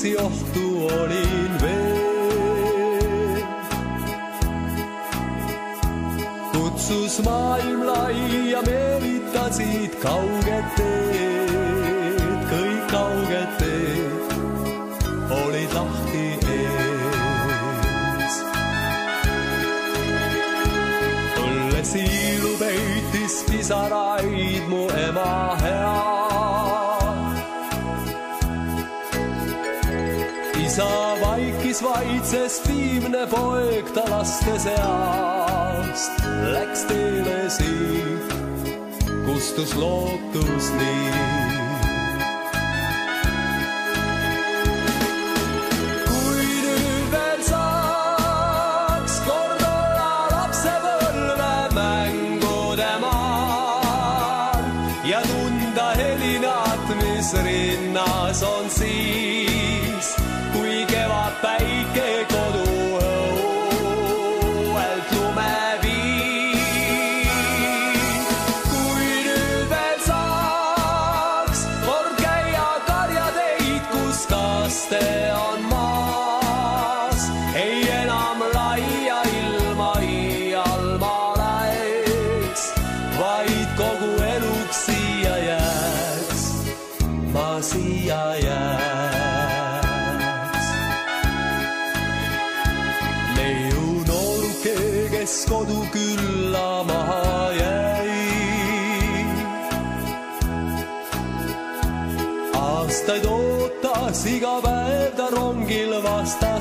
poisi ohtu olin veel. kutsus maailm lai ja meelitasid kauged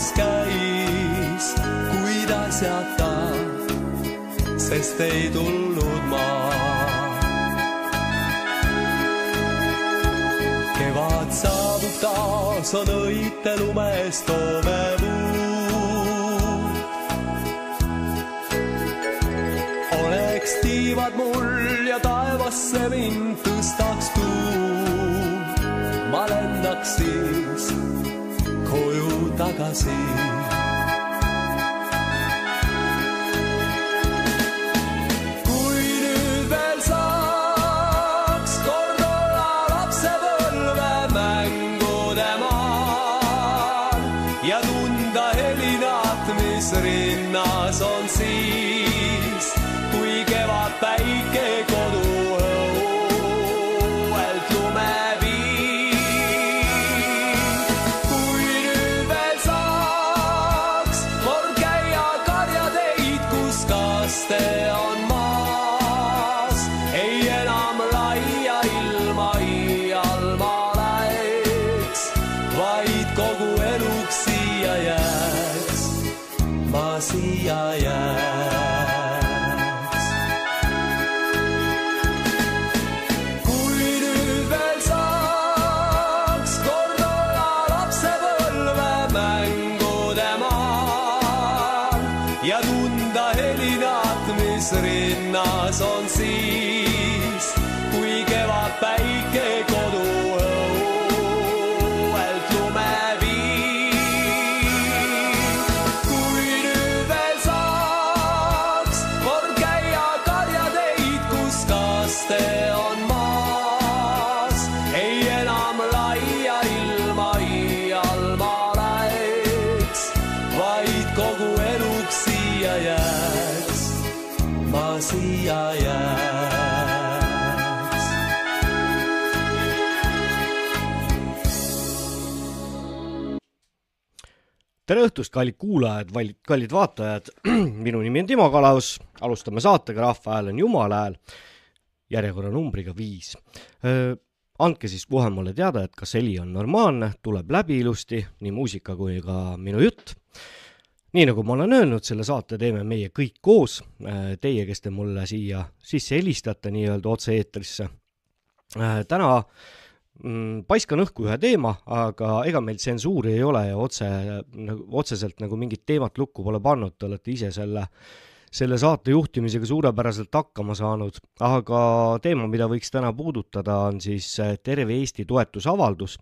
vastas käis, kuid asjata, sest ei tulnud maa. kevad saabub taas, on õite lumest toomepuu. oleks tiivad mul ja taevasse mind tõstaks tuul, ma lendaks siis tagasi. kui nüüd veel saaks kord olla lapsepõlve mängude maal ja tunda helinat, mis rinnas on siis, siia jääks. tere õhtust, kallid kuulajad, kallid vaatajad. minu nimi on Timo Kalaus, alustame saatega Rahva hääl on Jumala hääl, järjekorranumbriga viis. andke siis kohe mulle teada, et kas heli on normaalne, tuleb läbi ilusti, nii muusika kui ka minu jutt. Nii nagu ma olen öelnud, selle saate teeme meie kõik koos. Teie, kes te mulle siia sisse helistate nii-öelda otse-eetrisse. täna mm, paiskan õhku ühe teema, aga ega meil tsensuuri ei ole ja otse nagu otseselt nagu mingit teemat lukku pole pannud, te olete ise selle, selle saate juhtimisega suurepäraselt hakkama saanud, aga teema, mida võiks täna puudutada, on siis äh, Terve Eesti toetusavaldus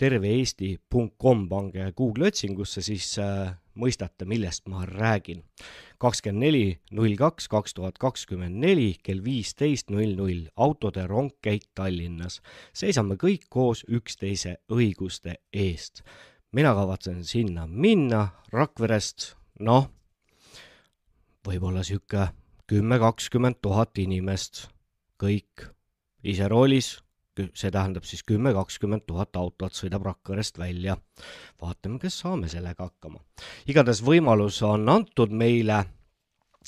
terveeesti.com, pange Google'i otsingusse, siis äh, mõistate, millest ma räägin. kakskümmend neli, null kaks, kaks tuhat kakskümmend neli kell viisteist null null, autode rongkäik Tallinnas. seisame kõik koos üksteise õiguste eest. mina kavatsen sinna minna Rakverest, noh, võib-olla sihuke kümme, kakskümmend tuhat inimest, kõik ise roolis see tähendab siis kümme, kakskümmend tuhat autot sõidab Rakverest välja. vaatame, kas saame sellega hakkama. igatahes võimalus on antud meile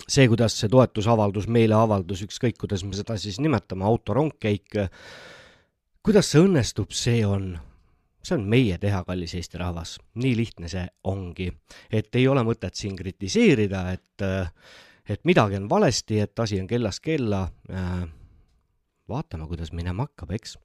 see, kuidas see toetusavaldus, meeleavaldus, ükskõik kuidas me seda siis nimetame, autorongkäik, kuidas see õnnestub, see on, see on meie teha, kallis Eesti rahvas. nii lihtne see ongi. et ei ole mõtet siin kritiseerida, et, et midagi on valesti, et asi on kellast kella äh, vaatame, kuidas minema hakkab, eks.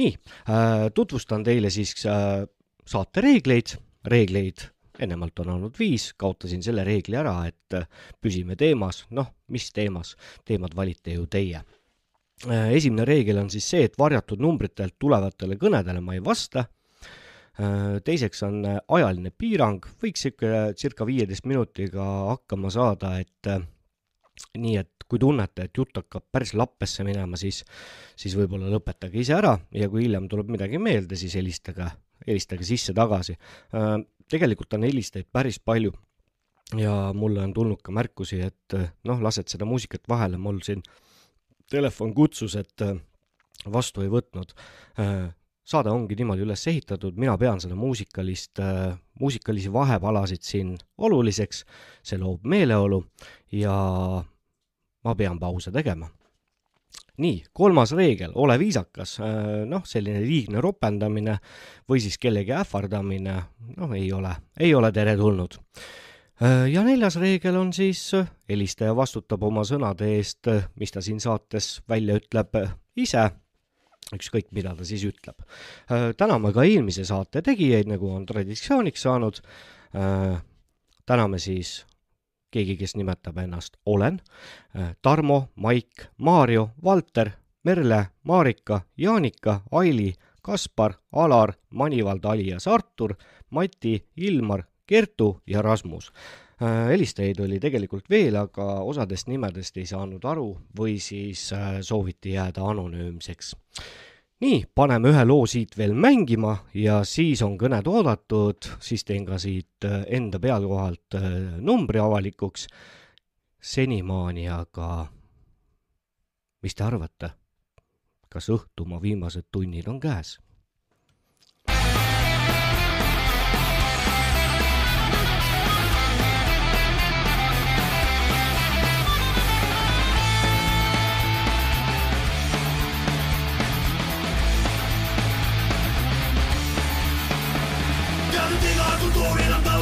nii äh,, tutvustan teile siis äh, saate reegleid, reegleid ennemalt on olnud viis, kaotasin selle reegli ära, et äh, püsime teemas, noh, mis teemas, teemad valite ju teie äh,. esimene reegel on siis see, et varjatud numbritelt tulevatele kõnedele ma ei vasta äh,. teiseks on ajaline piirang, võiks sihuke circa viieteist minutiga hakkama saada, et nii et kui tunnete, et jutt hakkab päris lappesse minema, siis, siis võib-olla lõpetage ise ära ja kui hiljem tuleb midagi meelde, siis helistage, helistage sisse-tagasi. Äh, tegelikult on helistajaid päris palju ja mulle on tulnud ka märkusi, et noh, lased seda muusikat vahele, mul siin telefon kutsus, et äh, vastu ei võtnud. Äh, saade ongi niimoodi üles ehitatud, mina pean seda muusikalist, muusikalisi vahepalasid siin oluliseks, see loob meeleolu ja ma pean pause tegema. nii, kolmas reegel, ole viisakas, äh, noh, selline liigne ropendamine või siis kellegi ähvardamine, noh, ei ole, ei ole teretulnud. Äh, ja neljas reegel on siis, äh, helistaja vastutab oma sõnade eest, mis ta siin saates välja ütleb ise ükskõik, mida ta siis ütleb. täname ka eelmise saate tegijaid, nagu on traditsiooniks saanud. täname siis keegi, kes nimetab ennast Olen, äh, Tarmo, Maik, Maarjo, Valter, Merle, Marika, Jaanika, Aili, Kaspar, Alar, Manivald, alias Artur, Mati, Ilmar, Kertu ja Rasmus. Äh, helistajaid oli tegelikult veel, aga osadest nimedest ei saanud aru või siis äh, sooviti jääda anonüümseks nii, paneme ühe loo siit veel mängima ja siis on kõned oodatud, siis teen ka siit äh, enda pealkohalt äh, numbri avalikuks. senimaani aga, mis te arvate, kas õhtumaa viimased tunnid on käes?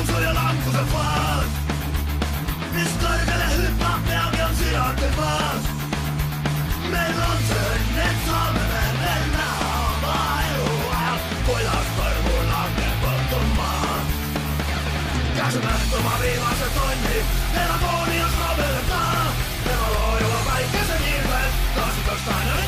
lausuja lankkusen vaas. Mis korkealle hyppää pelkän sijaan te vaas. Meillä on synnet saamme mennä haamaa elua. Poilas karvuun ankeen se toimii. Meillä kooni. Meillä on jolla kaikkea sen irveet. Kasvitostainen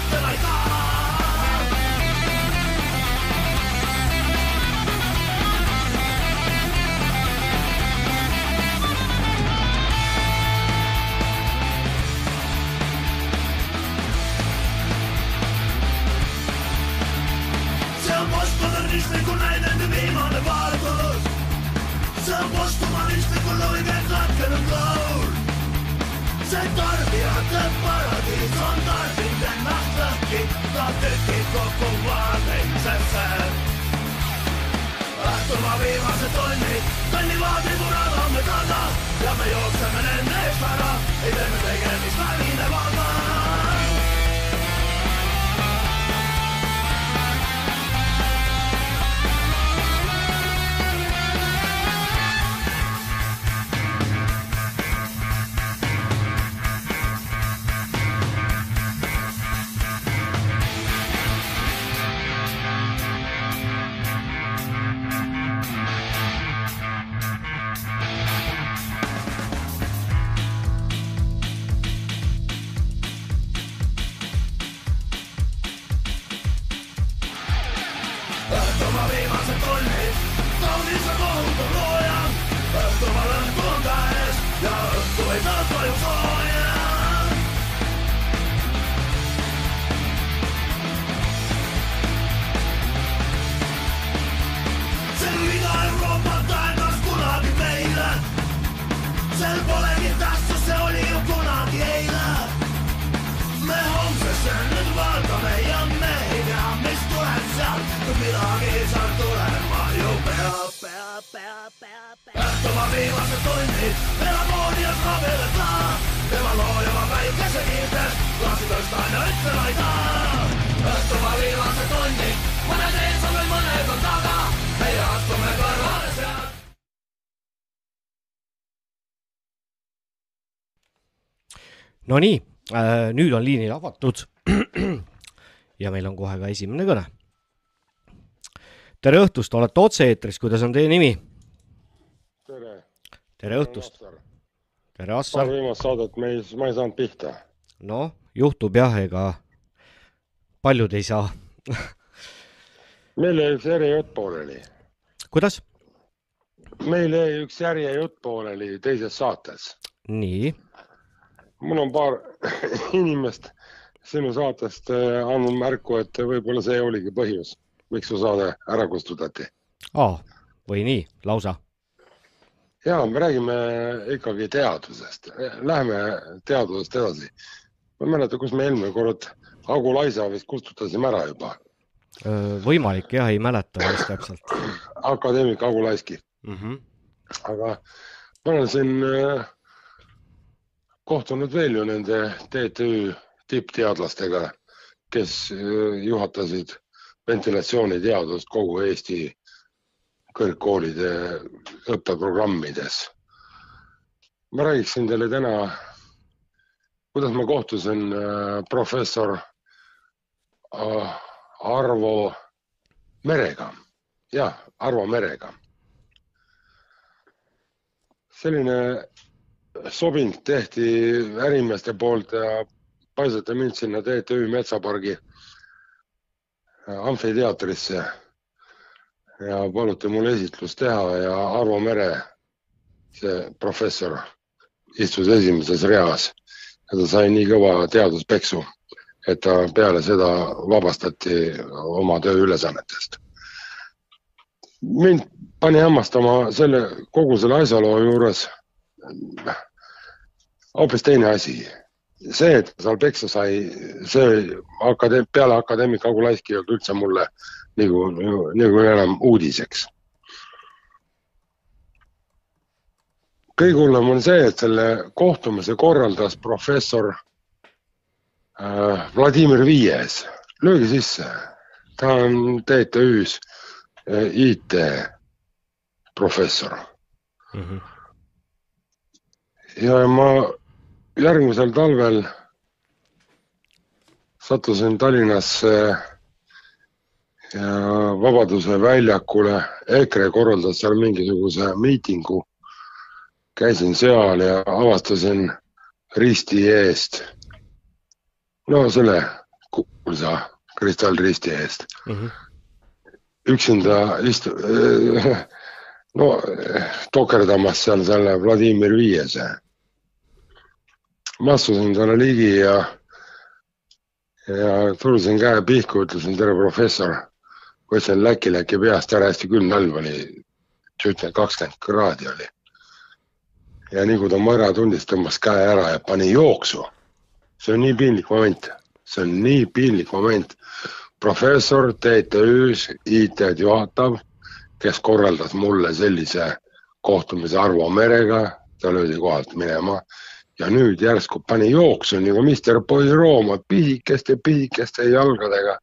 işte kolaydan bir imanı var olur Sen boş duman işte kulağı gezler kırıklar Sektör bir adet var hadi sondar Binden nakla git tatlı ki koku var Sen Ahtuma viimase tonni Tonni vaatii muralla me tasa Ja me jooksemme lenne para Ei teemme tekemistä viine vaan abielus ta, tema loojama väikese kiirtes, lasi tõstan ja ütlen aitäh. õhtumaa viimased tunnid, mõned ees veel mõned on taga, meie astume kõrvale sealt. Nonii äh,, nüüd on liinid avatud. ja meil on kohe ka esimene kõne. tere õhtust, olete otse-eetris, kuidas on teie nimi? tere. õhtust, tere Assar viimast saadet me ei, ma ei saanud pihta. noh, juhtub jah, ega paljud ei saa. meil jäi üks järjejutt pooleli. kuidas? meil jäi üks järjejutt pooleli teises saates. nii, mul on paar inimest sinu saatest äh, andnud märku, et võib-olla see oligi põhjus, miks su saade ära kustutati. aa, või nii, lausa. Ja me räägime ikkagi teadusest, läheme teadusest edasi. ma ei mäleta, kus me eelmine kord Agu Laisa vist kustutasime ära juba, võimalik jah, ei mäleta vist täpselt akadeemik Agu Laiski mm. -hmm. aga ma olen siin kohtunud veel ju nende TTÜ tippteadlastega, kes juhatasid ventilatsiooniteadust kogu Eesti kõrgkoolide õppeprogrammides. ma räägiksin teile täna, kuidas ma kohtusin äh, professor äh, Arvo Merega, jah, Arvo Merega. Selline sobing tehti ärimeeste poolt ja paisati mind sinna TTÜ Metsapargi amfiteatrisse ja paluti mul esitlust teha ja Arvo Mere, see professor, istus esimeses reas ja ta sai nii kõva teaduspeksu, et ta peale seda vabastati oma tööülesannetest mind pani hämmastama selle, kogu selle asjaloo juures hoopis teine asi. see, et ta seal peksa sai, see akadeem-, peale akadeemik Agu Laiski ei olnud üldse mulle nagu, nagu enam uudiseks. kõige hullem on see, et selle kohtumise korraldas professor äh, Vladimir Viies, lööge sisse, ta on TTÜ-s IT professor Mm -hmm. ja ma järgmisel talvel sattusin Tallinnasse ja Vabaduse väljakule. EKRE korraldas seal mingisuguse miitingu. käisin seal ja avastasin risti eest, no selle kuulsa kristallristi eest Mm -hmm. üksinda istu-, no tokerdamas seal selle Vladimir Viiese. ma astusin talle ligi ja, ja turusin käe pihku, ütlesin tere, professor. Võtsin läki-läki peast ära, hästi külm talv oli, ütleme kakskümmend kraadi oli. ja nii kui ta mu ära tundis, tõmbas käe ära ja pani jooksu. see on nii piinlik moment, see on nii piinlik moment. Professor TTÜ-s IT-d juhatav, kes korraldas mulle sellise kohtumise Arvo Merega, ta löödi kohalt minema ja nüüd järsku pani jooksu nagu Mr Poirot pisikeste, pisikeste jalgadega.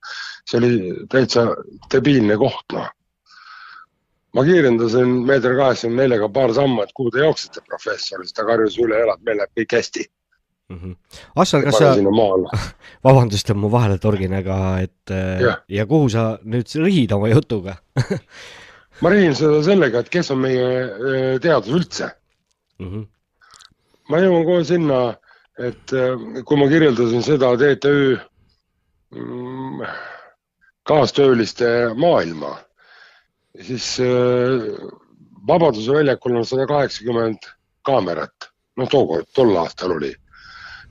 see oli täitsa debiilne koht, noh. ma kiirendasin meeter kaheksakümne neljaga paar sammu, et kuhu te jooksete, professor, siis ta karjus üle elad, meil läheb kõik hästi. Mm -hmm. Assar, kas sa, vabandust, et ma vahele torgin, aga et äh, Jah. ja kuhu sa nüüd rihid oma jutuga ma räägin seda sellega, et kes on meie öö, teadus üldse mm? -hmm. Ma jõuan kohe sinna, et äh, kui ma kirjeldasin seda TTÜ mm, kaastööliste maailma, siis äh, Vabaduse väljakul on sada kaheksakümmend kaamerat, noh, tookord, tol aastal oli.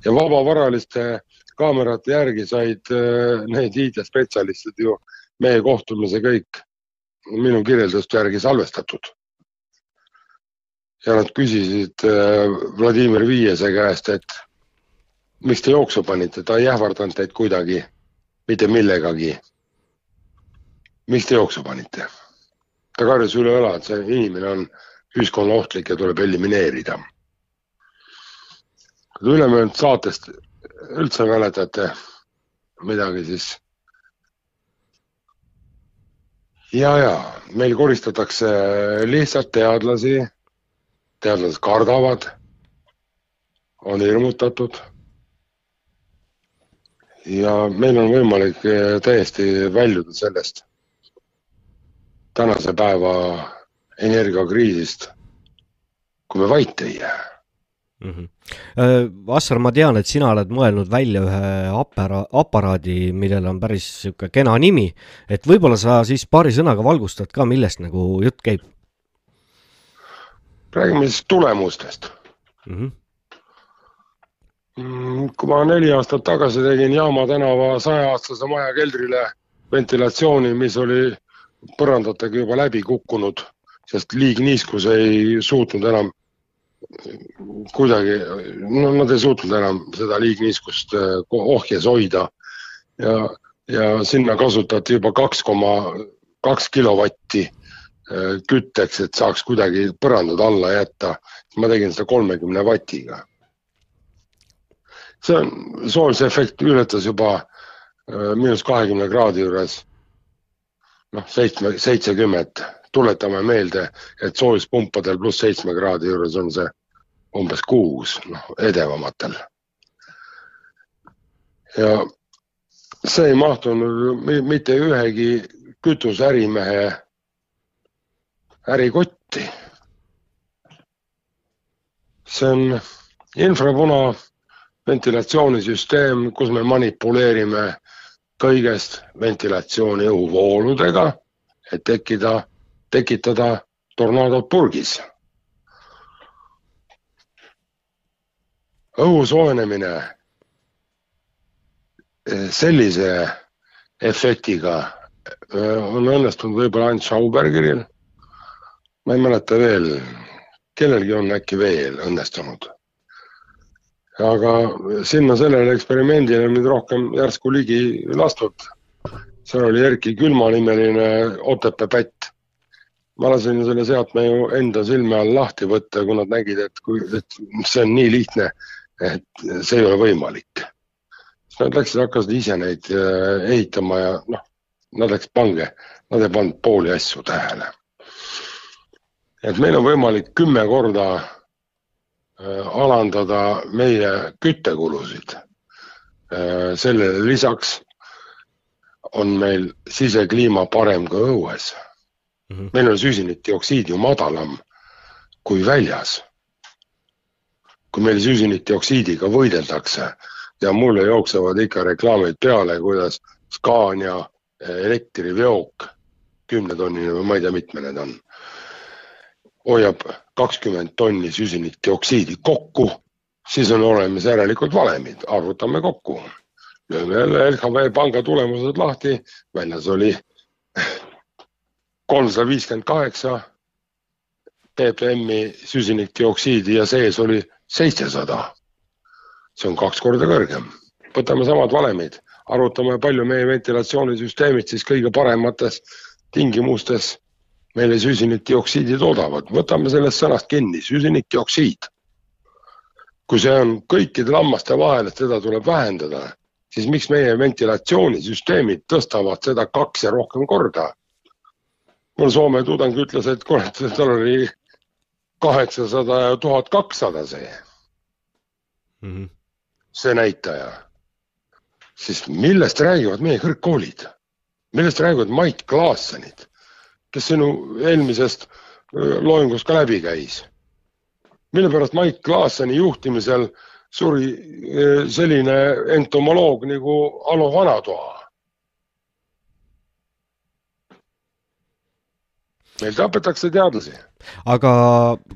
ja vabavaraliste kaamerate järgi said äh, need IT-spetsialistid ju meie kohtumise kõik minu kirjelduste järgi salvestatud. Ja nad küsisid äh, Vladimir Viiese käest, et miks te jooksu panite, ta ei ähvardanud teid kuidagi, mitte millegagi. miks te jooksu panite? ta karjus üle õla, et see inimene on ühiskonna ohtlik ja tuleb elimineerida. kui ülemöödunud saatest üldse mäletate midagi, siis ja, ja meil koristatakse lihtsalt teadlasi, teadlased kardavad, on hirmutatud ja meil on võimalik eh, täiesti väljuda sellest tänase päeva energiakriisist, kui me vait ei jää mm. -hmm. Assar, ma tean, et sina oled mõelnud välja ühe apara-, aparaadi, millel on päris niisugune kena nimi, et võib-olla sa siis paari sõnaga valgustad ka, millest nagu jutt käib? Räägime siis tulemustest mm. -hmm Mm, kui ma neli aastat tagasi tegin Jaama tänava sajaaastase maja keldrile ventilatsiooni, mis oli põrandatega juba läbi kukkunud, sest liigniiskus ei suutnud enam kuidagi, no nad ei suutnud enam seda liigniiskust eh, ohjes hoida. ja, ja sinna kasutati juba kaks koma kaks kilovatti kütteks, et saaks kuidagi põrandad alla jätta. ma tegin seda kolmekümne vatiga see on, soojusefekt ületas juba äh, miinus kahekümne kraadi juures noh, seitsme, seitsekümmend. tuletame meelde, et soojuspumpadel pluss seitsme kraadi juures on see umbes kuus, noh edevamatel. ja see ei mahtunud mitte ühegi kütuseärimehe ärikotti. see on infrapuna ventilatsioonisüsteem, kus me manipuleerime kõigest ventilatsiooni õhuvooludega, et tekkida, tekitada tornaadod purgis. õhu soojenemine eh, sellise efektiga eh, on õnnestunud võib-olla ainult Schaubergeril. Ma ei mäleta veel, kellelgi on äkki veel õnnestunud aga sinna sellele eksperimendile nüüd rohkem järsku ligi lastud. seal oli Erki Külma nimeline Otepää pätt. ma lasin selle seadme ju enda silme all lahti võtta, kui nad nägid, et kui, et see on nii lihtne, et see ei ole võimalik. siis nad läksid, hakkasid ise neid äh, ehitama ja noh, nad läksid pange, nad ei pannud pooli asju tähele. Et meil on võimalik kümme korda Äh, alandada meie küttekulusid. Äh, sellele lisaks on meil sisekliima parem kui õues mm. -hmm. meil on süsinikdioksiid ju madalam kui väljas. kui meil süsinikdioksiidiga võideldakse ja mulle jooksevad ikka reklaamid peale, kuidas Scania elektriveok, kümnetonnine või ma ei tea, mitme need on hoiab kakskümmend tonni süsinikdioksiidi kokku, siis on olemas järelikult valemid, arvutame kokku. lööme jälle LHV panga tulemused lahti, väljas oli kolmsada viiskümmend kaheksa ppm-i süsinikdioksiidi ja sees oli seitsesada. see on kaks korda kõrgem. võtame samad valemid, arvutame, palju meie ventilatsioonisüsteemid siis kõige paremates tingimustes meile süsinikdioksiidi toodavad, võtame sellest sõnast kinni, süsinikdioksiid. kui see on kõikide lammaste vahel, et seda tuleb vähendada, siis miks meie ventilatsioonisüsteemid tõstavad seda kaks ja rohkem korda? mul Soome tudeng ütles, et kurat, tal oli kaheksasada ja tuhat kakssada see mm, -hmm. see näitaja. siis millest räägivad meie kõrgkoolid? millest räägivad Mait Klaassenid? Kes sinu eelmisest loengust ka läbi käis. mille pärast Mait Klaasseni juhtimisel suri selline entomoloog nagu Alo Vanatoa? meil tapetakse teadlasi aga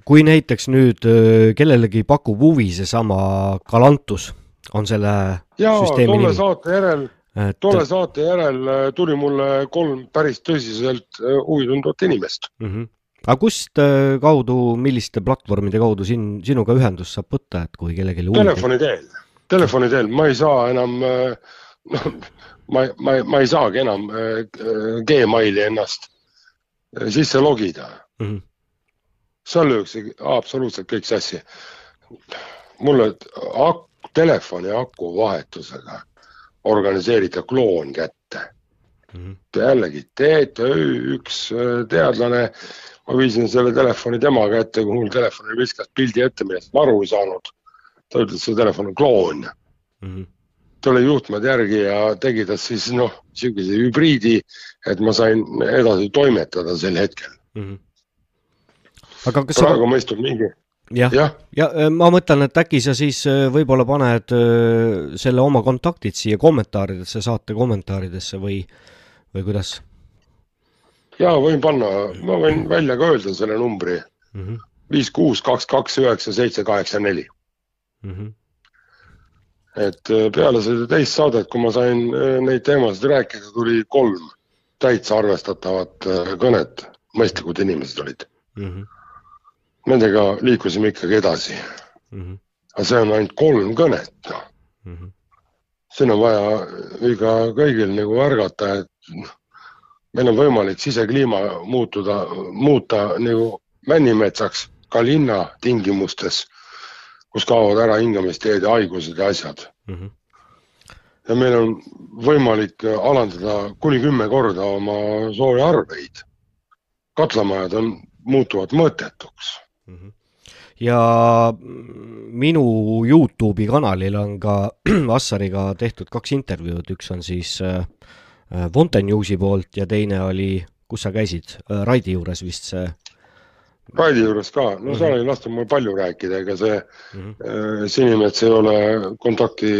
kui näiteks nüüd öö, kellelegi pakub huvi seesama Galantus, on selle ja süsteemi tolle saate järel, et tolle saate järel äh, tuli mulle kolm päris tõsiselt äh, huvi tundvat inimest. mm -hmm. aga kust öö, kaudu, milliste platvormide kaudu siin sinuga ühendust saab võtta, et kui kellelgi huvi telefoni teel, telefoni teel, ma ei saa enam, noh, ma, ma, ma ei saagi enam äh, Gmaili ennast äh, sisse logida. mm. -hmm. seal lüüakse absoluutselt kõik sassi. mulle ak-, telefoni aku vahetusega organiseerida kloon kätte. Mm -hmm. jällegi TTÜ üks äh, teadlane, ma viisin selle telefoni tema kätte, kui mul telefoni viskas pildi ette, millest ma aru ei saanud. ta ütles, see telefon on kloon Mm -hmm. tuli juhtmed järgi ja tegi ta siis noh, niisuguse hübriidi, et ma sain edasi toimetada sel hetkel. Mm -hmm. aga kas sa praegu ma istun mingi, jah, jah, ja öö, ma mõtlen, et äkki sa siis öö, võib-olla paned öö, selle oma kontaktid siia kommentaaridesse, saate kommentaaridesse või, või kuidas ja võin panna, ma võin välja ka öelda selle numbri? -hmm. viis, kuus, kaks, kaks, üheksa, seitse, kaheksa, neli. -hmm. et äh, peale seda teist saadet, kui ma sain äh, neid teemasid rääkida, tuli kolm täitsa arvestatavat äh, kõnet, mõistlikud inimesed olid. Mm -hmm. Nendega liikusime ikkagi edasi, Mm -hmm. aga see on ainult kolm kõnet, noh. Mm -hmm. siin on vaja iga kõigil nagu ärgata, et meil on võimalik sisekliima muutuda, muuta nagu männimetsaks ka linna tingimustes, kus kaovad ära hingamisteed ja haigused ja asjad. Mm -hmm. ja meil on võimalik alandada kuni kümme korda oma soojaarveid. katlamajad on, muutuvad mõttetuks. Ja minu Youtube'i kanalil on ka Assariga tehtud kaks intervjuud, üks on siis äh, Fonte Newsi poolt ja teine oli, kus sa käisid, Raidi juures vist see Raidi juures ka, no seal ei lastud mul palju rääkida, ega see mm. -hmm. äh, Sinimets ei ole kontakti,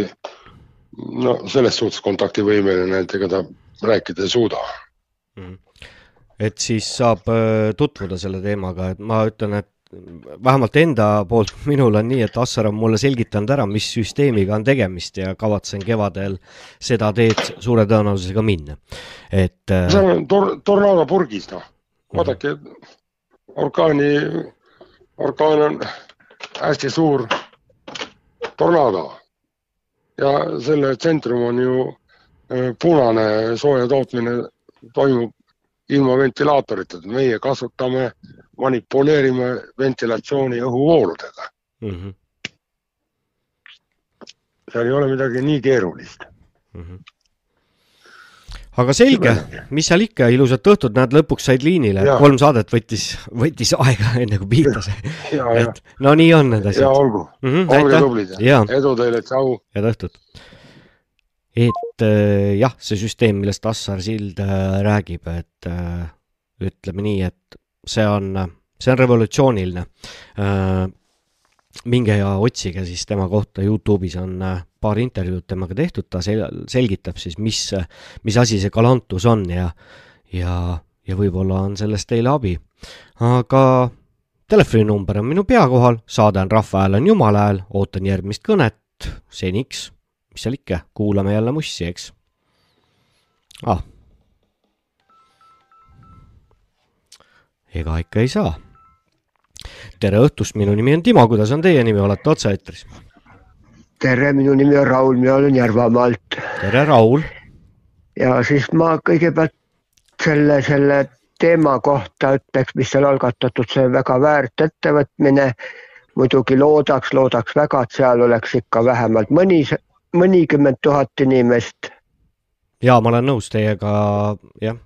no selles suhtes kontaktivõimeline, et ega ta rääkida ei suuda. et siis saab tutvuda selle teemaga, et ma ütlen, et vähemalt enda poolt minul on nii, et Assar on mulle selgitanud ära, mis süsteemiga on tegemist ja kavatsen kevadel seda teed suure tõenäosusega minna. et äh, see on tor-, tornaado purgis, noh. vaadake, orkaani, orkaan on hästi suur tornaado ja selle tsentrum on ju äh, punane sooja tootmine toimub ilma ventilaaatoriteta, meie kasutame, manipuleerime ventilatsiooni õhuvooludega. mm. -hmm. seal ei ole midagi nii keerulist. aga selge, mis seal ikka, ilusat õhtut, näed, lõpuks said liinile, kolm saadet võttis, võttis aega, enne kui pihta sai. ja, ja, et no nii on need ja asjad. olgu mm. -hmm, olge tublid Jaa. edu teile, tšau. head õhtut. et äh, jah, see süsteem, millest Assar Sild äh, räägib, et äh, ütleme nii, et see on, see on revolutsiooniline äh,. minge ja otsige siis tema kohta Youtube'is on äh, paar intervjuud temaga tehtud, ta sel-, selgitab siis, mis, mis asi see galantus on ja, ja, ja võib-olla on sellest teile abi. aga telefoninumber on minu pea kohal, saade on Rahva Hääl on Jumala hääl, ootan järgmist kõnet, seniks, mis seal ikka, kuulame jälle mussi, eks ah.. Ega ikka ei saa. tere õhtust, minu nimi on Timo, kuidas on teie nimi, olete otse-eetris? tere, minu nimi on Raul, mina olen Järvamaalt tere, Raul. ja siis ma kõigepealt selle, selle teema kohta ütleks, mis seal algatatud, see on väga väärt ettevõtmine. muidugi loodaks, loodaks väga, et seal oleks ikka vähemalt mõni, mõnikümmend tuhat inimest, jaa, ma olen nõus teiega, jah.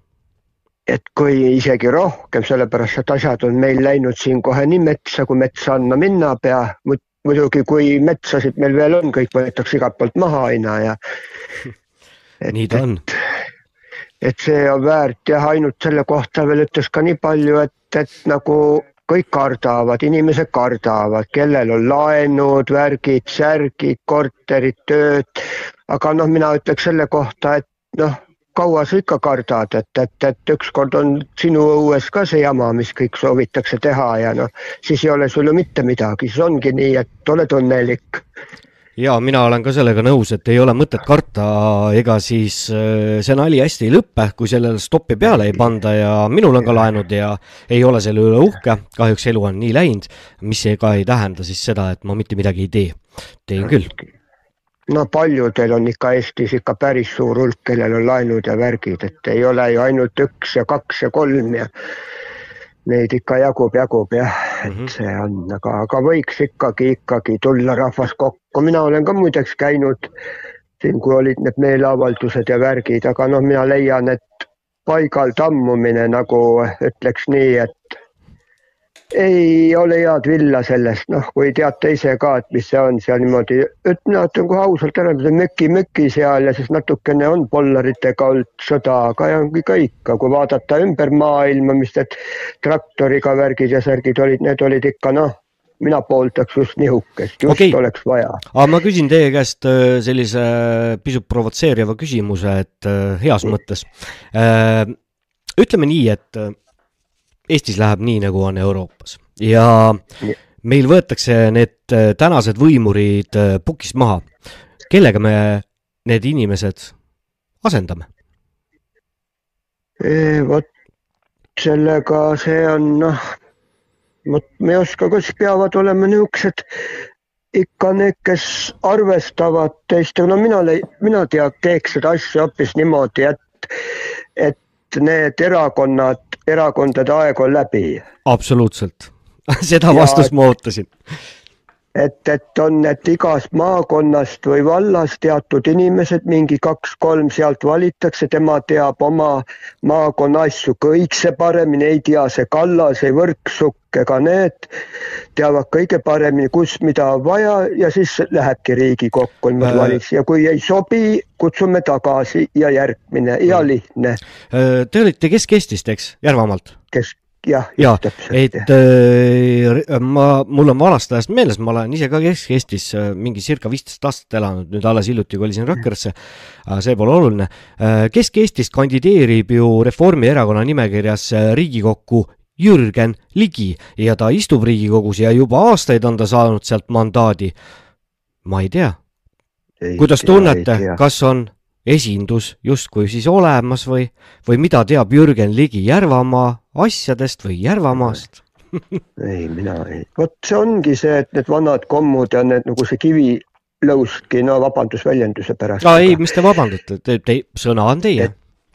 Et kui isegi rohkem, sellepärast et asjad on meil läinud siin kohe nii metsa, kui metsa anna minna pea. muidugi, kui metsasid meil veel on, kõik võetakse igalt poolt maha aina ja. nii ta on. et see on väärt jah, ainult selle kohta veel ütleks ka nii palju, et, et nagu kõik kardavad, inimesed kardavad, kellel on laenud, värgid, särgid, korterid, tööd. aga noh, mina ütleks selle kohta, et noh, kaua sa ikka kardad, et, et, et ükskord on sinu õues ka see jama, mis kõik soovitakse teha ja noh, siis ei ole sul ju mitte midagi, siis ongi nii, et oled õnnelik ja mina olen ka sellega nõus, et ei ole mõtet karta, ega siis äh, see nali hästi ei lõpe, kui sellele stoppi peale ei panda ja minul on ka laenud ja ei ole selle üle uhke, kahjuks elu on nii läinud, mis ka ei tähenda siis seda, et ma mitte midagi ei tee. teen küll. No paljudel on ikka Eestis ikka päris suur hulk, kellel on laenud ja värgid, et ei ole ju ainult üks ja kaks ja kolm ja neid ikka jagub, jagub jah, et mm -hmm. see on, aga, aga võiks ikkagi, ikkagi tulla rahvas kokku, mina olen ka muideks käinud siin, kui olid need meeleavaldused ja värgid, aga noh, mina leian, et paigal tammumine nagu ütleks nii, et ei ole head villa sellest, noh, kui teate ise ka, et mis see on seal niimoodi, mina ütlen kohe ausalt ära, möki-möki seal ja siis natukene on dollaritega olnud sõda, aga ongi kõik, kui vaadata ümber maailma, mis need traktoriga värgid ja särgid olid, need olid ikka noh, mina pooldaks just nihukest, just okay. oleks vaja. aga ma küsin teie käest äh, sellise pisut provotseeriva küsimuse, et äh, heas mõttes. Äh, ütleme nii, et Eestis läheb nii, nagu on Euroopas ja meil võetakse need äh, tänased võimurid äh, pukist maha. kellega me need inimesed asendame? vot sellega see on noh, vot ma ei oska, kas peavad olema niisugused ikka need, kes arvestavad teistega, no mina, mina tea, teeks seda asja hoopis niimoodi, et, et need erakonnad erakondade aeg on läbi. absoluutselt seda vastust ma ootasin. Et, et on, et igast maakonnast või vallast teatud inimesed, mingi kaks-kolm sealt valitakse, tema teab oma maakonna asju kõikse paremini, ei tea see Kallas, ei Võrksukk ega need teavad kõige paremini, kus mida on vaja ja siis lähebki Riigikokku niimoodi äh... valitsus ja kui ei sobi, kutsume tagasi ja järgmine ja lihtne. Äh, te olite Kesk-Eestist, eks, Järvamaalt? kesk, jah ja, et äh, ma, mul on vanast ajast meeles, ma olen ise ka Kesk-Eestis äh, mingi circa viisteist aastat elanud, nüüd alles hiljuti kolisin Rakveresse, see pole oluline. Äh, Kesk-Eestist kandideerib ju Reformierakonna nimekirjas äh, Riigikokku Jürgen Ligi ja ta istub Riigikogus ja juba aastaid on ta saanud sealt mandaadi. ma ei tea. kuidas tea, tunnete, kas on esindus justkui siis olemas või, või mida teab Jürgen Ligi Järvamaa asjadest või Järvamaast? Ei, mina ei, vot see ongi see, et need vanad kommud ja need nagu see kivilõustki, no vabandust väljenduse pärast. aa ei, mis te vabandate, te, te, sõna on teie,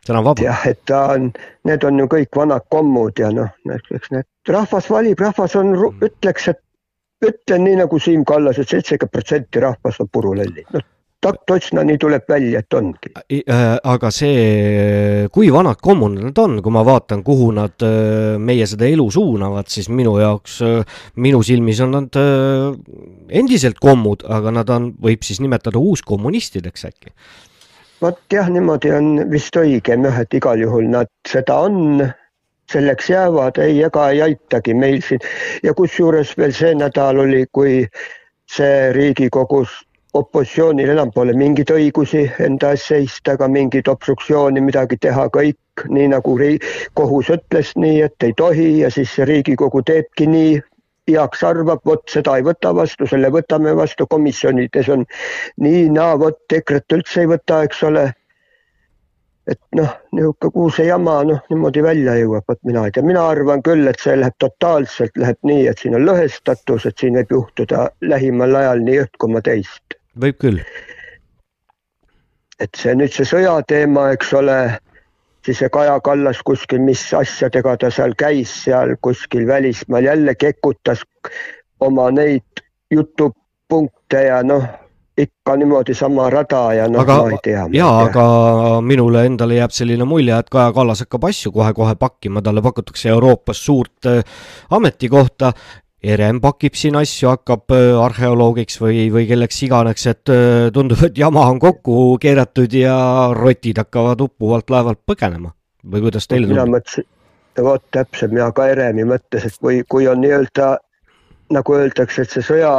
sõna on vaba. jah, et ta on, need on ju kõik vanad kommud ja noh, eks need, rahvas valib, rahvas on, ütleks, et ütlen nii nagu Siim Kallas et, et seitsekümmend protsenti rahvast on purulelli, noh taktotsna nii tuleb välja, et ongi. Äh, aga see, kui vanad kommunid nad on, kui ma vaatan, kuhu nad äh, meie seda elu suunavad, siis minu jaoks, äh, minu silmis on nad endiselt kommud, aga nad on, võib siis nimetada uuskommunistideks äkki. vot jah, niimoodi on vist õigem jah, et igal juhul nad seda on selleks jäävad, ei, ega ei aitagi meil siin ja kusjuures veel see nädal oli, kui see Riigikogus opositsioonil enam pole mingeid õigusi enda eest seista ega mingit obstruktsiooni midagi teha, kõik nii nagu kohus ütles, nii et ei tohi ja siis Riigikogu teebki nii, heaks arvab, vot seda ei võta vastu, selle võtame vastu, komisjonides on nii, naa, vot EKRE-t üldse ei võta, eks ole. et noh, niisugune, kuhu see jama noh, niimoodi välja jõuab, vot mina ei tea, mina arvan küll, et see läheb totaalselt, läheb nii, et siin on lõhestatus, et siin võib juhtuda lähimal ajal nii üht kui teist võib küll. et see nüüd see sõjateema, eks ole, siis see Kaja Kallas kuskil, mis asjadega ta seal käis, seal kuskil välismaal jälle kekutas oma neid jutupunkte ja noh, ikka niimoodi sama rada ja noh, ma ei tea. jaa, aga minule endale jääb selline mulje, et Kaja Kallas hakkab asju kohe-kohe pakkima, talle pakutakse Euroopas suurt äh, ametikohta Herem pakib siin asju, hakkab äh, arheoloogiks või, või kelleks iganes, et äh, tundub, et jama on kokku keeratud ja rotid hakkavad uppuvalt laevalt põgenema või kuidas teile tundub? mina mõtlesin, vot täpselt, mina ka Heremi mõttes, et kui, kui on nii-öelda nagu öeldakse, et see sõja,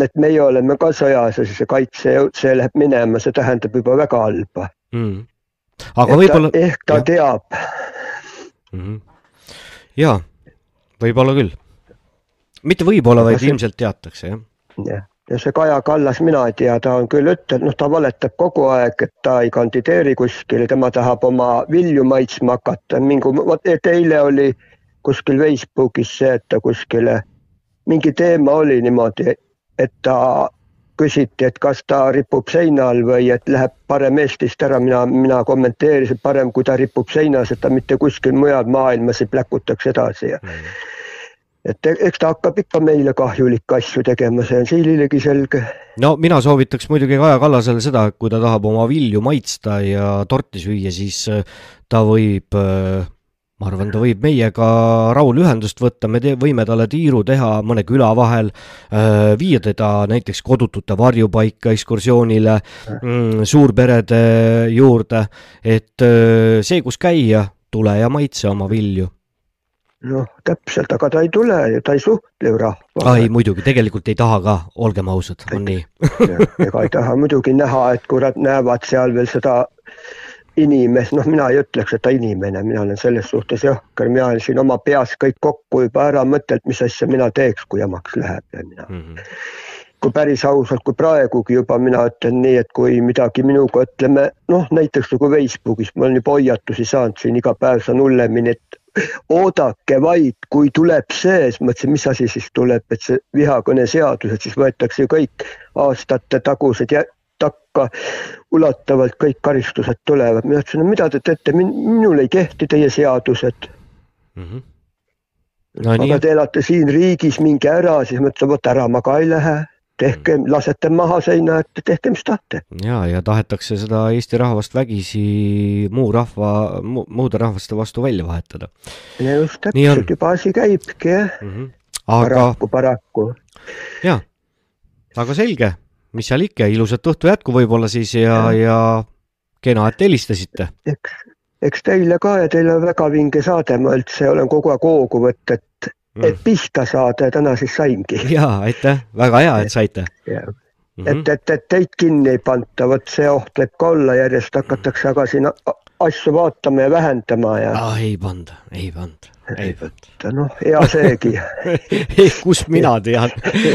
et meie oleme ka sõjas ja siis see kaitsejõud, see läheb minema, see tähendab juba väga halba mm aga võib-olla. ehk ta ja. teab mm. -hmm. ja, võib-olla küll. Mitte võib-olla, vaid see... ilmselt teatakse jah. jah, ja see Kaja Kallas, mina ei tea, ta on küll ütelnud, noh, ta valetab kogu aeg, et ta ei kandideeri kuskile, tema tahab oma vilju maitsma hakata, mingi, vot eile oli kuskil Facebookis see, et ta kuskile mingi teema oli niimoodi, et ta küsiti, et kas ta ripub seina all või et läheb parem Eestist ära, mina, mina kommenteerisin parem, kui ta ripub seinas, et ta mitte kuskil mujal maailmas ei pläkutaks edasi ja mm. Et e-, eks ta hakkab ikka meile kahjulikke asju tegema, see on Siililegi selge. no mina soovitaks muidugi Kaja Kallasele seda, et kui ta tahab oma vilju maitsta ja torti süüa, siis äh, ta võib äh, ma arvan, ta võib meiega Raul ühendust võtta, me te, võime talle tiiru teha mõne küla vahel, äh, viia teda näiteks kodutute varjupaika ekskursioonile, mm, suurperede juurde, et see, kus käia, tule ja maitse oma vilju noh, täpselt, aga ta ei tule ju, ta ei suhtle ju rahvaga. ei, muidugi, tegelikult ei taha ka, olgem ausad, on nii ega ei taha muidugi näha, et kui nad näevad seal veel seda inimest, noh, mina ei ütleks, et ta inimene, mina olen selles suhtes jõhker, mina olen siin oma peas kõik kokku juba ära mõtelnud, mis asja mina teeks, kui jamaks läheb ja mina mm. -hmm. kui päris ausalt, kui praegugi juba mina ütlen nii, et kui midagi minuga ütleme, noh, näiteks nagu Facebookis, ma olen juba hoiatusi saanud siin iga päev saan hullemini, et oodake vaid, kui tuleb see, siis mõtlesin, mis asi siis tuleb, et see vihakõneseadus, et siis võetakse kõik aastate tagused takka ulatavalt kõik karistused tulevad. mina ütlesin, mida te teete, minul ei kehti teie seadused mm. -hmm. No, aga nii. te elate siin riigis, minge ära, siis ma ütlesin, vot ära ma ka ei lähe tehke, mhm. lasete maha seina ette, tehke, mis tahate. ja, ja tahetakse seda Eesti rahvast vägisi muu rahva mu,, muude rahvaste vastu välja vahetada. ja just täpselt juba asi käibki jah mm -hmm. aga.... paraku, paraku. ja, aga selge, mis seal ikka, ilusat õhtu jätku võib-olla siis ja, ja kena, et helistasite. eks, eks teile ka ja teil on väga vinge saade, ma üldse olen kogu aeg hoogu võtta, et mm., et pihta saada ja täna siis saingi. ja aitäh, väga hea, et saite. Mm -hmm. et, et, et teid kinni ei panta, vot see oht võib ka olla, järjest hakatakse aga siin asju vaatama ja vähendama ja ah,. ei panda, ei panda, ei panda. noh, hea seegi kus mina tean,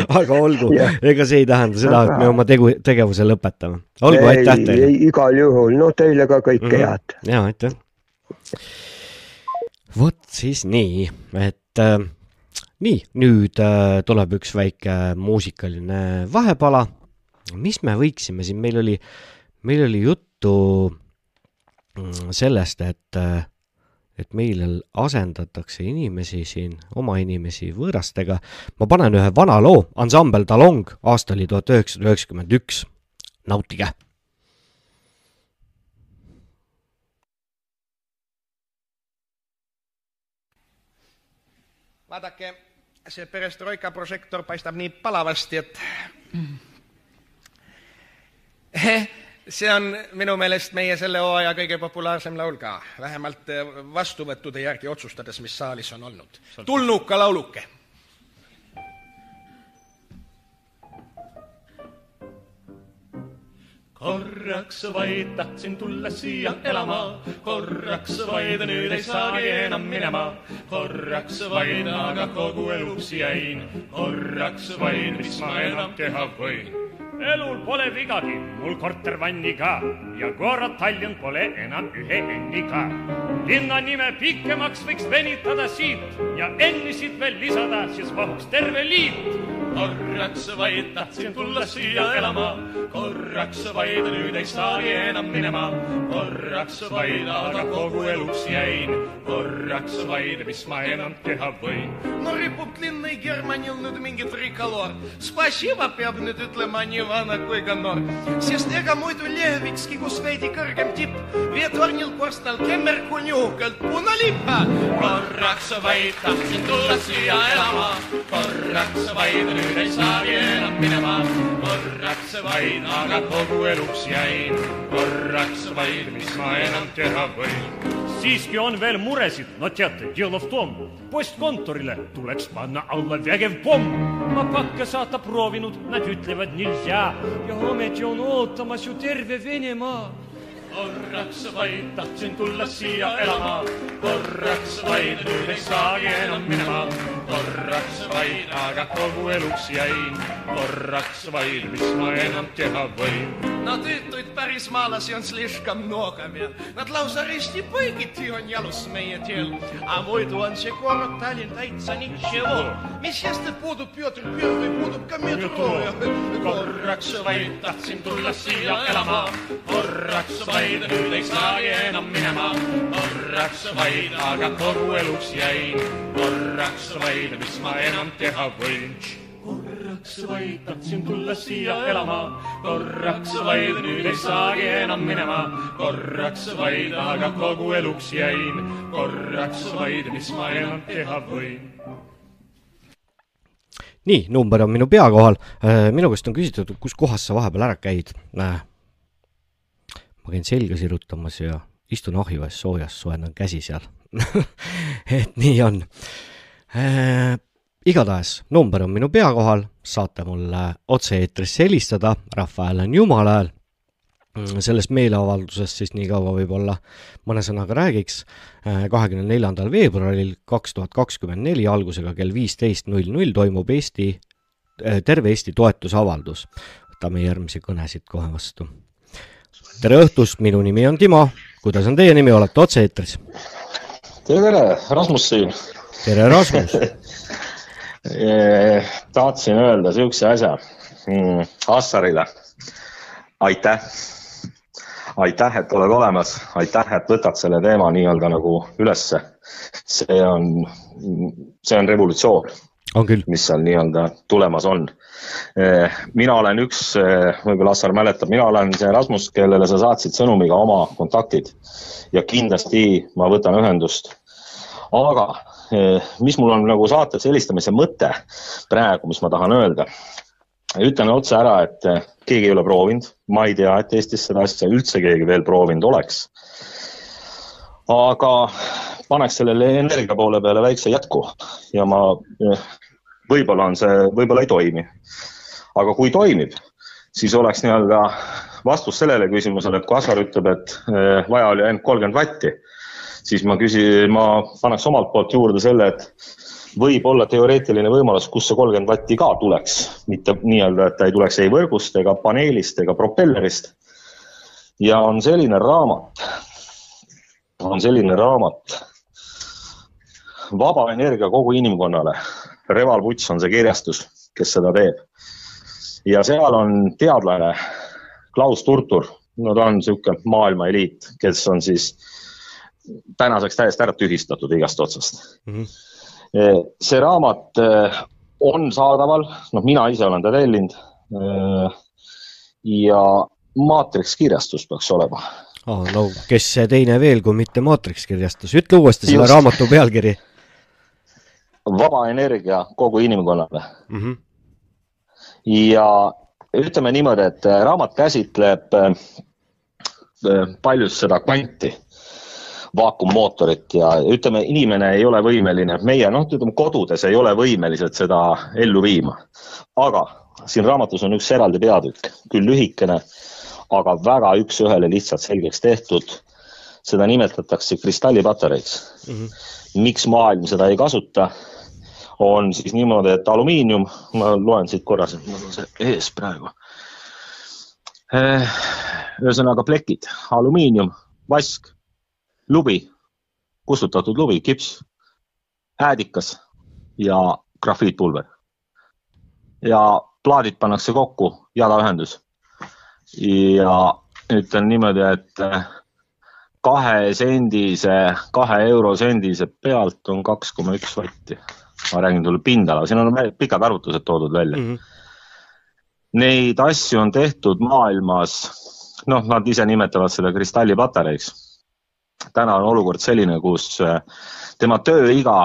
aga olgu, ega see ei tähenda seda, et me oma tegu, tegevuse lõpetame. olgu, aitäh teile. igal juhul, no teile ka kõike mm -hmm. head. ja aitäh. vot siis nii, et äh, nii, nüüd äh, tuleb üks väike muusikaline vahepala. mis me võiksime siin, meil oli, meil oli juttu Mm, sellest, et, et meil asendatakse inimesi siin, oma inimesi võõrastega. ma panen ühe vana loo, ansambel Talong, aasta oli tuhat üheksasada üheksakümmend üks. nautige vaadake, see perestroika prožektor paistab nii palavasti, et see on minu meelest meie selle hooaja kõige populaarsem laul ka, vähemalt eh, vastuvõttude järgi otsustades, mis saalis on olnud. tulnuka lauluke korraks vaid tahtsin tulla siia elama, korraks vaid nüüd ei saagi enam minema, korraks vaid aga kogu eluks jäin, korraks vaid, mis ma enam teha võin elul pole vigagi, mul korter vanni ka ja korra Tallinn pole enam ühe enni ka. linna nime pikemaks võiks venitada siit ja ennisid veel lisada, siis mahuks terve liit. korraks vaid tahtsin tulla siia elama, korraks vaid nüüd ei saagi enam minema. korraks vaid, aga kogu eluks jäin, korraks vaid, mis ma enam teha võin. no ripub Linna Germanil nüüd mingi trikoloor, spasiba peab nüüd ütlema nii kõvana kui ka noor, sest ega muidu lehvikski, kus veidi kõrgem tipp, veetornil korstnal kemmer kui niukalt punalipa. korraks vaid tahtsin tulla siia elama, korraks vaid nüüd ei saagi enam minema, korraks vaid, aga kogu eluks jäin, korraks vaid, mis ma enam teha võin siiski on veel muresid, no teate, Deal of Tom. postkontorile tuleks panna alla vägev pomm. ma pakke saata proovinud, nad ütlevad, nilja ja, je hoort met John Oot, Thomas Souter, we winnen, maar... korraks vaid tahtsin tulla siia elama, korraks vaid nüüd ei saagi enam minema. korraks vaid, aga kogu eluks jäin, korraks vaid, mis ma enam teha võin. No tüütuid pärismaalasi on слишком много meil, nad lausa risti põigiti on jalus meie teel. aga muidu on see город Tallinn täitsa nitševo, mis sest, et puudub Pjotor Первый, puudub ka metroo ja korraks vaid tahtsin tulla siia elama, korraks vaid nüüd ei saagi enam minema. korraks vaid, aga kogu eluks jäin, korraks vaid, mis ma enam teha võin korraks vaid tahtsin tulla siia elama, korraks vaid nüüd ei saagi enam minema. korraks vaid, aga kogu eluks jäin, korraks vaid, mis ma enam teha võin nii, number on minu pea kohal. minu käest on küsitud, kus kohas sa vahepeal ära käid. Ma käin selga sirutamas ja istun ahjuäes soojas, soojendan käsi seal et nii on äh,. igatahes number on minu pea kohal, saate mulle otse-eetrisse helistada, Rahva Hääl on Jumala hääl Mm, sellest meeleavaldusest siis nii kaua võib-olla mõne sõnaga räägiks. Äh, kahekümne neljandal veebruaril kaks tuhat kakskümmend neli algusega kell viisteist null null toimub Eesti, äh, terve Eesti toetusavaldus. võtame järgmisi kõnesid kohe vastu. Tere õhtust, minu nimi on Timo, kuidas on teie nimi, olete otse-eetris? tere, tere, Rasmus siin. tere, Rasmus tahtsin öelda niisuguse asja mm, Assarile. aitäh aitäh, et oled olemas, aitäh, et võtad selle teema nii-öelda nagu ülesse. see on, see on revolutsioon. Mis seal nii-öelda tulemas on. Eh, mina olen üks, eh, võib-olla Assar mäletab, mina olen see Rasmus, kellele sa saatsid sõnumiga oma kontaktid ja kindlasti ma võtan ühendust. aga eh, mis mul on nagu saates helistamise mõte praegu, mis ma tahan öelda ütlen otse ära, et keegi ei ole proovinud, ma ei tea, et Eestis seda asja üldse keegi veel proovinud oleks. aga paneks sellele energia poole peale väikse jätku ja ma, eh, võib-olla on see, võib-olla ei toimi. aga kui toimib, siis oleks nii-öelda vastus sellele küsimusele, et kui Asar ütleb, et eh, vaja oli ainult kolmkümmend vatti, siis ma küsin, ma paneks omalt poolt juurde selle, et võib olla teoreetiline võimalus, kus see kolmkümmend vatti ka tuleks, mitte nii-öelda, et ta ei tuleks ei võrgust ega paneelist ega propellerist. ja on selline raamat, on selline raamat Vaba energia kogu inimkonnale. Reval Puts on see kirjastus, kes seda teeb. ja seal on teadlane Klaus Turtur, no ta on niisugune maailma eliit, kes on siis tänaseks täiesti ära tühistatud igast otsast mm. -hmm see raamat eh, on saadaval, noh, mina ise olen ta tellinud. Eh, ja Maatrix kirjastus peaks olema oh,. no kes see teine veel, kui mitte Maatrix kirjastus, ütle uuesti selle raamatu pealkiri. vaba energia kogu inimkonnale mm. -hmm. ja ütleme niimoodi, et raamat käsitleb paljus seda kvanti vaakummootorit ja ütleme, inimene ei ole võimeline, meie noh, ütleme kodudes ei ole võimelised seda ellu viima. aga siin raamatus on üks eraldi peatükk, küll lühikene, aga väga üks-ühele lihtsalt selgeks tehtud. seda nimetatakse kristallipatareiks mm. -hmm. miks maailm seda ei kasuta, on siis niimoodi, et alumiinium, ma loen siit korra, mul on see ees praegu. Eh, ühesõnaga plekid, alumiinium, vask lubi, kustutatud lubi, kips, äädikas ja grafiitpulber. ja plaadid pannakse kokku, jalaühendus. ja ütlen niimoodi, et eh, kahe sendise, kahe eurosendise pealt on kaks koma üks vatti. Ma räägin sulle pindala, siin on pikad arvutused toodud välja mm. -hmm. Neid asju on tehtud maailmas, noh, nad ise nimetavad seda kristallipatareiks täna on olukord selline, kus äh, tema tööiga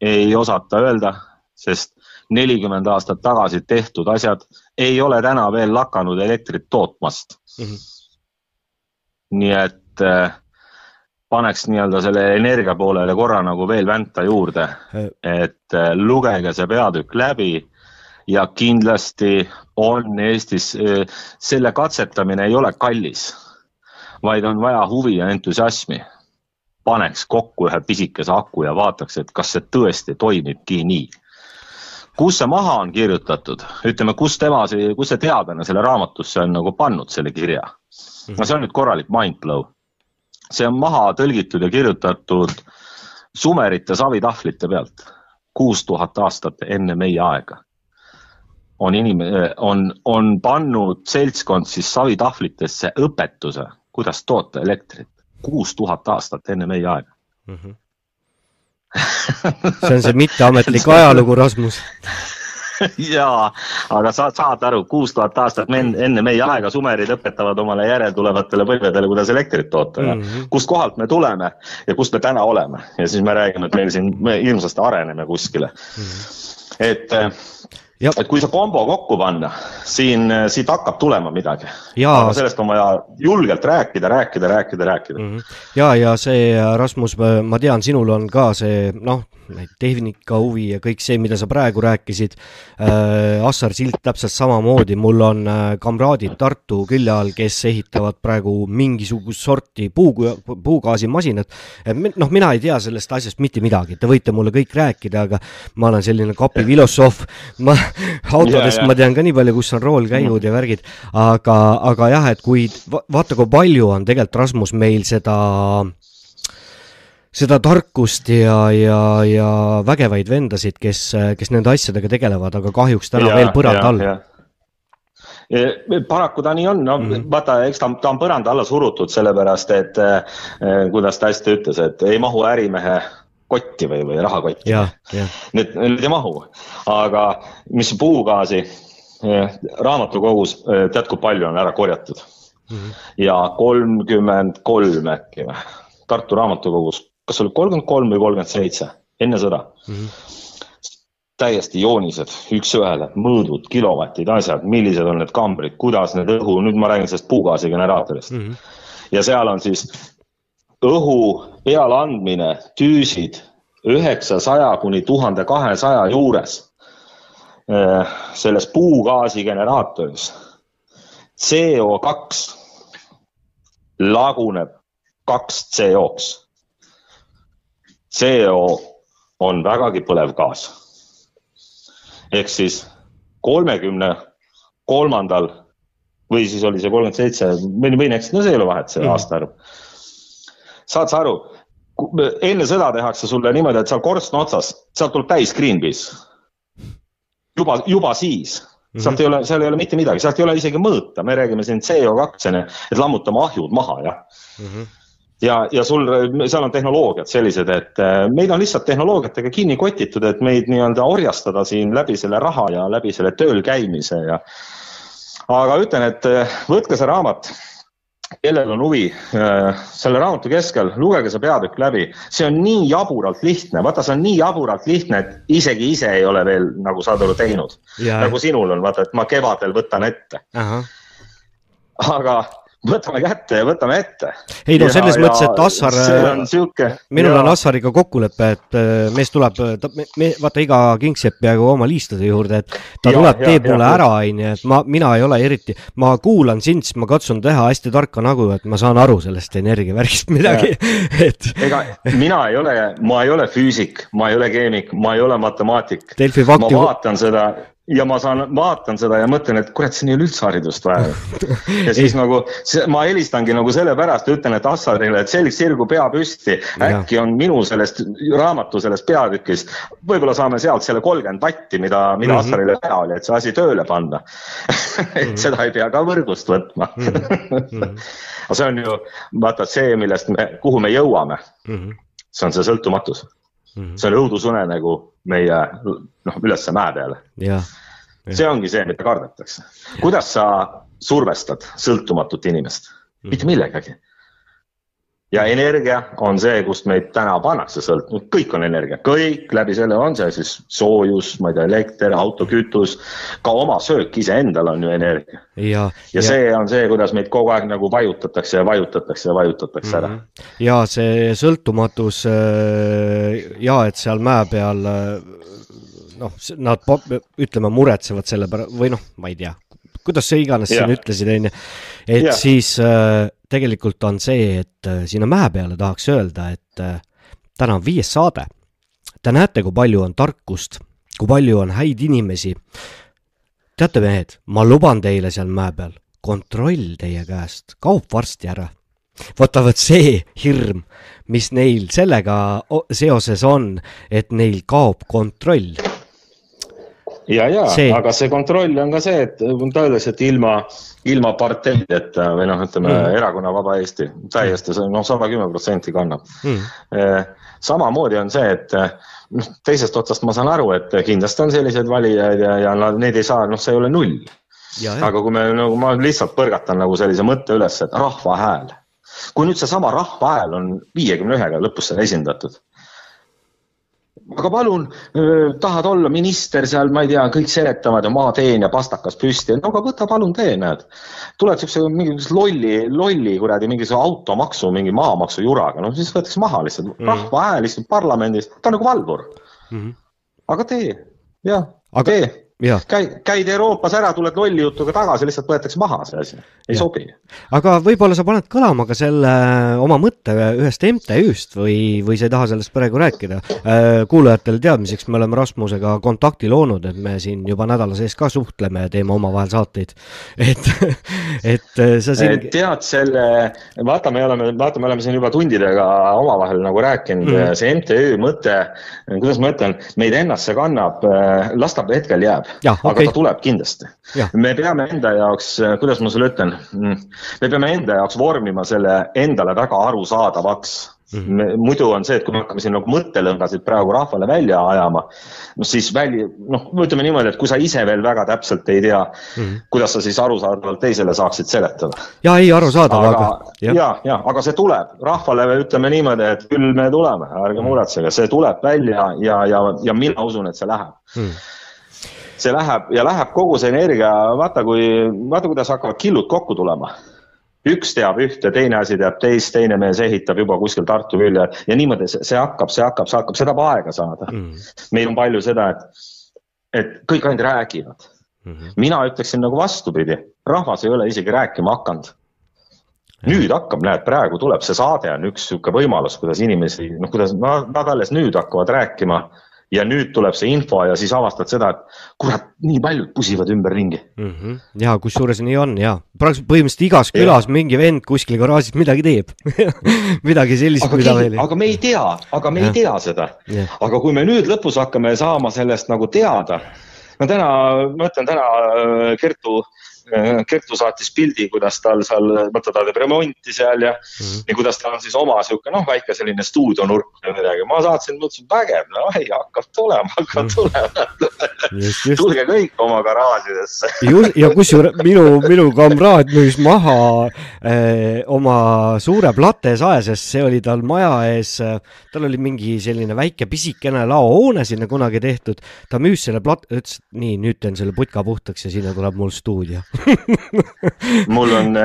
ei osata öelda, sest nelikümmend aastat tagasi tehtud asjad ei ole täna veel lakanud elektrit tootmast mm. -hmm. nii et äh, paneks nii-öelda selle energia poolele korra nagu veel vänta juurde, et äh, lugege see peatükk läbi ja kindlasti on Eestis, selle katsetamine ei ole kallis vaid on vaja huvi ja entusiasmi. paneks kokku ühe pisikese aku ja vaataks, et kas see tõesti toimibki nii. kus see maha on kirjutatud, ütleme, kus tema, kus see teadlane selle raamatusse on nagu pannud selle kirja. no see on nüüd korralik mindblow. See on maha tõlgitud ja kirjutatud sumerite savitahvlite pealt kuus tuhat aastat enne meie aega on inim-, on, on pannud seltskond siis savitahvlitesse õpetuse, kuidas toota elektrit kuus tuhat aastat enne meie aega mm. -hmm. see on see mitteametlik ajalugu, Rasmus jaa, aga sa saad aru, kuus tuhat aastat enne meie aega sumerid õpetavad omale järeltulevatele põlvedele, kuidas elektrit toota ja mm -hmm. kust kohalt me tuleme ja kust me täna oleme ja siis me räägime, et meil siin, me hirmsasti areneme kuskile mm. -hmm. et Ja. et kui see kombo kokku panna, siin, siit hakkab tulema midagi. aga sellest on vaja julgelt rääkida, rääkida, rääkida, rääkida mm. -hmm. ja, ja see, Rasmus, ma tean, sinul on ka see, noh, tehnika huvi ja kõik see, mida sa praegu rääkisid äh,. Assar Silt täpselt samamoodi, mul on äh, kamraadid Tartu külje all, kes ehitavad praegu mingisugust sorti puu, puugaasimasinat. noh, mina ei tea sellest asjast mitte midagi, te võite mulle kõik rääkida, aga ma olen selline kapifilosoof. ma autodest yeah, yeah. ma tean ka nii palju, kus on roolkäigud ja värgid, aga, aga jah, et kui vaata, kui palju on tegelikult Rasmus meil seda seda tarkust ja, ja, ja vägevaid vendasid, kes, kes nende asjadega tegelevad, aga kahjuks täna ja, veel põranda all. paraku ta nii on, no mm -hmm. vaata, eks ta, ta on põranda alla surutud, sellepärast et eh, kuidas ta hästi ütles, et ei mahu ärimehe kotti või, või rahakotti. Need, need ei mahu, aga mis puugaasi eh, raamatukogus eh, tead, kui palju on ära korjatud mm? -hmm. ja kolmkümmend kolm äkki või, Tartu raamatukogus kas oli kolmkümmend kolm või kolmkümmend seitse, enne sõda mm. -hmm. täiesti joonised üks-ühele, mõõdud, kilovatid, asjad, millised on need kambrid, kuidas need õhu, nüüd ma räägin sellest puugaasigeneraatorist mm. -hmm. ja seal on siis õhu pealeandmine, tüüsid üheksasaja kuni tuhande kahesaja juures eh, selles puugaasigeneraatoris. CO2 laguneb kaks CO-ks CO on vägagi põlev gaas. ehk siis kolmekümne kolmandal või siis oli see kolmkümmend seitse, võin, võin eksida, no see ei ole vahet, see mm. aastaarv. saad sa aru, enne sõda tehakse sulle niimoodi, et seal korstna otsas, sealt tuleb täis Greenpeace. juba, juba siis mm, -hmm. sealt ei ole, seal ei ole mitte midagi, sealt ei ole isegi mõõta, me räägime siin CO2, et lammutame ahjud maha, jah mm. -hmm ja, ja sul, seal on tehnoloogiad sellised, et äh, meid on lihtsalt tehnoloogiatega kinni kotitud, et meid nii-öelda orjastada siin läbi selle raha ja läbi selle tööl käimise ja. aga ütlen, et äh, võtke see raamat, kellel on huvi, äh, selle raamatu keskel, lugege see peatükk läbi, see on nii jaburalt lihtne, vaata, see on nii jaburalt lihtne, et isegi ise ei ole veel nagu saad aru teinud. nagu sinul on, vaata, et ma kevadel võtan ette. aga võtame kätte ja võtame ette. ei no selles ja, mõttes, et Assar, siuke, minul ja. on Assariga kokkulepe, et äh, mees tuleb, ta, me, vaata iga kings jääb peaaegu oma liistude juurde, et ta ja, tuleb, teeb mulle ära, onju, et ma, mina ei ole eriti, ma kuulan sind, siis ma katsun teha hästi tarka nägu, et ma saan aru sellest energiavärgist midagi, et. ega mina ei ole, ma ei ole füüsik, ma ei ole keemik, ma ei ole matemaatik. ma vaatan seda ja ma saan, vaatan seda ja mõtlen, et kurat, siin ei ole üldse haridust vaja. ja siis nagu ma helistangi nagu sellepärast, ütlen, et Assarile, et selg sirgu pea püsti, äkki on minu sellest raamatu sellest peatükist, võib-olla saame sealt selle kolmkümmend vatti, mida, mida mm -hmm. Assarile vaja oli, et see asi tööle panna et mm -hmm. seda ei pea ka võrgust võtma mm. -hmm. aga see on ju, vaata see, millest me, kuhu me jõuame mm. -hmm. see on see sõltumatus mm. -hmm. see on õudusunenägu meie noh, ülesse mäe peale. see ongi see, mida kardetakse. kuidas sa survestad sõltumatut inimest? mitte millegagi ja energia on see, kust meid täna pannakse sõltuma, kõik on energia, kõik läbi selle on see siis soojus, ma ei tea, elekter, autokütus, ka oma söök iseendal on ju energia. ja, ja, ja see on see, kuidas meid kogu aeg nagu vajutatakse ja vajutatakse ja vajutatakse ära mm. -hmm. ja see sõltumatus äh, ja et seal mäe peal äh, noh, nad ütleme, muretsevad selle pärast või noh, ma ei tea, kuidas sa iganes ja. siin ütlesid, onju. et ja. siis äh, tegelikult on see, et äh, sinna mäe peale tahaks öelda, et äh, täna on viies saade. Te näete, kui palju on tarkust, kui palju on häid inimesi. teate, mehed, ma luban teile seal mäe peal, kontroll teie käest kaob varsti ära. vaata, vot see hirm, mis neil sellega seoses on, et neil kaob kontroll. ja, ja See- aga see kontroll on ka see, et ta ütles, et ilma, ilma parteideta või noh, ütleme mm. erakonna Vaba Eesti täiesti noh, sada kümme protsenti kannab Mm. Samamoodi on see, et noh, teisest otsast ma saan aru, et kindlasti on selliseid valijaid ja, ja nad, neid ei saa, noh, see ei ole null. aga kui me nagu, ma lihtsalt põrgatan nagu sellise mõtte üles, et rahva hääl. kui nüüd seesama rahva hääl on viiekümne ühega lõpus seal esindatud. Aga palun, tahad olla minister seal, ma ei tea, kõik seletavad ja ma teen ja pastakas püsti, no aga võta palun tee, näed. tuled siukse mingi lolli, lolli kuradi mingisuguse automaksu, mingi maamaksu juraga, no siis võetakse maha lihtsalt mm.. rahva hääl istub parlamendis, ta on nagu valvur. Mhm. aga tee, jah tee jah, käid, Euroopas ära, tuled lolli jutuga tagasi, lihtsalt võetakse maha see asi, ei Jah. sobi. aga võib-olla sa paned kõlama ka selle oma mõtte ühest MTÜ-st või, või sa ei taha sellest praegu rääkida. kuulajatele teadmiseks, me oleme Rasmusega kontakti loonud, et me siin juba nädala sees ka suhtleme ja teeme omavahel saateid. et, et äh, sa siin, tead selle, vaata, me oleme, vaata, me oleme siin juba tundidega omavahel nagu rääkinud mm., see MTÜ mõte, kuidas ma ütlen, meid endasse kannab, las ta hetkel jääb, Jah, aga okei. ta tuleb kindlasti me peame enda jaoks, kuidas ma sulle ütlen, me peame enda jaoks vormima selle endale väga arusaadavaks Mhm. Me, muidu on see, et kui me hakkame siin nagu mõttelõngasid praegu rahvale välja ajama, noh siis välja, noh, ütleme niimoodi, et kui sa ise veel väga täpselt ei tea mm, Mhm. -hmm. kuidas sa siis arusaadavalt teisele saaksid seletada. ja ei arusaadav, aga aga ja, ja, aga see tuleb, rahvale ütleme niimoodi, et küll me tuleme, ärge muretsege, see tuleb välja ja, ja, ja mina usun, et see läheb Mm. See läheb ja läheb kogu see energia, vaata kui, vaata kuidas hakkavad killud kokku tulema. üks teab ühte, teine asi teab teist, teine mees ehitab juba kuskil Tartu külje ja niimoodi see, see hakkab, see hakkab, see hakkab, see tahab aega saada mm.. meil on palju seda, et, et kõik ainult räägivad mm. -hmm. mina ütleksin nagu vastupidi, rahvas ei ole isegi rääkima hakanud nüüd hakkab, näed, praegu tuleb see saade on üks sihuke võimalus, kuidas inimesi, noh, kuidas nad, nad alles nüüd hakkavad rääkima ja nüüd tuleb see info ja siis avastad seda, et kurat, nii paljud pusivad ümberringi. mm. -hmm. ja kusjuures nii on ja praktiliselt põhimõtteliselt igas külas mingi vend kuskil garaažis midagi teeb midagi sellist, mida veel aga me ei tea, aga me Jah. ei tea seda. Aga kui me nüüd lõpus hakkame saama sellest nagu teada, no täna, ma ütlen täna äh, Kertu, Kertu saatis pildi, kuidas tal seal, vaata ta teeb remonti seal ja mm, Mhm. -hmm. ja kuidas tal on siis oma sihuke noh, väike selline stuudionurk või midagi. ma saatsin, mõtlesin vägev, no ei hakkab tulema, hakkab tulema. just, just tulge kõik oma garaažidesse. ja kusjuures minu, minu kamraad müüs maha eh, oma suure platesae, sest see oli tal maja ees, tal oli mingi selline väike pisikene laohoone sinna kunagi tehtud. ta müüs selle plat-, ütles, et nii, nüüd teen selle putka puhtaks ja sinna tuleb mul stuudio. mul on,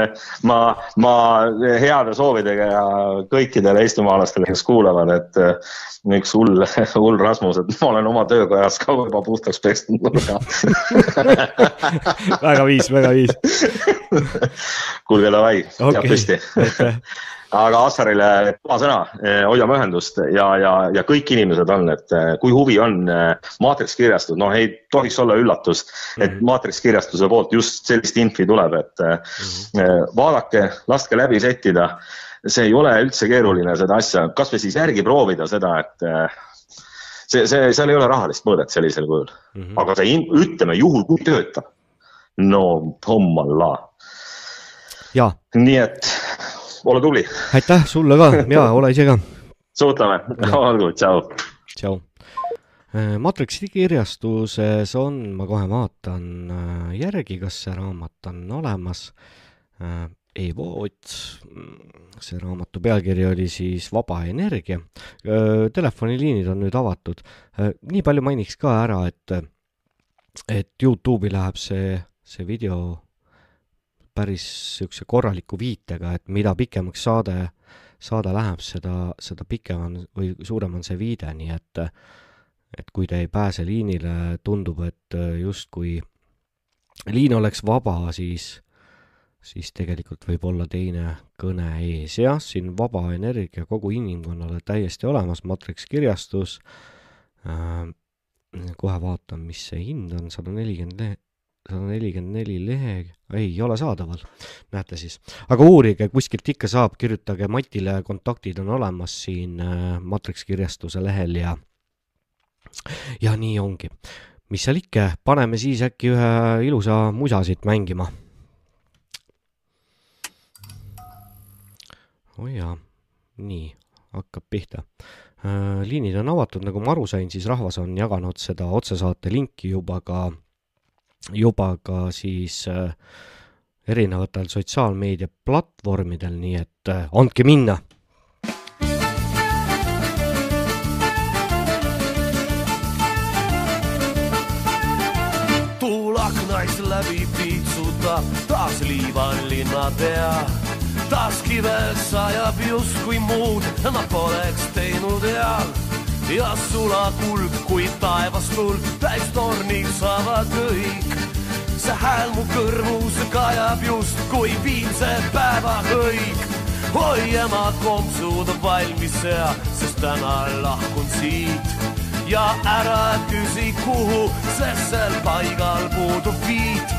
ma, ma heade soovidega ja kõikidele eestimaalastele, kes kuulavad, et eh, üks hull, hull Rasmus, et ma olen oma töökojas ka juba puhtaks pestud nurga. väga viis, väga viis. kuulge, davai, Okei. jääb püsti. Aga Assarile oma sõna, hoiame ühendust. Ja, ja, ja kõik inimesed on, et eh, kui huvi on eh, Maatriks kirjastus, noh, ei tohiks olla üllatus, et Maatriks kirjastuse poolt just sellist infi tuleb, et eh, vaadake, laske läbi settida. see ei ole üldse keeruline seda asja, kasvõi siis järgi proovida seda, et eh, see, see, seal ei ole rahalist mõõdet sellisel kujul. Mm, -hmm. aga see, ütleme juhul, kui töötab. no hommalla, ja nii et ole tubli, aitäh sulle ka ja ole ise ka. suhtleme, olgu, tšau. tšau. Matrixi kirjastuses on, ma kohe vaatan äh, järgi, kas see raamat on olemas. Evo Ots, see raamatu pealkiri oli siis Vaba energia. Telefoniliinid on nüüd avatud. nii palju mainiks ka ära, et, et Youtube'i läheb see, see video päris niisuguse korraliku viitega, et mida pikemaks saade saade läheb, seda, seda pikem on või suurem on see viide, nii et et kui te ei pääse liinile, tundub, et justkui liin oleks vaba, siis siis tegelikult võib olla teine kõne ees. jah, siin vaba energia kogu inimkonnale täiesti olemas, Matrix kirjastus äh,. kohe vaatan, mis see hind on, sada nelikümmend sada nelikümmend neli lehe, ei ole saadaval, näete siis. aga uurige, kuskilt ikka saab, kirjutage Matile, kontaktid on olemas siin äh, Matrix kirjastuse lehel ja ja nii ongi. mis seal ikka, paneme siis äkki ühe ilusa musa siit mängima. oi oh jaa, nii, hakkab pihta äh,. liinid on avatud, nagu ma aru sain, siis rahvas on jaganud seda otsesaate linki juba ka juba ka siis äh, erinevatel sotsiaalmeedia platvormidel, nii et äh, andke minna. aknais läbi piitsutab taas liival linnapea. taas kives sajab justkui muud ma poleks teinud eal ja sula kulg, kui taevast tuld täis tornid saavad kõik. see hääl mu kõrvus kajab justkui viimse päeva hõik. oi ema, kompsud valmis sea, sest täna lahkun siit. ja ära küsi, kuhu, sest sel paigal puudub viit.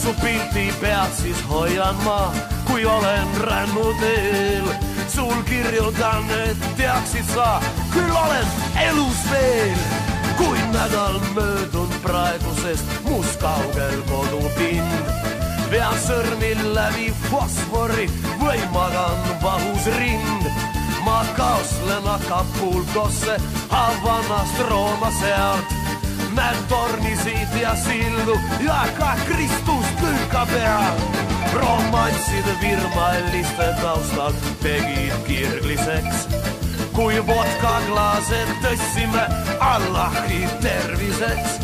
su pilti pead siis hoian ma, kui olen rännuteel sul kirjutan, et teaksid sa, küll olen elus veel. kui nädal möödunud praegusest must kaugel kodupind, vean sõrmi läbi fosfori või magan vahus rind. ma kaoslen Acapulcosse Havannast Rooma sealt näed tornisid ja sildu ja ka Kristus külka peal. Romansside virmaliste taustal tegid kirgliseks, kui vodkaklaased tõstsime Allahi terviseks,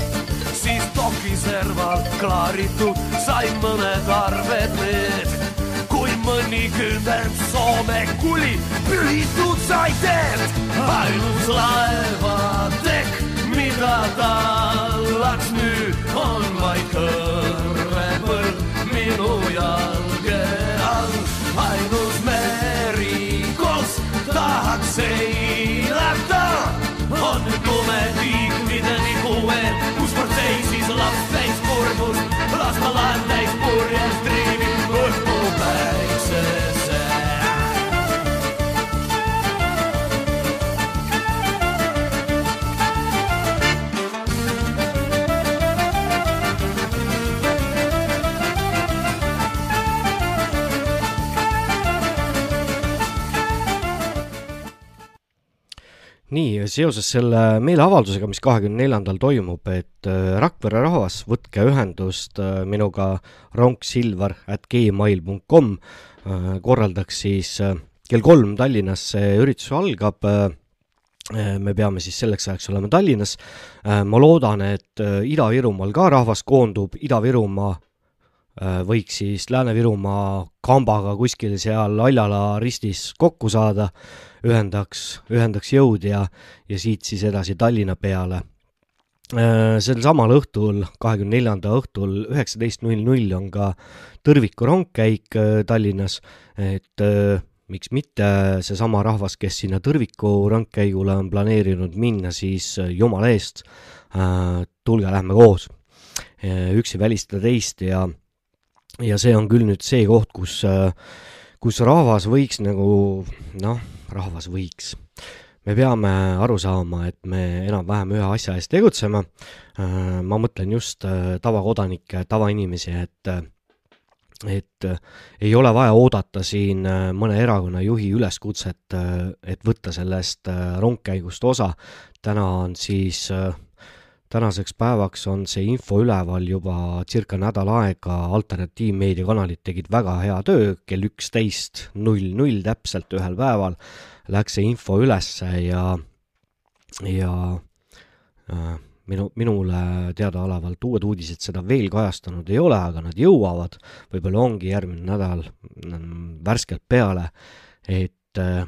siis Toki serval klaaritud sai mõned arved need kui mõnikümmend Soome kuli pühitud sai teed. ainus laevatekk mida tallaks nüüd on vaid kõrrepõld minu jalge all. ainus meri, nii, seoses selle meeleavaldusega, mis kahekümne neljandal toimub, et äh, Rakvere rahvas, võtke ühendust äh, minuga ronksilver at gmail.com, äh, korraldaks siis kell kolm Tallinnas see üritus algab, me peame siis selleks ajaks olema Tallinnas, ma loodan, et Ida-Virumaal ka rahvas koondub, Ida-Virumaa võiks siis Lääne-Virumaa kambaga kuskil seal Aljala ristis kokku saada, ühendaks, ühendaks jõud ja, ja siit siis edasi Tallinna peale. sel samal õhtul, kahekümne neljanda õhtul üheksateist null null on ka Tõrviku rongkäik Tallinnas, et miks mitte seesama rahvas, kes sinna Tõrviku rongkäigule on planeerinud minna, siis jumala eest, tulge, lähme koos. üks ei välista teist ja ja see on küll nüüd see koht, kus, kus rahvas võiks nagu noh, rahvas võiks. me peame aru saama, et me enam-vähem ühe asja eest tegutseme. ma mõtlen just tavakodanikke, tavainimesi, et et ei ole vaja oodata siin mõne erakonna juhi üleskutset, et võtta sellest rongkäigust osa. täna on siis äh, tänaseks päevaks on see info üleval juba circa nädal aega, alternatiivmeediakanalid tegid väga hea töö, kell üksteist null null täpselt ühel päeval läks see info ülesse ja, ja äh, minu, minule teadaolevalt uued uudised seda veel kajastanud ei ole, aga nad jõuavad, võib-olla ongi järgmine nädal värskelt peale, et, äh,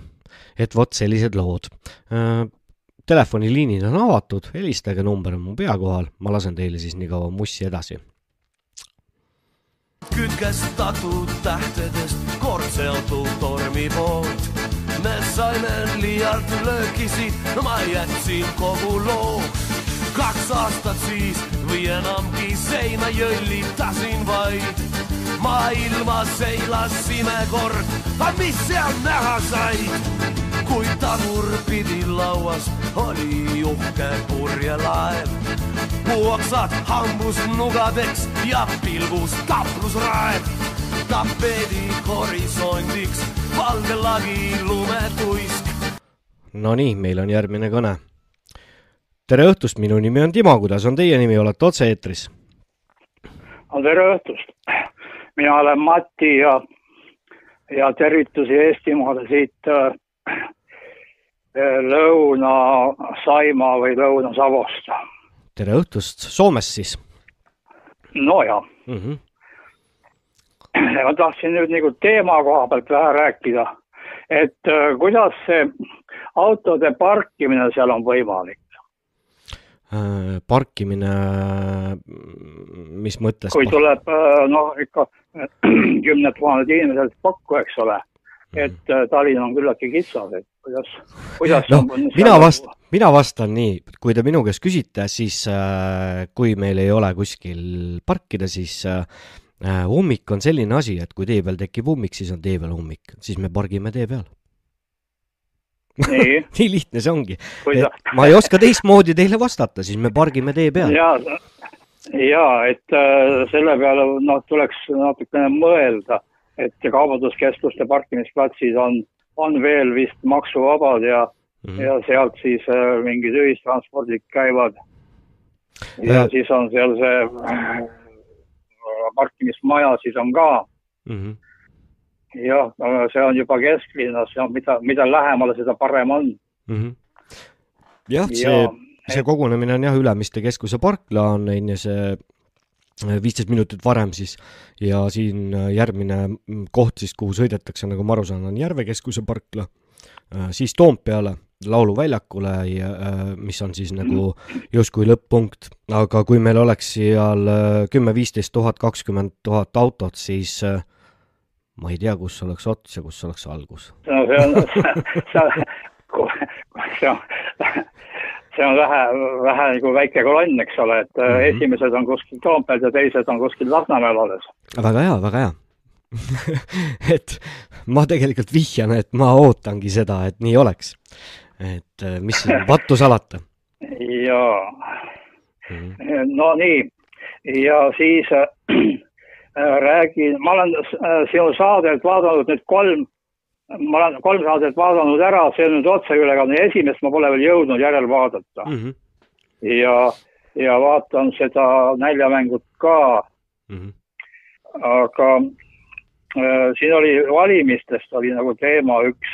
et vot sellised lood. Äh, telefoniliinid on avatud, helistage, number on mu pea kohal, ma lasen teile siis nii kaua mussi edasi kütkestatud tähtedest kord seotud tormi poolt. me saime liialt löökisid, no ma jätsin kogu loo. kaks aastat siis või enamgi seina jõllitasin vaid. maailmas seilasime kord, aga mis seal näha sai? Kui tagurpidi lauas oli uhke purjelaev. puuoksad hambus nugadeks ja pilgus kaplusraev. tapeedi horisondiks valge lagi lumetuisk. Nonii, meil on järgmine kõne. tere õhtust, minu nimi on Timo, kuidas on teie nimi, olete otse-eetris? tere õhtust. mina olen Mati ja, ja tervitusi Eestimaale siit äh, Lõuna-Saima või Lõuna-Savost. tere õhtust, Soomest siis no ja mm? -hmm. ma tahtsin nüüd nagu teema koha pealt vähe rääkida, et äh, kuidas see autode parkimine seal on võimalik? Äh, parkimine, mis mõttes? kui tuleb äh, noh, ikka kümned tuhanded inimesed kokku, eks ole, et äh, Tallinn on küllaltki kitsas, et kuidas, kuidas on- mina vast-, mina vastan nii, kui te minu käest küsite, siis äh, kui meil ei ole kuskil parkida, siis äh, ummik on selline asi, et kui tee peal tekib ummik, siis on tee peal ummik, siis me pargime tee peal. nii, nii lihtne see ongi. ma ei oska teistmoodi teile vastata, siis me pargime tee peal. ja, ja et äh, selle peale noh, tuleks natukene mõelda, et kaubanduskeskuste parkimisplatsid on, on veel vist maksuvabad ja Mhm. ja sealt siis äh, mingid ühistranspordid käivad. ja Ja- siis on seal see äh, parkimismaja siis on ka Mhm. jah, see on juba kesklinnas ja mida, mida lähemale, seda parem on. Mhm. jah, see ja, see kogunemine on jah, Ülemiste keskuse parkla on on ju see äh, viisteist minutit varem siis. Ja siin äh, järgmine mm, koht siis, kuhu sõidetakse, nagu ma aru saan, on Järve keskuse parkla, siis Toompeale, Lauluväljakule ja äh, mis on siis nagu justkui lõpp-punkt, aga kui meil oleks seal äh, kümme, viisteist tuhat, kakskümmend tuhat autot, siis äh, ma ei tea, kus oleks ots ja kus oleks algus. no see on, see on, see on, see on vähe, vähe nagu väike kolonn, eks ole, et mm. -hmm. esimesed on kuskil Toompeal ja teised on kuskil Lasnamäel alles. väga hea, väga hea et ma tegelikult vihjan, et ma ootangi seda, et nii oleks. et äh, mis siin vattu salata. ja no nii, ja siis äh, räägin, ma olen äh, sinu saadet vaadanud nüüd kolm, ma olen kolm saadet vaadanud ära, see on nüüd otseülekanne, esimest ma pole veel jõudnud järel vaadata mm. -hmm. ja, ja vaatan seda näljamängut ka, Mm -hmm. aga äh, siin oli valimistest oli nagu teema üks,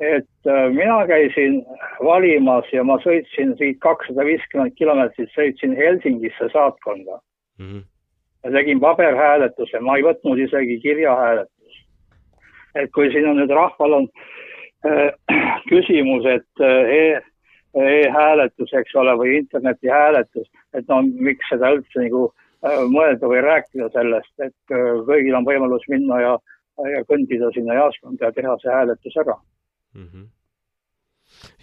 et äh, mina käisin valimas ja ma sõitsin siit kakssada viiskümmend kilomeetrit, sõitsin Helsingisse saatkonda Mm -hmm. ja tegin paberhääletuse, ma ei võtnud isegi kirjahääletust. Et kui siin on nüüd rahval on äh, küsimus, et äh, e e-hääletus, eks ole, või internetihääletus, et no miks seda üldse nagu äh, mõelda või rääkida sellest, et kõigil on võimalus minna ja, ja kõndida sinna jaoskonda ja teha see hääletus ära. Mm -hmm.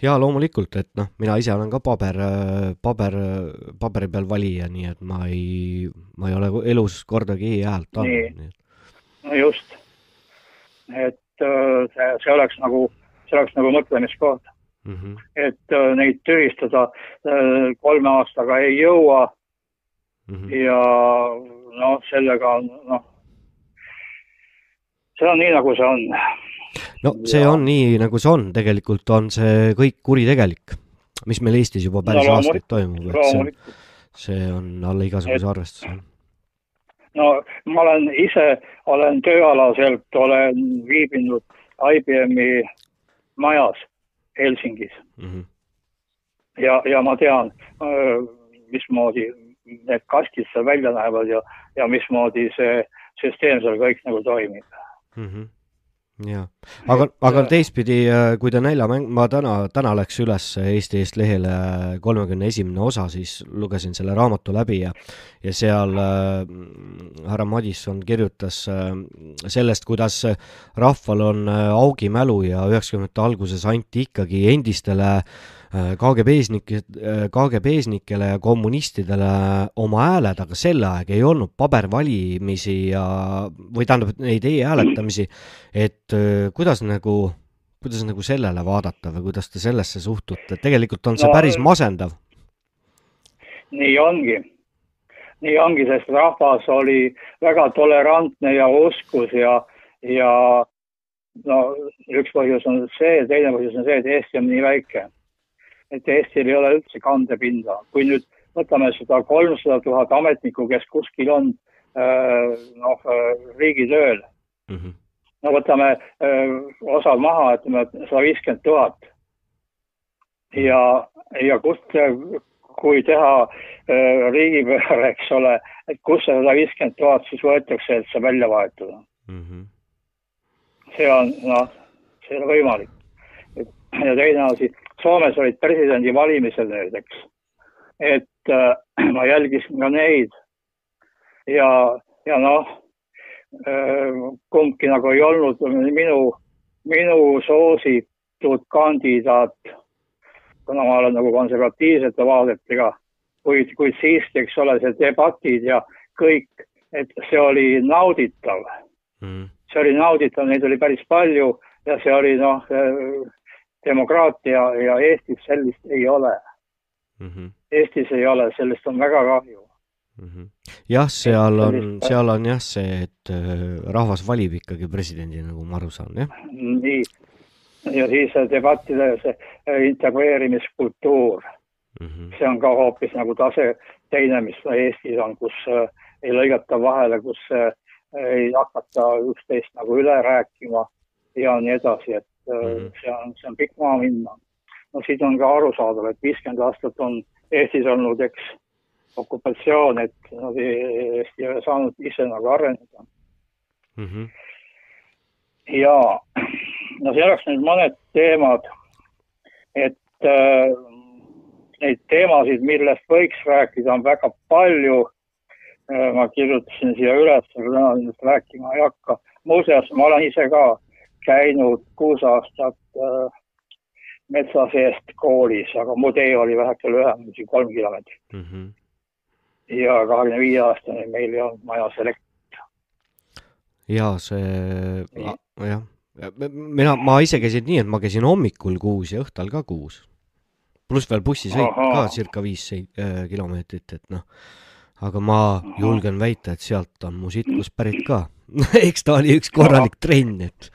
ja loomulikult, et noh, mina ise olen ka paber, paber, paberi peal valija, nii et ma ei, ma ei ole elus kordagi e-häält andnud. no just, et äh, see, see oleks nagu, see oleks nagu mõtlemiskoht. Mm -hmm. et äh, neid tühistada äh, kolme aastaga ei jõua Mm -hmm. ja noh, sellega on noh, see on nii, nagu see on. no see Ja- on nii, nagu see on, tegelikult on see kõik kuritegelik, mis meil Eestis juba päris No aastaid toimub, et see see on alla igasuguse arvestuse. No ma olen ise, olen tööalaselt, olen viibinud IBM-i majas Helsingis Mm -hmm. ja, ja ma tean, mismoodi need kastid seal välja näevad ja, ja mismoodi see süsteem seal kõik nagu toimib. Mm -hmm. Jah, aga, aga teistpidi, äh, kui ta näljamäng, ma täna, täna läks üles Eesti Eest lehele kolmekümne esimene osa, siis lugesin selle raamatu läbi ja ja seal äh, härra Madisson kirjutas äh, sellest, kuidas rahval on äh, augimälu ja üheksakümnendate alguses anti ikkagi endistele äh, Äh, KGB-snike, äh, KGB-snikele ja kommunistidele oma hääled, aga sel ajal ei olnud pabervalimisi ja, või tähendab, neid e-hääletamisi, et äh, kuidas nagu, kuidas nagu sellele vaadata või kuidas te sellesse suhtute, tegelikult on see no, päris masendav. nii ongi, nii ongi, sest rahvas oli väga tolerantne ja uskus ja, ja no üks põhjus on see, teine põhjus on see, et Eesti on nii väike et Eestil ei ole üldse kandepinda. kui nüüd võtame seda kolmsada tuhat ametnikku, kes kuskil on äh, noh, äh, riigitööl mm. -hmm. no võtame äh, osad maha, ütleme sada viiskümmend tuhat. ja, ja kust, kui teha riigipööre, eks ole, et kust see sada viiskümmend tuhat siis võetakse, et see välja vahetada mm. -hmm. see on, noh, see ei ole võimalik. ja teine asi Soomes olid presidendivalimised nüüd, eks. et äh, ma jälgisin ka neid. Ja, ja noh äh,, kumbki nagu ei olnud minu, minu soositud kandidaat, kuna ma olen nagu konservatiivsete vaadetega, kuid, kuid siiski, eks ole, see debatid ja kõik, et see oli nauditav. Mm.. see oli nauditav, neid oli päris palju ja see oli noh, demokraatia ja Eestis sellist ei ole mm. -hmm. Eestis ei ole, sellest on väga kahju mm. -hmm. jah, seal on, seal on jah see, et äh, rahvas valib ikkagi presidendi, nagu ma aru saan, jah? nii, ja siis debattide see äh, integreerimiskultuur mm, -hmm. see on ka hoopis nagu tase teine, mis Eestis on, kus äh, ei lõigata vahele, kus ei hakata üksteist nagu üle rääkima ja nii edasi, et mm. see on, see on pikk maa minna. no siit on ka arusaadav, et viiskümmend aastat on Eestis olnud, eks, okupatsioon, et nad ei, Eesti ei ole saanud ise nagu areneda mm. -hmm. ja no see oleks nüüd mõned teemad, et äh, neid teemasid, millest võiks rääkida, on väga palju äh,. ma kirjutasin siia üles, rääkima ei hakka. muuseas, ma olen ise ka käinud kuus aastat äh, metsa seest koolis, aga mu tee oli väheke lühem, kolm kilomeetrit mm. -hmm. ja kahekümne viie aastani meil ei olnud majas elektrit. ja see, jah, mina, ma ise käisin nii, et ma käisin hommikul kuus ja õhtul ka kuus. pluss veel bussisõit ka circa viis äh, kilomeetrit, et noh, aga ma Aha. julgen väita, et sealt on mu sitkus pärit ka eks ta oli üks korralik trenn, et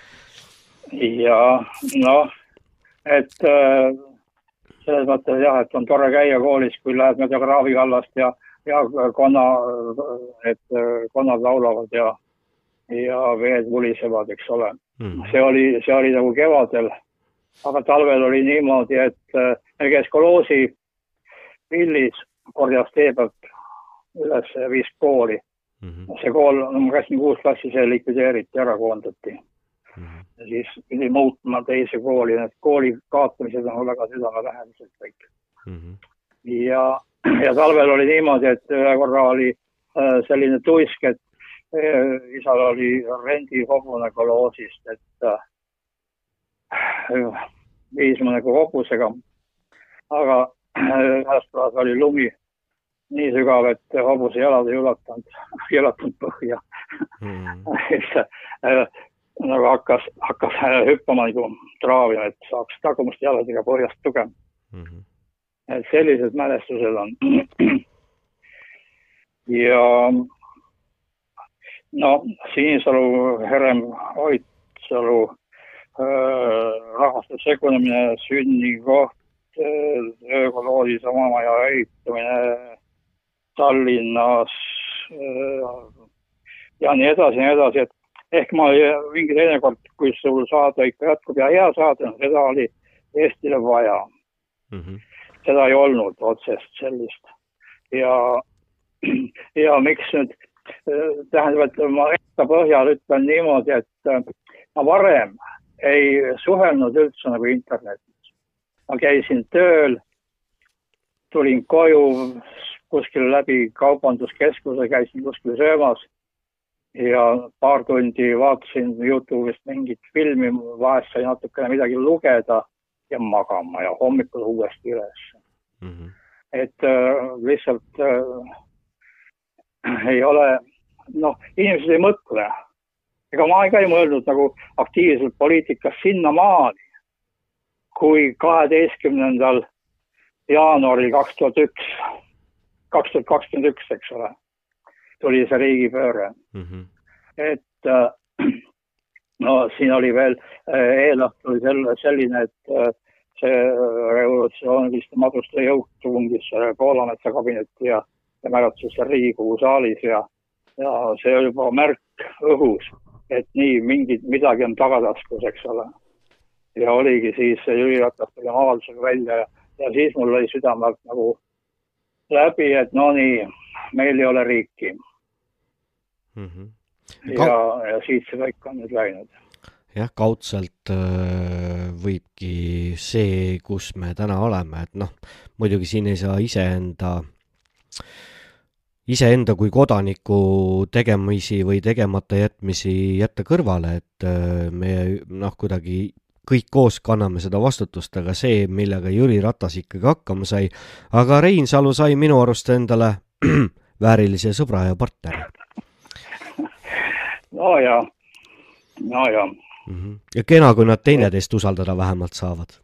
ja noh, et äh, selles mõttes jah, et on tore käia koolis, kui lähed mööda Kraavi kallast ja, ja konna, et äh, konnad laulavad ja, ja veed vulisevad, eks ole mm.. see oli, see oli nagu kevadel, aga talvel oli niimoodi, et äh, käis Koloosi pillis, korjas tee pealt üles ja viis kooli mm. -hmm. see kool, ma käisin kuus klassi, see likvideeriti, ära koondati mm. -hmm ja siis pidi muutma teise kooli, need kooli kaotamised on väga südamelähedased kõik mm. -hmm. ja, ja talvel oli niimoodi, et ühe korra oli äh, selline tuisk, et äh, isal oli rendihobune koloosist, et äh, viis mu nagu hobusega. aga äh, ühes kohas oli lumi nii sügav, et hobuse jalad ei ulatanud, ei ulatanud põhja mm. -hmm. Nagu hakkas, hakkas hüppama nagu traavima, et saaks tagumiste jaladega põhjast tuge mm. -hmm. et sellised mälestused on. ja no Sinisalu, Herem, Oitsalu äh,, rahvaste segunemine, sünnikoht äh,, ökoloogilise omamaja ehitamine Tallinnas äh, ja nii edasi ja nii edasi, et ehk ma mingi teinekord, kui sul saada ikka jätkub ja hea saada, seda oli Eestile vaja mm. -hmm. seda ei olnud otsest sellist ja, ja miks nüüd, tähendab, et ma enda põhjal ütlen niimoodi, et ma varem ei suhelnud üldse nagu internetis. ma käisin tööl, tulin koju kuskil läbi kaubanduskeskuse, käisin kuskil söömas ja paar tundi vaatasin Youtube'ist mingit filmi, vahest sai natukene midagi lugeda ja magama ja hommikul uuesti üles mm. -hmm. et äh, lihtsalt äh, ei ole, noh, inimesed ei mõtle. ega ma ka ei mõelnud nagu aktiivselt poliitikas sinnamaani, kui kaheteistkümnendal jaanuaril kaks tuhat üks, kaks tuhat kakskümmend üks, eks ole tuli see riigipööre mm. -hmm. et äh, no siin oli veel äh, eelõhtu oli selle, selline, et äh, see revolutsiooniliste maduste jõud tungis Poolametsa kabinetti ja, ja mäletas seal Riigikogu saalis ja, ja see oli juba märk õhus, et nii mingid, midagi on tagataskus, eks ole. ja oligi siis Jüri Ratas tuli avaldusega välja ja, ja siis mul oli südame alt nagu läbi, et no nii, meil ei ole riiki mm. -hmm. ja, ja siit see kõik on nüüd läinud. jah, kaudselt äh, võibki see, kus me täna oleme, et noh, muidugi siin ei saa iseenda iseenda kui kodaniku tegemisi või tegemata jätmisi jätta kõrvale, et äh, me noh, kuidagi kõik koos kanname seda vastutust, aga see, millega Jüri Ratas ikkagi hakkama sai, aga Reinsalu sai minu arust endale väärilise sõbra ja partneri no ja, no ja mm. -hmm. ja kena, kui nad teineteist usaldada vähemalt saavad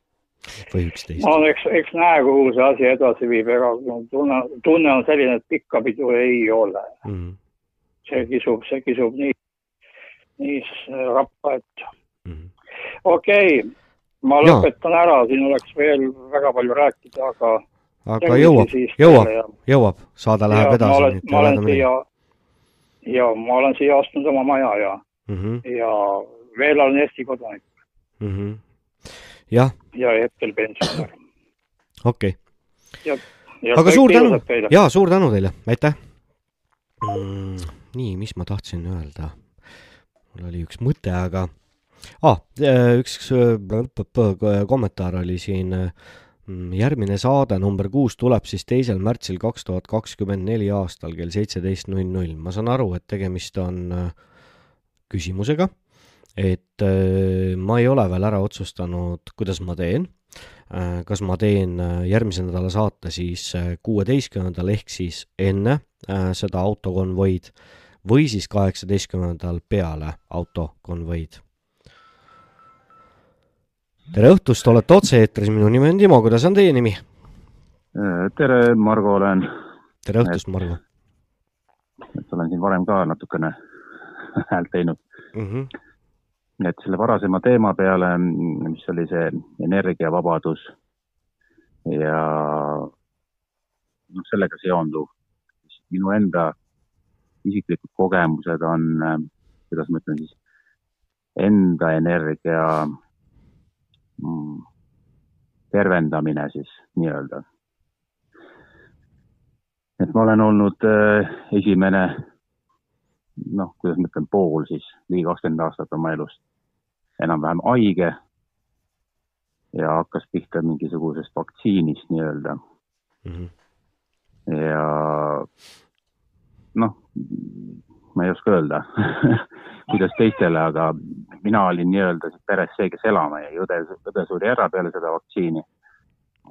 või üksteist. no eks, eks näe, kuhu see asi edasi viib, ega tunne, tunne on selline, et pikka pidu ei ole mm. -hmm. see kisub, see kisub nii, nii rappa, et mm -hmm. okei okay,, ma ja. lõpetan ära, siin oleks veel väga palju rääkida, aga aga jõuab, jõuab, jõuab, saade läheb ja, edasi. ma olen, ma olen siia ja ma olen siia ostnud oma maja ja mm, -hmm. ja veel olen Eesti kodanik mm. -hmm. jah. ja hetkel pensionär. okei okay.. aga suur tänu, jaa, suur tänu teile, aitäh mm,. nii, mis ma tahtsin öelda? mul oli üks mõte, aga ah, üks äh, kommentaar oli siin äh, järgmine saade number kuus tuleb siis teisel märtsil kaks tuhat kakskümmend neli aastal kell seitseteist null null. ma saan aru, et tegemist on äh, küsimusega, et äh, ma ei ole veel ära otsustanud, kuidas ma teen. Äh, kas ma teen järgmise nädala saate siis kuueteistkümnendal ehk siis enne seda autokonvoid või siis kaheksateistkümnendal peale autokonvoid tere õhtust, olete otse-eetris, minu nimi on Timo, kuidas on teie nimi? Äh, tere, Margo olen. tere õhtust, Margo. et olen siin varem ka natukene häält teinud mm. -hmm. et selle varasema teema peale, mis oli see energiavabadus ja noh, sellega seonduv, minu enda isiklikud kogemused on, kuidas ma ütlen siis, enda energia. Tervendamine siis nii-öelda. et ma olen olnud äh, esimene, noh, kuidas ma ütlen, pool siis, ligi kakskümmend aastat oma elust enam-vähem haige ja hakkas pihta mingisugusest vaktsiinist nii-öelda mm. -hmm. ja noh, ma ei oska öelda kuidas teistele, aga mina olin nii-öelda peres see, kes elama jäi, õde, õde suri ära peale seda vaktsiini.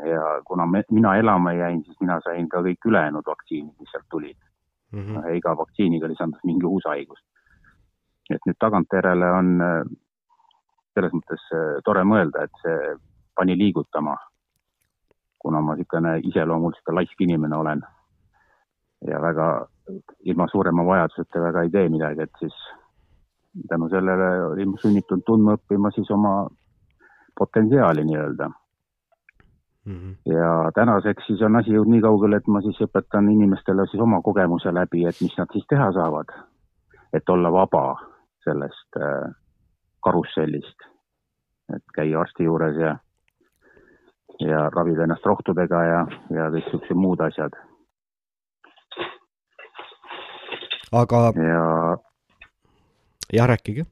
ja kuna me, mina elama jäin, siis mina sain ka kõik ülejäänud vaktsiinid, mis sealt tulid mm. -hmm. Iga vaktsiiniga lisandus mingi uus haigus. et nüüd tagantjärele on selles mõttes tore mõelda, et see pani liigutama. kuna ma niisugune iseloomult niisugune laisk inimene olen ja väga ilma suurema vajaduseta väga ei tee midagi, et siis tänu sellele olin sunnitud tundma õppima siis oma potentsiaali nii-öelda mm. -hmm. ja tänaseks siis on asi jõudnud nii kaugele, et ma siis õpetan inimestele siis oma kogemuse läbi, et mis nad siis teha saavad. et olla vaba sellest äh, karussellist, et käia arsti juures ja, ja ravida ennast rohtudega ja, ja kõik siuksed muud asjad. Aga ja jah, rääkige.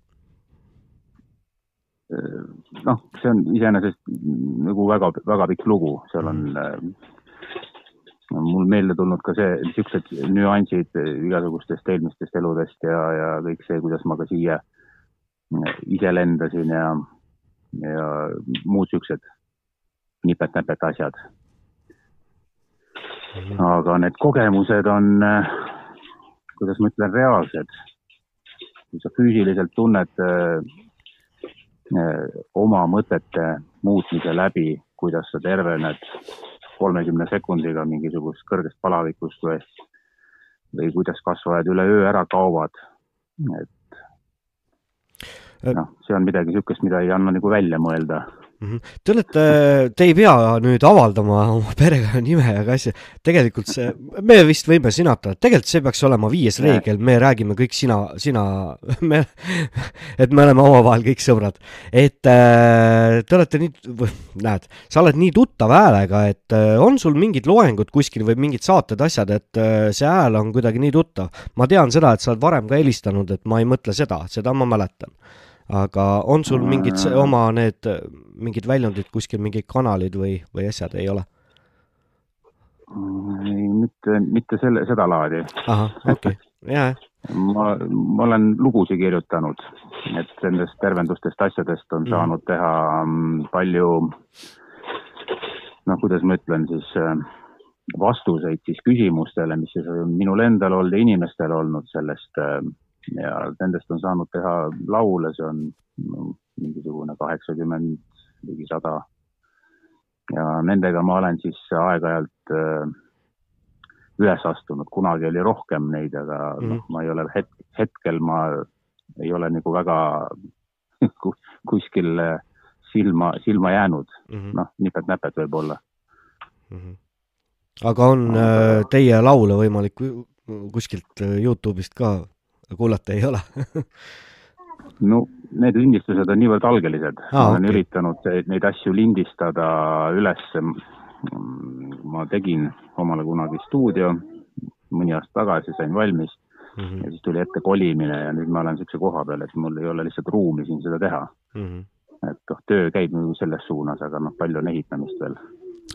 noh, see on iseenesest nagu väga, väga pikk lugu, seal on mul meelde tulnud ka see, niisugused nüansid igasugustest eelmistest eludest ja, ja kõik see, kuidas ma ka siia ise lendasin ja, ja muud niisugused nipet-näpet asjad. aga need kogemused on, kuidas ma ütlen, reaalsed. kui sa füüsiliselt tunned oma mõtete muutmise läbi, kuidas sa tervened kolmekümne sekundiga mingisugust kõrgest palavikust või, või kuidas kasvajad üleöö ära kaovad. et noh, see on midagi niisugust, mida ei anna nagu välja mõelda. Te olete, te ei pea nüüd avaldama oma perekonnanime ega asja, tegelikult see, me vist võime sinata, tegelikult see peaks olema viies reegel, me räägime kõik sina, sina, me, et me oleme omavahel kõik sõbrad. et äh, te olete nii, näed, sa oled nii tuttava häälega, et äh, on sul mingid loengud kuskil või mingid saated, asjad, et äh, see hääl on kuidagi nii tuttav. ma tean seda, et sa oled varem ka helistanud, et ma ei mõtle seda, seda ma mäletan aga on sul mingid oma need, mingid väljundid kuskil, mingid kanalid või, või asjad ei ole? ei, mitte, mitte selle, sedalaadi. ahah, okei okay., jaa. ma, ma olen lugusid kirjutanud, et nendest tervendustest asjadest on mm. saanud teha mm, palju, noh, kuidas ma ütlen siis, äh, vastuseid siis küsimustele, mis siis on minul endal olnud ja inimestel olnud sellest äh, ja nendest on saanud teha laule, see on no, mingisugune kaheksakümmend, ligi sada. ja nendega ma olen siis aeg-ajalt äh, üles astunud, kunagi oli rohkem neid, aga mm. noh, ma ei ole hetk, hetkel ma ei ole nagu väga kuskil äh, silma, silma jäänud mm -hmm. noh, nipet-näpet võib-olla mm. -hmm. aga on äh, teie laule võimalik kuskilt Youtube'ist ka kuulata ei ole no need lindistused on niivõrd algelised ah,, ma olen okay. üritanud neid asju lindistada üles. ma tegin omale kunagi stuudio, mõni aasta tagasi sain valmis mm -hmm. ja siis tuli ette kolimine ja nüüd ma olen niisuguse koha peal, et mul ei ole lihtsalt ruumi siin seda teha mm. -hmm. et noh, töö käib nagu selles suunas, aga noh, palju on ehitamist veel.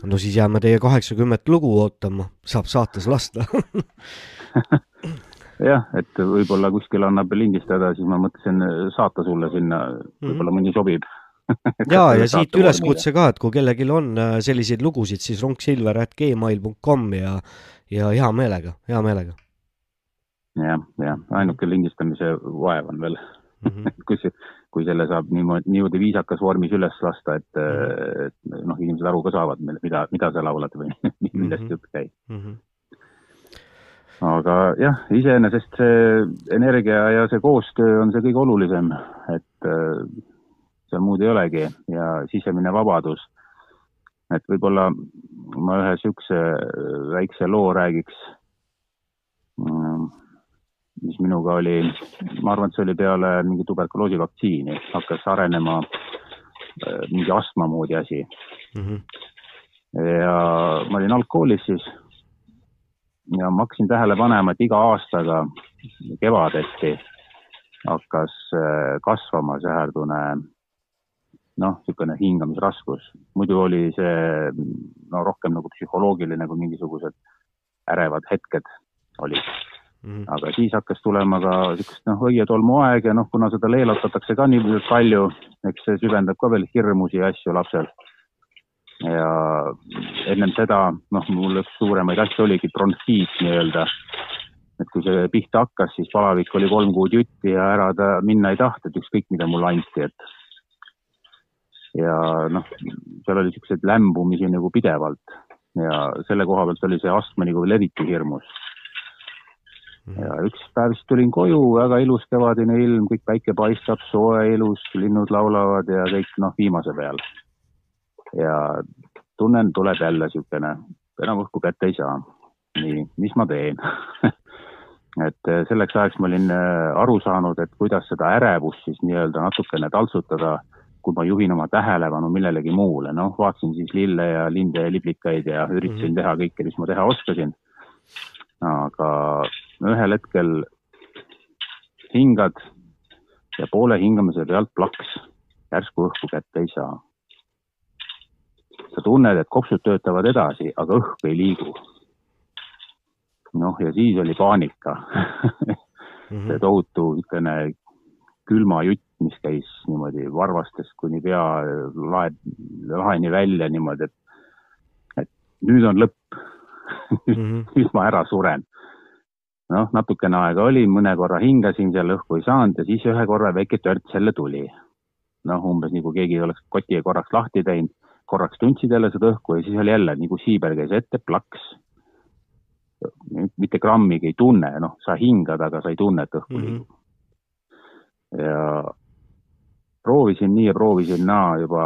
no siis jääme teie kaheksakümmet lugu ootama, saab saates lasta jah, et võib-olla kuskil annab lindistada, siis ma mõtlesin saata sulle sinna, võib-olla mõni sobib ja, ja siit üleskutse ka, et kui kellelgi on äh, selliseid lugusid, siis ronksilver.gmail.com ja, ja hea meelega, hea meelega ja,. jah, jah, ainuke lindistamise vaev on veel mm. -hmm. kui see, kui selle saab niimoodi, niimoodi viisakas vormis üles lasta, et, mhm. et noh, inimesed aru ka saavad, mida, mida sa laulad või millest -hmm. jutt käib mm. -hmm aga jah, iseenesest see energia ja see koostöö on see kõige olulisem, et äh, seal muud ei olegi ja sisemine vabadus. et võib-olla ma ühe niisuguse äh, väikse loo räägiks, mm, mis minuga oli, ma arvan, et see oli peale mingi tuberkuloosi vaktsiini, hakkas arenema äh, mingi astma moodi asi mm. -hmm. ja ma olin algkoolis siis ja ma hakkasin tähele panema, et iga aastaga kevadeti hakkas äh, kasvama säherdune noh, niisugune hingamisraskus. muidu oli see no rohkem nagu psühholoogiline kui mingisugused ärevad hetked olid mm. -hmm. aga siis hakkas tulema ka niisugust noh, õietolmuaeg ja noh, kuna seda leelutatakse ka niivõrd palju, eks see süvendab ka veel hirmusi ja asju lapsel ja ennem seda, noh, mul üks suuremaid asju oligi bronhiit nii-öelda. et kui see pihta hakkas, siis palavik oli kolm kuud jutti ja ära ta minna ei tahtnud, ükskõik mida mulle anti, et. ja noh, seal oli siukseid lämbumisi nagu pidevalt ja selle koha pealt oli see astma nagu leviti hirmus. ja üks päev siis tulin koju, väga ilus kevadine ilm, kõik päike paistab, soe, ilus, linnud laulavad ja kõik noh, viimase peal ja tunnen, tuleb jälle niisugune, enam õhku kätte ei saa. nii, mis ma teen et eh, selleks ajaks ma olin eh, aru saanud, et kuidas seda ärevust siis nii-öelda natukene taltsutada, kui ma juhin oma tähelepanu millelegi muule, noh, vaatasin siis lille ja linde ja liblikaid ja üritasin mm -hmm. teha kõike, mis ma teha oskasin. aga ühel hetkel hingad ja poole hingamise pealt plaks järsku õhku kätte ei saa. Sa tunned, et kopsud töötavad edasi, aga õhk ei liigu. noh, ja siis oli paanika see tohutu niisugune külma jutt, mis käis niimoodi varvastest kuni pea lae, laeni välja niimoodi, et, et nüüd on lõpp mm. -hmm. nüüd ma ära suren. noh, natukene aega oli, mõne korra hingasin seal, õhku ei saanud ja siis ühe korra väike törts jälle tuli. noh, umbes nagu keegi oleks koti korraks lahti teinud, korraks tundsid jälle seda õhku ja siis oli jälle nagu siiber käis ette, plaks. mitte grammigi ei tunne, noh, sa hingad, aga sa ei tunne, et õhku liigub mm. -hmm ja proovisin nii ja proovisin naa juba,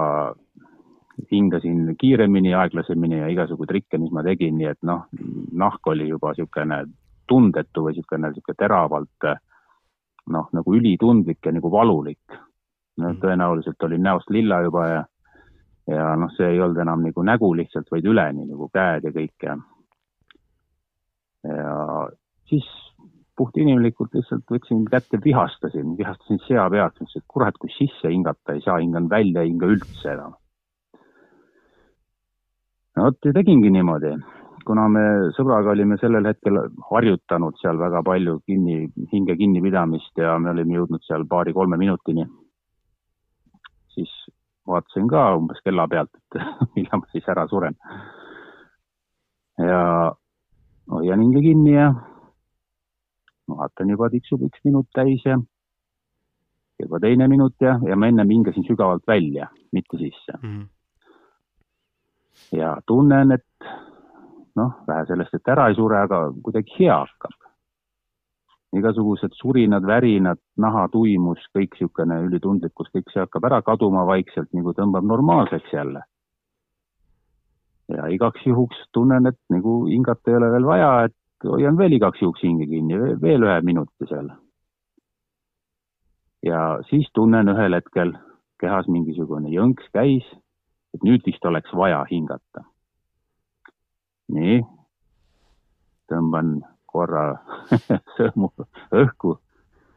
hingasin kiiremini, aeglasemini ja igasugu trikke, mis ma tegin, nii et noh, nahk oli juba niisugune tundetu või niisugune, niisugune teravalt noh, nagu ülitundlik ja nagu valulik no,. Mhm. tõenäoliselt olin näost lilla juba ja, ja noh, see ei olnud enam nagu nägu lihtsalt, vaid üleni nagu käed ja kõik ja, ja siis puhtinimlikult lihtsalt võtsin kätte, vihastasin, vihastasin sea pealt, mõtlesin, et kurat, kui sisse hingata ei saa, hingan välja, ei hinga üldse enam. no vot ja tegingi niimoodi, kuna me sõbraga olime sellel hetkel harjutanud seal väga palju kinni, hinge kinnipidamist ja me olime jõudnud seal paari-kolme minutini, siis vaatasin ka umbes kella pealt, et millal ma siis ära suren. ja hoian hinge kinni ja vaatan juba tiksub üks minut täis ja juba teine minut ja, ja ma ennem hingasin sügavalt välja, mitte sisse mm. -hmm. ja tunnen, et noh, vähe sellest, et ära ei sure, aga kuidagi hea hakkab. Igasugused surinad, värinad, nahatuimus, kõik niisugune ülitundlikkus, kõik see hakkab ära kaduma vaikselt, nagu tõmbab normaalseks jälle. ja igaks juhuks tunnen, et nagu hingata ei ole veel vaja, et hoian veel igaks juhuks hinge kinni, veel ühe minuti seal. ja siis tunnen ühel hetkel kehas mingisugune jõnks käis, et nüüd vist oleks vaja hingata. nii, tõmban korra sõõmu õhku,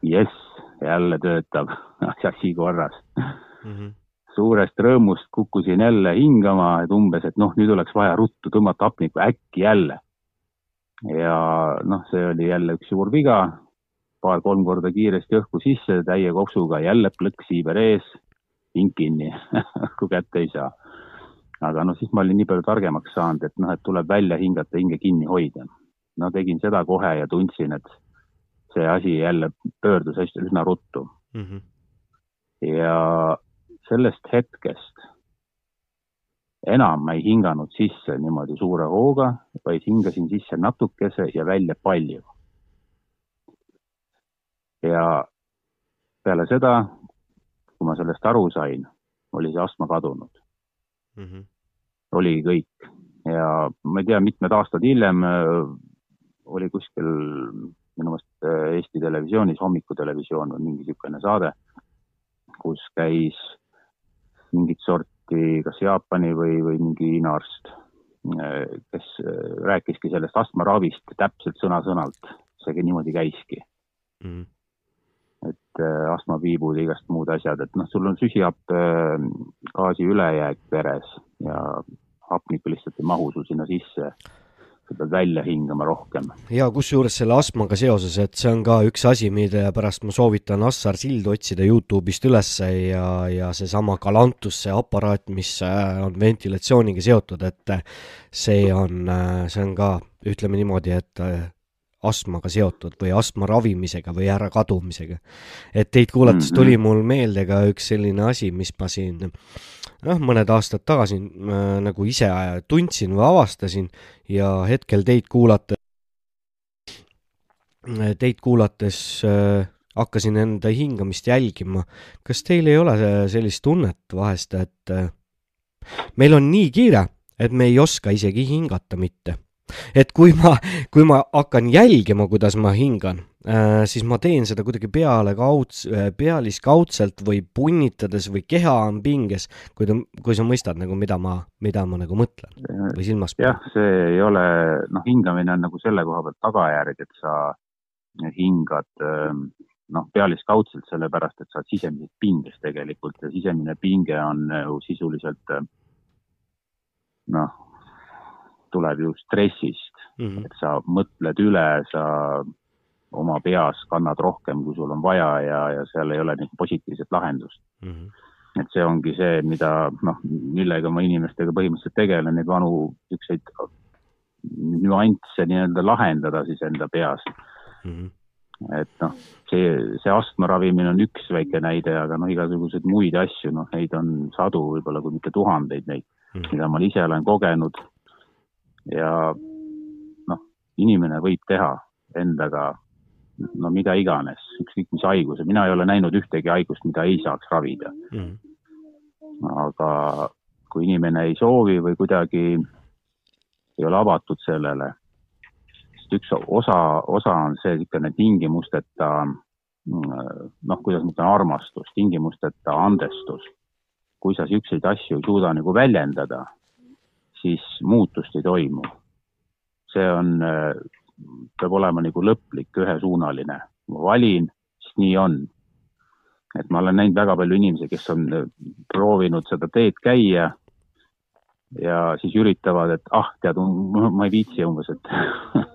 jess, jälle töötab asi korras mm. -hmm suurest rõõmust kukkusin jälle hingama, et umbes, et noh, nüüd oleks vaja ruttu tõmmata hapnikku, äkki jälle ja noh, see oli jälle üks suur viga, paar-kolm korda kiiresti õhku sisse, täie kopsuga, jälle plõks siiber ees, hing kinni õhku kätte ei saa. aga noh, siis ma olin nii palju targemaks saanud, et noh, et tuleb välja hingata, hinge kinni hoida. No tegin seda kohe ja tundsin, et see asi jälle pöördus hästi üsna ruttu mm. -hmm. ja sellest hetkest enam ma ei hinganud sisse niimoodi suure hooga, vaid hingasin sisse natukese ja välja palju. ja peale seda, kui ma sellest aru sain, oli see astma kadunud mm. -hmm. oligi kõik ja ma ei tea, mitmed aastad hiljem oli kuskil minu meelest äh, Eesti Televisioonis, hommikutelevisioon või mingi niisugune saade, kus käis mingit sorti kas Jaapani või, või mingi Hiina arst, kes rääkiski sellest astmaravist täpselt sõna-sõnalt, see niimoodi käiski. Mm.. et äh, astmapiibud ja igast muud asjad, et noh, sul on süsihappegaasi ülejääk veres ja hapnikku lihtsalt ei mahu sul sinna sisse sa pead välja hingama rohkem. ja kusjuures selle astmaga seoses, et see on ka üks asi, mille pärast ma soovitan Assar Sild otsida Youtube'ist ülesse ja, ja seesama Galantus, see aparaat, mis äh, on ventilatsiooniga seotud, et see on, äh, see on ka, ütleme niimoodi, et äh, astmaga seotud või astma ravimisega või ärakadumisega. et teid kuulates mhm. tuli mul meelde ka üks selline asi, mis ma siin noh, mõned aastad tagasi äh, nagu ise tundsin või avastasin ja hetkel teid kuulata, teid kuulates äh, hakkasin enda hingamist jälgima. kas teil ei ole sellist tunnet vahest, et äh, meil on nii kiire, et me ei oska isegi hingata mitte et kui ma, kui ma hakkan jälgima, kuidas ma hingan äh,, siis ma teen seda kuidagi peale kauds-, äh, pealiskaudselt või punnitades või keha on pinges, kui ta, kui sa mõistad nagu, mida ma, mida ma nagu mõtlen või silmas pean. jah, see ei ole, noh, hingamine on nagu selle koha pealt tagajärg, et sa hingad äh, noh, pealiskaudselt sellepärast, et sa oled sisemiselt pinges tegelikult ja sisemine pinge on ju sisuliselt noh, tuleb ju stressist mm, -hmm. et sa mõtled üle, sa oma peas kannad rohkem, kui sul on vaja ja, ja seal ei ole nagu positiivset lahendust mm. -hmm. et see ongi see, mida noh, millega ma inimestega põhimõtteliselt tegelen, neid vanu niisuguseid nüansse nii-öelda lahendada siis enda peas mm. -hmm et noh, see, see astma ravimine on üks väike näide, aga noh, igasuguseid muid asju, noh, neid on sadu, võib-olla kui mitte tuhandeid neid mm, -hmm. mida ma ise olen kogenud. Ja noh, inimene võib teha endaga no mida iganes, ükskõik mis haiguse, mina ei ole näinud ühtegi haigust, mida ei saaks ravida mm. -hmm. aga kui inimene ei soovi või kuidagi ei ole avatud sellele, sest üks osa, osa on see niisugune tingimusteta noh, kuidas ma ütlen, armastus, tingimusteta andestus. kui sa niisuguseid asju ei suuda nagu väljendada, siis muutust ei toimu. see on peab olema nagu lõplik, ühesuunaline. ma valin, siis nii on. et ma olen näinud väga palju inimesi, kes on äh, proovinud seda teed käia ja siis üritavad, et ah, tead, ma ei viitsi umbes, et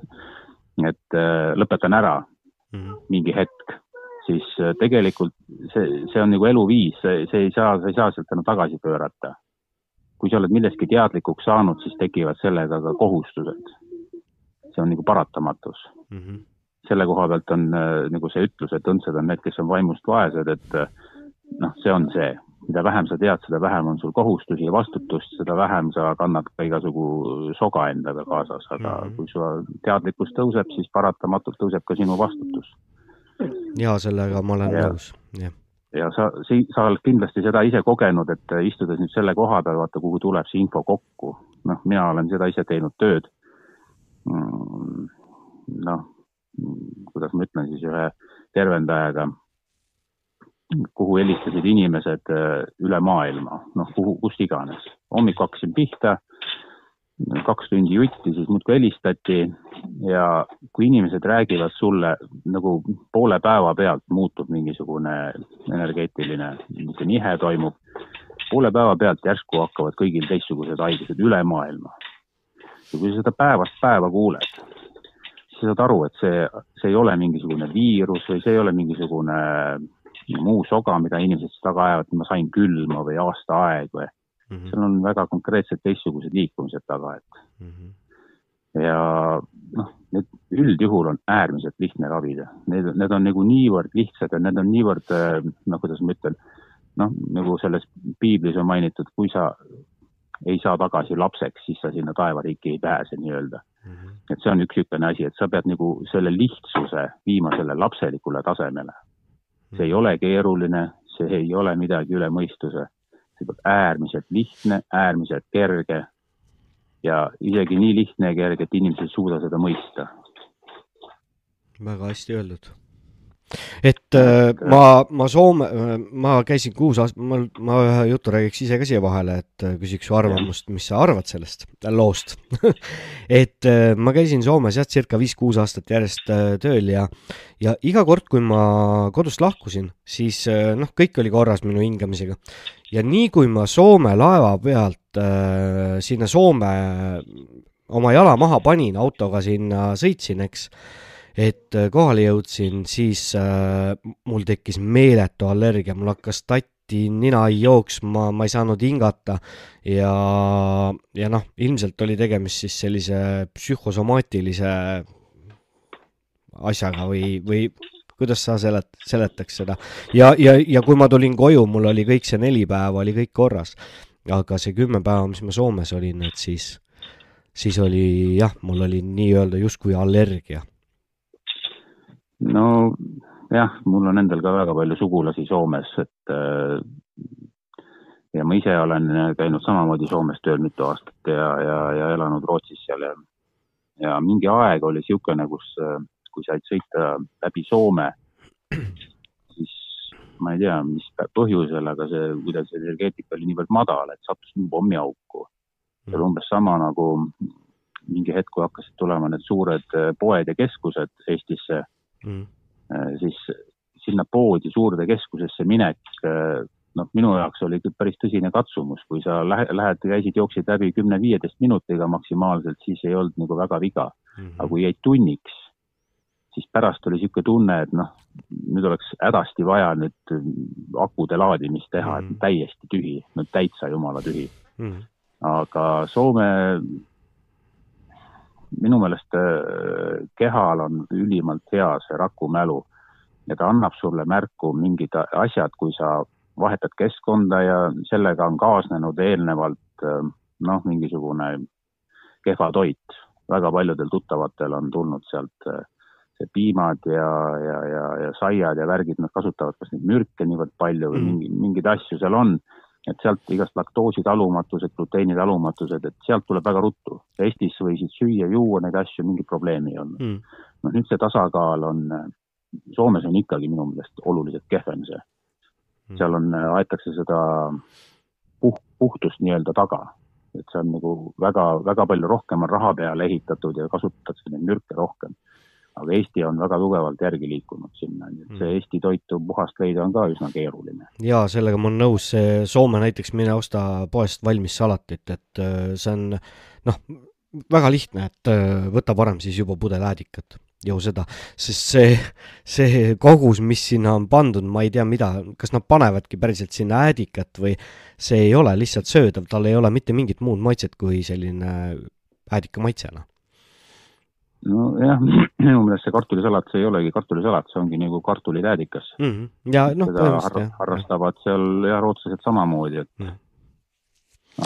et äh, lõpetan ära mm -hmm. mingi hetk, siis äh, tegelikult see, see on nagu eluviis, see ei saa, sa ei saa sealt enam tagasi pöörata. Kui sa oled millestki teadlikuks saanud, siis tekivad sellega ka kohustused see on nagu paratamatus mm. -hmm. selle koha pealt on äh, nagu see ütlus, et õndsad on need, kes on vaimust vaesed, et äh, noh, see on see, mida vähem sa tead, seda vähem on sul kohustusi ja vastutust, seda vähem sa kannad ka igasugu soga endaga kaasas, aga mm -hmm. kui su teadlikkus tõuseb, siis paratamatult tõuseb ka sinu vastutus. ja sellega ma olen nõus, jah ja sa, sa oled kindlasti seda ise kogenud, et istudes nüüd selle koha peal, vaata, kuhu tuleb see info kokku. noh, mina olen seda ise teinud tööd Mm, noh, kuidas ma ütlen siis ühe tervendajaga, kuhu helistasid inimesed äh, üle maailma, noh, kuhu, kust iganes. hommikul hakkasin pihta, kaks tundi jutti, siis muudkui helistati ja kui inimesed räägivad sulle nagu poole päeva pealt muutub mingisugune energeetiline nihe toimub, poole päeva pealt järsku hakkavad kõigil teistsugused haigused üle maailma. Ja kui sa seda päevast päeva kuuled, siis saad aru, et see, see ei ole mingisugune viirus või see ei ole mingisugune muu soga, mida inimesed taga ajavad, ma sain külma või aastaaeg või mm. -hmm. seal on väga konkreetsed teistsugused liikumised taga, et mm. -hmm. ja noh, need üldjuhul on äärmiselt lihtne ravida, need, need on nagu niivõrd lihtsad ja need on niivõrd, noh, kuidas ma ütlen, noh, nagu selles piiblis on mainitud, kui sa ei saa tagasi lapseks, siis sa sinna taevariiki ei pääse nii-öelda mm. -hmm. et see on üks niisugune asi, et sa pead nagu selle lihtsuse viima selle lapselikule tasemele. see ei ole keeruline, see ei ole midagi üle mõistuse, peab äärmiselt lihtne, äärmiselt kerge ja isegi nii lihtne ja kerge, et inimesed ei suuda seda mõista. väga hästi öeldud et äh, ma, ma Soome, ma käisin kuus aastat, ma, ma ühe jutu räägiks ise ka siia vahele, et äh, küsiks su arvamust, mis sa arvad sellest loost et äh, ma käisin Soomes jah, circa viis-kuus aastat järjest tööl ja, ja iga kord, kui ma kodust lahkusin, siis noh, kõik oli korras minu hingamisega. ja nii kui ma Soome laeva pealt äh, sinna Soome oma jala maha panin, autoga sinna sõitsin, eks et äh, kohale jõudsin, siis äh, mul tekkis meeletu allergia, mul hakkas tatti nina jooksma, ma ei saanud hingata ja, ja noh, ilmselt oli tegemist siis sellise psühhosomaatilise asjaga või, või kuidas sa selet-, seletaks seda. ja, ja, ja kui ma tulin koju, mul oli kõik see neli päeva oli kõik korras. aga see kümme päeva, mis ma Soomes olin, et siis, siis oli jah, mul oli nii-öelda justkui allergia no jah, mul on endal ka väga palju sugulasi Soomes, et äh, ja ma ise olen käinud samamoodi Soomes tööl mitu aastat ja, ja, ja elanud Rootsis seal ja, ja mingi aeg oli niisugune, kus, kui said sõita läbi Soome, siis ma ei tea, mis põhjusel, aga see, kuidas energeetika oli niivõrd madal, et sattus pommiauku. see oli umbes sama nagu mingi hetk, kui hakkasid tulema need suured poed ja keskused Eestisse mm., siis, sinna poodi suurde keskusesse minek, noh, minu jaoks oli ikka päris tõsine katsumus, kui sa lähed, lähed, käisid, jooksid läbi kümne-viieteist minutiga maksimaalselt, siis ei olnud nagu väga viga mm. -hmm. aga kui jäid tunniks, siis pärast oli niisugune tunne, et noh, nüüd oleks hädasti vaja nüüd akude laadimist teha mm, -hmm. et mhm. täiesti tühi, no täitsa jumala tühi mm. -hmm. aga Soome minu meelest äh, kehal on ülimalt hea see rakumälu ja ta annab sulle märku mingid asjad, kui sa vahetad keskkonda ja sellega on kaasnenud eelnevalt äh, noh, mingisugune kehva toit. väga paljudel tuttavatel on tulnud sealt äh, see piimad ja, ja, ja, ja saiad ja värgid, nad kasutavad kas neid mürke niivõrd palju või mm. mingi, mingeid asju seal on et sealt igast laktoositalumatused, gluteenitalumatused, et sealt tuleb väga ruttu. Eestis võisid süüa-juua neid asju, mingit probleemi ei olnud. Mm.. noh, nüüd see tasakaal on, Soomes on ikkagi minu meelest oluliselt kehvem see. Mm.. seal on, aetakse seda puh-, puhtust nii-öelda taga. et see on nagu väga, väga palju rohkem on raha peale ehitatud ja kasutatakse neid mürke rohkem aga Eesti on väga tugevalt järgi liikunud sinna, nii et see mm. Eesti toitu puhast leida on ka üsna keeruline. jaa, sellega ma olen nõus, see Soome näiteks, mine osta poest valmis salatit, et äh, see on noh, väga lihtne, et äh, võta varem siis juba pudel äädikat, ju seda, sest see, see kogus, mis sinna on pandud, ma ei tea, mida, kas nad panevadki päriselt sinna äädikat või see ei ole lihtsalt söödav, tal ei ole mitte mingit muud maitset kui selline äädika maitse, noh nojah, minu meelest see kartulisalat, see ei olegi kartulisalat, see ongi nagu kartulitäädikas mm. -hmm. ja noh, põhimõtteliselt har harrastavad seal ja rootslased samamoodi, et mm.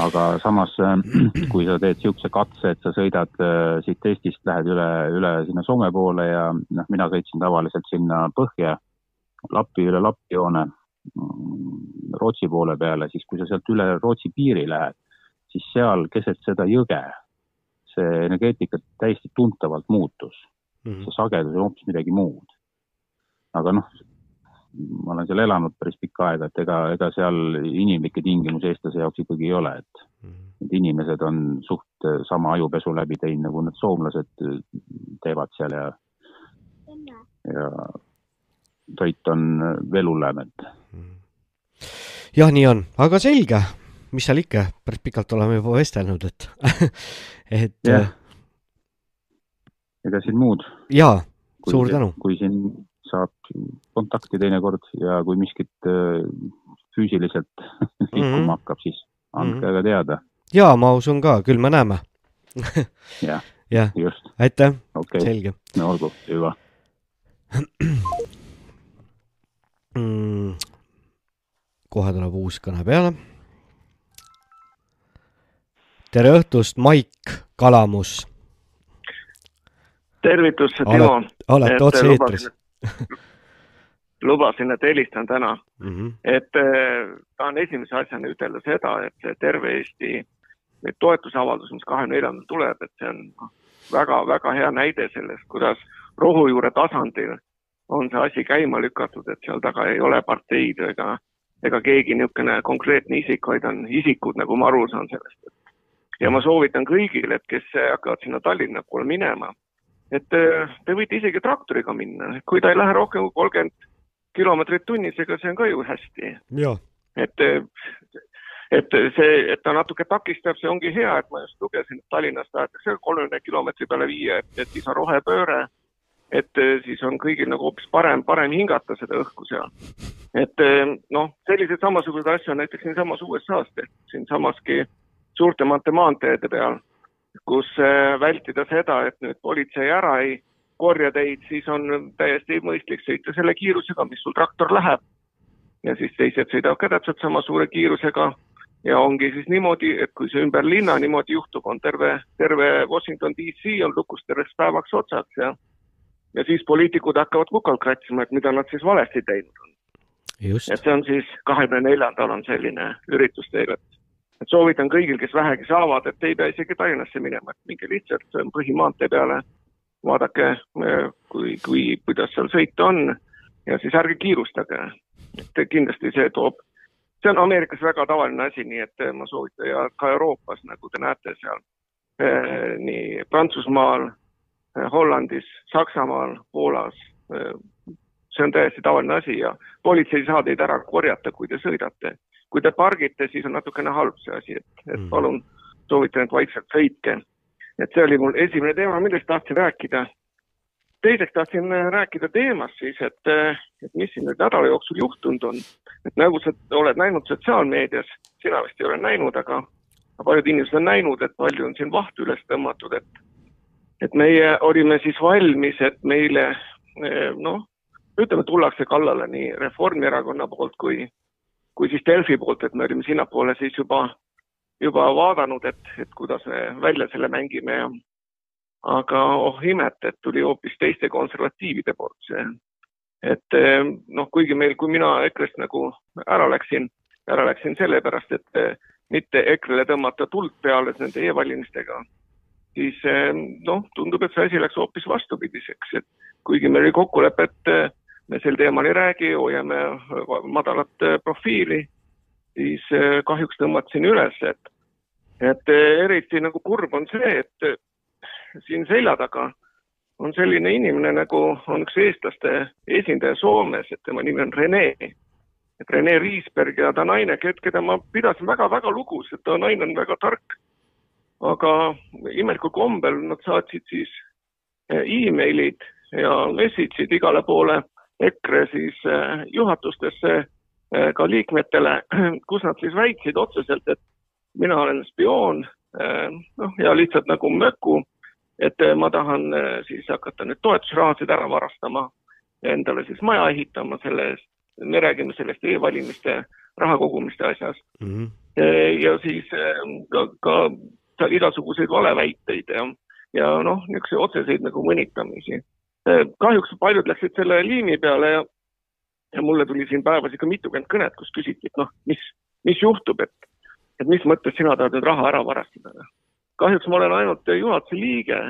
aga samas, kui sa teed niisuguse katse, et sa sõidad äh, siit Eestist, lähed üle, üle sinna Soome poole ja noh, mina sõitsin tavaliselt sinna põhja, Lappi, üle Lappjoone, mm, Rootsi poole peale, siis kui sa sealt üle Rootsi piiri lähed, siis seal keset seda jõge see energeetika täiesti tuntavalt muutus mm. -hmm. see sagedus on hoopis midagi muud. aga noh, ma olen seal elanud päris pikka aega, et ega, ega seal inimlikke tingimusi eestlase jaoks ikkagi ei ole, et -hmm. need inimesed on suht sama ajupesu läbi teinud, nagu need soomlased teevad seal ja, ja toit on veel hullem, et mm. jah, nii on, aga selge, mis seal ikka, päris pikalt oleme juba vestelnud, et et. jah, ega siin muud. jaa, suur tänu. kui siin saab kontakti teinekord ja kui miskit äh, füüsiliselt liikuma mm -hmm. hakkab, siis andke mm -hmm. aga teada. jaa, ma usun ka, küll me näeme jah ja. just. aitäh okay., selge. no olgu, hüva mm, kohe tuleb uus kõne peale tere õhtust, Maik Kalamus. tervitus, Timo. olete otse eetris. lubasin, et helistan täna mm. -hmm. et eh, tahan esimese asjana ütelda seda, et see terve Eesti toetusavaldus, mis kahekümne neljandal tuleb, et see on väga-väga hea näide sellest, kuidas rohujuure tasandil on see asi käima lükatud, et seal taga ei ole parteid ega, ega keegi niisugune konkreetne isik, vaid on isikud, nagu ma aru saan sellest, et ja ma soovitan kõigile, et kes hakkavad sinna Tallinna poole minema, et äh, te võite isegi traktoriga minna, kui ta ei lähe rohkem kui kolmkümmend kilomeetrit tunnis, ega see on ka ju hästi. et, äh, et see, et ta natuke takistab, see ongi hea, et ma just lugesin, et Tallinnast tahetakse kolmekümne kilomeetri peale viia, et, et siis on rohepööre, et äh, siis on kõigil nagu hoopis parem, parem hingata seda õhku seal. et noh, selliseid samasuguseid asju on näiteks siinsamas USA-s tehtud, siinsamaski suurtemate maanteede peal, kus äh, vältida seda, et nüüd politsei ära ei korja teid, siis on täiesti mõistlik sõita selle kiirusega, mis sul traktor läheb. ja siis teised sõidavad ka täpselt sama suure kiirusega ja ongi siis niimoodi, et kui see ümber linna niimoodi juhtub, on terve, terve Washington DC on lukus terveks päevaks otsaks ja ja siis poliitikud hakkavad kukalt kratsima, et mida nad siis valesti teinud on. et see on siis kahekümne neljandal on selline üritus teil, et et soovitan kõigil, kes vähegi saavad, et ei pea isegi Tallinnasse minema, et minge lihtsalt põhimaantee peale, vaadake, kui, kui, kuidas seal sõita on. Ja siis ärge kiirustage. et kindlasti see toob, see on Ameerikas väga tavaline asi, nii et ma soovitan. Ja ka Euroopas, nagu te näete seal, eh, nii Prantsusmaal, Hollandis, Saksamaal, Poolas, see on täiesti tavaline asi. Ja politsei ei saa teid ära korjata, kui te sõidate. Kui te pargite, siis on natukene halb see asi, et, et Mm. palun soovitan, et vaikselt sõitke. et see oli mul esimene teema, millest tahtsin rääkida. teiseks tahtsin äh, rääkida teemast siis, et, äh, et mis siin nüüd nädala jooksul juhtunud on. et nagu sa oled näinud sotsiaalmeedias, sina vist ei ole näinud, aga paljud inimesed on näinud, et palju on siin vahtu üles tõmmatud, et et meie olime siis valmis, et meile eh, noh, ütleme, tullakse kallale nii Reformierakonna poolt kui, kui siis Delfi poolt, et me olime sinnapoole siis juba, juba vaadanud, et, et kuidas me välja selle mängime ja aga oh imet, et tuli hoopis teiste konservatiivide poolt see. et eh, noh, kuigi meil, kui mina EKRE-st nagu ära läksin, ära läksin sellepärast, et eh, mitte EKRE-le tõmmata tuld peale nende e-valimistega, siis eh, noh, tundub, et see asi läks hoopis vastupidiseks, et kuigi meil oli kokkulepe, et me sel teemal ei räägi, hoiame eh, madalat eh, profiili, siis eh, kahjuks tõmbasin üles, et, et eriti nagu kurb on see, et siin selja taga on selline inimene nagu on üks eestlaste esindaja Soomes, et tema nimi on Rene. et Rene Riisberg ja ta naine, keda ma pidasin väga-väga lugu, sest ta naine on väga tark. aga imelikul kombel nad saatsid siis emailid ja message'id igale poole EKRE siis eh, juhatustesse eh, ka liikmetele, kus nad siis väitsid otseselt, et mina olen spioon, noh ja lihtsalt nagu möku, et eh, ma tahan eh, siis hakata nüüd toetusrahasid ära varastama ja endale siis maja ehitama selle eest. me räägime sellest e-valimiste raha kogumiste asjas Mhm. Eh, ja siis eh, ka, ka seal igasuguseid valeväiteid ja, ja noh, niisuguseid otseseid nagu mõnitamisi. Kahjuks paljud läksid selle liimi peale ja, ja mulle tuli siin päevas ikka mitukümmend kõnet, kus küsiti, et noh, mis, mis juhtub, et, et mis mõttes sina tahad nüüd raha ära varastada. kahjuks ma olen ainult juhatuse liige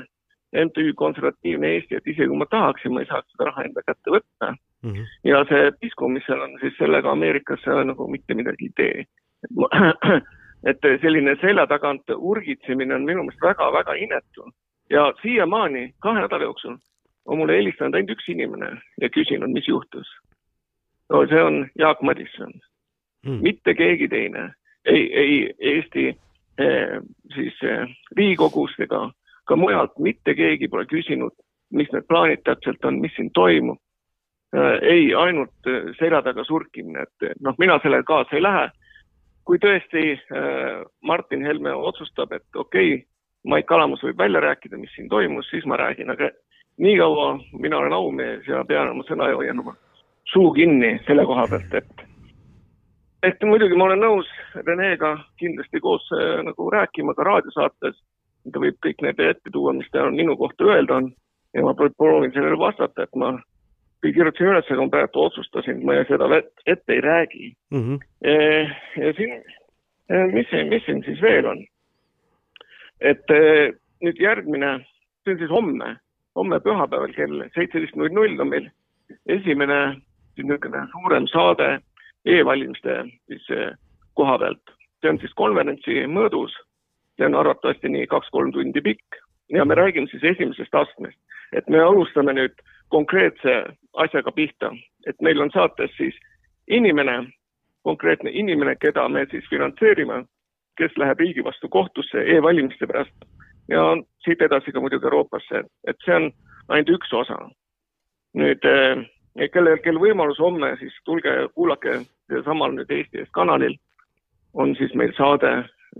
MTÜ Konservatiivne Eesti, et isegi kui ma tahaksin, ma ei saaks seda raha enda kätte võtta Mhm. ja see pisku, mis seal on, siis sellega Ameerikas nagu mitte midagi ei tee. et selline selja tagant urgitsemine on minu meelest väga-väga inetu ja siiamaani kahe nädala jooksul on mulle helistanud ainult üks inimene ja küsinud, mis juhtus. no see on Jaak Madisson Mm. mitte keegi teine, ei, ei Eesti eh, siis eh, Riigikogust ega ka mujalt mitte keegi pole küsinud, mis need plaanid täpselt on, mis siin toimub äh, ei, ainult äh, selja taga surkimine, et äh, noh, mina sellega kaasa ei lähe. kui tõesti äh, Martin Helme otsustab, et okei okay,, Mait Kalamus võib välja rääkida, mis siin toimus, siis ma räägin, aga niikaua mina olen aumees ja pean oma sõna oma suu kinni selle koha pealt, et et muidugi ma olen nõus Renega kindlasti koos äh, nagu rääkima ka raadiosaates. ta võib kõik need ette tuua, mis ta minu kohta öelda on ja ma proovin sellele vastata, et ma kirjutasin üles, aga ma praegu otsustasin, ma seda ette ei räägi. Mhm. ja siin, mis, mis siin siis veel on? et eh, nüüd järgmine, see on siis homme, homme pühapäeval kell seitseteist null null on meil esimene niisugune suurem saade e-valimiste siis eh, koha pealt. see on siis konverentsi mõõdus, see on arvatavasti nii kaks-kolm tundi pikk. Ja me räägime siis esimesest astmest, et me alustame nüüd konkreetse asjaga pihta, et meil on saates siis inimene, konkreetne inimene, keda me siis finantseerime, kes läheb riigi vastu kohtusse e-valimiste pärast ja siit edasi ka muidugi Euroopasse, et see on ainult üks osa. nüüd eh, kellel, kel võimalus homme, siis tulge kuulake samal nüüd Eesti eest kanalil, on siis meil saade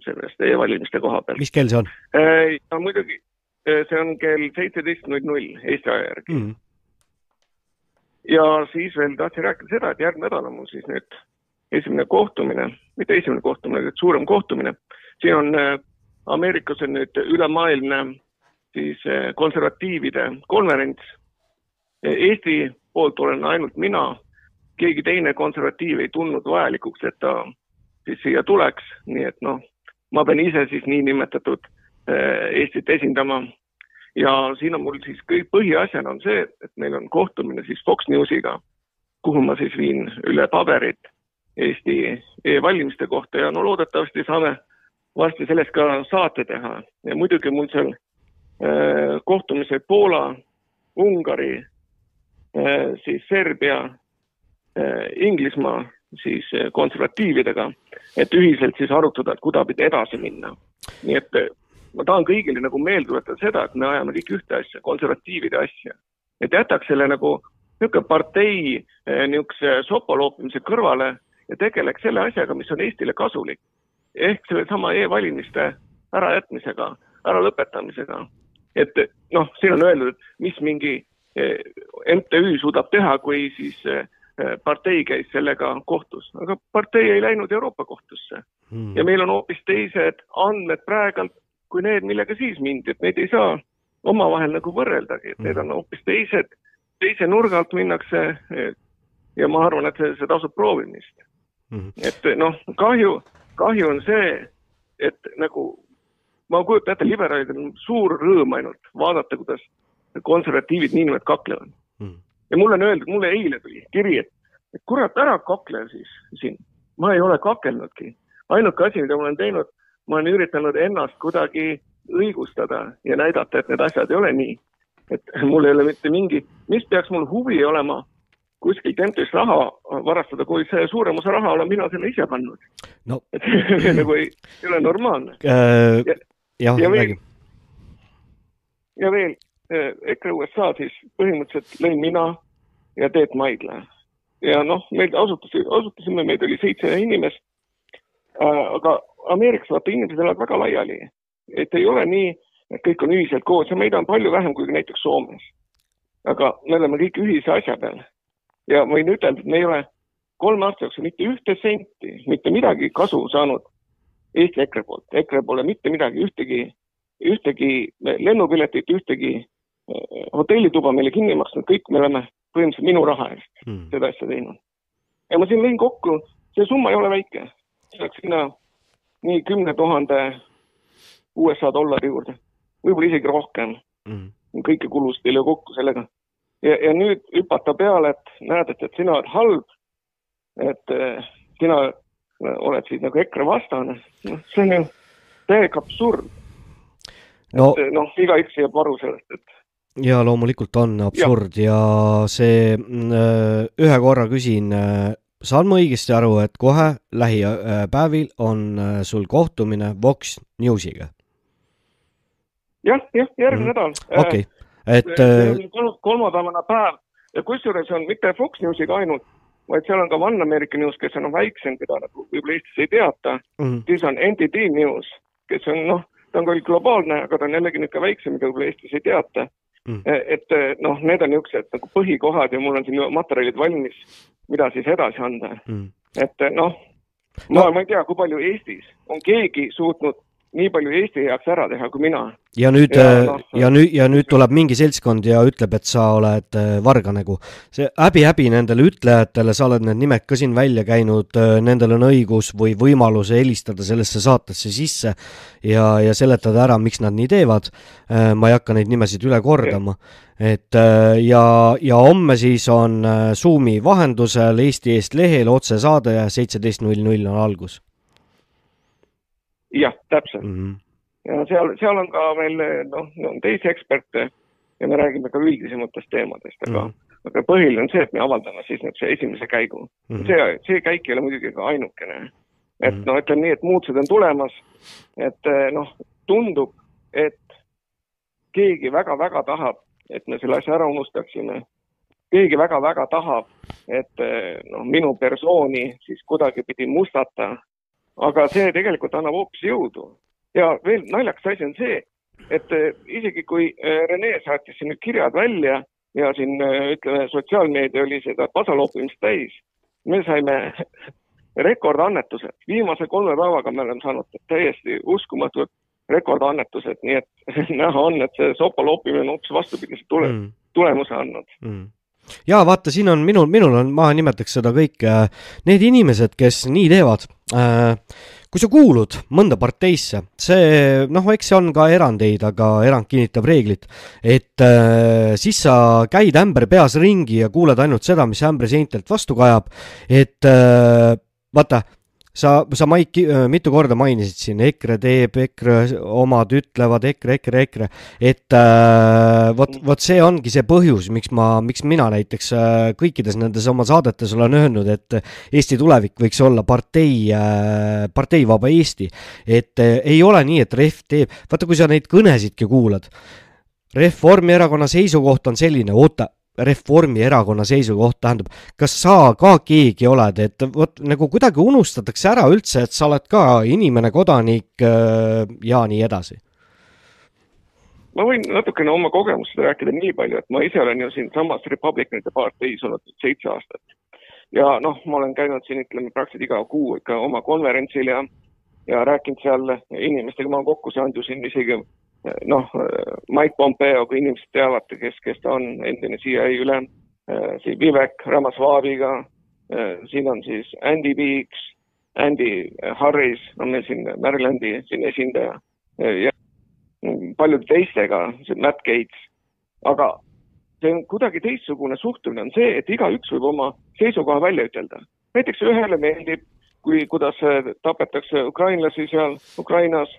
sellest e-valimiste koha pealt. mis kell see on ja muidugi eh, see on kell seitseteist null null Eesti aja järgi mm.? ja siis veel tahtsin rääkida seda, et järgmine nädal on mul siis nüüd esimene kohtumine, mitte esimene kohtumine, vaid suurem kohtumine. siin on Ameerikas on nüüd ülemaailmne siis äh, konservatiivide konverents. Eesti poolt olen ainult mina, keegi teine konservatiiv ei tundnud vajalikuks, et ta siis siia tuleks, nii et noh, ma pean ise siis niinimetatud äh, Eestit esindama. Ja siin on mul siis kõik põhiasjana on see, et meil on kohtumine siis Fox Newsiga, kuhu ma siis viin üle paberit Eesti e-valimiste kohta. Ja no loodetavasti saame varsti sellest ka saate teha ja muidugi mul seal äh, kohtumised Poola, Ungari siis Serbia, Inglismaa siis konservatiividega, et ühiselt siis arutada, et kuidapidi edasi minna. nii et ma tahan kõigile nagu meelde tuletada seda, et me ajame kõik ühte asja, konservatiivide asja. et jätaks selle nagu niisugune partei niisuguse sopa loopimise kõrvale ja tegeleks selle asjaga, mis on Eestile kasulik. Ehk sellesama e-valimiste ärajätmisega, äralõpetamisega. et noh, siin on öeldud, et mis mingi MTÜ suudab teha, kui siis partei käis sellega kohtus, aga partei ei läinud Euroopa kohtusse hmm. ja meil on hoopis teised andmed praegult kui need, millega siis mindi, et neid ei saa omavahel nagu võrreldagi, et need on hoopis teised, teise nurga alt minnakse. ja ma arvan, et see, see tasub proovimist mm. -hmm. et noh, kahju, kahju on see, et nagu ma kujutan ette, liberaalidel on suur rõõm ainult vaadata, kuidas konservatiivid niinimetatud kaklevad mm. ja mulle on öeldud, mulle eile tuli kiri, et, et kurat, ära kakle siis siin. ma ei ole kakelnudki. ainuke asi, mida ma olen teinud, ma olen üritanud ennast kuidagi õigustada ja näidata, et need asjad ei ole nii. et mul ei ole mitte mingi, mis peaks mul huvi olema kuskilt MTÜ-st raha varastada, kui see suurem osa raha olen mina sinna ise pannud no.. et see nagu ei, ei ole normaalne äh,. jah, ja räägi. ja veel, äh, EKRE USA siis põhimõtteliselt lõin mina ja Teet Maidla. ja noh, meil asutusi, asutasime, meid oli seitse inimest äh,. aga Ameerikas vaata inimesed elavad väga laiali, et ei ole nii, et kõik on ühiselt koos ja meid on palju vähem kui näiteks Soomes. aga me oleme kõik ühise asja peal ja võin ütelda, et me ei ole kolme aasta jooksul mitte ühte senti, mitte midagi kasu saanud Eesti EKRE poolt. EKRE pole mitte midagi, ühtegi, ühtegi lennupiletit, ühtegi eh, hotellituba meile kinni maksnud, kõik me oleme põhimõtteliselt minu raha eest mm. seda asja teinud. ja ma siin lõin kokku, see summa ei ole väike, läks sinna nii kümne tuhande USA dollari juurde, võib-olla isegi rohkem mm.. kõiki kulusid ei löö kokku sellega ja, ja nüüd hüpata peale, et näed, et, et sina oled halb, et äh, sina oled siis nagu EKRE vastane, noh, see on ju täiega absurd no.. noh, igaüks jääb aru sellest, et ja loomulikult on absurd ja, ja see äh, ühe korra küsin, saan ma õigesti aru, et kohe lähipäevil on sul kohtumine Vox Newsiga? jah, jah, järgmine mm. nädal. okei okay et kol. kolmapäevane päev ja kusjuures on mitte Fox Newsiga ainult, vaid seal on ka One America News, kes on väiksem, keda nagu võib-olla Eestis ei teata mm. -hmm. siis on NTD News, kes on noh, ta on küll globaalne, aga ta on jällegi niisugune väiksem, keda võib-olla Eestis ei teata mm. et noh, need on niisugused nagu põhikohad ja mul on siin materjalid valmis, mida siis edasi anda mm. et noh, ma no., ma ei tea, kui palju Eestis on keegi suutnud nii palju Eesti heaks ära teha kui mina. ja nüüd ja, no, ja nüüd ja nüüd tuleb mingi seltskond ja ütleb, et sa oled äh, varganägu. see häbi-häbi nendele ütlejatele, sa oled need nimed ka siin välja käinud, äh, nendel on õigus või võimalus helistada sellesse saatesse sisse ja, ja seletada ära, miks nad nii teevad. Äh, ma ei hakka neid nimesid üle kordama. et ja, ja homme siis on Zoomi vahendusel Eesti Eest lehel otsesaade ja seitseteist null null on algus jah, täpselt mm. -hmm. ja seal, seal on ka meil noh, on teisi eksperte ja me räägime ka üldisematest teemadest, aga mm, -hmm. aga põhiline on see, et me avaldame siis nüüd see esimese käigu mm. -hmm. see, see käik ei ole muidugi ka ainukene. et mm -hmm. no ütleme nii, et muutused on tulemas, et noh, tundub, et keegi väga-väga tahab, et me selle asja ära unustaksime keegi väga-väga tahab, et noh, minu persooni siis kuidagipidi mustata aga see tegelikult annab hoopis jõudu. ja veel naljakas asi on see, et eh, isegi kui eh, Rene saatis siin nüüd kirjad välja ja siin eh, ütleme, sotsiaalmeedia oli seda pasaloopimist täis, me saime rekordannetused, viimase kolme päevaga me oleme saanud täiesti uskumatud rekordannetused, nii et näha on, et see sopa loopimine on hoopis vastupidise tule- mm., tulemuse andnud mm ja vaata, siin on minul, minul on, ma nimetaks seda kõike, need inimesed, kes nii teevad Äh, kui sa kuulud mõnda parteisse, see noh, eks see on ka erandeid, aga erand kinnitab reeglit, et äh, siis sa käid ämber peas ringi ja kuuled ainult seda, mis ämbri seintelt vastu kajab, et äh, vaata, sa, sa Maik mitu korda mainisid siin EKRE teeb, EKRE omad ütlevad EKRE, EKRE, EKRE, et äh, vot, vot see ongi see põhjus, miks ma, miks mina näiteks äh, kõikides nendes oma saadetes olen öelnud, et Eesti tulevik võiks olla partei äh,, parteivaba Eesti. et äh, ei ole nii, et Rehv teeb, vaata, kui sa neid kõnesidki kuulad, Reformierakonna seisukoht on selline, oota Reformierakonna seisukoht, tähendab, kas sa ka keegi oled, et vot nagu kuidagi unustatakse ära üldse, et sa oled ka inimene, kodanik äh, ja nii edasi? ma võin natukene oma kogemustest rääkida nii palju, et ma ise olen ju siinsamas Republicanite parteis olnud seitse aastat. ja noh, ma olen käinud siin, ütleme praktiliselt iga kuu ikka oma konverentsil ja, ja rääkinud seal inimestega, ma olen kokku saanud ju siin isegi noh, Mike Pompeo, kui inimesed teavad, kes, kes ta on, endine CIA ülem, äh, siin Vivek Ramasvabiga, äh, siin on siis Andy Beeks, Andy Harris on meil siin Marylandi siin esindaja äh, ja paljude teistega, Matt Gates, aga see on kuidagi teistsugune suhtumine on see, et igaüks võib oma seisukoha välja ütelda. näiteks ühele meeldib, kui, kuidas tapetakse ukrainlasi seal Ukrainas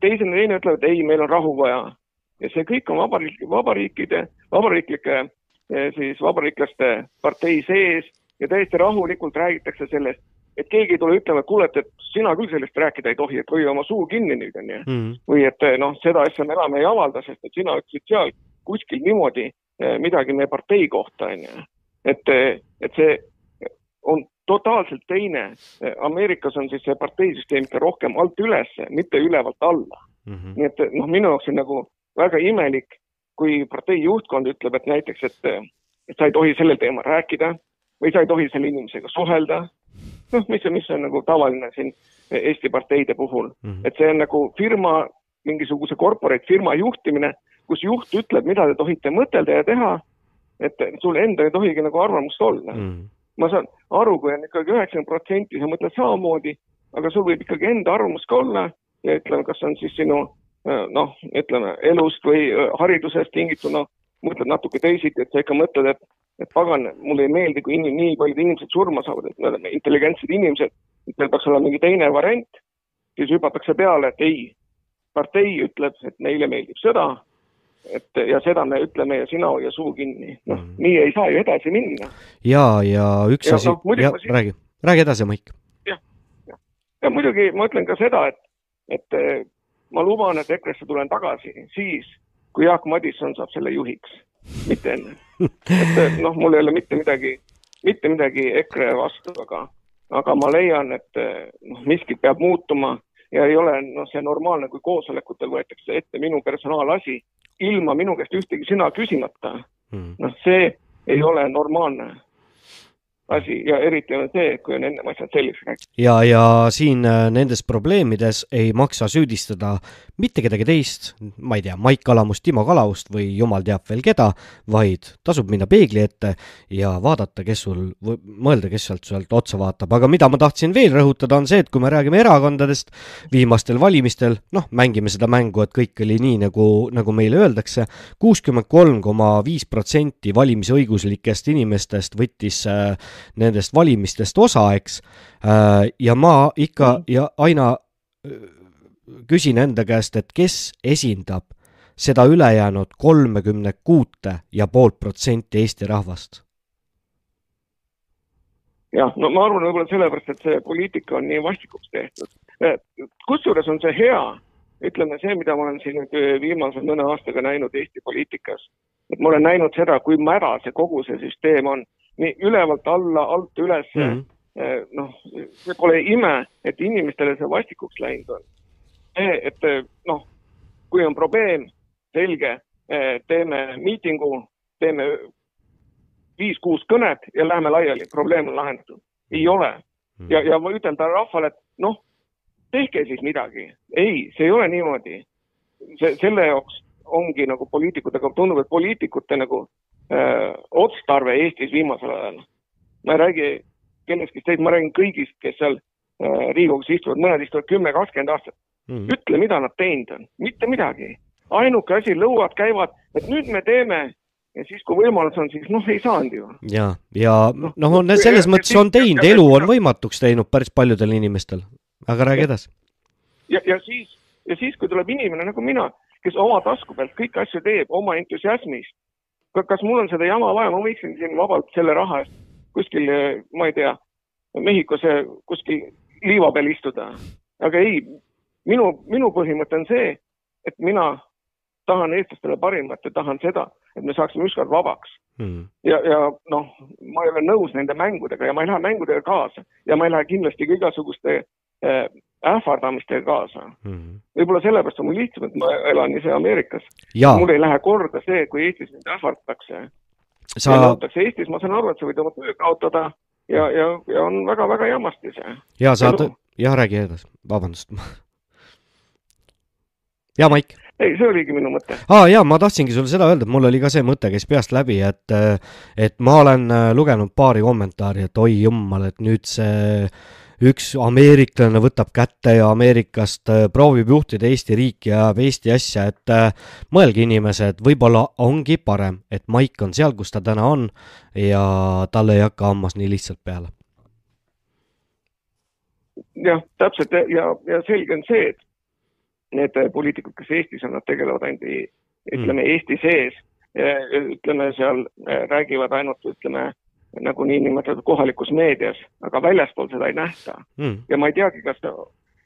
teisene, teine ütleb, et ei, meil on rahu vaja. ja see kõik on vabariik, vabariikide, vabariiklike eh, siis vabariiklaste partei sees ja täiesti rahulikult räägitakse sellest, et keegi ei tule ütlema, et kuule, et, sina küll sellest rääkida ei tohi, et hoia oma suu kinni nüüd, onju. Mhm. või et eh, noh, seda asja me enam ei avalda, sest et sina ütlesid seal kuskil niimoodi eh, midagi meie partei kohta, onju. et, et see on totaalselt teine. Ameerikas on siis see parteisüsteem ikka rohkem alt üles, mitte ülevalt alla mm. -hmm. nii et noh, minu jaoks on nagu väga imelik, kui partei juhtkond ütleb, et näiteks, et, et sa ei tohi sellel teemal rääkida või sa ei tohi selle inimesega suhelda. noh, mis, mis on nagu tavaline siin Eesti parteide puhul mm, -hmm. et see on nagu firma, mingisuguse corporate firma juhtimine, kus juht ütleb, mida te tohite mõtelda ja teha. et sul endal ei tohigi nagu arvamust olla mm. -hmm ma saan aru, kui on ikkagi üheksakümmend protsenti, sa mõtled samamoodi, aga sul võib ikkagi enda arvamus ka olla ja ütleme, kas on siis sinu äh, noh, ütleme elust või äh, haridusest tingituna no, mõtled natuke teisiti, et sa ikka mõtled, et, et pagan, mulle ei meeldi, kui inim, nii paljud inimesed surma saavad, et me oleme intelligentsed inimesed, meil peaks olema mingi teine variant, siis hüpatakse peale, et ei, partei ütleb, et neile meeldib sõda, et ja seda me ütleme ja sina hoia suu kinni, noh mm., nii ei saa ju edasi minna. ja, ja üks ja, asi no,, jah, räägi, räägi edasi, Maik. jah, jah. ja muidugi ma ütlen ka seda, et, et eh, ma luban, et EKRE-sse tulen tagasi siis, kui Jaak Madisson saab selle juhiks, mitte enne. et eh, noh, mul ei ole mitte midagi, mitte midagi EKRE vastu, aga, aga ma leian, et eh, noh, miskit peab muutuma ja ei ole noh, see normaalne, kui koosolekutel võetakse ette minu personaalasi ilma minu käest ühtegi sõna küsimata mm., noh, see ei ole normaalne asi ja eriti on see, kui on ennem asjad selgeks räägitud. ja, ja siin äh, nendes probleemides ei maksa süüdistada mitte kedagi teist, ma ei tea, Maik Kalamust, Timo Kalavust või jumal teab veel keda, vaid tasub minna peegli ette ja vaadata, kes sul, mõelda, kes sealt, sealt otsa vaatab, aga mida ma tahtsin veel rõhutada, on see, et kui me räägime erakondadest viimastel valimistel, noh, mängime seda mängu, et kõik oli nii, nagu, nagu meile öeldakse, kuuskümmend kolm koma viis protsenti valimisõiguslikest inimestest võttis äh, nendest valimistest osa, eks. Äh, ja ma ikka mm. ja aina äh, küsin enda käest, et kes esindab seda ülejäänud kolmekümne kuute ja poolt protsenti Eesti rahvast jah, no ma arvan võib-olla sellepärast, et see poliitika on nii vastikuks tehtud. Äh, kusjuures on see hea, ütleme see, mida ma olen siin nüüd viimase mõne aastaga näinud Eesti poliitikas, et ma olen näinud seda, kui mäda see kogu see süsteem on nii ülevalt alla, alt üles mm -hmm. noh, see pole ime, et inimestele see vastikuks läinud on. et noh, kui on probleem, selge, eh, teeme miitingu, teeme viis-kuus kõnet ja läheme laiali, probleem on lahendatud. ei ole. Mhm. ja, ja ma ütelda rahvale, et noh, tehke siis midagi. ei, see ei ole niimoodi. see, selle jaoks ongi nagu poliitikud, aga tundub, et poliitikute nagu öö, otstarve Eestis viimasel ajal. ma ei räägi kellestki teist, ma räägin kõigist, kes seal öö, Riigikogus istuvad, mõned istuvad kümme, kakskümmend aastat mm.. ütle, mida nad teinud on, mitte midagi. ainuke asi, lõuad käivad, et nüüd me teeme ja siis, kui võimalus on, siis noh, ei saanud ju. ja, ja Noh, noh, on selles mõttes on teinud, elu on võimatuks teinud päris paljudel inimestel. aga räägi edasi. ja, ja siis, ja siis, kui tuleb inimene nagu mina, kes oma tasku pealt kõiki asju teeb oma entusiasmist. Kas mul on seda jama vaja, ma võiksin siin vabalt selle raha eest kuskil, ma ei tea, Mehhikos eh, kuskil liiva peal istuda. aga ei, minu, minu põhimõte on see, et mina tahan eestlastele parimat ja tahan seda, et me saaksime ükskord vabaks. ja, ja noh, ma ei ole nõus nende mängudega ja ma ei lähe mängudega kaasa ja ma ei lähe kindlasti ka igasuguste äh, ähvardamistega kaasa. võib-olla sellepärast on mul lihtsam, et ma elan ise Ameerikas. Mul ei lähe korda see, kui Eestis mind ähvardatakse Sa- nõutakse Eestis, ma saan aru, et sa võid oma töö kaotada ja, ja, ja on väga-väga jamasti see. ja sa jah, räägi edasi, vabandust. ja Maik ei, see oligi minu mõte. aa ah, jaa, ma tahtsingi sulle seda öelda, et mul oli ka see mõte, käis peast läbi, et et ma olen äh, lugenud paari kommentaari, et oi jummal, et nüüd see üks ameeriklane võtab kätte ja Ameerikast äh, proovib juhtida Eesti riiki ja ajab Eesti asja, et äh, mõelge inimesed, võib-olla ongi parem, et Maik on seal, kus ta täna on ja talle ei hakka hammas nii lihtsalt peale. jah, täpselt ja, ja, selge on see, et need äh, poliitikud, kes Eestis on, nad tegelevad ainult ütleme mm. Eesti sees, ütleme seal räägivad ainult ütleme nagu niinimetatud kohalikus meedias, aga väljaspool seda ei nähta Mm. ja ma ei teagi, kas,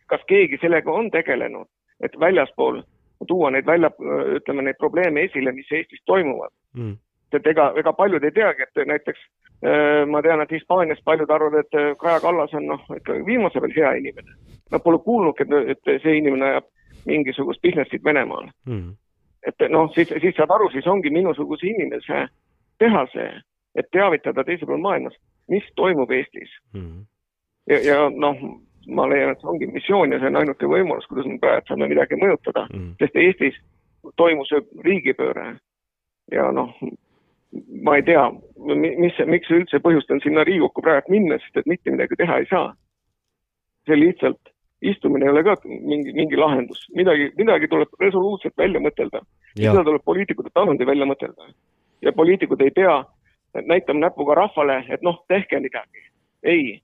kas keegi sellega on tegelenud, et väljaspool tuua neid välja, ütleme neid probleeme esile, mis Eestis toimuvad. Mm. et ega, ega paljud ei teagi, et näiteks äh, ma tean, et Hispaanias paljud arvavad, et äh, Kaja Kallas on noh, ikka viimase peal hea inimene. Nad pole kuulnudki, et, et see inimene ajab mingisugust business'it Venemaal. Mm. et noh, siis, siis saad aru, siis ongi minusuguse inimese teha see, et teavitada teisel pool maailmas, mis toimub Eestis. Mm. ja, ja noh, ma leian, et see ongi missioon ja see on ainuke võimalus, kuidas me praegu saame midagi mõjutada mm., sest Eestis toimus riigipööre ja noh, ma ei tea, mis, miks üldse põhjustan sinna Riigikokku praegu minna, sest et mitte midagi teha ei saa. see lihtsalt, istumine ei ole ka mingi, mingi lahendus, midagi, midagi tuleb resoluutselt välja mõtelda. Seda tuleb poliitikute tasandil välja mõtelda. ja poliitikud ei pea näitama näpuga rahvale, et noh, tehke midagi. ei,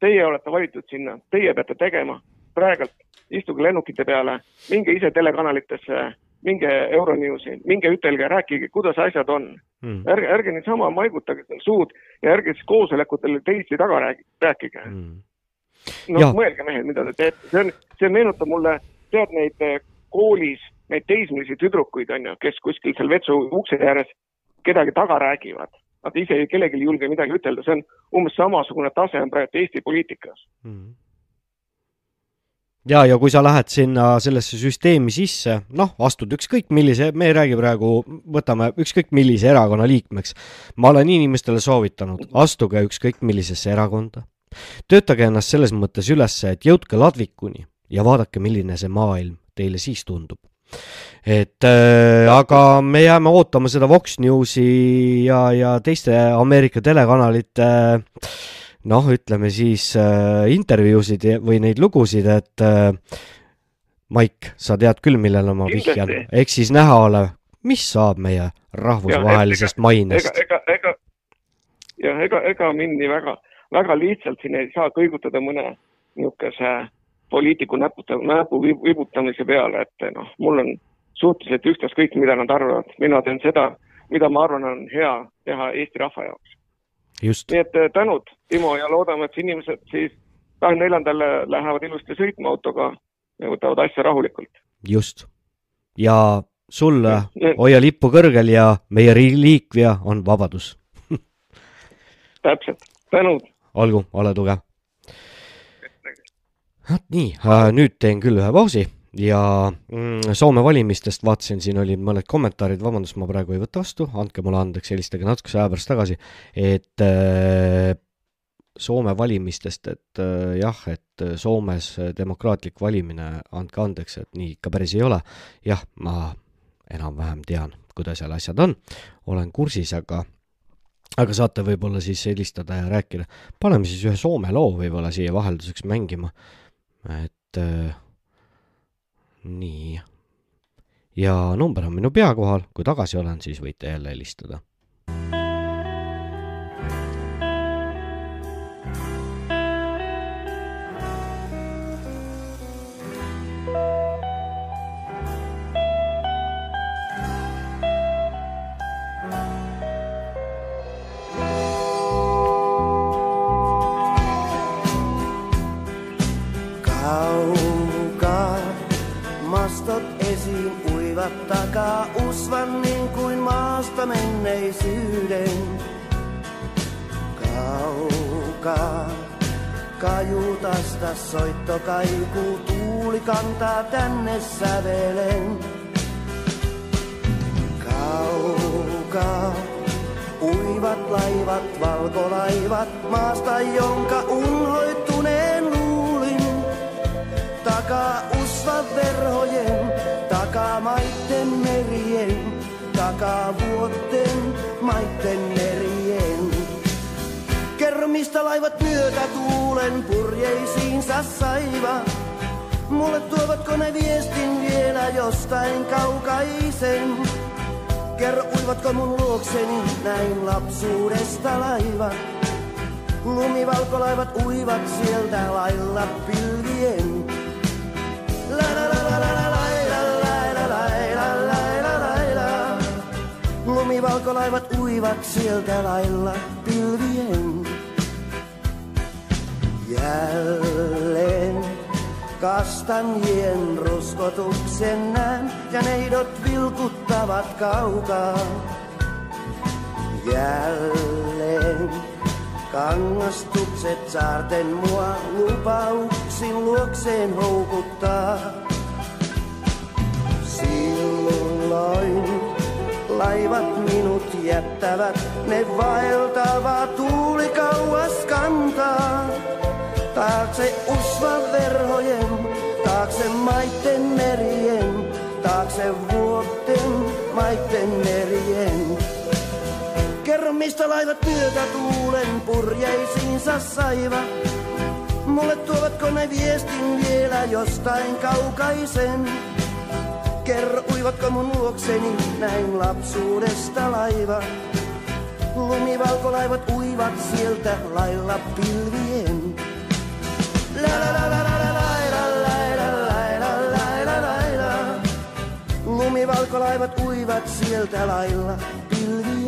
teie olete valitud sinna, teie peate tegema, praegult istuge lennukite peale, minge ise telekanalitesse, minge Euronewsi, minge ütelge, rääkige, kuidas asjad on. Mm. ärge, ärge niisama maigutage suud ja ärge siis koosolekutel teisi taga räägi- rääkige. noh Jaa., mõelge mehed, mida te teete, see on, see meenutab mulle, tead neid eh, koolis neid teismelisi tüdrukuid on ju, kes kuskil seal vetsu ukse ääres kedagi taga räägivad. Nad ise ei- kellelegi ei julge midagi ütelda, see on umbes samasugune tase on praegu Eesti poliitikas. ja, ja kui sa lähed sinna sellesse süsteemi sisse, noh, astud ükskõik millise, me ei räägi praegu, võtame ükskõik millise erakonna liikmeks. ma olen inimestele soovitanud, astuge ükskõik millisesse erakonda. töötage ennast selles mõttes üles, et jõudke ladvikuni ja vaadake, milline see maailm teile siis tundub. Et äh, aga me jääme ootama seda Vox Newsi ja, ja teiste Ameerika telekanalite äh, noh, ütleme siis äh, intervjuusid ja- või neid lugusid, et äh, Maik, sa tead küll, millele ma vihjan, ehk siis näha ole, mis saab meie rahvusvahelisest mainest. ega, ega, ega jah, ega, ega mind nii väga, väga lihtsalt siin ei saa kõigutada mõne niisuguse poliitiku näputa, näpu vib- vibutamise peale, et noh, mul on suhteliselt ükstaskõik, mida nad arvavad, mina teen seda, mida ma arvan, on hea teha Eesti rahva jaoks. nii et eh, tänud, Timo, ja loodame, et inimesed siis kahekümne neljandal lähevad ilusti sõitma autoga ja võtavad asja rahulikult. just. ja sulle Ja- hoia lippu kõrgel ja meie reliikvia on vabadus. täpselt, tänud. olgu, ole tugev. Vot nii, nüüd teen küll ühe pausi ja mm, Soome valimistest vaatasin, siin olid mõned kommentaarid, vabandust, ma praegu ei võta vastu, andke mulle andeks, helistage natukese aja pärast tagasi, et äh, Soome valimistest, et äh, jah, et Soomes demokraatlik valimine, andke andeks, et nii ikka päris ei ole. jah, ma enam-vähem tean, kuidas seal asjad on, olen kursis, aga aga saate võib-olla siis helistada ja rääkida. paneme siis ühe Soome loo võib-olla siia vahelduseks mängima. Et äh, nii, ja number on minu pea kohal, kui tagasi olen, siis võite jälle helistada takaa usvan niin kuin maasta menneisyyden. Kaukaa kajutasta soitto kaikuu, tuuli kantaa tänne sävelen. Kaukaa uivat laivat, valkolaivat maasta, jonka unhoittuneen luulin. Takaa usvan verhojen, takaa maitten merien, takaa vuotten maitten merien. Kerro mistä laivat myötä tuulen purjeisiinsa saiva. Mulle tuovatko ne viestin vielä jostain kaukaisen? Kerro uivatko mun luokseni näin lapsuudesta laiva. Lumivalkolaivat uivat sieltä lailla pilvien. La la la Lumivalkolaivat uivat sieltä lailla pilvien. Jälleen kastanjien ruskotuksen näen ja neidot vilkuttavat kaukaa. Jälleen kangastukset saarten mua lupauksin luokseen houkuttaa. Silloin laivat minut jättävät, ne vaeltava tuuli kauas kantaa. Taakse usvan verhojen, taakse maitten merien, taakse vuotten maitten merien. Kerro mistä laivat myötä tuulen purjeisiinsa saiva. Mulle tuovatko ne viestin vielä jostain kaukaisen? Kerro, uivatko mun luokseni näin lapsuudesta laiva? Lumivalkolaivat uivat sieltä lailla pilvien. La la la la la la la la la la la la la la la la. Lumivalkolaivat uivat sieltä lailla pilvien.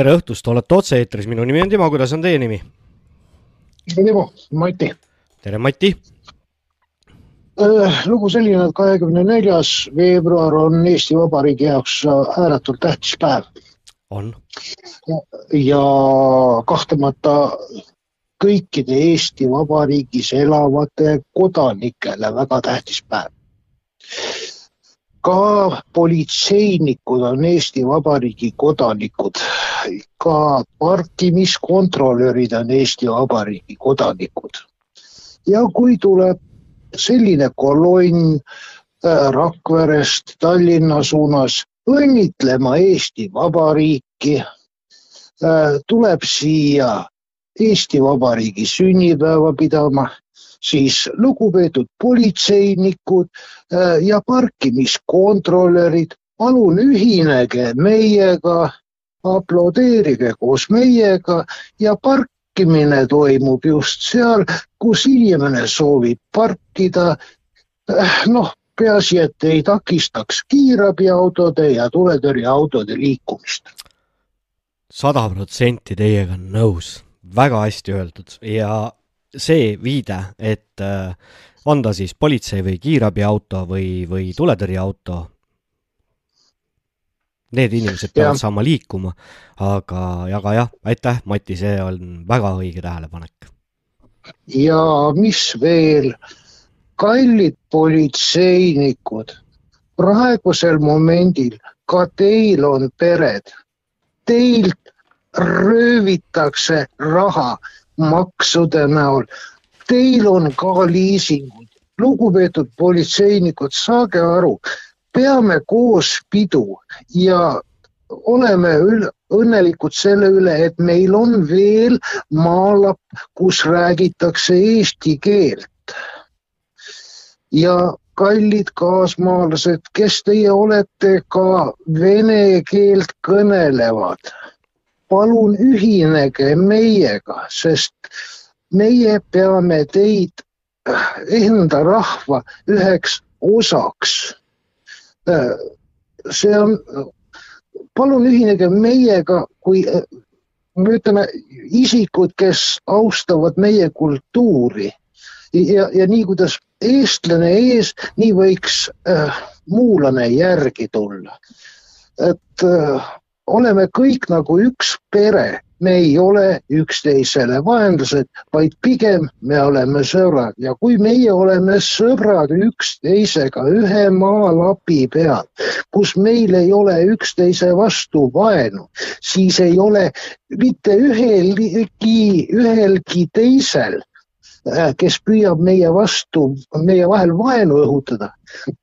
Tere õhtust, olete otse-eetris, minu nimi on Timo, kuidas on teie nimi? tere Timo, Mati. tere, Mati. lugu selline, et kahekümne neljas veebruar on Eesti Vabariigi jaoks ääretult tähtis päev. on. ja kahtlemata kõikide Eesti Vabariigis elavate kodanikele väga tähtis päev. Ka politseinikud on Eesti Vabariigi kodanikud, ka parkimiskontrolörid on Eesti Vabariigi kodanikud. ja kui tuleb selline kolonn äh, Rakverest Tallinna suunas õnnitlema Eesti Vabariiki, äh, tuleb siia Eesti Vabariigi sünnipäeva pidama, siis lugupeetud politseinikud äh, ja parkimiskontrolörid, palun ühinege meiega, aplodeerige koos meiega ja parkimine toimub just seal, kus inimene soovib parkida. noh, peaasi, et ei takistaks kiirabiautode ja tuletõrjeautode liikumist. sada protsenti teiega nõus, väga hästi öeldud ja see viide, et äh, on ta siis politsei või kiirabiauto või, või tuletõrjeauto. Need inimesed peavad ja. saama liikuma, aga, aga jah, aitäh, Mati, see on väga õige tähelepanek. ja mis veel, kallid politseinikud, praegusel momendil ka teil on pered, teilt röövitakse raha maksude näol. Teil on ka liisingud, lugupeetud politseinikud, saage aru, peame koos pidu ja oleme ül- õnnelikud selle üle, et meil on veel maalapp, kus räägitakse eesti keelt. ja kallid kaasmaalased, kes teie olete ka vene keelt kõnelevad, palun ühinege meiega, sest meie peame teid enda rahva üheks osaks. see on, palun ühinege meiega, kui me ütleme isikud, kes austavad meie kultuuri ja, ja nii kuidas eestlane ees, nii võiks äh, muulane järgi tulla. et äh, oleme kõik nagu üks pere, me ei ole üksteisele vaenlased, vaid pigem me oleme sõbrad. Ja kui meie oleme sõbrad üksteisega ühe maalapi peal, kus meil ei ole üksteise vastu vaenu, siis ei ole mitte ühelgi, ühelgi teisel äh, kes püüab meie vastu, meie vahel vaenu õhutada,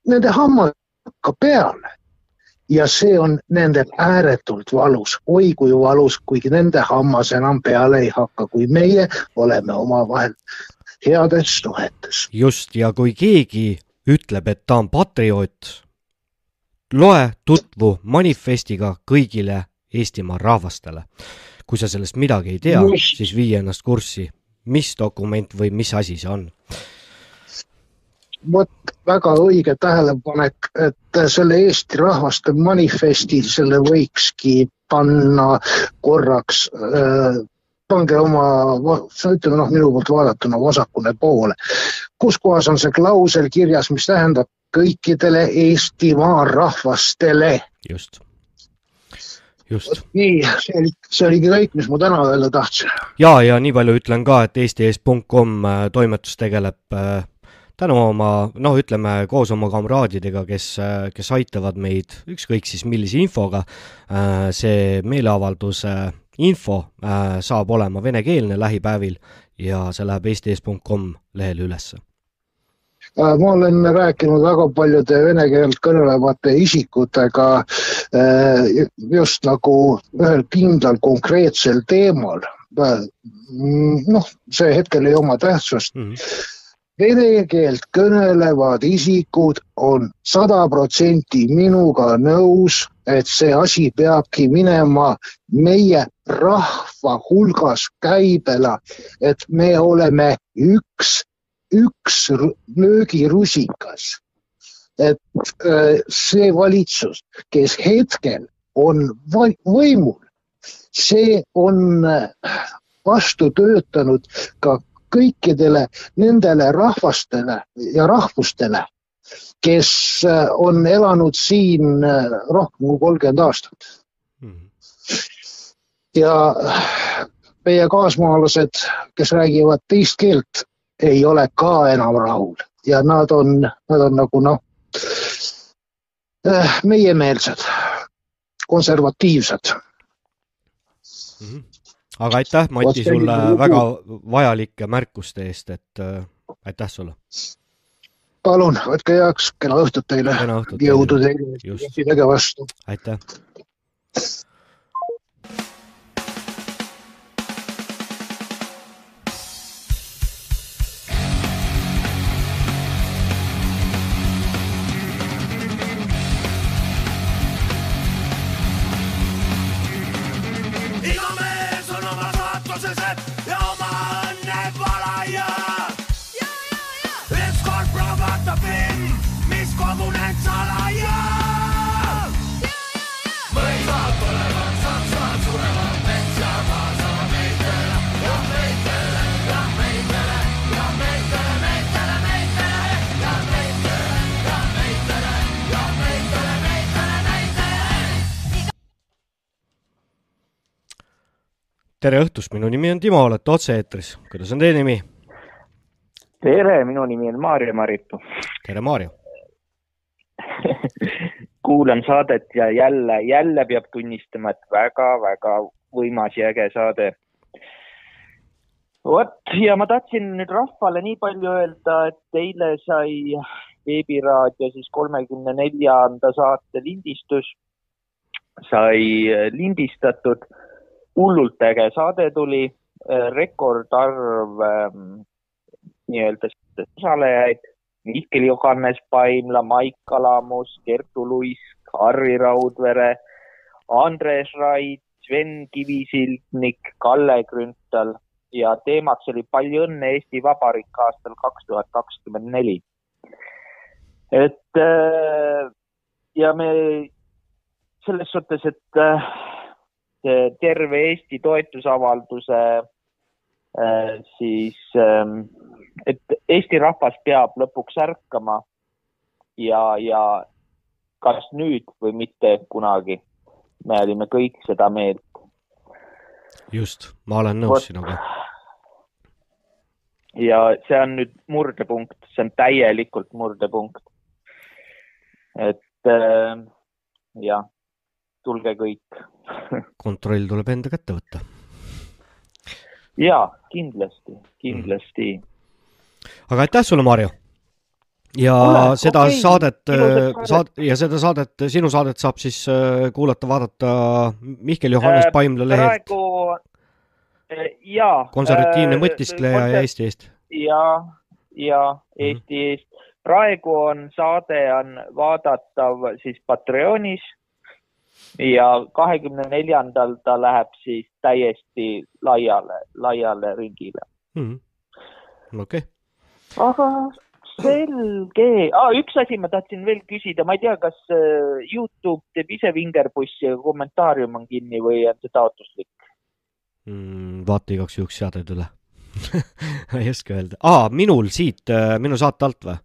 nende hammas hakkab peale ja see on nendel ääretult valus, oi kui valus, kuigi nende hammas enam peale ei hakka, kui meie oleme omavahel heades suhetes. just, ja kui keegi ütleb, et ta on patrioot, loe tutvu manifestiga kõigile Eestimaa rahvastele. kui sa sellest midagi ei tea, siis vii ennast kurssi, mis dokument või mis asi see on. Vot väga õige tähelepanek, et selle Eesti rahvaste manifesti, selle võikski panna korraks äh, pange oma, ütleme noh, minu poolt vaadatuna vasakule poole. kus kohas on see klausel kirjas, mis tähendab kõikidele Eestimaa rahvastele? just, just. nii, see oli, see oligi kõik, mis ma täna öelda tahtsin. ja, ja nii palju ütlen ka, et eestiees.com äh, toimetus tegeleb äh, tänu oma, noh, ütleme koos oma kamraadidega, kes, kes aitavad meid ükskõik siis millise infoga, see meeleavalduse info saab olema venekeelne lähipäevil ja see läheb eestiees.com lehele ülesse Äh, ma olen rääkinud väga paljude vene keelt kõnelevate isikutega äh, just nagu ühel kindlal konkreetsel teemal. noh, see hetkel ei oma tähtsust mm. -hmm vene keelt kõnelevad isikud on sada protsenti minuga nõus, et see asi peabki minema meie rahva hulgas käibele, et me oleme üks, üks löögirusikas. et see valitsus, kes hetkel on võimul, see on vastu töötanud ka kõikidele nendele rahvastele ja rahvustele, kes on elanud siin rohkem kui kolmkümmend aastat. ja meie kaasmaalased, kes räägivad teist keelt, ei ole ka enam rahul ja nad on, nad on nagu noh, meiemeelsed, konservatiivsed mm. -hmm aga aitäh, Mati, sulle väga vajalike märkuste eest, et äh, aitäh sulle. palun, võtke heaks, kena õhtut teile. jõudu teile Eesti tegevastu. aitäh. Tere õhtust, minu nimi on Timo, olete otse-eetris, kuidas on teie nimi? tere, minu nimi on Maarja Maripu. tere, Maarja kuulan saadet ja jälle, jälle peab tunnistama, et väga-väga võimas ja äge saade. vot ja ma tahtsin nüüd rahvale nii palju öelda, et eile sai veebiraadio siis kolmekümne neljanda saate lindistus sai lindistatud. Hullult äge saade tuli, rekordarv ähm, nii-öelda osalejaid. Mihkel Johannes Paimla, Maik Kalamus, Kertu Luisk, Harri Raudvere, Andres Raid, Sven Kivisildnik, Kalle Grünthal ja teemaks oli palju õnne Eesti Vabariik aastal kaks tuhat kakskümmend neli. et äh, ja me selles suhtes, et äh, terve Eesti toetusavalduse äh, siis, ähm, et Eesti rahvas peab lõpuks ärkama ja, ja kas nüüd või mitte kunagi. me olime kõik seda meelt. just, ma olen nõus sinuga. ja see on nüüd murdepunkt, see on täielikult murdepunkt. et äh, jah, tulge kõik kontroll tuleb enda kätte võtta. ja kindlasti, kindlasti mm.. aga aitäh sulle, Marju. ja Ole, seda saadet, ilusat saadet. saad- ja seda saadet, sinu saadet saab siis äh, kuulata, vaadata Mihkel Johannes Äh, Paimla lehelt praegu äh, ja. konservatiivne mõtiskleja ja Eesti eest. ja, ja Eesti eest. praegu on saade on vaadatav siis Patreonis ja kahekümne neljandal ta läheb siis täiesti laiale, laiale ringile. okei, aga selge. Ah,, üks asi ma tahtsin veel küsida, ma ei tea, kas äh, Youtube teeb ise vingerpussi ja kommentaarium on kinni või on see taotluslik? Mm, vaata igaks juhuks seaded üle. Ei oska öelda. Ah,, minul siit, minu saate alt või?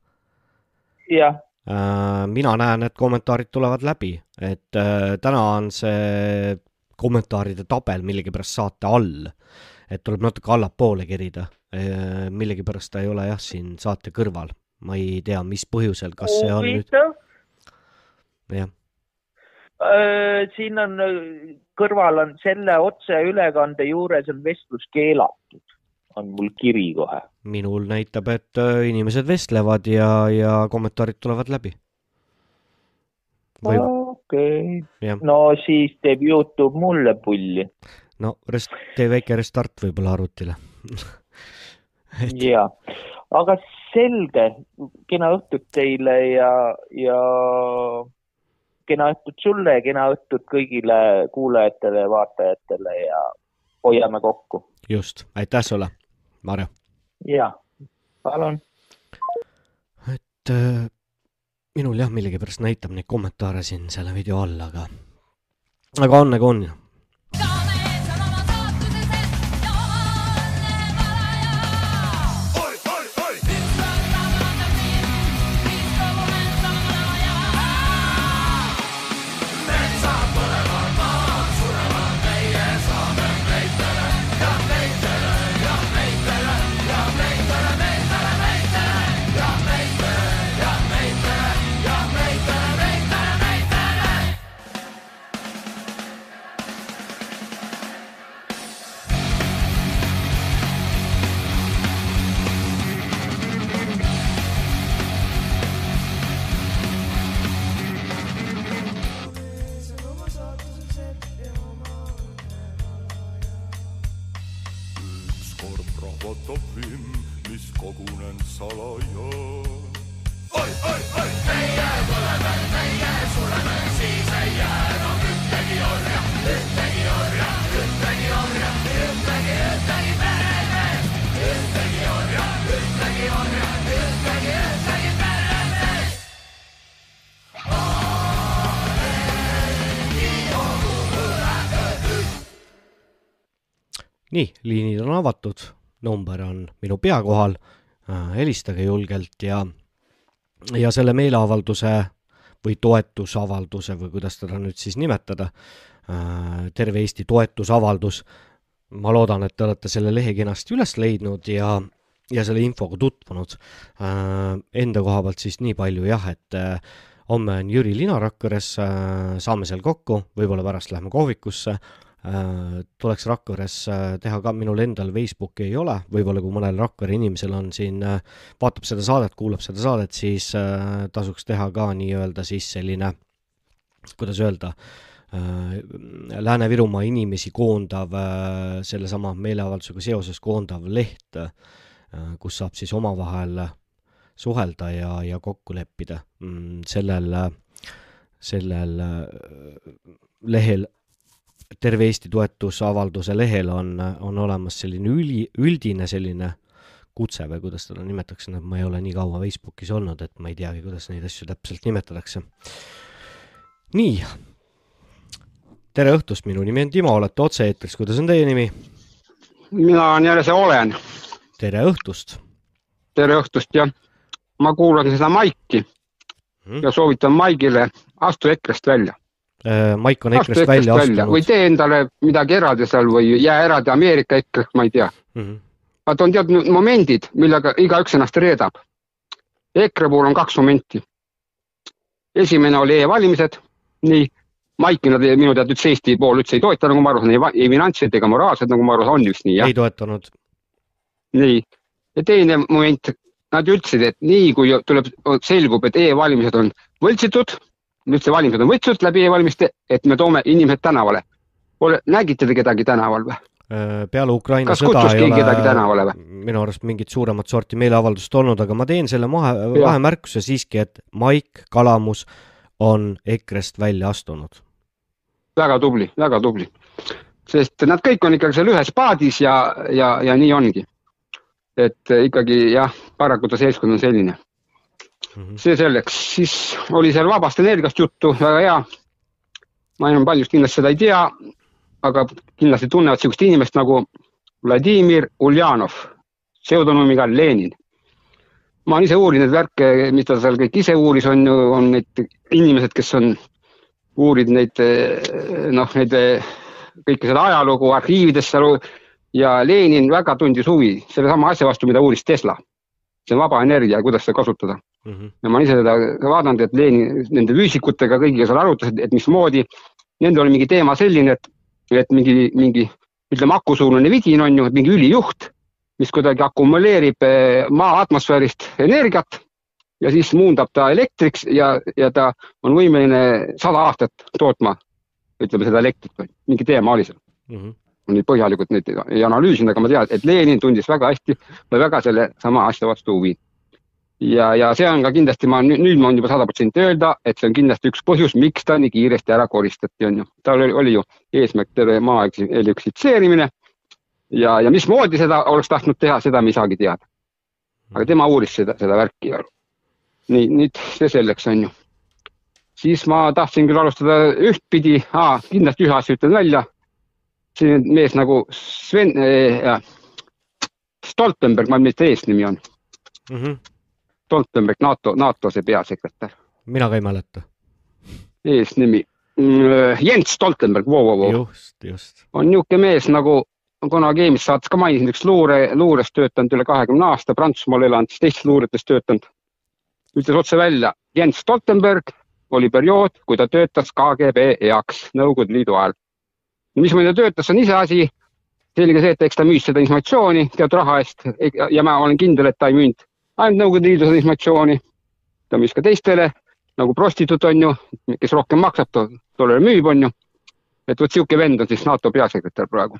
jah, Äh, mina näen, et kommentaarid tulevad läbi, et äh, täna on see kommentaaride tabel millegipärast saate all, et tuleb natuke allapoole kerida. millegipärast ta ei ole jah, siin saate kõrval, ma ei tea, mis põhjusel, kas see on nüüd, jah, Äh, siin on äh, kõrval on selle otseülekande juures on vestlus keelatud, on mul kiri kohe. Minul näitab, et äh, inimesed vestlevad ja, ja kommentaarid tulevad läbi. okei jah, no siis teeb Youtube mulle pulli. no rest-, tee väike restart võib-olla arvutile. ja, aga selge, kena õhtut teile ja, ja kena õhtut sulle ja kena õhtut kõigile kuulajatele ja vaatajatele ja hoiame kokku. just, aitäh sulle, Marju. ja, palun. et äh, minul jah, millegipärast näitab neid kommentaare siin selle video all, aga, aga on nagu on. Number on minu pea kohal, helistage julgelt ja, ja selle meeleavalduse või toetusavalduse või kuidas teda nüüd siis nimetada, terve Eesti toetusavaldus, ma loodan, et te olete selle lehe kenasti üles leidnud ja, ja selle infoga tutvunud. Enda koha pealt siis nii palju jah, et äh, homme on Jüri Lina Rakveres, saame seal kokku, võib-olla pärast lähme kohvikusse tuleks Rakveres äh, teha ka, minul endal Facebooki ei ole, võib-olla kui mõnel Rakvere inimesel on siin, äh, vaatab seda saadet, kuulab seda saadet, siis äh, tasuks teha ka nii-öelda siis selline, kuidas öelda, Lääne-Virumaa inimesi koondav, sellesama meeleavaldusega seoses koondav leht, kus saab siis omavahel suhelda ja, ja kokku leppida. Mm, sellel, sellel lehel terve Eesti toetusavalduse lehel on, on olemas selline üli, üldine selline kutse või kuidas teda nimetatakse, ma ei ole nii kaua Facebookis olnud, et ma ei teagi, kuidas neid asju täpselt nimetatakse. nii. tere õhtust, minu nimi on Timo, olete otse-eetris, kuidas on teie nimi? mina olen jälle see Olen. tere õhtust. tere õhtust, jah. ma kuulan seda Maiki hmm. ja soovitan Maigile, astu EKRE-st välja Äh, Maik on EKRE-st välja astunud. või tee endale midagi eraldi seal või jää eraldi Ameerika EKRE-ks, ma ei tea mm. -hmm. vaata, on teatud momendid, millega igaüks ennast reedab. EKRE puhul on kaks momenti. esimene oli e-valimised, nii, Maiki nad minu teada üldse Eesti pool üldse ei toeta, nagu ma aru saan, ei, ei finantsiliselt ega moraalselt, nagu ma aru saan, on vist nii, jah? ei toetanud. nii, ja teine moment, nad ütlesid, et nii kui tuleb, selgub, et e-valimised on võltsitud nüüd see valimised on võtnud läbi e-valimiste, et me toome inimesed tänavale. ole, nägite te kedagi tänaval või? Äh, peale Ukraina kas sõda ei ole minu arust mingit suuremat sorti meeleavaldust olnud, aga ma teen selle mahe, vahemärkuse siiski, et Maik Kalamus on EKRE-st välja astunud. väga tubli, väga tubli. sest nad kõik on ikkagi seal ühes paadis ja, ja, ja nii ongi. et ikkagi jah, paraku ta seltskond on selline mm. -hmm. see selleks, siis oli seal vabast energiast juttu, väga hea. ma enam paljust kindlasti seda ei tea, aga kindlasti tunnevad niisugust inimest nagu Vladimir Uljanov, pseudonüümiga Lenin. ma olen ise uurinud värke, mis ta seal kõik ise uuris, on ju, on need inimesed, kes on uurinud neid noh, neid kõike seda ajalugu arhiividesse ja Lenin väga tundis huvi sellesama asja vastu, mida uuris Tesla. see vaba energia kuidas seda kasutada mm. -hmm. ja ma olen ise seda vaadanud, et Lenin nende füüsikutega kõigiga seal arutasid, et mismoodi, nendel oli mingi teema selline, et, et mingi, mingi ütleme, akusuunaline vidin on ju, mingi ülijuht, mis kuidagi akumuleerib eh, maa atmosfäärist energiat ja siis muundab ta elektriks ja, ja ta on võimeline sada aastat tootma, ütleme seda elektrit, mingi teema oli seal mm. -hmm nii põhjalikult neid ei analüüsinud, aga ma tean, et Lenin tundis väga hästi või väga selle sama asja vastu huvi ja, ja see on ka kindlasti, ma nüüd, nüüd ma võin juba sada protsenti öelda, et see on kindlasti üks põhjus, miks ta nii kiiresti ära koristati, on ju. tal oli, oli ju eesmärk terve maa elektrifitseerimine ja, ja mismoodi seda oleks tahtnud teha, seda me ei saagi teada. aga tema uuris seda, seda värki. nii, nüüd see selleks on ju. siis ma tahtsin küll alustada ühtpidi, kindlasti ühe asja ütlen välja. selline mees nagu Sven äh,, Stoltenberg, ma ei tea, mis ta eesnimi on mm. -hmm Stoltenberg, NATO, NATO see peasekretär. mina ka ei mäleta. eesnimi mm, Jens Stoltenberg, vau, vau, vau. just, just. on niisugune mees nagu kunagi eelmises saates ka mainisin, üks luure, luures töötanud üle kahekümne aasta, Prantsusmaal elanud, siis teistes luuretes töötanud. ütles otse välja, Jens Stoltenberg oli periood, kui ta töötas KGB heaks Nõukogude Liidu ajal. mismoodi ta töötas, on iseasi. selge see, et eks ta müüs seda informatsiooni teatud raha eest ja ma olen kindel, et ta ei müünud ainult Nõukogude Liidu seda informatsiooni, ta müüs ka teistele nagu prostituut on ju, kes rohkem maksab, tollele müüb, on ju. et vot sihuke vend on siis NATO peasekretär praegu.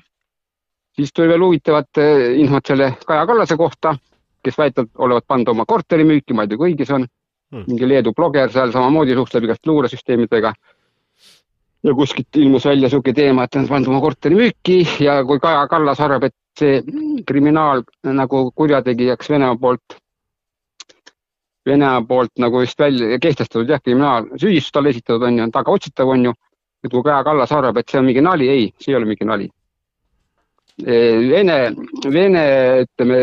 siis tuli veel huvitavat eh, infot selle Kaja Kallase kohta, kes väidetavalt olevat pannud oma korteri müüki, ma ei tea, kui õige see on hmm.. mingi Leedu bloger seal samamoodi suhtleb igast luuresüsteemidega. ja kuskilt ilmus välja sihuke teema, et ta on pannud oma korteri müüki ja kui Kaja Kallas arvab, et see kriminaal nagu kurjategijaks Venemaa poolt Venemaa poolt nagu just välja kehtestatud jah, kriminaalsüüdistus talle esitatud on ju, on tagaotsitav on ju. et kui Kaja Kallas arvab, et see on mingi nali, ei, see ei ole mingi nali. E, Vene, Vene ütleme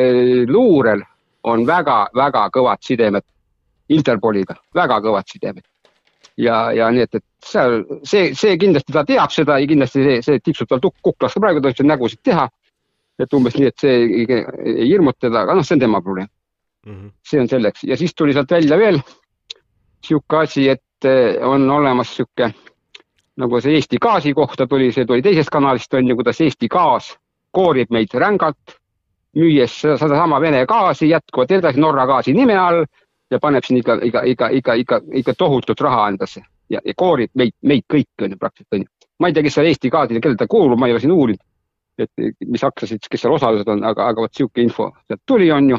luurel on väga-väga kõvad sidemed Interpoliga, väga kõvad sidemed. ja, ja nii et, et seal see, see kindlasti ta teab seda ja kindlasti see, see tiksub tal kuklas ka praegu, ta võib nägusid teha. et umbes nii, et see ei hirmuta teda, aga noh, see on tema probleem mm. -hmm. see on selleks ja siis tuli sealt välja veel sihuke asi, et eh, on olemas sihuke nagu see Eesti gaasi kohta tuli, see tuli teisest kanalist on ju, kuidas Eesti gaas koorib meid rängalt, müües seda- sedasama Vene gaasi jätkuvalt edasi Norra gaasi nime all ja paneb siin ikka, ikka, ikka, ikka, ikka, ikka tohutut raha endasse ja, ja koorib meid, meid kõiki on ju praktiliselt on ju. ma ei tea, kes seal Eesti gaasile, kellele ta kuulub, ma ei ole siin uurinud, et mis aktsiasid, kes seal osalised on, aga, aga vot sihuke info sealt tuli, on ju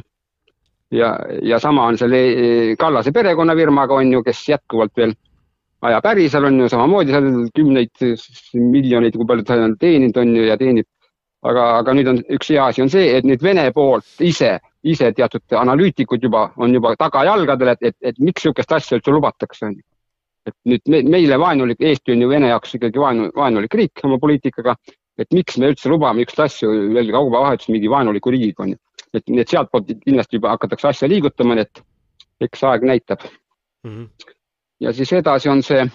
ja, ja sama on selle eh, Kallase perekonnafirmaga on ju, kes jätkuvalt veel ajab äri seal on ju samamoodi seal kümneid miljoneid, kui palju ta on teeninud on ju ja teenib. aga, aga nüüd on üks hea asi on see, et nüüd Vene poolt ise, ise teatud analüütikud juba on juba tagajalgadel, et, et, et miks niisugust asja üldse lubatakse on ju. et nüüd me, meile vaenulik, Eesti on ju Vene jaoks ikkagi vaenu, vaenulik riik oma poliitikaga, et miks me üldse lubame niisuguseid asju veel kaubavahetus mingi vaenuliku riigiga on ju et nii et sealtpoolt kindlasti juba hakatakse asja liigutama, nii et eks aeg näitab mm. -hmm. ja siis edasi on see,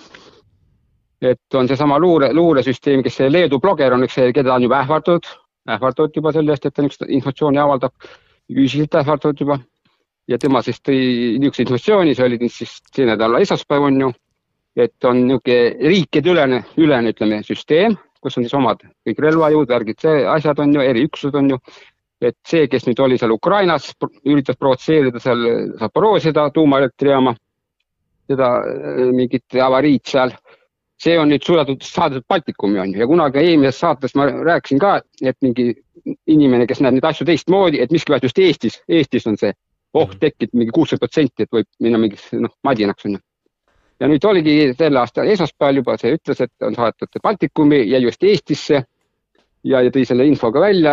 et on seesama luure, luuresüsteem, kes see Leedu bloger on üks, keda on juba ähvardatud, ähvardatud juba selle eest, et ta niisugust informatsiooni avaldab, füüsiliselt ähvardatud juba. ja tema siis tõi niisuguse informatsiooni, see oli siis see nädala esmaspäev on ju, et on niisugune riikideülene, ülene, ütleme, süsteem, kus on siis omad kõik relvajõud, värgid, see asjad on ju, eriüksused on ju et see, kes nüüd oli seal Ukrainas, üritas provotseerida seal Zaporožjeda tuumaelektrijaama, seda äh, mingit avariid seal, see on nüüd suudetud saadetud Baltikumi on ju. Ja kunagi eelmises saates ma rääkisin ka, et mingi inimene, kes näeb neid asju teistmoodi, et miskipärast just Eestis, Eestis on see oht tekib mingi kuuskümmend protsenti, et võib minna mingiks noh, madinaks on ju. ja nüüd oligi selle aasta esmaspäeval juba see ütles, et on saadetud Baltikumi ja just Eestisse ja, ja tõi selle info ka välja,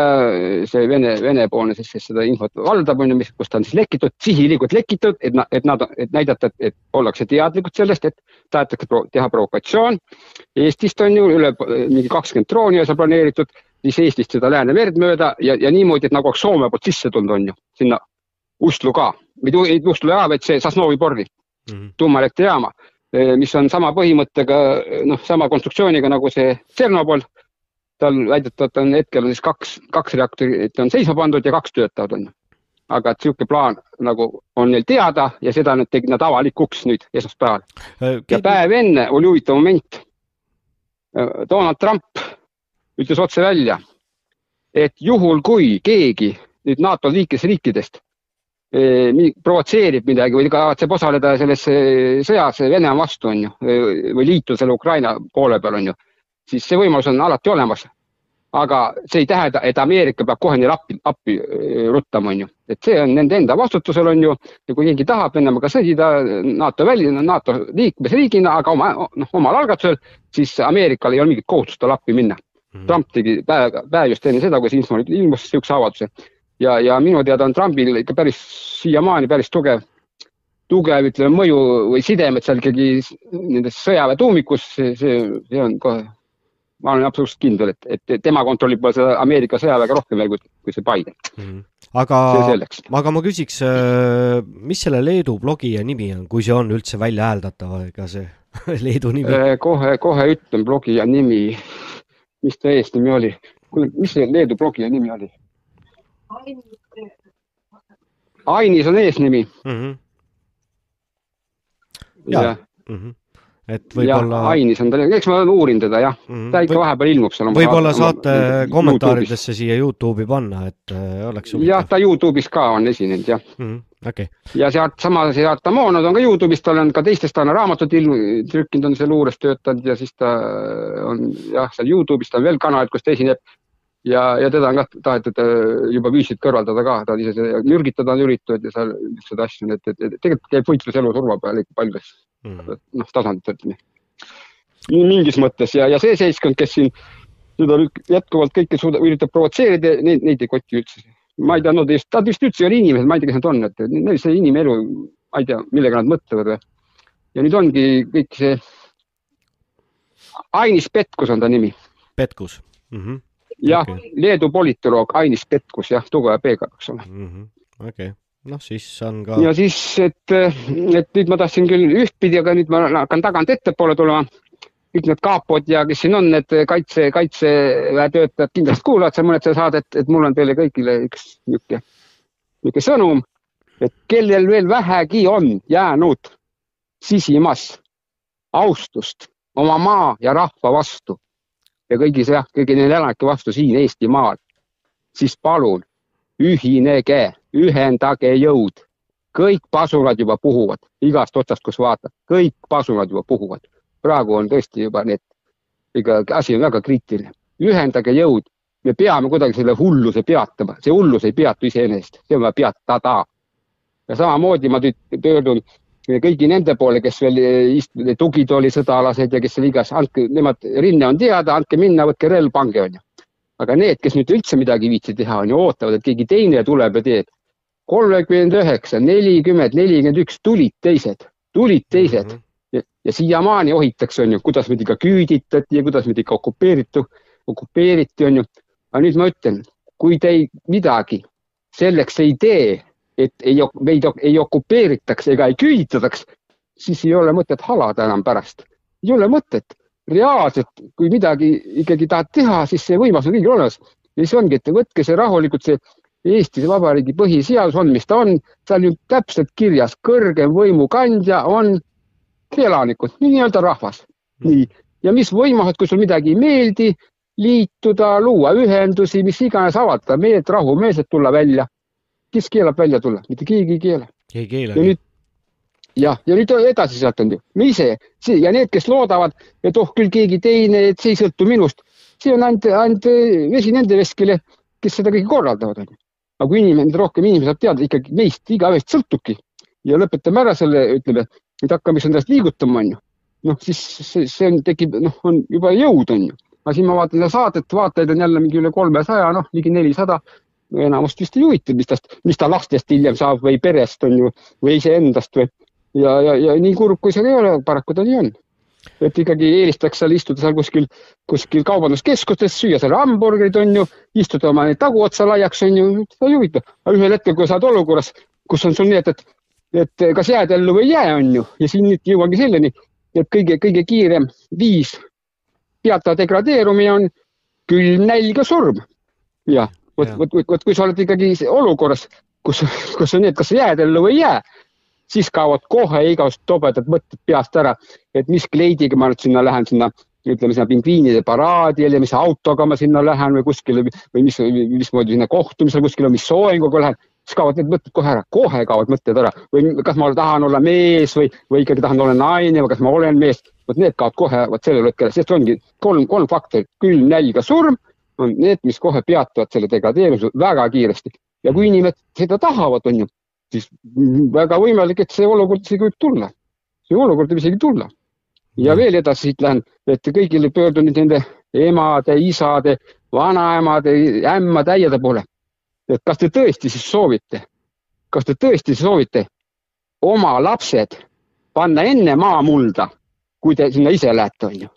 see Vene, Vene-poolne siis, kes seda infot valdab, on ju, mis, kus ta on siis lekitud, sihilikult lekitud, et, et nad, et näidata, et ollakse teadlikud sellest, et tahetakse teha provokatsioon. Eestist on ju üle mingi kakskümmend drooni on seal planeeritud, siis Eestist seda Läänemerd mööda ja, ja niimoodi, et nagu oleks Soome poolt sisse tulnud, on ju, sinna Ustlu ka, või Ustlu jaam, vaid see Sosnovi porri mm -hmm. tuumaelektrijaama, mis on sama põhimõttega, noh, sama konstruktsiooniga nagu see Tšernobõl tal väidetavalt on hetkel on siis kaks, kaks reaktorit on seisma pandud ja kaks töötavad on ju. aga et niisugune plaan nagu on neil teada ja seda nüüd tegid nad avalikuks nüüd esmaspäeval äh,. ja päev enne oli huvitav moment. Donald Trump ütles otse välja, et juhul kui keegi nüüd NATO liikmesriikidest eh, provotseerib midagi või kavatseb osaleda selles sõjas Venemaa vastu on ju või liituda selle Ukraina poole peal on ju siis see võimalus on alati olemas. aga see ei tähenda, et Ameerika peab kohe neile appi, appi ruttama, on ju, et see on nende enda vastutusel, on ju, ja kui keegi tahab Venemaaga sõdida NATO väli, NATO liikmesriigina, aga oma, noh, omal algatusel, siis Ameerikal ei ole mingit kohustust talle appi minna. Mm. Trump tegi päev, päev just enne seda, kui see info ilmus, niisuguse avalduse. Ja, ja minu teada on Trumpil ikka päris siiamaani päris tugev tugev, ütleme, mõju või sidemed seal ikkagi nendes sõjaväe tuumikus, see, see on kohe ma olen absoluutselt kindel, et, et tema kontrollib seda Ameerika sõjaväega rohkem veel kui, kui see Biden mm. -hmm. aga, aga ma küsiks, äh, mis selle Leedu blogija nimi on, kui see on üldse välja hääldatav, ega see Leedu nimi? Äh, kohe, kohe ütlen blogija nimi. mis ta eesnimi oli? kuule, mis see Leedu blogija nimi oli? Ainis on eesnimi mm. -hmm. ja, ja. Mm -hmm et võib-olla. Ainis on ta, eks ma uurin teda jah mm, -hmm. ta ikka vahepeal ilmub seal. võib-olla saate kommentaaridesse siia Youtube'i panna, et äh, oleks. jah, ta Youtube'is ka on esinenud jah mm. -hmm. Okay. ja sealt sama, sealt Tamonod on ka Youtube'is, tal on ka teistest ta on raamatut ilm-, trükkinud, on seal luures töötanud ja siis ta on jah, seal Youtube'is ta on veel kanalid, kus ta esineb. Ja, ja teda on ka tahetud äh, juba füüsiliselt kõrvaldada ka, ta on ise, mürgitada on üritatud ja seal niisuguseid asju, et, et, et tegelikult käib võitlus elu surma peal ikka paljudes mm. noh, tasandit, ütleme. mingis mõttes ja, ja see seltskond, kes siin seda jätkuvalt kõike suudab, üritab provotseerida, neid, neid ei koti üldse. ma ei tea, nad vist, nad vist üldse ei ole inimesed, ma ei tea, kes nad on, et neil see inimelu, ma ei tea, millega nad mõtlevad või. ja nüüd ongi kõik see. Ainis Petkus on ta nimi. Petkus mm. -hmm. Jah okay., Leedu politoloog Ainis Petkus, jah, tugeva P-ga, eks ole mm. -hmm. okei okay noh, siis on ka. ja siis, et, et nüüd ma tahtsin küll ühtpidi, aga nüüd ma hakkan tagant ettepoole tulema. kõik need kapod ja kes siin on, need kaitse, kaitseväe töötajad kindlasti kuulavad seal mõned seda saadet, et mul on teile kõigile üks niisugune, niisugune sõnum, et kellel veel vähegi on jäänud sisimas austust oma maa ja rahva vastu ja kõigi jah, kõigi neile elanike vastu siin Eestimaal, siis palun ühinege, ühendage jõud. kõik pasunad juba puhuvad igast otsast, kus vaatad, kõik pasunad juba puhuvad. praegu on tõesti juba need, ikka asi on väga kriitiline. ühendage jõud, me peame kuidagi selle hulluse peatama, see hullus ei peatu iseenesest, see on vaja peatada. ja samamoodi ma nüüd pöördun kõigi nende poole, kes veel ist- tugitooli sõdalased ja kes seal igas, andke, nemad, rinne on teada, andke minna, võtke relv, pange onju. aga need, kes nüüd üldse midagi ei viitsi teha, on ju, ootavad, et keegi teine tuleb ja teeb. kolmekümmend üheksa, nelikümmend, nelikümmend üks, tulid teised, tulid teised mm -hmm. ja, ja siiamaani ohitakse, onju, kuidas meid ikka küüditati ja kuidas meid ikka okupeeritu, okupeeriti, onju. aga nüüd ma ütlen, kui te ei, midagi selleks ei tee et ei, meid ei okupeeritaks ega ei küüditataks, siis ei ole mõtet halada enam pärast. ei ole mõtet. reaalselt, kui midagi ikkagi tahad teha, siis see võimalus on kõigil olemas. ja siis ongi, et võtke see rahulikult, see Eesti Vabariigi põhiseadus on, mis ta on, seal on täpselt kirjas, kõrgem võimukandja on elanikud, nii-öelda rahvas. nii, ja mis võimalused, kui sul midagi ei meeldi, liituda, luua ühendusi, mis iganes, avaldada meelt, rahumeelselt tulla välja kes keelab välja tulla, mitte keegi ei keela. ei keela. ja nüüd jah, ja nüüd edasi sealt on ju, me ise see, ja need, kes loodavad, et oh küll keegi teine, et see ei sõltu minust, see on ainult, ainult vesi nende veskile, kes seda kõike korraldavad, onju. aga kui inimene, rohkem inimesi saab teada, ikkagi meist igaühest sõltubki ja lõpetame ära selle, ütleme, et hakkame siis endast liigutama, onju. noh, siis see, see on, tekib, noh, on juba jõud, onju. aga siin ma vaatan seda saadet, vaatajaid on jälle mingi üle kolmesaja, noh, ligi nelisada enamust vist ei huvita, mis tast, mis ta lastest hiljem saab või perest on ju või iseendast või ja, ja, ja nii kurb, kui see ei ole, paraku ta nii on. et ikkagi eelistaks seal istuda seal kuskil, kuskil kaubanduskeskustes, süüa seal hamburgerid on ju, istuda oma taguotsa laiaks on ju, seda ei huvita. aga ühel hetkel, kui sa oled olukorras, kus on sul nii, et, et, et kas jääd ellu või ei jää, on ju, ja siin nüüd jõuangi selleni, et kõige, kõige kiirem viis peatada degradeerumine on külm nälg ja surm. jah vot, vot, vot, kui sa oled ikkagi olukorras, kus, kus on nii, et kas sa jääd ellu või ei jää, siis kaovad kohe igasugused tobedad mõtted peast ära, et mis kleidiga ma nüüd sinna lähen, sinna ütleme sinna pingviinide paraadile, mis autoga ma sinna lähen või kuskile või mis, mismoodi sinna kohtumisele kuskile, mis soenguga lähen, siis kaovad need mõtted kohe ära, kohe kaovad mõtted ära. Või kas ma tahan olla mees või, või ikkagi tahan olla naine või kas ma olen mees, vot need kaovad kohe, vot sellel hetkel, sest ongi kolm, kolm faktorit, külm, nälg ja surm on need, mis kohe peatavad selle degradeerimise väga kiiresti ja kui inimesed seda tahavad, on ju, siis väga võimalik, et see olukord isegi võib tulla. see olukord võib isegi tulla. ja veel edasi siit lähen, et kõigile pöördun nüüd nende emade, isade, vanaemade, ämmade, äiade poole. et kas te tõesti siis soovite, kas te tõesti soovite oma lapsed panna enne maamulda, kui te sinna ise lähete, on ju.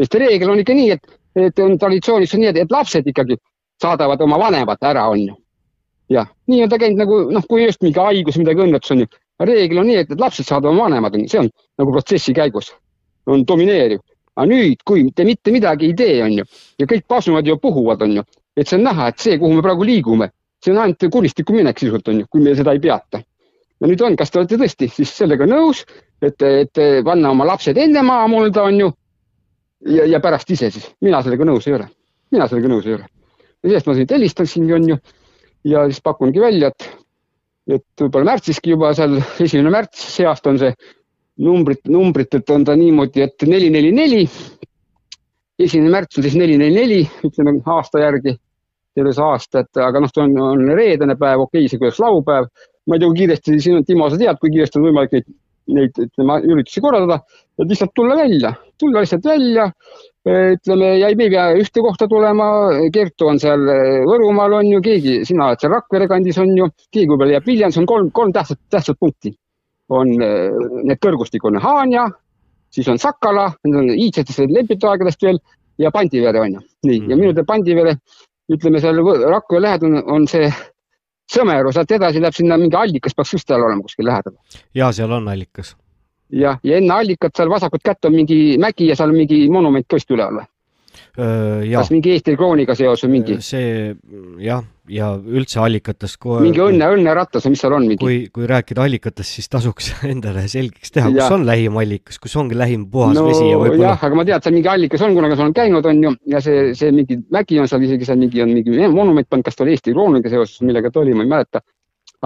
sest reegel on ikka nii, et et on traditsioonis on nii, et lapsed ikkagi saadavad oma vanemad ära, on ju. jah, nii on ta käinud nagu noh, kui just mingi haigus, midagi õnnetus on ju. reegel on nii, et lapsed saadavad oma vanemad, on ju, see on nagu protsessi käigus, on domineeriv. aga nüüd, kui te mitte midagi ei tee, on ju, ja kõik pasuvad ju puhuvad, on ju, et see on näha, et see, kuhu me praegu liigume, see on ainult kuristiku minek sisuliselt, on ju, kui me seda ei peata. ja nüüd on, kas te olete tõesti siis sellega nõus, et, et panna oma lapsed enne maamulda, on ju ja, ja pärast ise siis, mina sellega nõus ei ole, mina sellega nõus ei ole. ja sellest ma nüüd helistasingi, on ju, ja siis pakungi välja, et, et võib-olla märtsiski juba seal, esimene märts, see aasta on see numbrit, numbritelt on ta niimoodi, et neli, neli, neli. esimene märts on siis neli, neli, neli, ütleme aasta järgi, terve see aasta, et aga noh, see on, on reedene päev, okei okay,, see kuidas laupäev. ma ei tea, kui kiiresti siin, Timo, sa tead, kui kiiresti on võimalik neid neid, ütleme, üritusi korraldada, et lihtsalt tulla välja, tulla lihtsalt välja. ütleme, ja me ei pea ühte kohta tulema, Kertu on seal Võrumaal on ju, keegi, sina oled seal Rakvere kandis on ju, keegi võib-olla jääb Viljandis, on kolm, kolm tähtsat, tähtsat punkti. on need kõrgustik on Haanja, siis on Sakala, need on iidsetest lepitusaegadest veel ja Pandivere on ju. nii mm., ja minu teada Pandivere, ütleme seal Rakvere lähedal on, on see Sõmeru, sealt edasi läheb sinna mingi allikas, peaks just seal olema kuskil lähedal. ja seal on allikas. jah, ja enne allikat seal vasakut kätt on mingi mägi ja seal on mingi monument ka vist üleval või? kas mingi Eesti krooniga seos või mingi, see jah, ja üldse allikatest, mingi õnne, õnneratas või mis seal on mingi? kui, kui rääkida allikatest, siis tasuks endale selgeks teha, kus on lähim allikas, kus ongi lähim puhas no vesi ja võib-olla jah, aga ma tean, et seal mingi allikas on, kuna ma olen käinud, on ju, ja see, see mingi mägi on seal isegi seal mingi on mingi monument pandud, kas ta oli Eesti krooniga seoses, millega ta oli, ma ei mäleta.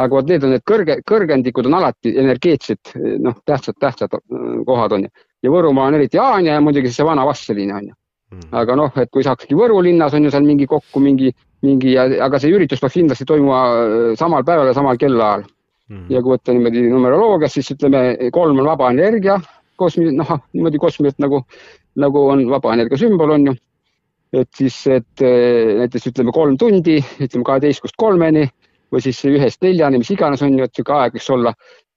aga vot need on need kõrge, kõrgendikud on alati energeetsed, noh, tähtsad, tähtsad äh, kohad on ju. ja Võrumaa on eriti Haanja ja muidugi see vana Vastseliin on ju. aga noh, et kui saakski Võru linnas on ju seal mingi kokku mingi, mingi, aga see üritus peaks kindlasti toimuma äh, samal päeval ja samal kellaajal. ja kui võtta niimoodi numeroloogias, siis ütleme, kolm on vaba energia, kosmi-, noh, niimoodi kosmiliselt nagu, nagu on vaba energia sümbol, on ju. et siis, et eh, näiteks ütleme kolm tundi, ütleme kaheteistkümnest kolmeni või siis ühest neljani, mis iganes on ju, et sihuke aeg võiks olla.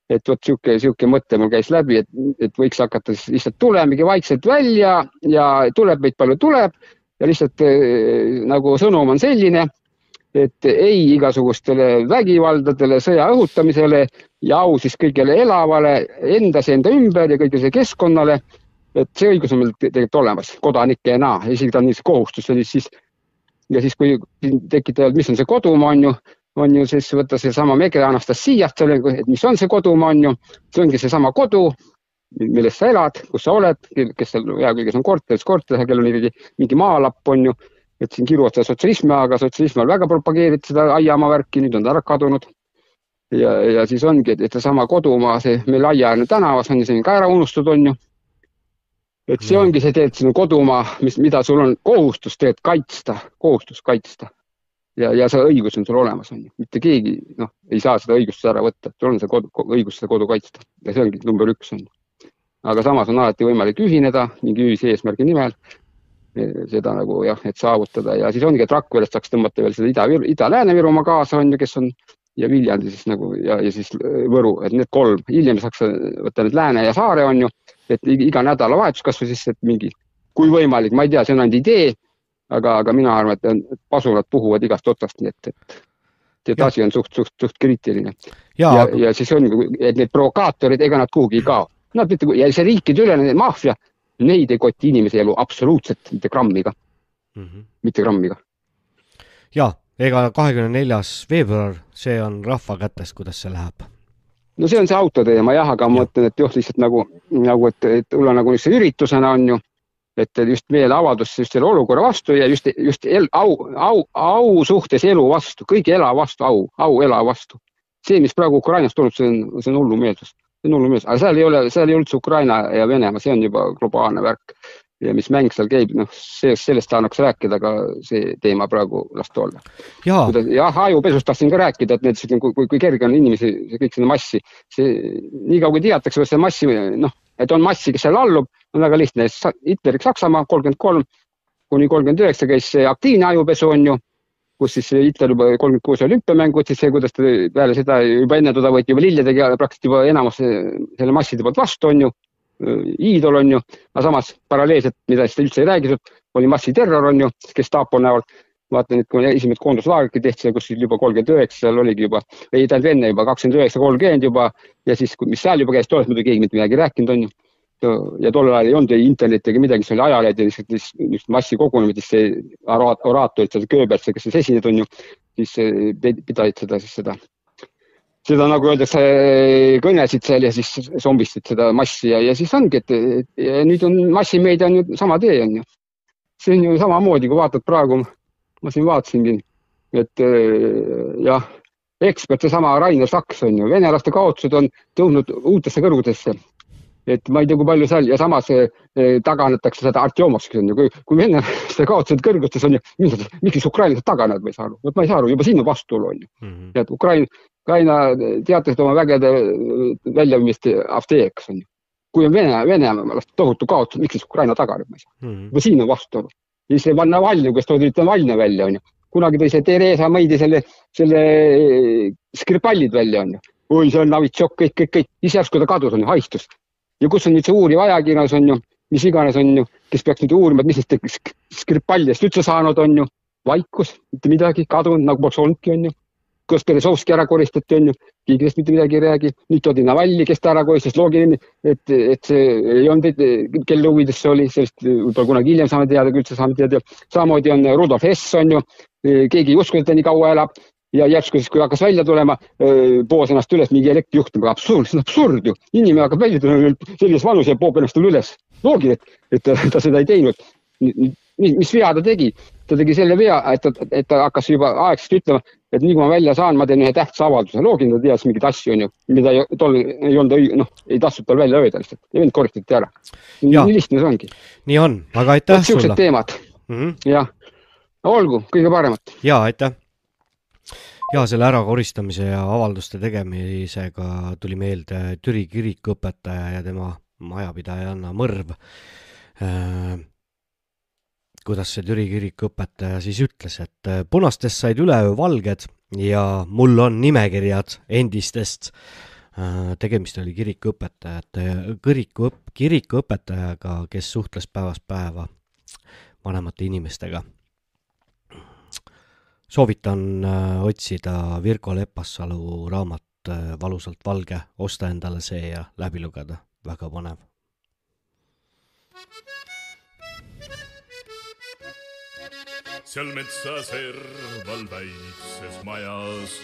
et vot sihuke, sihuke mõte mul käis läbi, et, et võiks hakata siis lihtsalt tulemegi vaikselt välja ja tuleb meid palju tuleb ja lihtsalt eh, nagu sõnum on selline et ei igasugustele vägivaldadele, sõja õhutamisele ja au siis kõigele elavale endas ja enda ümber ja kõigele keskkonnale. et see õigus on meil te- tegelikult olemas kodanikena, isegi ta on niisugune kohustus oli siis ja siis, kui tekitada, mis on see kodumaa, on ju, on ju siis võtta seesama Megre Anastassiast, et mis on see kodumaa, on ju, see ongi seesama kodu, milles sa elad, kus sa oled, kes seal hea küll, kes on korteris, korteris, kellel on ikkagi mingi maalapp, on ju, et siin kiruvad seda sotsialismi, aga sotsialism on väga propageeritud seda aiamaa värki, nüüd on ta ära kadunud. ja, ja siis ongi, et, et seesama kodumaa, see meil Aiaäärne tänavas on ju, see on ka ära unustatud, on ju. et see ongi see tegelikult sinu kodumaa, mis, mida sul on kohustus tegelikult kaitsta, kohustus kaitsta. ja, ja see õigus on sul olemas, on ju, mitte keegi noh, ei saa seda õigust ära võtta, sul on see kodu, õigus seda kodu kaitsta ja see ongi number üks on ju. Aga samas on alati võimalik ühineda mingi ühise eesmärgi nimel seda nagu jah, et saavutada ja siis ongi, et Rakverest saaks tõmmata veel seda Ida, Ida-Lääne-Virumaa kaasa on ju, kes on ja Viljandi siis nagu ja, ja siis Võru, et need kolm, hiljem saaks võtta need Lääne ja Saare on ju, et iga nädalavahetus kasvõi siis, et mingi, kui võimalik, ma ei tea, see on ainult idee, aga, aga mina arvan, et on- et pasulad puhuvad igast otsast, nii et, et et asi on suht, suht, suht kriitiline. Jaa, ja, aga- ja siis on, et need provokaatorid, ega nad kuhugi ei kao. Nad mitte, ja see riikideülene maffia, neid ei koti inimese elu absoluutselt mitte grammiga mm, -hmm. mitte grammiga. ja ega kahekümne neljas veebruar, see on rahva kätes, kuidas see läheb. no see on see autoteema jah, aga ma mõtlen, et jah, lihtsalt nagu, nagu, et, et tulla nagu niisuguse üritusena on ju, et just meeleavaldus just selle olukorra vastu ja just, just el, au, au, au suhtes elu vastu, kõige ela vastu, au, au ela vastu. see, mis praegu Ukrainast tuleb, see on, see on hullumeelsus, see on hullumeelsus, aga seal ei ole, seal ei ole üldse Ukraina ja Venemaa, see on juba globaalne värk. ja mis mäng seal käib, noh, see, sellest tahaks rääkida, aga see teema praegu las ta olla. jah, ajupesust tahtsin ka rääkida, et need, kui, kui, kui kerge on inimesi, kõik seda massi, see niikaua kui teatakse seda massi, noh, et on massi, kes seal allub, on väga lihtne, Hitlerik Saksamaa kolmkümmend kolm kuni kolmkümmend üheksa käis see aktiivne ajupesu on ju, kus siis Hitler juba kolmkümmend kuus olümpiamängud, siis see, kuidas ta peale seda juba enne teda võeti juba lilledega praktiliselt juba enamus selle masside poolt vastu on ju, iidol on ju, aga samas paralleelselt, mida siis üldse ei räägi, oli massiterror on ju, Gestapo näol. vaata nüüd, kui esimesed koonduslaagrid tehti seal kuskil juba kolmkümmend üheksa, seal oligi juba, ei tähendab enne juba kakskümmend üheksa, kolmkümmend juba ja siis, mis seal juba käis, tollest muidugi keegi mitte midagi rääkinud on ju. Ja tol ajal ei olnud ei internetti ega midagi, see oli ajalehed ja lihtsalt niisugused massikogunemised, siis see oraat- oraatorid seal, Goebbels, kes siis esinejad on ju, siis eh, pidasid seda siis seda seda nagu öeldakse, kõnesid seal ja siis zombistasid seda massi ja, ja siis ongi, et ja nüüd on massimeedia on ju sama tee on ju. see on ju samamoodi, kui vaatad praegu, ma siin vaatasingi, et eh, jah, ekspert, seesama Rainer Saks on ju, venelaste kaotused on tõusnud uutesse kõrgudesse. Et ma ei tea, kui palju seal ja samas eh, taganetakse seda Artjomovski on ju, kui, kui venelaste kaotused kõrgustes on ju, miks ukrainlased taganevad, ma ei saa aru, vot ma ei saa aru, juba siin on vastuolu on ju. et Ukraina, Ukraina teatas oma vägede väljaviimist Avdeeks on ju. kui on Vene, Venemaast tohutu kaotus, miks siis Ukraina taganeb, ma ei saa. juba siin on vastuolu. ja siis Navalnõi, kes toodi Navalnõi välja, onju. kunagi tõi see Theresa Maydi selle, selle Skripalid välja, onju. oi, see on Novitšok, kõik, kõik, kõik, siis järsku ta kadus, onju, haistus. Ja kus on nüüd see uuriv ajakirjandus, onju, mis iganes, onju, kes peaks nüüd uurima, et mis nendest Sk- Skripalidest üldse saanud, onju. vaikus, mitte midagi, kadunud nagu poleks olnudki, onju. kuidas Berezovski ära koristati, onju, keegi sellest mitte midagi ei räägi. nüüd toodi Navalnõi, kes ta ära koristas, loogiline, et, et see ei olnud, kelle huvides see oli, sellest võib-olla kunagi hiljem saame teada, kui üldse saame teada. samamoodi on Rudolf Hess, onju, keegi ei uskunud, et ta nii kaua elab ja järsku siis, kui hakkas välja tulema, poos ennast üles mingi elektrijuhtum, absurd, see on absurd ju. inimene hakkab välja tulema sellises vanus ja poob ennast üles. loogiline, et, et ta, ta seda ei teinud. mis, mis vea ta tegi? ta tegi selle vea, et ta, et ta hakkas juba aegselt ütlema, et nii kui ma välja saan, ma teen ühe tähtsa avalduse. loogiline, ta teadis mingeid asju, onju, mida ei, tol ei olnud noh, ei tahtnud tal välja öelda lihtsalt ja vend koristati ära. nii lihtne see ongi. nii on, aga aitäh sulle. siuksed teemad mm -hmm. jah, olgu, kõige paremat. ja aitäh ja selle ärakoristamise ja avalduste tegemisega tuli meelde Türi kirikuõpetaja ja tema majapidajanna mõrv äh, kuidas see Türi kiriku õpetaja siis ütles, et äh, punastest said üleöö valged ja mul on nimekirjad endistest. Äh, tegemist oli kirikuõpetajate, kiriku, kirikuõpetajaga, kes suhtles päevast päeva vanemate inimestega. Soovitan äh, otsida Virgo Lepassalu raamat Valusalt valge, osta endale see ja läbi lugeda, väga põnev. seal metsa serval väikses majas,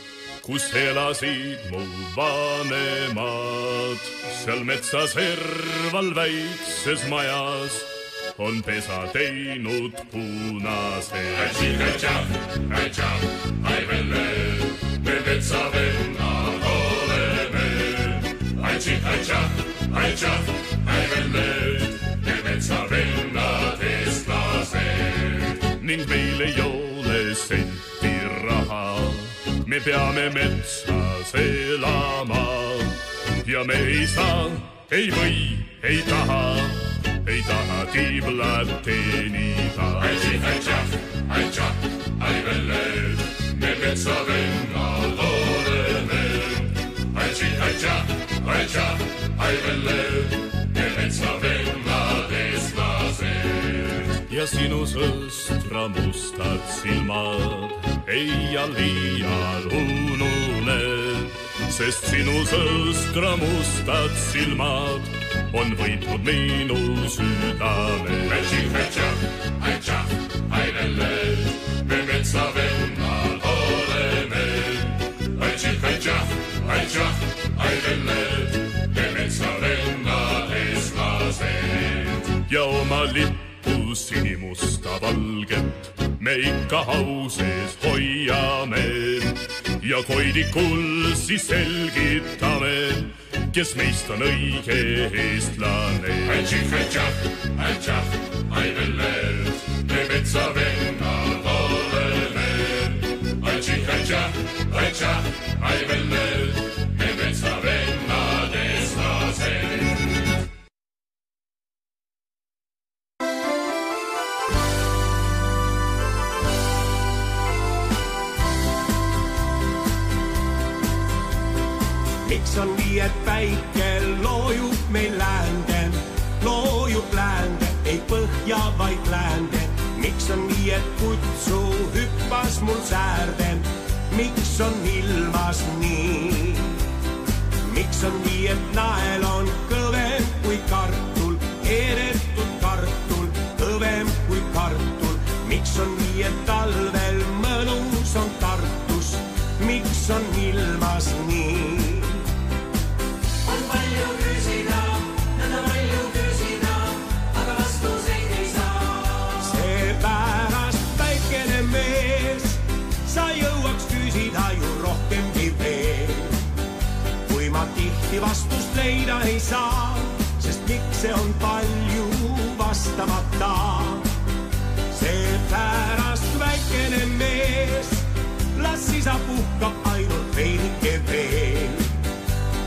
kus elasid mu vanemad. seal metsa serval väikses majas on pesa teinud punase. ai velle, me metsavennad oleme. ai tših, ai tšah, ai tšah, ai velle, me metsavennad eestlased ning meil ei ole senti raha. me peame metsas elama ja me ei saa, ei või, ei taha, ei taha tiiblat teenida. tših, ai tšah, ai velle, me metsavennad oleme. tših, ai tšah, ai velle, me metsavennad eestlased ja sinu sõstra mustad silmad ei iial iial unune, sest sinu sõstra mustad silmad on võitnud minu südame. me metsavennad oleme. me metsavennad eestlased ja oma lipp sinimusta valget me ikka hauses hoiame ja koidikul siis selgitame, kes meist on õige eestlane. ai tših, ai tšah, ai tšah, ai velle, me metsavennad oleme. Miks on nii, et päike loojub meil läände, loojub läände, ei põhja, vaid läände. miks on nii, et kutsu hüppas mul säärde, miks on ilmas nii? miks on nii, et nael on kõvem kui kartul, keedetud kartul, kõvem kui kartul. miks on nii, et talvel mõnus on Tartus, miks on ilmas nii? Ei saa, sest miks see on palju vastamata. seepärast väikene mees, las isa puhkab ainult veidike veel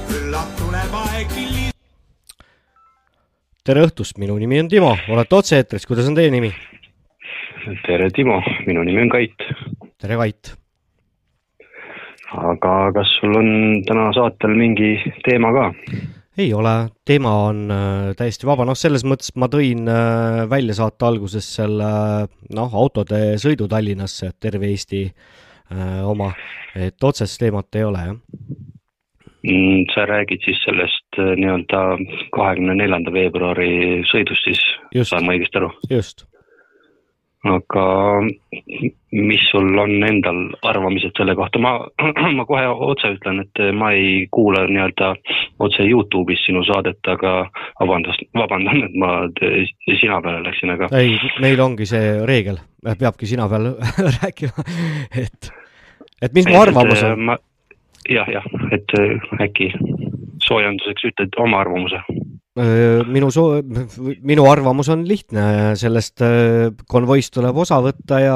küllap tuleb aeg hiljem. tere õhtust, minu nimi on Timo, olete otse-eetris, kuidas on teie nimi? tere, Timo, minu nimi on Kait. tere, Kait. aga kas sul on täna saatel mingi teema ka? Ei ole, teema on äh, täiesti vaba, noh, selles mõttes ma tõin äh, välja saate alguses selle noh, autode sõidu Tallinnasse, et terve Eesti äh, oma, et otsest teemat ei ole, jah? Mm, sa räägid siis sellest äh, nii-öelda kahekümne neljanda veebruari sõidust siis, saan ma õigesti aru? just. Aga mis sul on endal arvamised selle kohta, ma, ma kohe otse ütlen, et ma ei kuula nii-öelda otse Youtube'is sinu saadet, aga vabandust, vabandan, et ma sina peale läksin, aga ei, meil ongi see reegel, peabki sina peal rääkima, et, et mis mu arvamus on? ma, jah, jah, et äh, äkki soojenduseks ütled oma arvamuse. Minu soo-, minu arvamus on lihtne, sellest öö, konvoist tuleb osa võtta ja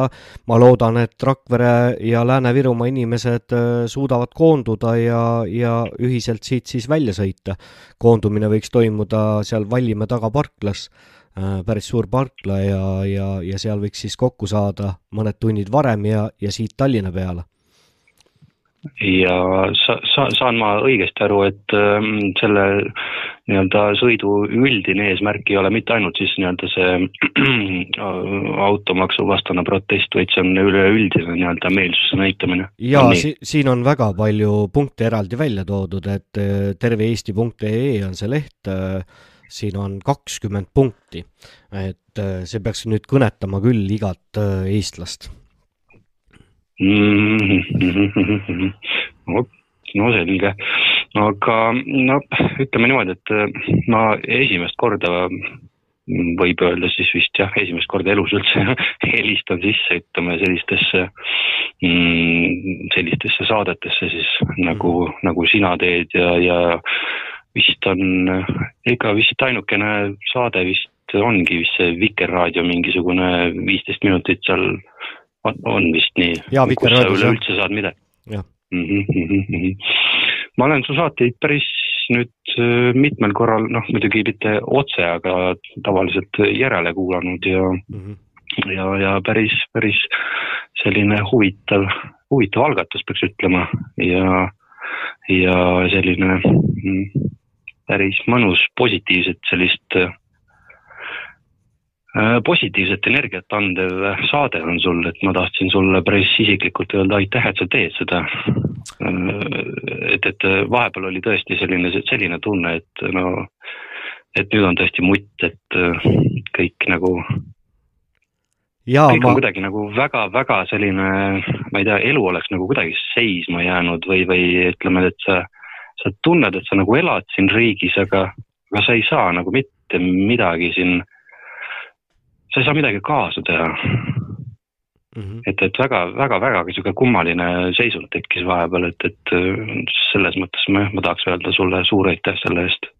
ma loodan, et Rakvere ja Lääne-Virumaa inimesed öö, suudavad koonduda ja, ja ühiselt siit siis välja sõita. koondumine võiks toimuda seal Vallimäe taga parklas, päris suur parkla ja, ja, ja seal võiks siis kokku saada mõned tunnid varem ja, ja siit Tallinna peale. ja sa, sa, saan ma õigesti aru, et ähm, selle nii-öelda sõidu üldine eesmärk ei ole mitte ainult siis nii-öelda see automaksu vastane protest, vaid see on üleüldine nii-öelda meelsuse näitamine. ja si siin on väga palju punkte eraldi välja toodud, et öö, terveiesti.ee on see leht, siin on kakskümmend punkti, et öö, see peaks nüüd kõnetama küll igat eestlast. Mhm. no no selge, aga no ütleme niimoodi, et äh, ma esimest korda võib öelda siis vist jah, esimest korda elus üldse helistan sisse, ütleme sellistesse mm,, sellistesse saadetesse siis nagu, nagu sina teed ja, ja vist on ega vist ainukene saade vist ongi vist see Vikerraadio mingisugune viisteist minutit seal on, on vist nii. Kus sa üleüldse saad midagi. jah, mm. -hmm. Ma olen su saateid päris nüüd äh, mitmel korral, noh muidugi mitte otse, aga tavaliselt järele kuulanud ja mm, -hmm. ja, ja päris, päris selline huvitav, huvitav algatus peaks ütlema ja, ja selline mm, päris mõnus positiivset sellist äh, positiivset energiat andev saade on sul, et ma tahtsin sulle päris isiklikult öelda aitäh, et sa teed seda. et, et vahepeal oli tõesti selline, selline tunne, et no, et nüüd on tõesti mutt, et kõik nagu, ja kõik ma on, kuidagi nagu väga-väga selline, ma ei tea, elu oleks nagu kuidagi seisma jäänud või, või ütleme, et sa, sa tunned, et sa nagu elad siin riigis, aga, aga sa ei saa nagu mitte midagi siin, sa ei saa midagi kaasa teha. et, et väga-väga-väga sihuke kummaline seisund tekkis vahepeal, et, et äh, selles mõttes ma, ma tahaks öelda sulle suur aitäh selle eest.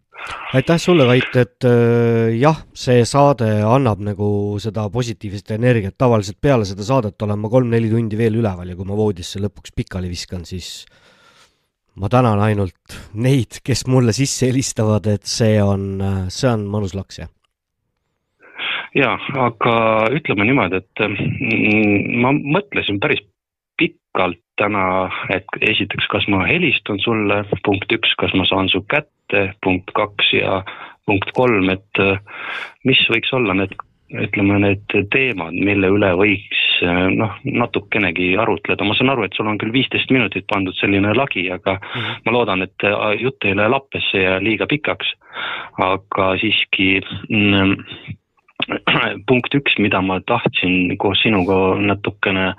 aitäh sulle, Vait, et öö, jah, see saade annab nagu seda positiivset energiat, tavaliselt peale seda saadet olen ma kolm-neli tundi veel üleval ja kui ma voodisse lõpuks pikali viskan, siis ma tänan ainult neid, kes mulle sisse helistavad, et see on, see on mõnus laks, jah. ja, aga ütleme niimoodi, et mm, ma mõtlesin päris pikalt täna, et esiteks, kas ma helistan sulle, punkt üks, kas ma saan su kätte, punkt kaks ja punkt kolm, et mis võiks olla need, ütleme need teemad, mille üle võiks noh, natukenegi arutleda, ma saan aru, et sul on küll viisteist minutit pandud selline lagi, aga ma loodan, et äh, jutt ei lähe lappesse ja liiga pikaks, aga siiski mm, punkt üks, mida ma tahtsin koos sinuga natukene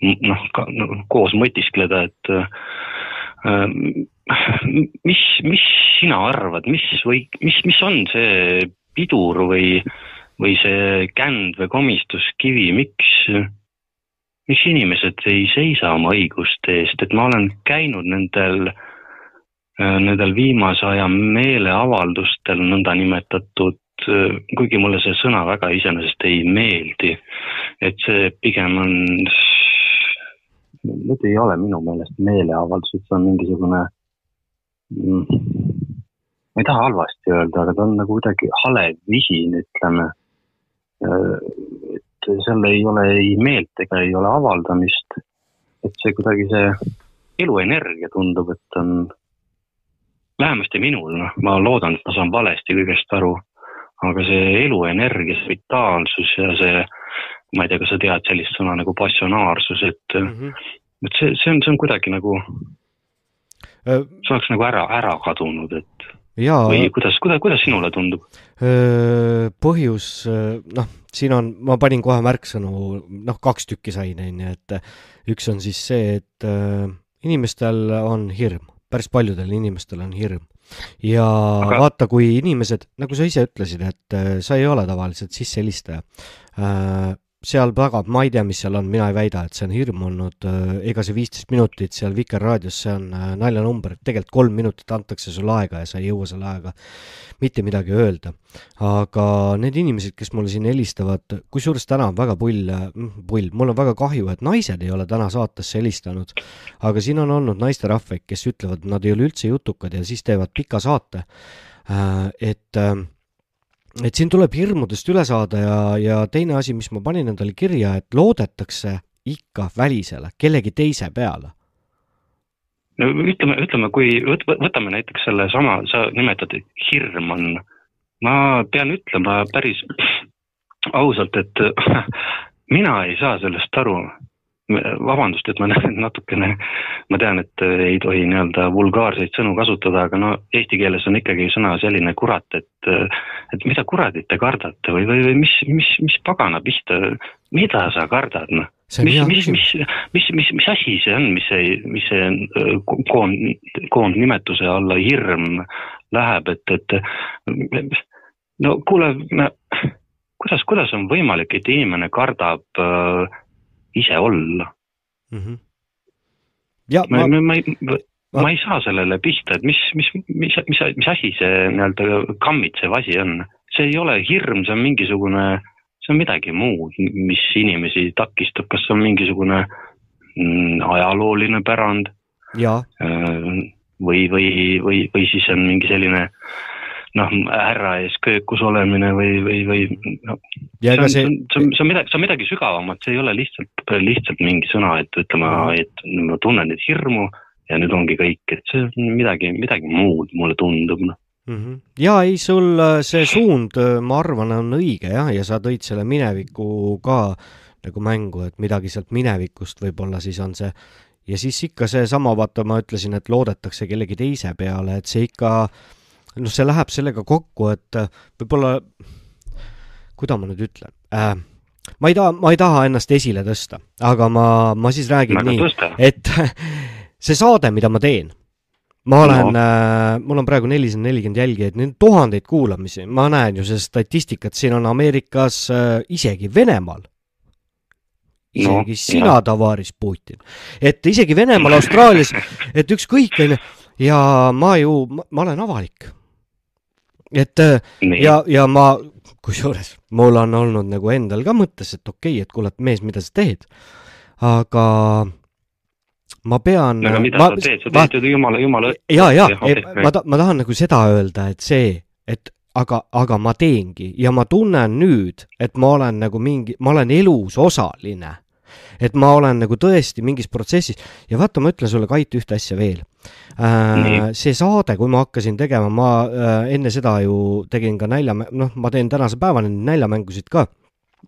noh, no, koos mõtiskleda, et äh, mis, mis sina arvad, mis või mis, mis on see pidur või, või see känd või komistuskivi, miks, miks inimesed ei seisa oma õiguste eest, et ma olen käinud nendel, nendel viimase aja meeleavaldustel nõndanimetatud, kuigi mulle see sõna väga iseenesest ei meeldi, et see pigem on, need ei ole minu meelest meeleavaldused, see on mingisugune mm, ma ei taha halvasti öelda, aga ta on nagu kuidagi hale visin, ütleme. et seal ei ole ei meelt ega ei ole avaldamist. et see kuidagi see eluenergia tundub, et on vähemasti minul, noh, ma loodan, et ma saan valesti kõigest aru, aga see eluenergia, see vitaalsus ja see, ma ei tea, kas sa tead sellist sõna nagu passionaarsus, et mm, -hmm. et see, see on, see on kuidagi nagu, Öö, see oleks nagu ära, ära kadunud, et jaa, või kuidas, kuidas, kuidas sinule tundub? Öö, põhjus, noh, siin on, ma panin kohe märksõnu, noh, kaks tükki sain, on ju, et üks on siis see, et öö, inimestel on hirm, päris paljudel inimestel on hirm. Ja Aga... Vaata, kui inimesed, nagu sa ise ütlesid, et öö, sa ei ole tavaliselt sissehelistaja, seal taga, ma ei tea, mis seal on, mina ei väida, et see on hirm olnud, ega see viisteist minutit seal Vikerraadios, see on öö, naljanumber, et tegelikult kolm minutit antakse sulle aega ja sa ei jõua selle ajaga mitte midagi öelda. aga need inimesed, kes mulle siin helistavad, kusjuures täna on väga pull, pull, mul on väga kahju, et naised ei ole täna saatesse helistanud, aga siin on olnud naisterahvaid, kes ütlevad, nad ei ole üldse jutukad ja siis teevad pika saate. et, et siin tuleb hirmudest üle saada ja, ja teine asi, mis ma panin endale kirja, et loodetakse ikka välisele, kellegi teise peale. no ütleme, ütleme, kui võt-, võtame näiteks sellesama, sa nimetad, et hirm on, ma pean ütlema päris ausalt, et mina ei saa sellest aru. vabandust, et ma näen natukene, ma tean, et ei tohi nii-öelda vulgaarseid sõnu kasutada, aga no eesti keeles on ikkagi sõna selline kurat, et et mida kuradit te kardate või, või, või mis, mis, mis pagana pihta, mida sa kardad, noh? Mis mis, mis, mis, mis, mis asi see on, mis see, mis see ko- koond, koondnimetuse alla hirm läheb, et, et no kuule, kuidas, kuidas on võimalik, et inimene kardab äh, ise olla? ja ma, ma, ma, ma ei, ma ei saa sellele pihta, et mis, mis, mis, mis, mis asi see nii-öelda kammitsev asi on. see ei ole hirm, see on mingisugune, see on midagi muud, mis inimesi takistab, kas see on mingisugune mm, ajalooline pärand äh, või, või, või, või siis on mingi selline noh, härra ees köökus olemine või, või, või no, see on, see see- on, see on, midagi, see on midagi sügavamat, see ei ole lihtsalt, lihtsalt mingi sõna, et ütleme, et ma tunnen nüüd hirmu ja nüüd ongi kõik, et see on midagi, midagi muud, mulle tundub, noh. ja ei, sul äh, see suund, ma arvan, on õige jah, ja sa tõid selle mineviku ka nagu mängu, et midagi sealt minevikust võib-olla siis on see. Ja siis ikka seesama, vaata, ma ütlesin, et loodetakse kellegi teise peale, et see ikka noh, see läheb sellega kokku, et äh, võib-olla, kuidas ma nüüd ütlen äh,, ma ei taha, ma ei taha ennast esile tõsta, aga ma, ma siis räägin Aga nii et see saade, mida ma teen, ma olen No. äh, mul on praegu nelisada nelikümmend jälgijaid, neid tuhandeid kuulamisi, ma näen ju seda statistikat, siin on Ameerikas äh,, isegi Venemaal, isegi no, sina tavaris Putin, et isegi Venemaal, Austraalias, et ükskõik, onju, ja ma ju, ma olen avalik. Et äh, Nii. ja, ja ma, kusjuures mul on olnud nagu endal ka mõttes, et okei okay,, et kuule, et mees, mida sa teed, aga ma pean. aga mida sa teed, sa teed ju jumala, jumala. ja, ja, ma ma tahan nagu seda öelda, et see, et aga, aga ma teengi ja ma tunnen nüüd, et ma olen nagu mingi, ma olen elus osaline. Et ma olen nagu tõesti mingis protsessis. Ja vaata, ma ütlen sulle, Kait, ühte asja veel. Äh, see saade, kui ma hakkasin tegema, ma äh, enne seda ju tegin ka nalja, noh, ma teen tänase päevani näljamängusid ka.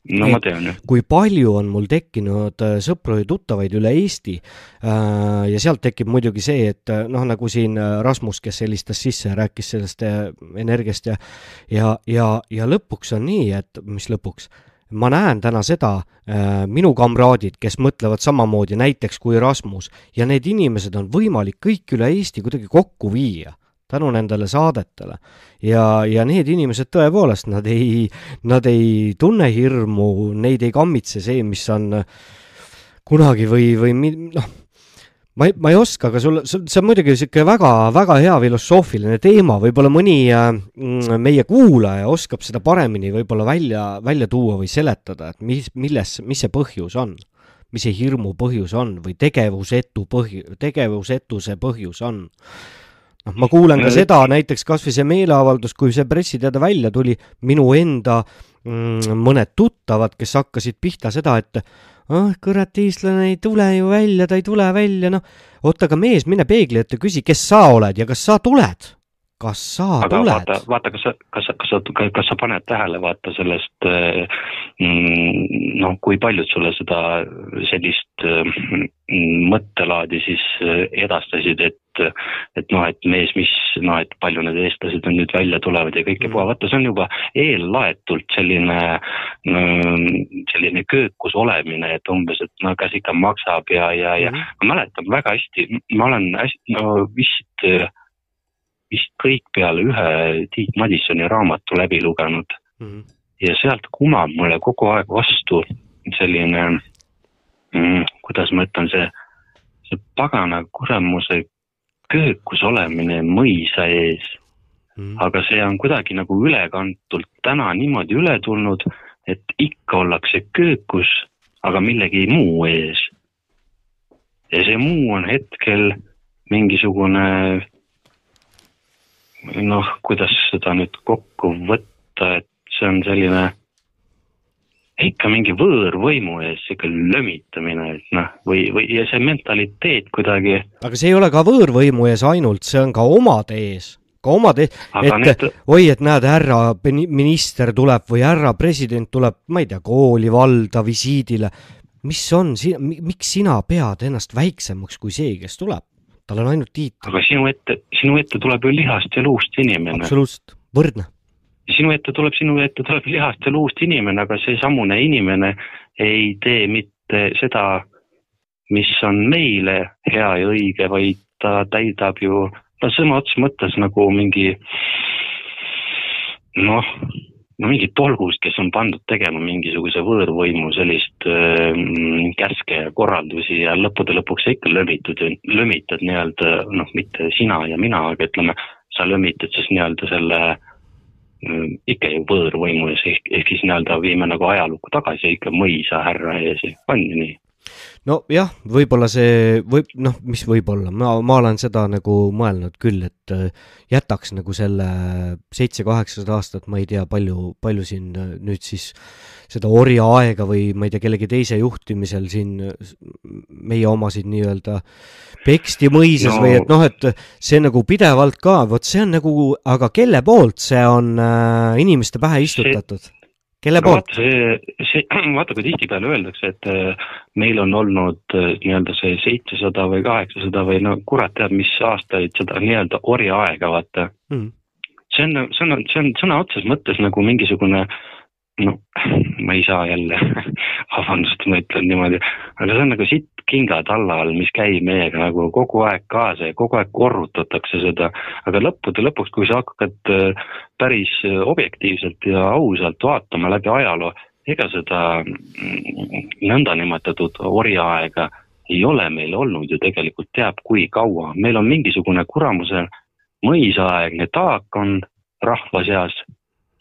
No ma tean ju. kui palju on mul tekkinud äh, sõpru ja tuttavaid üle Eesti äh, ja sealt tekib muidugi see, et äh, noh, nagu siin Rasmus, kes helistas sisse ja rääkis sellest energiast ja ja, ja, ja lõpuks on nii, et mis lõpuks, ma näen täna seda äh,, minu kamraadid, kes mõtlevad samamoodi näiteks kui Rasmus. Ja need inimesed on võimalik kõik üle Eesti kuidagi kokku viia tänu nendele saadetele. Ja, ja need inimesed tõepoolest, nad ei, nad ei tunne hirmu, neid ei kammitse see, mis on kunagi või, või noh, ma ei, ma ei oska, aga sul, see on muidugi niisugune väga, väga hea filosoofiline teema, võib-olla mõni äh, meie kuulaja oskab seda paremini võib-olla välja, välja tuua või seletada, et mis, milles, mis see põhjus on. Mis see hirmu põhjus on või tegevusetu põhju, tegevusetuse põhjus on. Noh, ma kuulen ka seda näiteks kasvõi see meeleavaldus, kui see pressiteade välja tuli, minu enda mm, mõned tuttavad, kes hakkasid pihta seda, et ah kurat, eestlane ei tule ju välja, ta ei tule välja, noh. oota, aga mees, mine peegli ette, küsi, kes sa oled ja kas sa tuled. Kas sa aga tuled? vaata, vaata, kas sa, kas sa, kas sa, kas sa paned tähele, vaata sellest äh, mm, noh, kui paljud sulle seda sellist äh, mm, mõttelaadi siis äh, edastasid, et et noh, et mees, mis noh, et palju need eestlased on nüüd välja tulevad ja kõike puha, vaata, see on juba eellaetult selline mm, selline köökus olemine, et umbes, et no kas ikka maksab ja, ja, ja ma mäletan väga hästi, ma olen hästi, no vist vist kõik peale ühe Tiit Madissoni raamatu läbi lugenud Mhm. ja sealt kumab mulle kogu aeg vastu selline mm,, kuidas ma ütlen, see, see pagana kuramuse köökus olemine mõisa ees. aga see on kuidagi nagu ülekantult täna niimoodi üle tulnud, et ikka ollakse köökus, aga millegi muu ees. ja see muu on hetkel mingisugune noh, kuidas seda nüüd kokku võtta, et see on selline ikka mingi võõrvõimu ees sihuke lömitamine, et noh, või, või ja see mentaliteet kuidagi, aga see ei ole ka võõrvõimu ees ainult, see on ka omade ees, ka omade ees, et need- oi, et näed, härra minister tuleb või härra president tuleb, ma ei tea, kooli, valda visiidile. mis on, miks sina pead ennast väiksemaks kui see, kes tuleb? Tal on ainult tiitel, aga sinu ette, sinu ette tuleb ju lihast ja luust inimene. absoluutselt, võrdne. sinu ette tuleb, sinu ette tuleb lihast ja luust inimene, aga seesamune inimene ei tee mitte seda, mis on meile hea ja õige, vaid ta täidab ju no sõna otseses mõttes nagu mingi noh, no mingid tolgud, kes on pandud tegema mingisuguse võõrvõimu sellist äh, käske ja korraldusi ja lõppude lõpuks sa ikka lömitud, lömitad nii-öelda noh, mitte sina ja mina, aga ütleme, sa lömitad siis nii-öelda selle äh, ikka ju võõrvõimu ees ehk, ehk siis nii-öelda viime nagu ajalukku tagasi ikka mõisa härra ees, on ju nii? nojah, võib-olla see võib, noh, mis võib-olla, ma, ma olen seda nagu mõelnud küll, et äh, jätaks nagu selle seitse-kaheksasada aastat, ma ei tea, palju, palju siin äh, nüüd siis seda orjaaega või ma ei tea, kellegi teise juhtimisel siin äh, meie omasid nii-öelda peksti mõisas No- või et noh, et see nagu pidevalt ka, vot see on nagu, aga kelle poolt see on äh, inimeste pähe istutatud? Kelle no poolt? see, see, vaata kui tihtipeale öeldakse, et äh, meil on olnud äh, nii-öelda see seitsesada või kaheksasada või no kurat teab mis aastaid seda nii-öelda orjaaega, vaata. Mm. see on, see on, see on sõna otseses mõttes nagu mingisugune no ma ei saa jälle, vabandust, ma ütlen niimoodi, aga see on nagu sitt kinga talla all, mis käib meiega nagu kogu aeg kaasa ja kogu aeg korrutatakse seda, aga lõppude lõpuks, kui sa hakkad äh, päris äh, objektiivselt ja ausalt vaatama läbi ajaloo, ega seda mm, nõndanimetatud orjaaega ei ole meil olnud ju tegelikult teab kui kaua, meil on mingisugune kuramuse mõisaaegne taak on rahva seas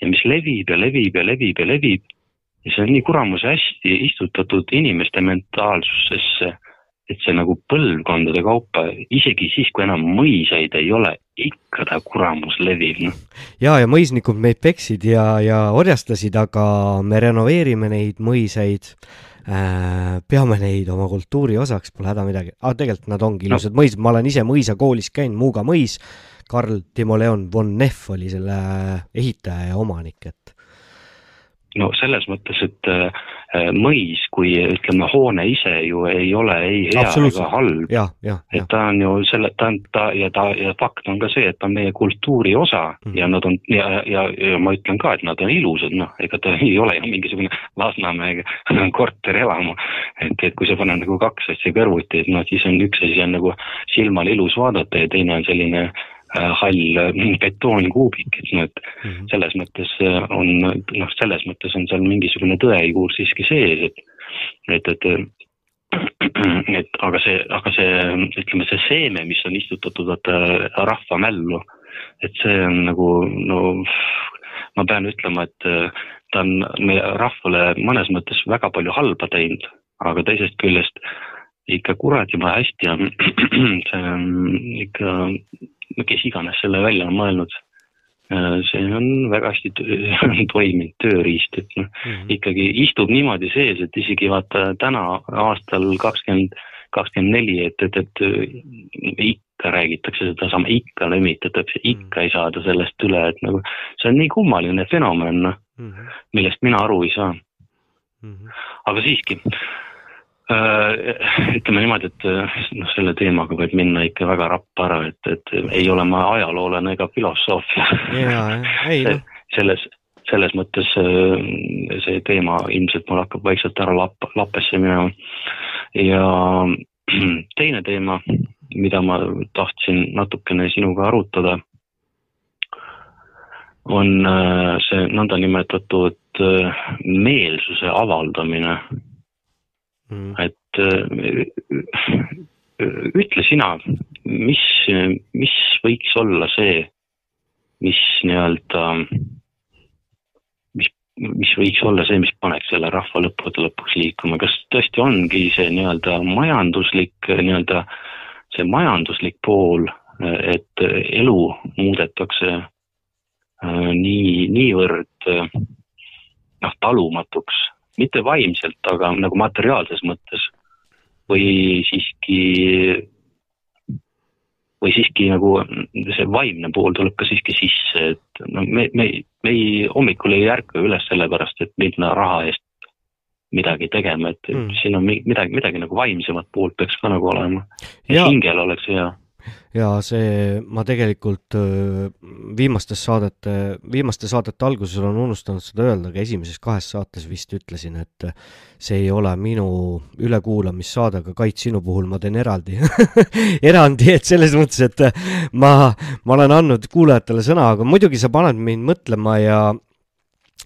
ja mis levib ja levib ja levib ja levib ja see on nii kuramuse hästi istutatud inimeste mentaalsusesse, et see nagu põlvkondade kaupa, isegi siis, kui enam mõisaid ei ole, ikka ta kuramus levib, noh. ja, ja mõisnikud meid peksid ja, ja orjastasid, aga me renoveerime neid mõisaid äh,. peame neid oma kultuuri osaks, pole häda midagi, aga tegelikult nad ongi No. ilusad mõisad, ma olen ise mõisakoolis käinud, Muuga mõis. Karl Timo Leon von Neff oli selle ehitaja ja omanik, et no selles mõttes, et äh, mõis kui ütleme, hoone ise ju ei ole ei hea ega halb. et ta on ju selle, ta on, ta ja ta ja fakt on ka see, et ta on meie kultuuri osa mm. ja nad on ja, ja, ja ma ütlen ka, et nad on ilusad, noh, ega ta ei ole ju mingisugune Lasnamäe korterelamu. et, et kui sa paned nagu kaks asja kõrvuti, et noh, siis on üks asi on nagu silmal ilus vaadata ja teine on selline äh, hall äh, betoonkuubik, et noh, et selles mõttes äh, on noh, selles mõttes on seal mingisugune tõejuur siiski sees, et et, et et aga see, aga see, ütleme see seeme, mis on istutatud vaata rahva mällu, et see on nagu no ma pean ütlema, et äh, ta on meie rahvale mõnes mõttes väga palju halba teinud, aga teisest küljest ikka kuradi jumala hästi on, see on ikka, kes iganes selle välja on mõelnud, see on väga hästi toiminud tööriist, et noh, ikkagi istub niimoodi sees, et isegi vaata täna aastal kakskümmend kakskümmend neli, et, et, et ikka räägitakse sedasama, ikka lemitatakse, ikka ei saada sellest üle, et nagu see on nii kummaline fenomen, noh, millest mina aru ei saa. aga siiski äh, ütleme niimoodi, et noh, selle teemaga võib minna ikka väga rappa ära, et, et ei ole ma ajaloolane ega filosoof ja ei noh. selles, selles mõttes äh, see teema ilmselt mul hakkab vaikselt ära lapp, lappesse minema. ja teine teema, mida ma tahtsin natukene sinuga arutada, on äh, see nõndanimetatud äh, meelsuse avaldamine mm.. et ütle sina, mis, mis võiks olla see, mis nii-öelda mis võiks olla see, mis paneks selle rahva lõppude lõpuks liikuma, kas tõesti ongi see nii-öelda majanduslik, nii-öelda see majanduslik pool, et elu muudetakse äh, nii, niivõrd äh, noh, talumatuks, mitte vaimselt, aga nagu materiaalses mõttes või siiski või siiski nagu see vaimne pool tuleb ka siiski sisse, et no me, me, me ei, hommikul ei ärka üles sellepärast, et minna raha eest midagi tegema, et mm. siin on midagi, midagi nagu vaimsemat poolt peaks ka nagu olema. hingel oleks hea ja see, ma tegelikult viimastes saadete, viimaste saadete alguses olen unustanud seda öelda, aga esimeses kahes saates vist ütlesin, et see ei ole minu ülekuulamissaade, aga Kait, sinu puhul ma teen eraldi erandi, et selles mõttes, et ma, ma olen andnud kuulajatele sõna, aga muidugi sa paned mind mõtlema ja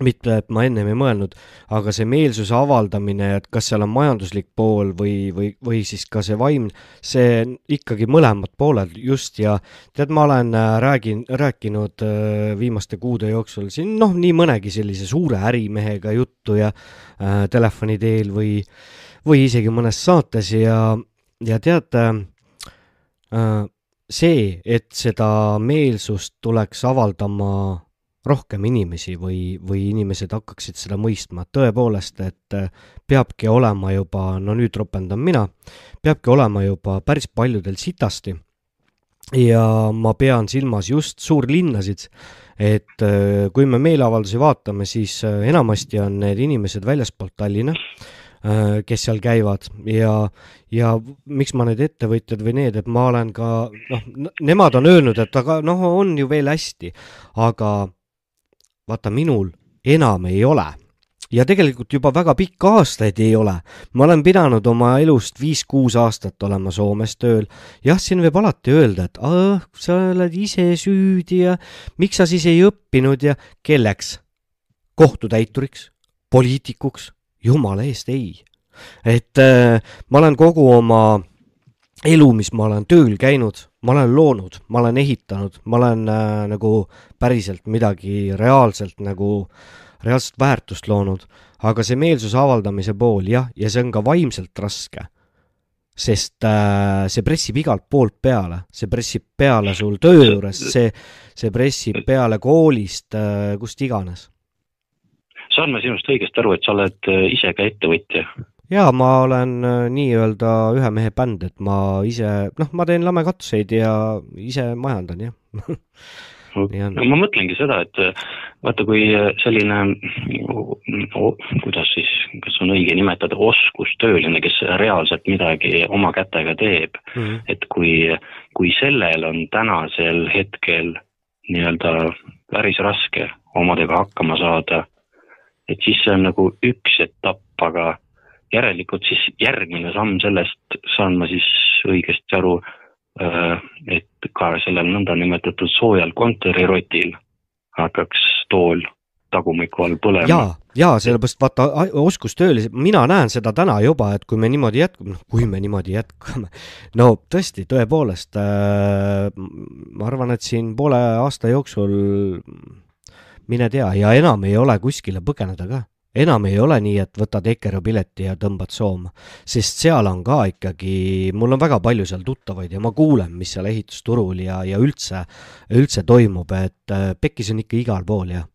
mitte, et ma ennem ei mõelnud, aga see meelsuse avaldamine, et kas seal on majanduslik pool või, või, või siis ka see vaim, see ikkagi mõlemad pooled just ja tead, ma olen äh, räägin, rääkinud äh, viimaste kuude jooksul siin noh, nii mõnegi sellise suure ärimehega juttu ja äh, telefoni teel või, või isegi mõnes saates ja, ja tead äh,, see, et seda meelsust tuleks avaldama rohkem inimesi või, või inimesed hakkaksid seda mõistma, tõepoolest, et äh, peabki olema juba, no nüüd ropendan mina, peabki olema juba päris paljudel sitasti. ja ma pean silmas just suurlinnasid, et äh, kui me meeleavaldusi vaatame, siis äh, enamasti on need inimesed väljaspoolt Tallinna, kes seal käivad. Ja, ja miks ma need ettevõtjad või need, et ma olen ka, noh, nemad on öelnud, et aga noh, on ju veel hästi, aga vaata, minul enam ei ole ja tegelikult juba väga pikka aastaid ei ole. ma olen pidanud oma elust viis-kuus aastat olema Soomes tööl. jah, siin võib alati öelda, et sa oled ise süüdi ja miks sa siis ei õppinud ja kelleks? kohtutäituriks, poliitikuks, jumala eest ei. et äh, ma olen kogu oma elu, mis ma olen tööl käinud, ma olen loonud, ma olen ehitanud, ma olen äh, nagu päriselt midagi reaalselt nagu, reaalset väärtust loonud, aga see meelsuse avaldamise pool jah, ja see on ka vaimselt raske. sest äh, see pressib igalt poolt peale, see pressib peale sul töö juures, see, see pressib peale koolist äh,, kust iganes. saan ma sinust õigesti aru, et sa oled äh, ise ka ettevõtja? Jaa, ma olen äh, nii-öelda ühe mehe bänd, et ma ise, noh, ma teen lamekatseid ja ise majandan, jah. No ma mõtlengi seda, et äh, vaata, kui äh, selline, kuidas siis, kas on õige nimetada, oskustööline, kes reaalselt midagi oma kätega teeb. Mm, -hmm. et kui, kui sellel on tänasel hetkel nii-öelda päris raske omadega hakkama saada, et siis see on nagu üks etapp, aga järelikult siis järgmine samm sellest saan ma siis õigesti aru, äh, et ka sellel nõndanimetatud soojal kontorirotil hakkaks tool tagumiku all põlema. jaa, jaa, sellepärast vaata, oskustöölised, mina näen seda täna juba, et kui me niimoodi jätkame, noh, kui me niimoodi jätkame, no tõesti, tõepoolest äh,, ma arvan, et siin poole aasta jooksul mine tea ja enam ei ole kuskile põgeneda ka enam ei ole nii, et võtad Ekero pileti ja tõmbad Soome, sest seal on ka ikkagi, mul on väga palju seal tuttavaid ja ma kuulen, mis seal ehitusturul ja, ja üldse, üldse toimub, et äh, pekkis on ikka igal pool ja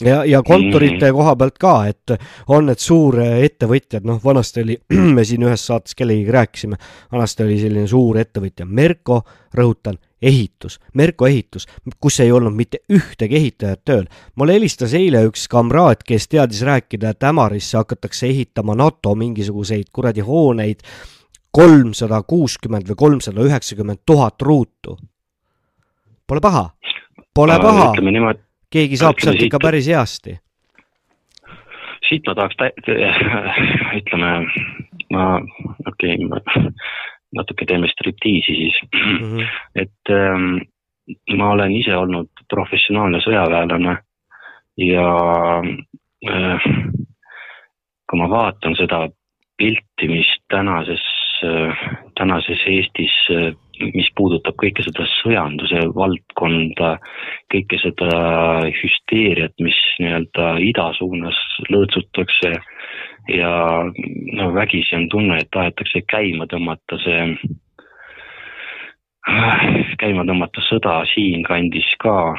ja, ja kontorite Mhm. koha pealt ka, et on need suurettevõtjad, noh, vanasti oli, me siin ühes saates kellegagi rääkisime, vanasti oli selline suur ettevõtja, Merko, rõhutan, ehitus, Merko ehitus, kus ei olnud mitte ühtegi ehitajat tööl. mulle helistas eile üks kamraad, kes teadis rääkida, et Ämarisse hakatakse ehitama NATO mingisuguseid kuradi hooneid, kolmsada kuuskümmend või kolmsada üheksakümmend tuhat ruutu. Pole paha, pole paha, ütleme niimoodi, keegi saab sealt ikka päris heasti. siit ma tahaks ütleme, ma, okei okay,, natuke teeme striptiisi siis mm. -hmm. et ähm, ma olen ise olnud professionaalne sõjaväelane ja äh, kui ma vaatan seda pilti, mis tänases äh,, tänases Eestis äh, mis puudutab kõike seda sõjanduse valdkonda, kõike seda hüsteeriat, mis nii-öelda ida suunas lõõtsutakse ja no vägisi on tunne, et tahetakse käima tõmmata see, käima tõmmata sõda siinkandis ka,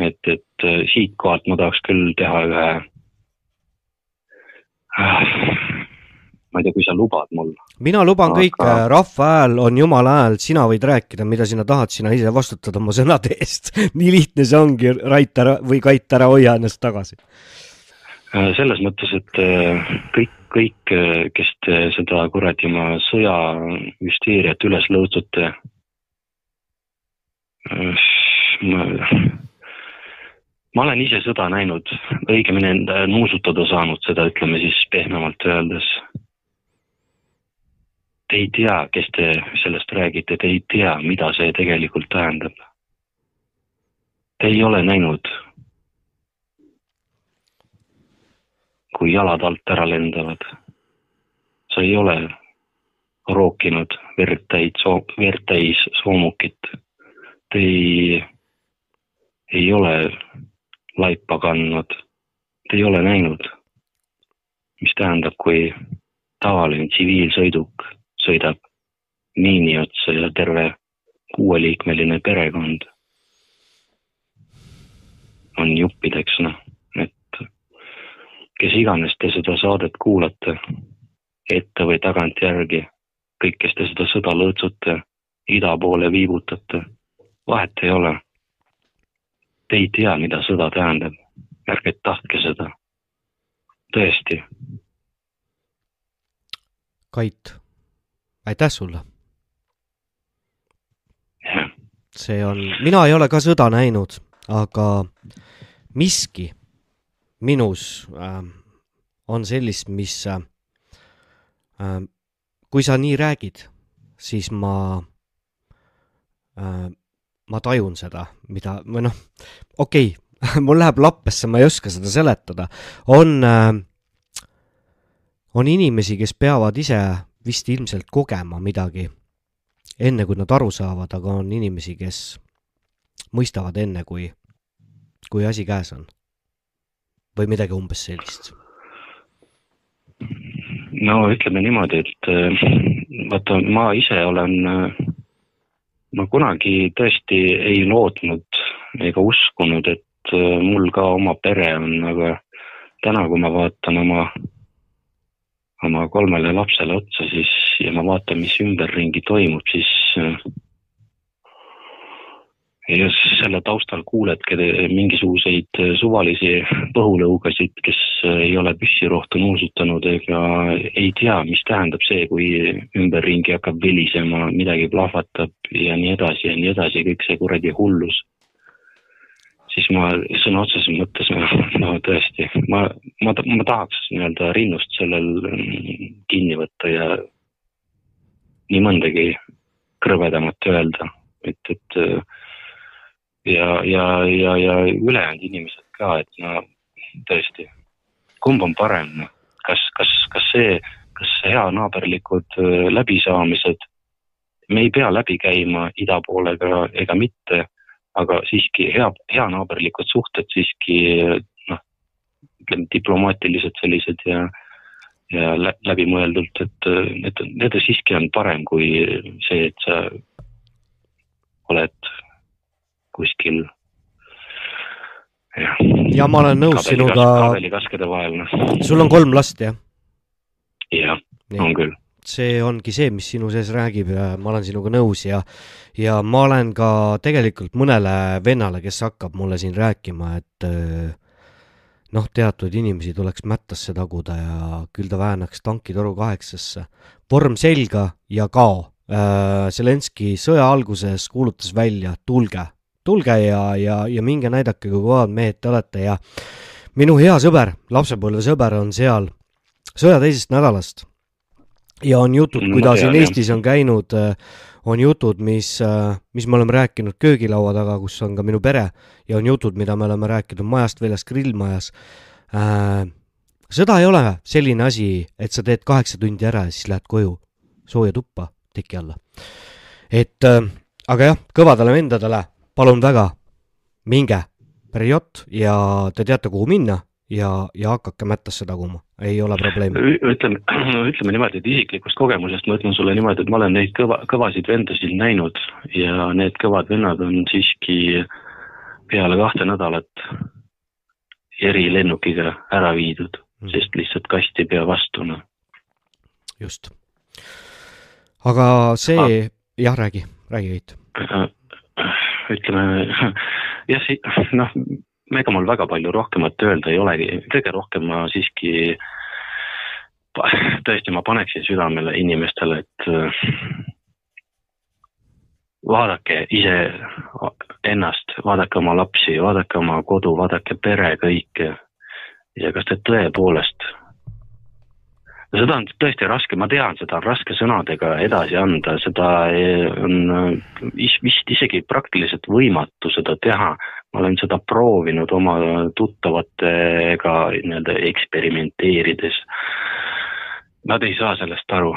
et, et siitkohalt ma tahaks küll teha ühe, ma ei tea, kui sa lubad mul mina luban Aga- kõike, rahva hääl on jumala hääl, sina võid rääkida, mida sina tahad, sina ise vastutad oma sõnade eest. nii lihtne see ongi, Rait ära või Kait, ära hoia ennast tagasi. Äh, selles mõttes, et äh, kõik, kõik, kes te seda kuradi oma sõjahüsteeriat üles lõõtsute, ma, ma olen ise sõda näinud, õigemini enda nuusutada saanud seda, ütleme siis pehmemalt öeldes. Te ei tea, kes te sellest räägite, te ei tea, mida see tegelikult tähendab. Te ei ole näinud kui jalad alt ära lendavad. sa ei ole rookinud verd täis, verd täis soomukit. Te ei, ei ole laipa kandnud. Te ei ole näinud, mis tähendab, kui tavaline tsiviilsõiduk sõidab miini otsa ja terve kuueliikmeline perekond on juppideks, noh, et kes iganes te seda saadet kuulate, ette või tagantjärgi, kõik, kes te seda sõda lõõtsute, ida poole viibutate, vahet ei ole. Te ei tea, mida sõda tähendab, ärge tahtke seda. tõesti, Kait, aitäh sulle. see on, mina ei ole ka sõda näinud, aga miski minus äh, on sellist, mis äh,, kui sa nii räägid, siis ma äh,, ma tajun seda, mida, või noh, okei okay, mul läheb lappesse, ma ei oska seda seletada, on äh, on inimesi, kes peavad ise vist ilmselt kogema midagi, enne kui nad aru saavad, aga on inimesi, kes mõistavad enne, kui, kui asi käes on. või midagi umbes sellist. no ütleme niimoodi, et äh, vaata, ma ise olen, ma kunagi tõesti ei lootnud ega uskunud, et äh, mul ka oma pere on, aga täna, kui ma vaatan oma, oma kolmele lapsele otsa, siis ja ma vaatan, mis ümberringi toimub, siis äh, ja selle taustal kuuledki te- mingisuguseid suvalisi põhulõugasid, kes ei ole püssirohtu nuusutanud ega ei tea, mis tähendab see, kui ümberringi hakkab vilisema, midagi plahvatab ja nii edasi ja nii edasi, kõik see kuradi hullus. Siis ma sõna otseses mõttes, no tõesti, ma, ma, ma tahaks nii-öelda rinnust sellel mm, kinni võtta ja nii mõndagi krõbedamat öelda, et, et äh, ja, ja, ja, ja ülejäänud inimesed ka, et no tõesti, kumb on parem, kas, kas, kas see, kas heanaaberlikud öö, läbisaamised, me ei pea läbi käima ida poolega ega mitte, aga siiski hea, heanaaberlikud suhted siiski noh, ütleme diplomaatilised sellised ja ja lä- läbimõeldult, et need, need siiski on parem kui see, et sa oled kuskil jah. ja ma olen nõus sinuga, kabelikaskede vahel, noh. sul on kolm last, jah? jah, on küll. See ongi see, mis sinu sees räägib ja ma olen sinuga nõus ja ja ma olen ka tegelikult mõnele vennale, kes hakkab mulle siin rääkima, et äh, noh, teatud inimesi tuleks mättasse taguda ja küll ta väänaks tankitoru kaheksasse. vorm selga ja kao. Zelenskõi sõja alguses kuulutas välja, tulge, tulge ja, ja, ja minge näidake, kui kõvad mehed te olete ja minu hea sõber, lapsepõlvesõber on seal sõja teisest nädalast ja on jutud, kui ta siin. Eestis on käinud, on jutud, mis, mis me oleme rääkinud köögilaua taga, kus on ka minu pere ja on jutud, mida me oleme rääkinud majast väljas grillmajas äh,. sõda ei ole selline asi, et sa teed kaheksa tundi ära ja siis lähed koju sooja tuppa teki alla. et äh, aga jah, kõvadele vendadele palun väga, minge ja te teate, kuhu minna ja, ja hakake mättasse taguma, ei ole probleemi. ütleme, ütleme niimoodi, et isiklikust kogemusest ma ütlen sulle niimoodi, et ma olen neid kõva, kõvasid vendasid näinud ja need kõvad vennad on siiski peale kahte nädalat erilennukiga ära viidud, sest lihtsalt kast ei pea vastu, noh. just. aga see, jah, räägi, räägi Keit. ütleme jah, noh, ega mul väga palju rohkemat öelda ei olegi, kõige rohkem ma siiski tõesti, ma paneksin südamele inimestele, et äh, vaadake ise ennast, vaadake oma lapsi, vaadake oma kodu, vaadake pere kõike ja kas te tõepoolest seda on tõesti raske, ma tean, seda on raske sõnadega edasi anda, seda on äh, is- vist isegi praktiliselt võimatu seda teha. Ma olen seda proovinud oma tuttavatega nii-öelda eksperimenteerides. Nad ei saa sellest aru,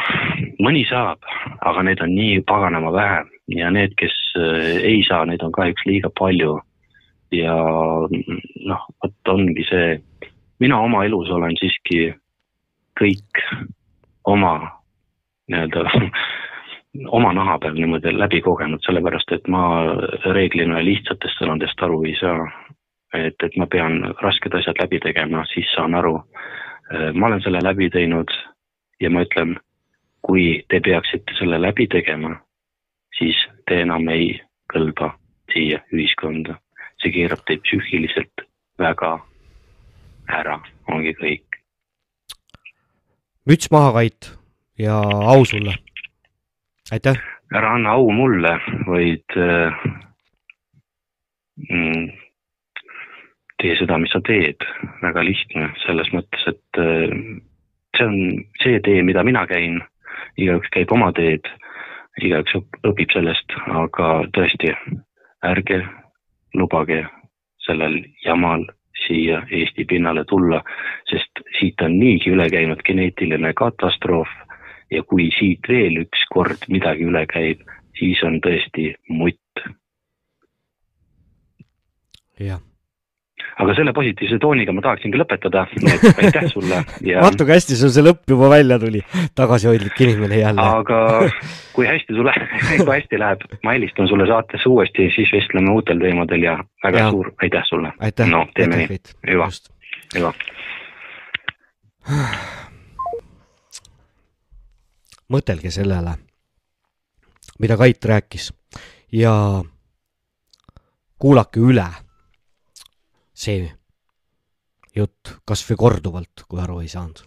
mõni saab, aga neid on nii paganama vähe ja need, kes äh, ei saa, neid on kahjuks liiga palju. ja noh, vot ongi see, mina oma elus olen siiski kõik oma nii-öelda oma naha peal niimoodi läbi kogenud, sellepärast et ma reeglina lihtsatest sõnadest aru ei saa. et, et ma pean rasked asjad läbi tegema, siis saan aru. ma olen selle läbi teinud ja ma ütlen, kui te peaksite selle läbi tegema, siis te enam ei kõlba siia ühiskonda. see keerab teid psüühiliselt väga ära, ongi kõik. müts maha, Kait ja au sulle. aitäh. ära anna au mulle, vaid äh, mm, tee seda, mis sa teed, väga lihtne selles mõttes, et äh, see on see tee, mida mina käin, igaüks käib oma teed, igaüks õp- õpib sellest, aga tõesti, ärge lubage sellel jamal siia Eesti pinnale tulla, sest siit on niigi üle käinud geneetiline katastroof ja kui siit veel üks kord midagi üle käib, siis on tõesti mutt. jah. aga selle positiivse tooniga ma tahaksingi lõpetada, aitäh sulle ja vaata, kui hästi sul see lõpp juba välja tuli. tagasihoidlik inimene jälle. aga kui hästi sulle, kui hästi läheb, ma helistan sulle saatesse uuesti, siis vestleme uutel teemadel ja väga Ja. suur aitäh sulle. No teeme Aitäh, nii hüva, hüva. mõtelge sellele, mida Kait rääkis ja kuulake üle see jutt kas või korduvalt, kui aru ei saanud.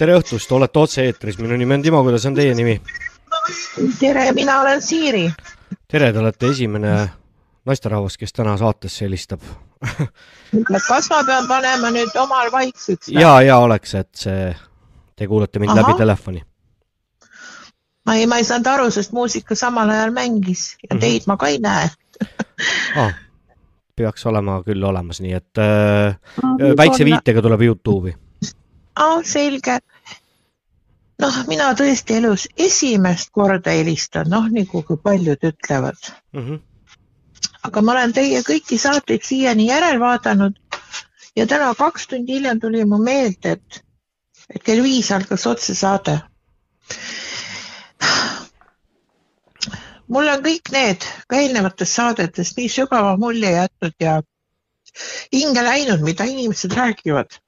Tere õhtust, olete otse-eetris, minu nimi on Timo, kuidas on teie nimi? tere, mina olen Siiri. tere, te olete esimene naisterahvas, kes täna saatesse helistab. kas ma pean panema nüüd omal vaikseks? ja, ja oleks, et see, te kuulete mind Ahah. läbi telefoni. ma ei, ma ei saanud aru, sest muusika samal ajal mängis ja Mhm. teid ma ka ei näe. ah,. peaks olema küll olemas, nii et äh, väikse viitega tuleb Youtube'i. aa, selge. noh, mina tõesti elus esimest korda helistan, noh, nagu kui paljud ütlevad. mm. -hmm. aga ma olen teie kõiki saateid siiani järel vaadanud ja täna kaks tundi hiljem tuli mu meelde, et, et kell viis algas otsesaade. mulle on kõik need ka eelnevatest saadetest nii sügava mulje jätnud ja hinge läinud, mida inimesed räägivad.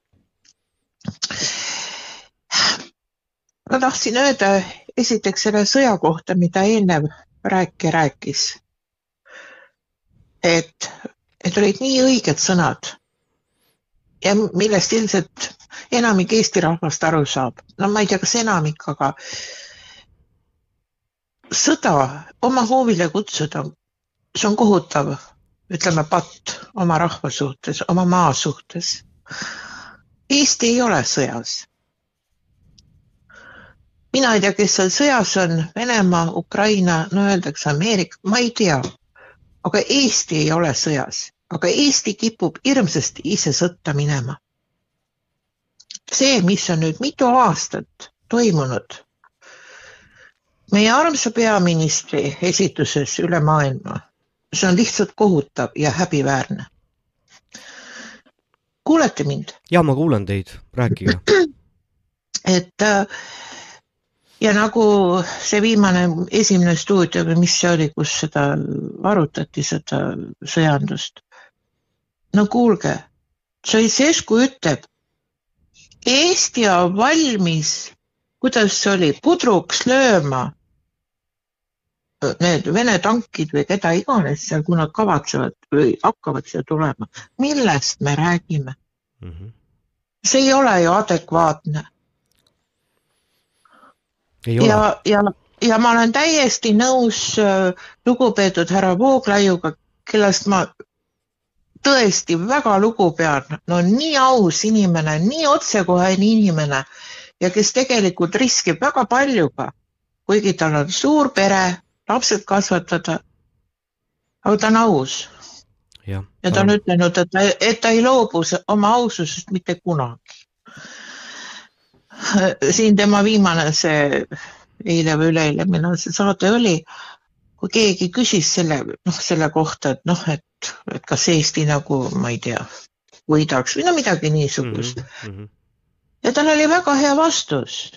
Ma tahtsin öelda esiteks selle sõja kohta, mida eelnev rääkija rääkis. et, et olid nii õiged sõnad ja millest ilmselt enamik Eesti rahvast aru saab. no ma ei tea, kas enamik, aga sõda oma hoovile kutsuda, see on kohutav, ütleme patt oma rahva suhtes, oma maa suhtes. Eesti ei ole sõjas. mina ei tea, kes seal sõjas on, Venemaa, Ukraina, no öeldakse Ameerika, ma ei tea. aga Eesti ei ole sõjas, aga Eesti kipub hirmsasti ise sõtta minema. see, mis on nüüd mitu aastat toimunud meie armsa peaministri esituses üle maailma, see on lihtsalt kohutav ja häbiväärne. Kuulete mind? ja ma kuulan teid, rääkige. et äh, ja nagu see viimane esimene stuudio või mis see oli, kus seda arutati, seda sõjandust. no kuulge, Ceausescu ütleb, Eesti on valmis, kuidas see oli, pudruks lööma need Vene tankid või keda iganes seal, kui nad kavatsevad või hakkavad siia tulema. millest me räägime? See ei ole ju adekvaatne. ja, ja, ja ma olen täiesti nõus äh, lugupeetud härra Vooglaiuga, kellest ma tõesti väga lugu pean, no nii aus inimene, nii otsekohene inimene ja kes tegelikult riskib väga paljuga, kuigi tal on suur pere, lapsed kasvatada. aga ta on aus ja ta on ütelnud, et ta, et ta ei loobu oma aususest mitte kunagi. siin tema viimane see eile või üleeile, millal see saade oli, kui keegi küsis selle, noh, selle kohta, et noh, et, et kas Eesti nagu, ma ei tea, võidaks või no midagi niisugust mm. -hmm. ja tal oli väga hea vastus.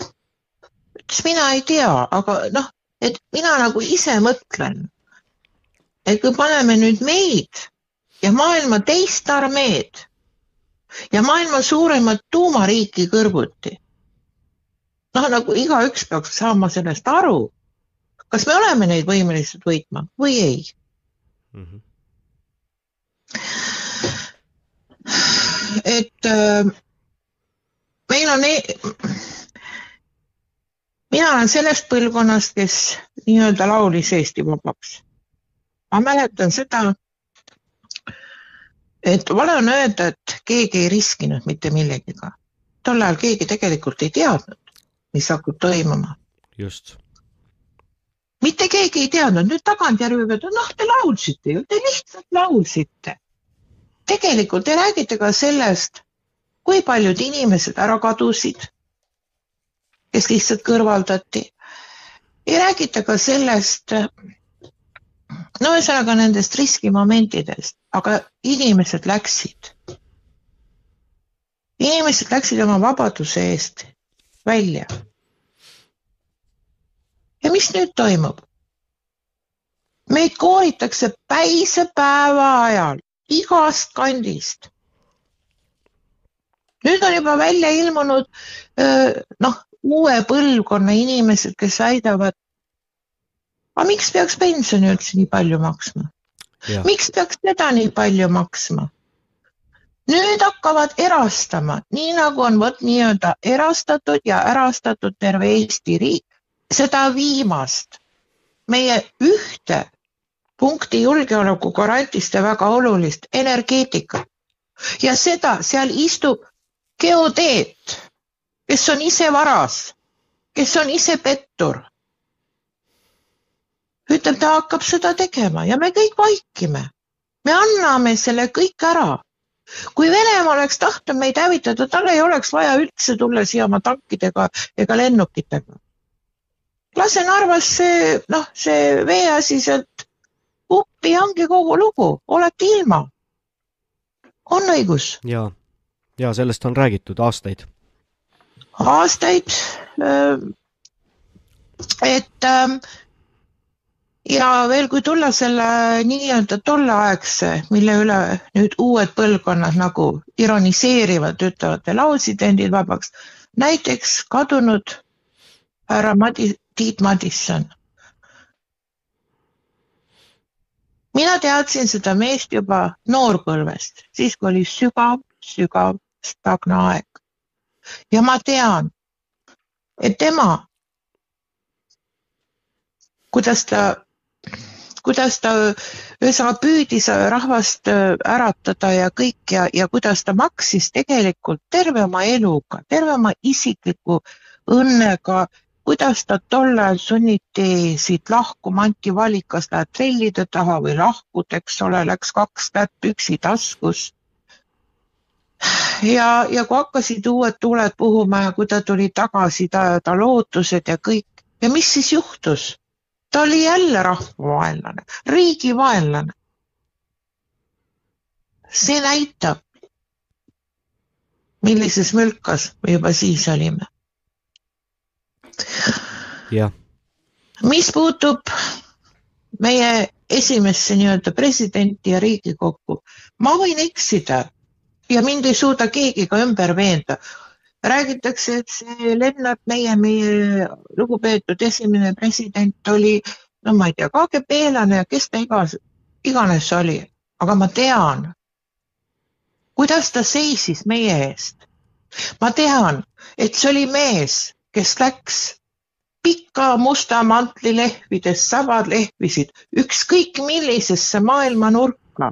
ütles, mina ei tea, aga noh, et mina nagu ise mõtlen, et kui paneme nüüd meid ja maailma teist armeed ja maailma suuremat tuumariiki kõrvuti. noh, nagu igaüks peaks saama sellest aru. kas me oleme neid võimelised võitma või ei? et äh, meil on e, mina olen sellest põlvkonnast, kes nii-öelda laulis Eesti vabaks. ma mäletan seda, et vale on öelda, et keegi ei riskinud mitte millegiga. tol ajal keegi tegelikult ei teadnud, mis hakkab toimuma. just. mitte keegi ei teadnud, nüüd tagantjärgi võib öelda, noh, te laulsite ju, te lihtsalt laulsite. tegelikult te räägite ka sellest, kui paljud inimesed ära kadusid, kes lihtsalt kõrvaldati. ei räägita ka sellest, no ühesõnaga nendest riskimomentidest, aga inimesed läksid. inimesed läksid oma vabaduse eest välja. ja mis nüüd toimub? meid kooritakse päisepäeva ajal igast kandist. nüüd on juba välja ilmunud noh, uue põlvkonna inimesed, kes väidavad, aga miks peaks pensioni üldse nii palju maksma? miks peaks seda nii palju maksma? nüüd hakkavad erastama, nii nagu on vot nii-öelda erastatud ja ärastatud terve Eesti riik, seda viimast, meie ühte punkti julgeoleku garantist ja väga olulist energeetikat. ja seda seal istub geodeet, kes on ise varas, kes on ise pettur. Ütleb, ta hakkab seda tegema ja me kõik vaikime. me anname selle kõik ära kui Venemaa oleks tahtnud meid hävitada, tal ei oleks vaja üldse tulla siia oma tankidega ega lennukitega. lase Narvas see, noh, see veeasi sealt uppi ja ongi kogu lugu, olete ilma. on õigus? ja, ja sellest on räägitud aastaid. aastaid. et ähm, ja veel, kui tulla selle nii-öelda tolleaegse, mille üle nüüd uued põlvkonnad nagu ironiseerivad, ütlevad lausidendid vabaks, näiteks kadunud härra Madi-, Tiit Madisson. mina teadsin seda meest juba noorpõlvest, siis kui oli sügav, sügav stagnaaeg. ja ma tean, et tema, kuidas ta kuidas ta ühesõnaga püüdis rahvast äratada ja kõik ja, ja kuidas ta maksis tegelikult terve oma eluga, terve oma isikliku õnnega, kuidas ta tol ajal sunniti siit lahkuma, anti valik, kas lähed trellide taha või lahkud, eks ole, läks kaks kätt püksi taskus. ja, ja kui hakkasid uued tuuled puhuma ja kui ta tuli tagasi, ta, ta lootused ja kõik ja mis siis juhtus? Ta oli jälle rahvavaenlane, riigivaenlane. see näitab, millises mülkas me juba siis olime. jah. mis puutub meie esimesse nii-öelda presidenti ja Riigikokku, ma võin eksida ja mind ei suuda keegi ka ümber veenda räägitakse, et see Lennart, meie, meie lugupeetud esimene president oli, no ma ei tea, KGB-lane ja kes ta igas, iganes oli, aga ma tean, kuidas ta seisis meie eest. ma tean, et see oli mees, kes läks pika musta mantli lehvides, sabad lehvisid ükskõik millisesse maailma nurka.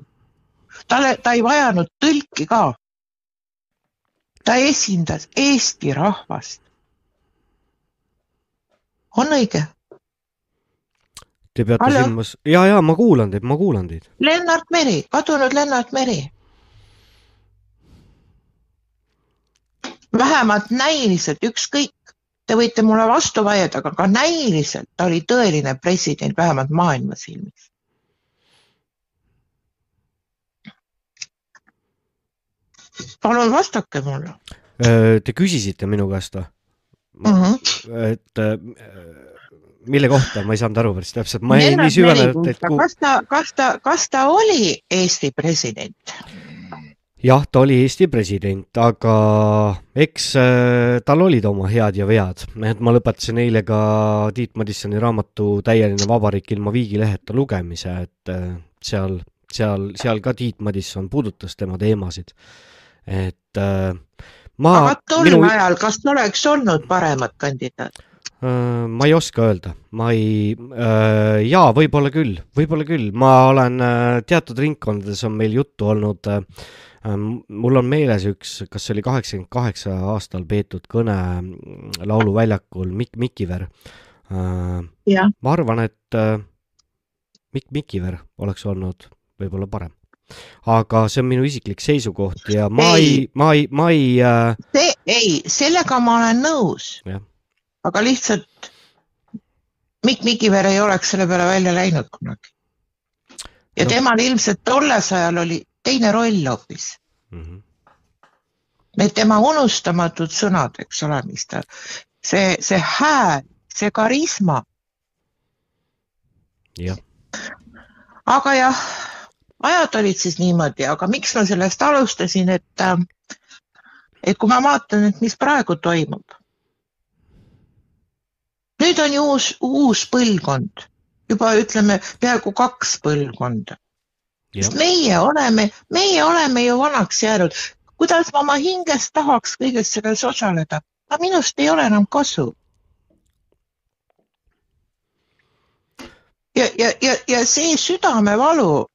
talle, ta ei vajanud tõlki ka ta esindas Eesti rahvast. on õige? Te peate Hallo? silmas, ja, ja ma kuulan teid, ma kuulan teid. Lennart Meri, kadunud Lennart Meri. vähemalt näiliselt, ükskõik, te võite mulle vastu vaielda, aga ka näiliselt ta oli tõeline president, vähemalt maailma silmis. Palun vastake mulle. Te küsisite minu käest või? Mm -hmm. et äh, mille kohta, ma ei saanud aru päris täpselt, ma jäin nii süvenevalt, et ku... kas ta, kas ta, kas ta oli Eesti president? jah, ta oli Eesti president, aga eks tal olid oma head ja vead, et ma lõpetasin eile ka Tiit Madissoni raamatu Täieline vabariik ilma viigileheta lugemise, et seal, seal, seal ka Tiit Madisson puudutas tema teemasid. Et äh, ma aga tol minu... ajal, kas oleks olnud paremat kandidaati? Äh, ma ei oska öelda, ma ei, jaa, võib-olla küll, võib-olla küll, ma olen teatud ringkondades on meil juttu olnud äh, mul on meeles üks, kas see oli kaheksakümmend kaheksa aastal peetud kõne Lauluväljakul Mikk Mikiver. ma arvan, et Mikk Mikiver oleks olnud võib-olla parem. Aga see on minu isiklik seisukoht ja ma ei, ei, ma ei, ma ei äh.... see, ei, sellega ma olen nõus. aga lihtsalt Mikk Mikiver ei oleks selle peale välja läinud kunagi. ja no. temal ilmselt tolles ajal oli teine roll hoopis mm. -hmm. Need tema unustamatud sõnad, eks ole, mis ta, see, see hääl, see karisma. jah. aga jah, ajad olid siis niimoodi, aga miks ma sellest alustasin, et äh, et kui ma vaatan, et mis praegu toimub. nüüd on ju uus, uus põlvkond, juba ütleme peaaegu kaks põlvkonda. sest meie oleme, meie oleme ju vanaks jäänud. kuidas ma oma hingest tahaks kõiges selles osaleda, aga minust ei ole enam kasu ja, ja, ja, ja see südamevalu,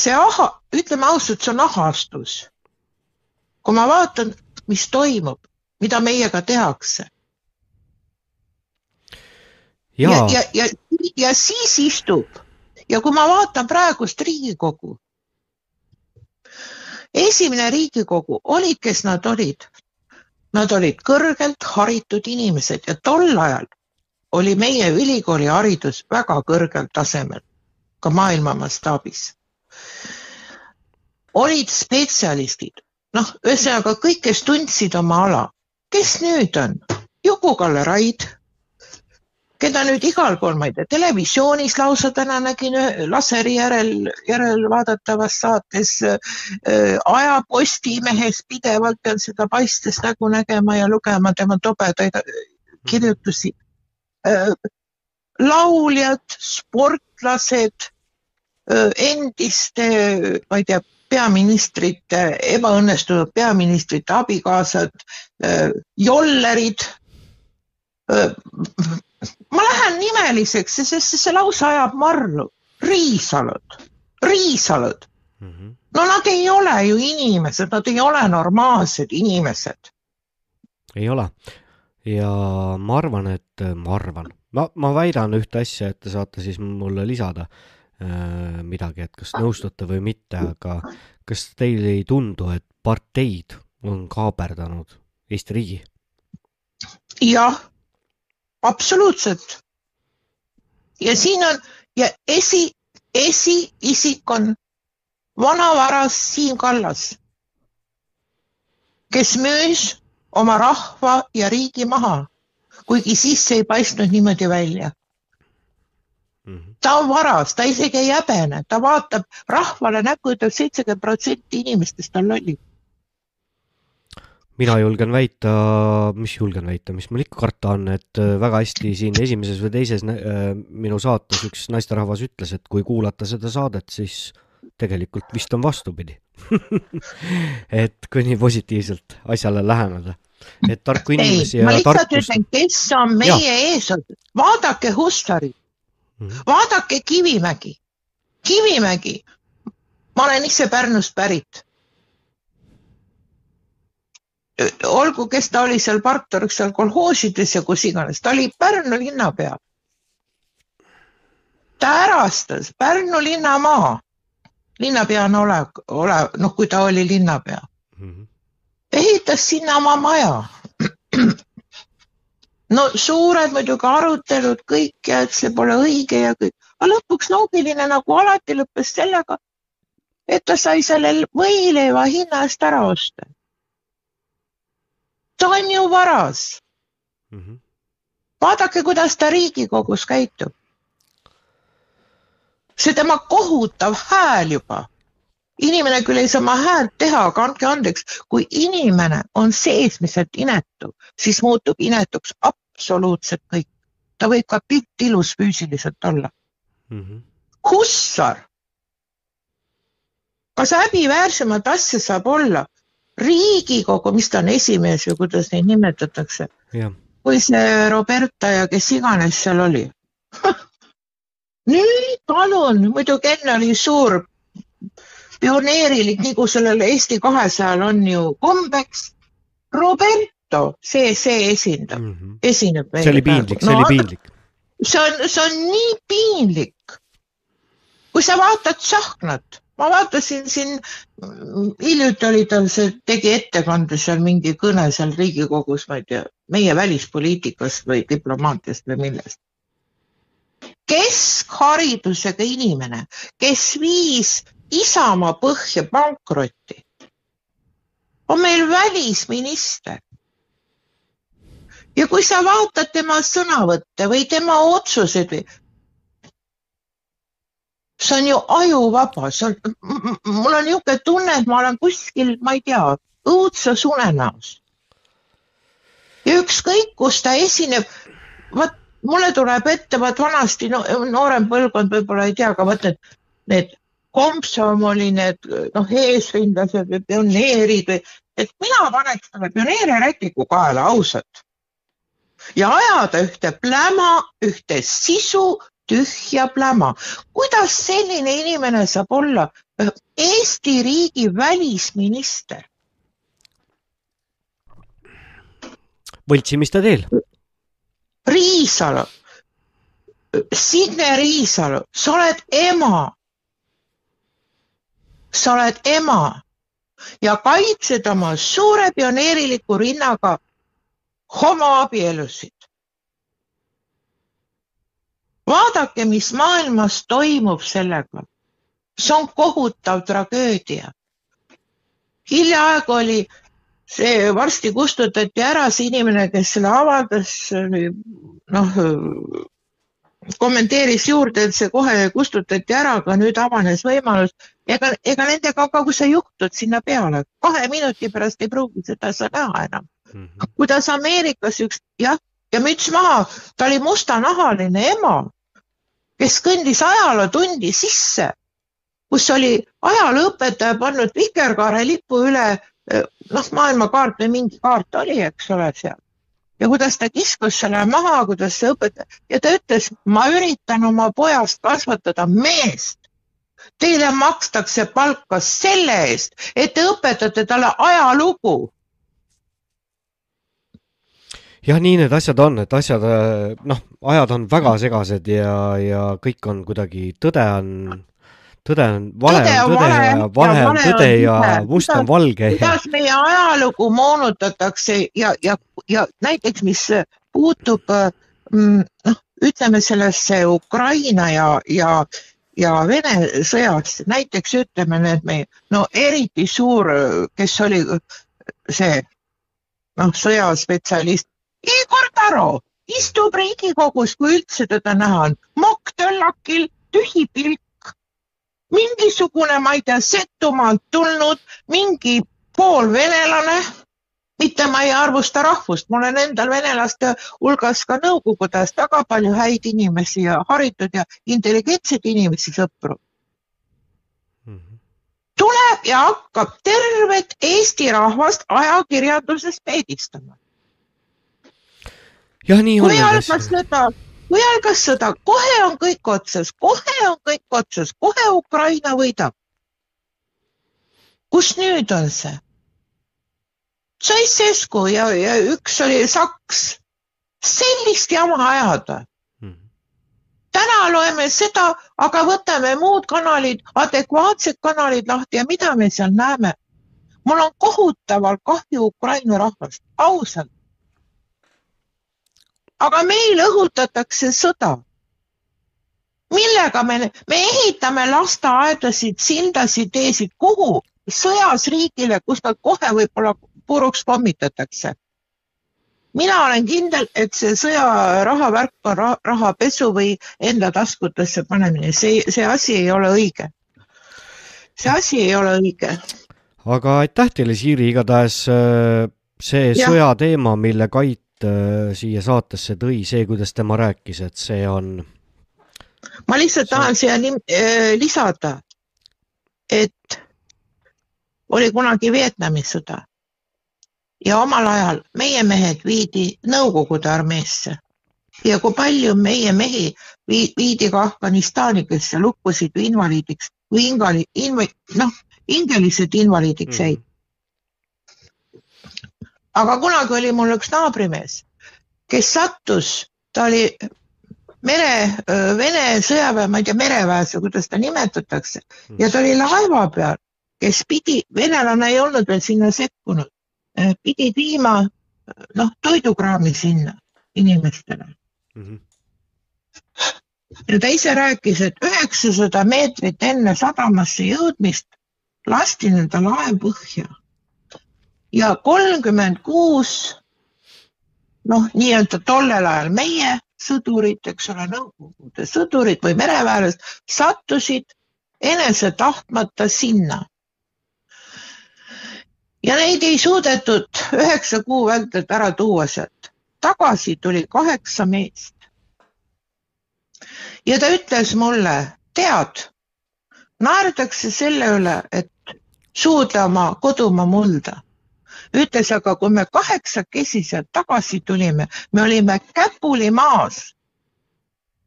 see aha, ütleme ausalt, see on ahastus. kui ma vaatan, mis toimub, mida meiega tehakse. ja, ja, ja, ja, ja siis istub ja kui ma vaatan praegust Riigikogu, esimene Riigikogu olid, kes nad olid. Nad olid kõrgelt haritud inimesed ja tol ajal oli meie ülikooli haridus väga kõrgel tasemel, ka maailma mastaabis. Olid spetsialistid, noh, ühesõnaga kõik, kes tundsid oma ala. kes nüüd on? Juku-Kalle Raid, keda nüüd igal pool, ma ei tea, televisioonis lausa täna nägin laseri järel, järelvaadatavas saates äh,, Aja Postimehes pidevalt pean seda paistes nägu nägema ja lugema tema tobedaid kirjutusi Äh, lauljad, sportlased, äh, endiste, ma ei tea, peaministrite, ebaõnnestunud peaministrite abikaasad, jollerid. ma lähen nimeliseks, sest see lausa ajab marru. Riisalud, Riisalud mm. -hmm. no nad ei ole ju inimesed, nad ei ole normaalsed inimesed. ei ole ja ma arvan, et, ma arvan, ma, ma väidan ühte asja, et te saate siis mulle lisada midagi, et kas nõustute või mitte, aga kas teile ei tundu, et parteid on kaaperdanud Eesti riigi? jah, absoluutselt. ja siin on ja esi, esiisik on vanavaras Siim Kallas, kes müüs oma rahva ja riigi maha, kuigi siis ei paistnud niimoodi välja mm. -hmm. ta on varas, ta isegi ei häbene, ta vaatab rahvale näkku, ütleb seitsekümmend protsenti inimestest on lollid. mina julgen väita, mis julgen väita, mis mul ikka karta on, et äh, väga hästi siin esimeses või teises äh, minu saates üks naisterahvas ütles, et kui kuulata seda saadet, siis tegelikult vist on vastupidi et kui nii positiivselt asjale läheneda, et tarku inimesi ei, ja tarkust. kes on meie ja. ees, vaadake Hussari mm, -hmm. vaadake Kivimägi, Kivimägi, ma olen ise Pärnust pärit. olgu, kes ta oli seal partneriks seal kolhoosides ja kus iganes, ta oli Pärnu linnapea. ta ärastas Pärnu linnamaa linnapeana ole, ole, noh, kui ta oli linnapea mm. -hmm. ehitas sinna oma maja. No suured muidugi arutelud kõik ja et see pole õige ja kõik, aga lõpuks loogiline nagu alati lõppes sellega, et ta sai selle võileiva hinna eest ära osta. ta on ju varas mm. -hmm. vaadake, kuidas ta Riigikogus käitub see tema kohutav hääl juba. inimene küll ei saa oma häält teha, aga andke andeks, kui inimene on seesmiselt inetu, siis muutub inetuks absoluutselt kõik. ta võib ka pilt ilus füüsiliselt olla mm. -hmm. Hussar. kas häbiväärsemat asja saab olla? riigikogu, mis ta on esimees või kuidas neid nimetatakse? kui see Roberta ja kes iganes seal oli nüüd palun, muidugi enne oli suur pioneerilik, nagu sellel Eesti kahesajal on ju kombeks. Roberto, see, see esindab mm, -hmm. esineb. see oli piinlik, see no, oli piinlik. see on, see on nii piinlik. kui sa vaatad Tsahknat, ma vaatasin siin, hiljuti oli tal see, tegi ettekande seal mingi kõne seal Riigikogus, ma ei tea, meie välispoliitikast või diplomaatiast või millest keskharidusega inimene, kes viis Isamaa põhja pankrotti, on meil välisminister. Ja kui sa vaatad tema sõnavõtte või tema otsuseid, see on ju ajuvaba, see on, mul on niisugune tunne, et ma olen kuskil, ma ei tea, õudses unenäos. ja ükskõik, kus ta esineb, vot mulle tuleb ette, vot vanasti no, noorem põlvkond võib-olla ei tea, aga vot need, need komsomoli need noh, eesrindlased või pioneerid või, et mina paneks talle pioneeri rätiku kaela ausalt. Ja ajada ühte pläma, ühte sisu, tühja pläma. kuidas selline inimene saab olla äh, Eesti riigi välisminister? võltsimiste teel. Riisalu, Signe Riisalu, sa oled ema. sa oled ema ja kaitsed oma suure pioneeriliku rinnaga homoabielusid. vaadake, mis maailmas toimub sellega. see on kohutav tragöödia. hiljaaegu oli see varsti kustutati ära, see inimene, kes selle avaldas, noh, kommenteeris juurde, et see kohe kustutati ära, aga nüüd avanes võimalus. ega, ega nendega kui sa juhtud sinna peale, kahe minuti pärast ei pruugi seda sa näha enam. Kuidas Ameerikas üks, jah, ja müts maha, ta oli mustanahaline ema, kes kõndis ajalootundi sisse, kus oli ajalooõpetaja pannud vikerkaare lipu üle noh, maailmakaart või mingi kaart oli, eks ole seal. ja kuidas ta kiskus selle maha, kuidas see õpetaja ja ta ütles, ma üritan oma pojast kasvatada meest. Teile makstakse palka selle eest, et te õpetate talle ajalugu. jah, nii need asjad on, et asjad, noh, ajad on väga segased ja, ja kõik on kuidagi, tõde on, tõde on, vale Tõde on tõde ja vale on tõde ja must on valge. kuidas meie ajalugu moonutatakse ja, ja, ja näiteks, mis puutub mm, noh, ütleme sellesse Ukraina ja, ja, ja Vene sõjasse, näiteks ütleme need meie, no eriti suur, kes oli see noh, sõjaspetsialist, Igor Taro istub Riigikogus, kui üldse teda näha on, mokk töllakil, tühi pilk, mingisugune, ma ei tea, Setomaalt tulnud mingi poolvenelane, mitte ma ei arvusta rahvust, mul on endal venelaste hulgas ka Nõukogudes väga palju häid inimesi ja haritud ja intelligentseid inimesi, sõpru. tuleb ja hakkab tervet Eesti rahvast ajakirjanduses peedistama. jah, nii on kui algas sõda, kui algas sõda, kohe on kõik otsas, kohe on kõik otsas, kohe Ukraina võidab. kus nüüd on see? Ceausescu ja, ja üks oli Saks. sellist jama ajada. täna loeme seda, aga võtame muud kanalid, adekvaatsed kanalid lahti ja mida me seal näeme? mul on kohutavalt kahju Ukraina rahvast, ausalt. Aga meil õhutatakse sõda. millega me, me ehitame lasteaedasid, sildasid, teesid, kuhu? sõjas riigile, kus nad kohe võib-olla puruks pommitatakse. mina olen kindel, et see sõjaraha värk on ra- rahapesu või enda taskutesse panemine, see, see asi ei ole õige. see asi ei ole õige. aga aitäh teile, Siiri, igatahes äh, see sõjateema, mille Kait siia saatesse tõi, see, kuidas tema rääkis, et see on, ma lihtsalt tahan siia äh, lisada, et oli kunagi Vietnami sõda. Ja omal ajal meie mehed viidi Nõukogude armeesse. Ja kui palju meie mehi vii- viidi ka Afganistani, kes või invaliidiks või ingali, inv-, noh, hingelised invaliidiks jäid. Aga kunagi oli mul üks naabrimees, kes sattus, ta oli mere, Vene sõjaväe, ma ei tea, mereväes või kuidas ta nimetatakse ja ta oli laeva peal, kes pidi, venelane ei olnud veel sinna sekkunud, pidid viima noh, toidukraami sinna inimestele. ja ta ise rääkis, et üheksasada meetrit enne sadamasse jõudmist lasti nende laev põhja ja kolmkümmend kuus noh, nii-öelda tollel ajal meie sõdurid, eks ole, Nõukogude sõdurid või mereväelased sattusid enese tahtmata sinna. ja neid ei suudetud üheksa kuu vältel ära tuua sealt. tagasi tuli kaheksa meest. ja ta ütles mulle, tead, naerdakse selle üle, et suudle oma kodumaa mulda. Ütles, aga kui me kaheksakesi sealt tagasi tulime, me olime käpuli maas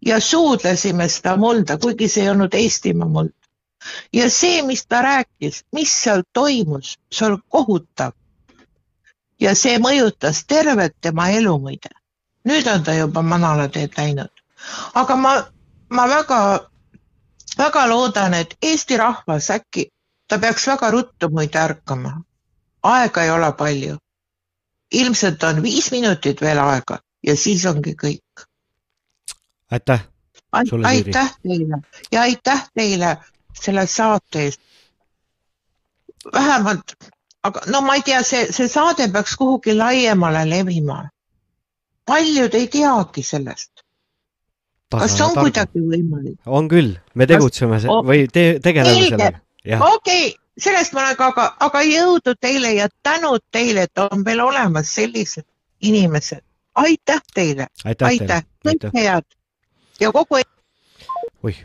ja suudlesime seda mulda, kuigi see ei olnud Eestimaa muld. ja see, mis ta rääkis, mis seal toimus, see oli kohutav. ja see mõjutas tervet tema elu muide. nüüd on ta juba manalateed läinud. aga ma, ma väga, väga loodan, et Eesti rahvas äkki, ta peaks väga ruttu muide ärkama. Aega ei ole palju. ilmselt on viis minutit veel aega ja siis ongi kõik aitäh aitäh teile ja aitäh teile selle saate eest. vähemalt, aga no ma ei tea, see, see saade peaks kuhugi laiemale levima. paljud ei teagi sellest. kas on kuidagi võimalik? on küll, me tegutseme se- või te, tegeleme sellega. okei okay, sellest ma olen ka, aga, aga jõudu teile ja tänud teile, et on veel olemas sellised inimesed. aitäh teile, Aitäh aitäh, kõike head ja kogu oih,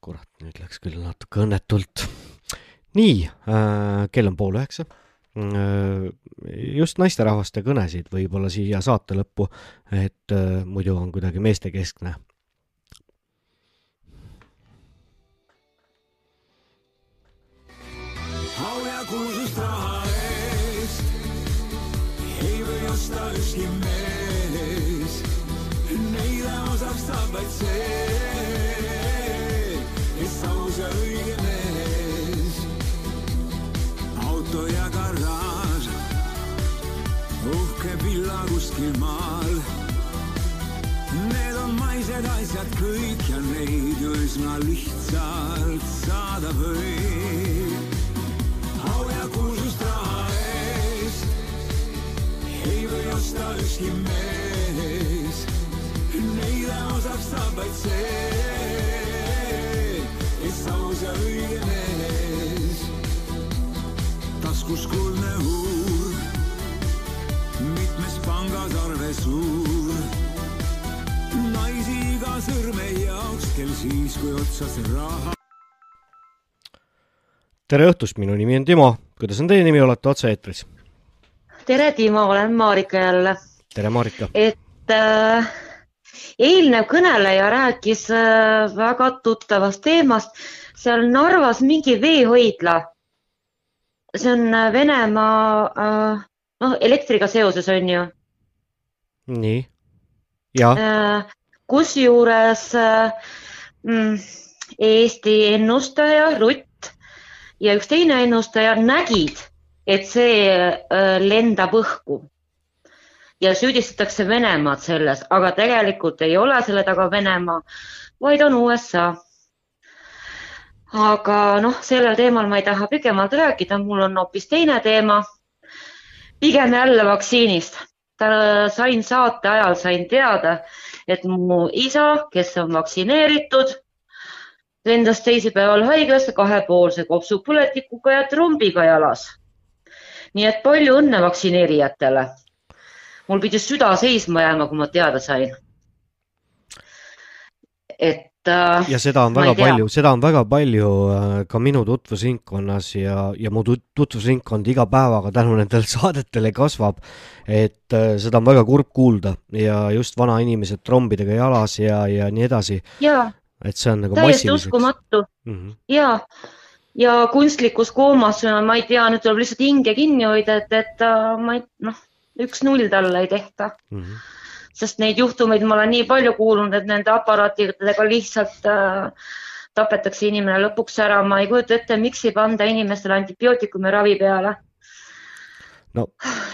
kurat, nüüd läks küll natuke õnnetult. nii äh,, kell on pool üheksa äh,. just naisterahvaste kõnesid võib-olla siia saate lõppu, et äh, muidu on kuidagi meestekeskne. Kuskil maal. Need on maised asjad kõik ja neid ju üsna lihtsalt saada võib au ja kuulsust raha eest ei või osta ükski mees. Neile osaks saab vaid see, kes aus ja õige mees. taskus kuldne huur, mitmes pangas arve suur. naisi iga sõrme jaoks, kel siis, kui otsas raha tere õhtust, minu nimi on Timo, kuidas on teie nimi, olete otse-eetris? tere, Timo, olen Marika jälle, tere, Marika. et äh, eelnev kõneleja rääkis äh, väga tuttavast teemast, seal Narvas mingi veehoidla. see on äh, Venemaa äh,, noh, elektriga seoses on ju nii, ja äh,. kusjuures äh, mm, Eesti ennustaja Rutt ja üks teine ennustaja nägid, et see äh, lendab õhku ja süüdistatakse Venemaad selles, aga tegelikult ei ole selle taga Venemaa, vaid on USA. aga noh, sellel teemal ma ei taha pikemalt rääkida, mul on hoopis teine teema. pigem jälle vaktsiinist. Sain saate ajal, sain teada, et mu isa, kes on vaktsineeritud, lendas teisipäeval haiglasse kahepoolse kopsupõletikuga ja trombiga jalas. nii et palju õnne vaktsineerijatele mul pidi süda seisma jääma, kui ma teada sain. et äh, ja seda on väga palju, seda on väga palju äh, ka minu tutvusringkonnas ja, ja mu tut- tutvusringkond iga päevaga tänu nendele saadetele kasvab. et äh, seda on väga kurb kuulda ja just vanainimesed trombidega jalas ja, ja nii edasi, et see on nagu täiesti uskumatu Mm -hmm. ja, ja kunstlikus koomas, ma ei tea, nüüd tuleb lihtsalt hinge kinni hoida, et, et ma ei, noh, üks-null talle ei tehta. Mm -hmm. Sest neid juhtumeid ma olen nii palju kuulnud, et nende aparaatidega lihtsalt äh, tapetakse inimene lõpuks ära, ma ei kujuta ette, miks ei panda inimestele antibiootikumi ravi peale. no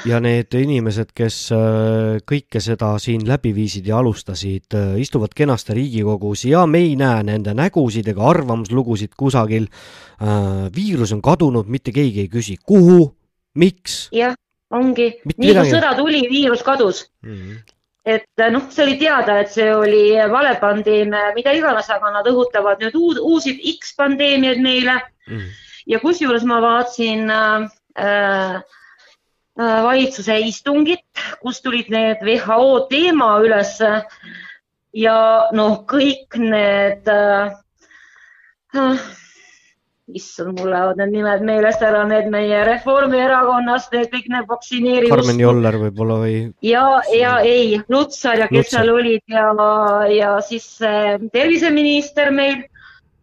ja need inimesed, kes äh, kõike seda siin läbi viisid ja alustasid, istuvad kenasti Riigikogus ja me ei näe nende nägusid ega arvamuslugusid kusagil. viirus on kadunud, mitte keegi ei küsi, kuhu, miks jah, ongi, nii kui sõda tuli, viirus kadus. mm. -hmm. Et äh, noh, see oli teada, et see oli valepandeemia, mida iganes, aga nad õhutavad nüüd uud, uusi X pandeemiaid meile Mm. ja kusjuures ma vaatasin äh, äh, valitsuse istungit, kus tulid need WHO teema ülesse ja noh, kõik need äh, äh, issand, mul lähevad need nimed meelest ära, need meie Reformierakonnast, need kõik need vaktsineerimised. Karmen Joller võib-olla või? ja, ja ei, Lutsar ja kes Lutsar. seal olid ja, ja siis äh, terviseminister meil,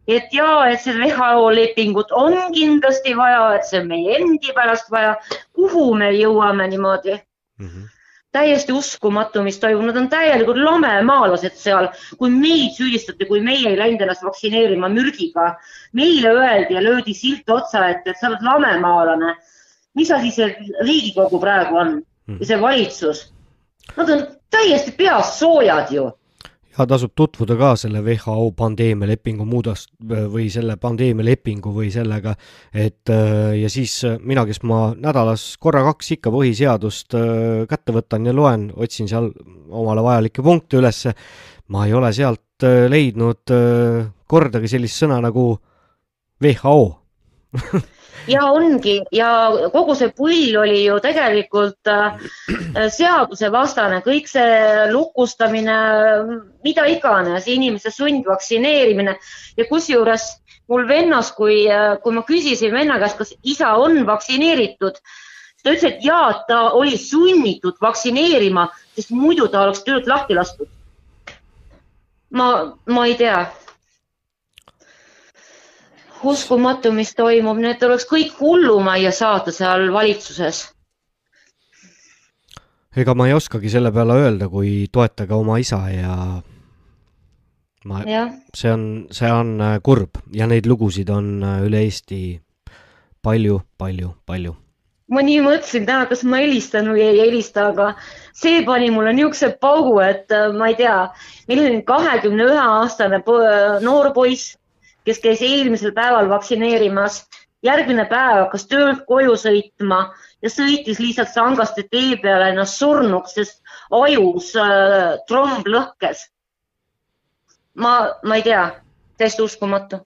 et ja, et see WHO lepingut on kindlasti vaja, et see on meie endi pärast vaja. kuhu me jõuame niimoodi mm? -hmm. Täiesti uskumatu, mis toimub, nad on täielikult lamemaalased seal, kui meid süüdistati, kui meie ei läinud ennast vaktsineerima mürgiga. meile öeldi ja löödi silt otsa ette, et sa oled lamemaalane. mis asi see Riigikogu praegu on ja see valitsus? Nad on täiesti peast soojad ju ja tasub tutvuda ka selle WHO pandeemialepingu muudast- või selle pandeemialepingu või sellega, et ja siis äh, mina, kes ma nädalas korra-kaks ikka põhiseadust äh, kätte võtan ja loen, otsin seal omale vajalikke punkte ülesse, ma ei ole sealt äh, leidnud kordagi sellist sõna nagu WHO ja ongi. Ja kogu see pull oli ju tegelikult äh, seadusevastane, kõik see lukustamine, mida iganes, inimese sundvaktsineerimine. Ja kusjuures mul vennas, kui, kui ma küsisin venna käest, kas isa on vaktsineeritud, ta ütles, et jaa, ta oli sunnitud vaktsineerima, sest muidu ta oleks töölt lahti lastud. ma, ma ei tea uskumatu, mis toimub, need oleks kõik hullumajja saata seal valitsuses. ega ma ei oskagi selle peale öelda, kui toetage oma isa ja ma, see on, see on äh, kurb ja neid lugusid on äh, üle Eesti palju, palju, palju. ma nii mõtlesin täna, kas ma helistan või ei helista, aga see pani mulle niisuguse paugu, et äh, ma ei tea, meil oli kahekümne ühe aastane noor poiss, kes käis eelmisel päeval vaktsineerimas. järgmine päev hakkas töölt koju sõitma ja sõitis lihtsalt Sangaste tee peale ennast surnuks, sest ajus äh, tromb lõhkes. ma, ma ei tea, täiesti uskumatu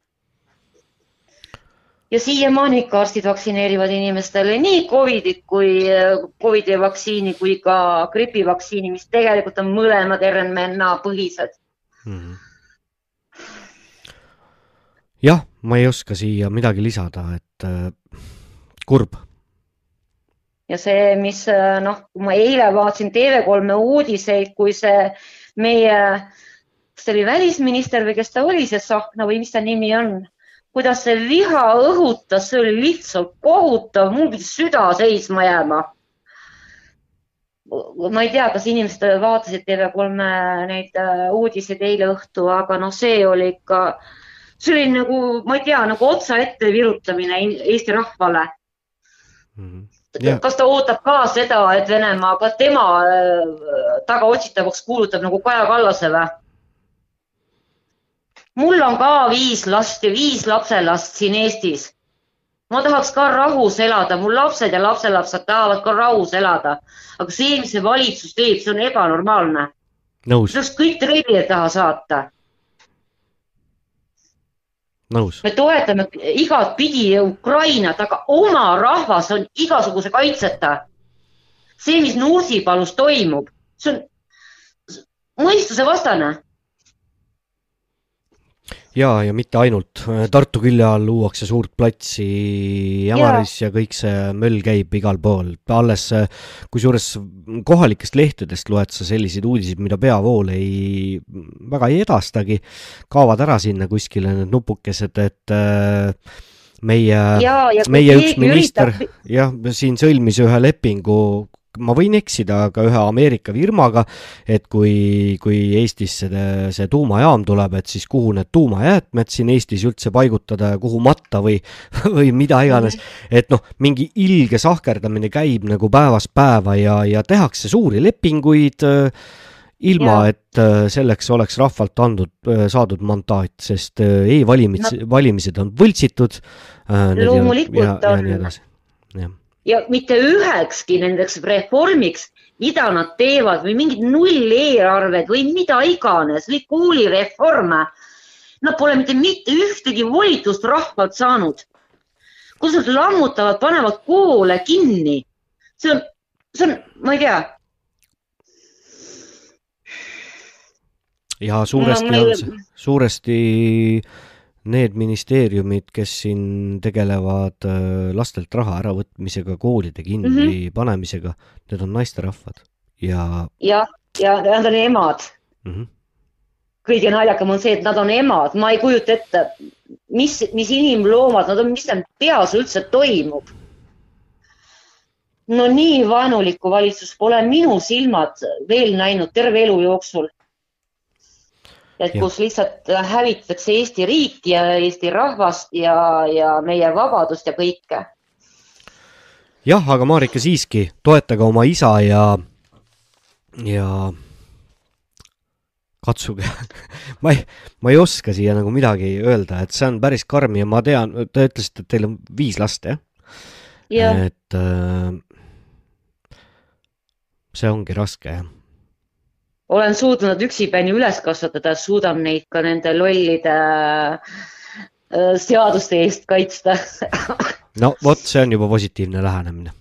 ja siiamaani ikka arstid vaktsineerivad inimestele nii Covidit kui äh, Covidi vaktsiini kui ka gripivaktsiini, mis tegelikult on mõlemad RNA põhised. Jah, ma ei oska siia midagi lisada, et äh, kurb. ja see, mis äh, noh, kui ma eile vaatasin TV3 uudiseid, kui see meie, kas see oli välisminister või kes ta oli, see Tsahkna või mis ta nimi on, kuidas see viha õhutas, see oli lihtsalt kohutav, mul pidi süda seisma jääma. ma ei tea, kas inimesed vaatasid TV3 neid äh, uudiseid eile õhtu, aga noh, see oli ikka, see oli nagu, ma ei tea, nagu otsa ette virutamine Eesti rahvale Jah. kas ta ootab ka seda, et Venemaa ka tema äh, tagaotsitavaks kuulutab nagu Kaja Kallase või? mul on ka viis last ja viis lapselast siin Eestis. ma tahaks ka rahus elada, mul lapsed ja lapselapsed tahavad ka rahus elada, aga see, mis see valitsus teeb, see on ebanormaalne. nõus, kõik trellide taha saata. Me toetame igatpidi Ukrainat, aga oma rahvas on igasuguse kaitseta. see, mis Nursipalus toimub, see on mõistusevastane. Ja, ja mitte ainult, Tartu külje all luuakse suurt platsi Ämaris ja. ja kõik see möll käib igal pool, alles kusjuures kohalikest lehtedest loed sa selliseid uudiseid, mida peavool ei, väga ei edastagi, kaovad ära sinna kuskile need nupukesed, et äh, meie, meie üks minister üritab- jah, siin sõlmis ühe lepingu ma võin eksida ka ühe Ameerika firmaga, et kui, kui Eestisse see, see tuumajaam tuleb, et siis kuhu need tuumajäätmed siin Eestis üldse paigutada ja kuhu matta või, või mida iganes. et noh, mingi ilge sahkerdamine käib nagu päevast päeva ja, ja tehakse suuri lepinguid äh, ilma, et äh, selleks oleks rahvalt andnud, saadud mandaat, sest äh, e-valimised, valimised on võltsitud. Loomulikult on. jah ja mitte ühekski nendeks reformiks, mida nad teevad või mingid nulleelarved või mida iganes või koolireforme. Nad pole mitte, mitte ühtegi volitust rahvalt saanud. kus nad lammutavad, panevad koole kinni. see on, see on, ma ei tea, ja suuresti ma ei- on see, suuresti need ministeeriumid, kes siin tegelevad äh, lastelt raha äravõtmisega, koolide kinni mm Mhm. -hmm. panemisega, need on naisterahvad ja jah, ja nad on emad mm. -hmm. kõige naljakam on see, et nad on emad, ma ei kujuta ette, mis, mis inimloomad nad on, mis nende peas üldse toimub. no nii vaenulikku valitsust pole minu silmad veel näinud terve elu jooksul. Et kus lihtsalt hävitatakse Eesti riiki ja Eesti rahvast ja, ja meie vabadust ja kõike. jah, aga Marika siiski, toetage oma isa ja, ja katsuge ma ei, ma ei oska siia nagu midagi öelda, et see on päris karm ja ma tean, te ütlesite, et teil on viis last, jah? jah, et äh, see ongi raske, jah. Olen suutnud üksipäini üles kasvatada, suudan neid ka nende lollide äh, seaduste eest kaitsta. no vot, see on juba positiivne lähenemine.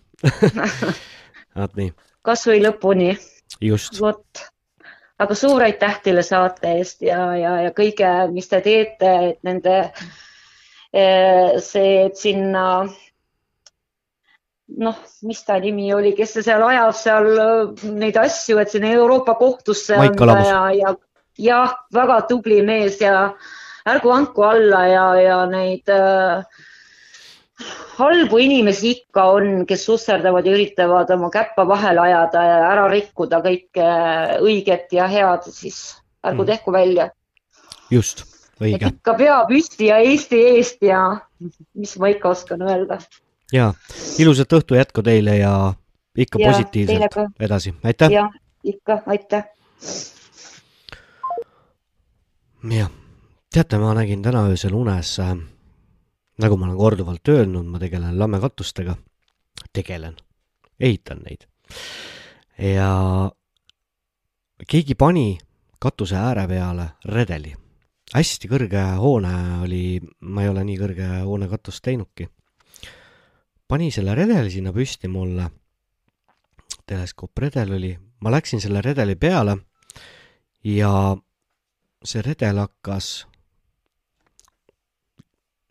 vot nii, kasvõi lõpuni, just, vot. aga suur aitäh teile saate eest ja, ja, ja kõige, mis te teete, et nende eh, see, et sinna noh, mis ta nimi oli, kes seal ajab seal äh, neid asju, et sinna Euroopa kohtusse Kalamus. ja, ja jah, väga tubli mees ja ärgu andku alla ja, ja neid äh, halbu inimesi ikka on, kes susserdavad ja üritavad oma käppa vahele ajada ja ära rikkuda kõike õiget ja head, siis ärgu Mm. tehku välja. just, õige. ikka pea püsti ja Eesti eest ja mis ma ikka oskan öelda. Ja ilusat õhtu jätku teile ja ikka Ja, positiivselt edasi, aitäh. jah, ikka, aitäh. jah, teate, ma nägin täna öösel unes äh,, nagu ma olen korduvalt öelnud, ma tegelen lammekatustega, tegelen, ehitan neid. ja keegi pani katuse ääre peale redeli. hästi kõrge hoone oli, ma ei ole nii kõrge hoone katust teinudki. Pani selle redeli sinna püsti mulle. teleskoopredel oli, ma läksin selle redeli peale ja see redel hakkas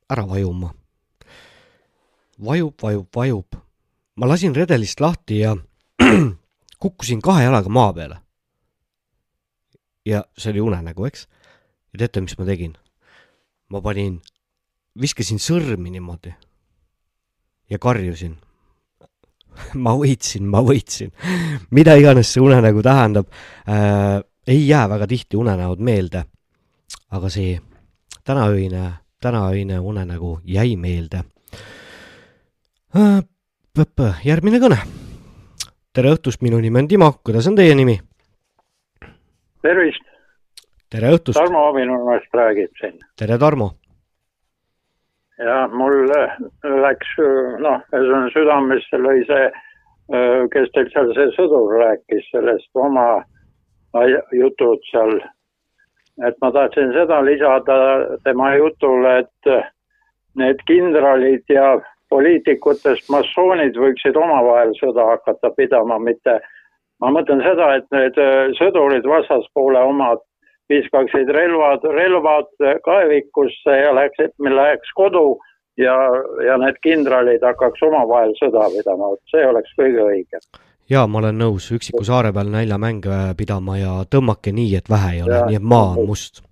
ära vajuma. vajub, vajub, vajub. ma lasin redelist lahti ja kukkusin kahe jalaga maa peale. ja see oli unenägu, eks. ja teate, mis ma tegin? ma panin, viskasin sõrmi niimoodi ja karjusin. ma võitsin, ma võitsin. mida iganes see unenägu tähendab äh,, ei jää väga tihti unenäod meelde. aga see tänaöine, tänaöine unenägu jäi meelde äh,. järgmine kõne. tere õhtust, minu nimi on Timo, kuidas on teie nimi? tervist, tere õhtust, Tarmo Avinurmest räägib siin tere Tarmo. Ja mul äh, läks äh, noh, südamesse lõi see, kes teil seal see sõdur rääkis sellest oma jutud seal. et ma tahtsin seda lisada tema jutule, et äh, need kindralid ja poliitikutest massoonid võiksid omavahel sõda hakata pidama, mitte ma mõtlen seda, et need äh, sõdurid vastaspoole omad viskaksid relvad, relvad kaevikusse ja läks, läheks kodu ja, ja need kindralid hakkaks omavahel sõda pidama, see oleks kõige õigem. ja ma olen nõus üksiku saare peal näljamänge pidama ja tõmmake nii, et vähe ei ole Jaa., nii et maa on must.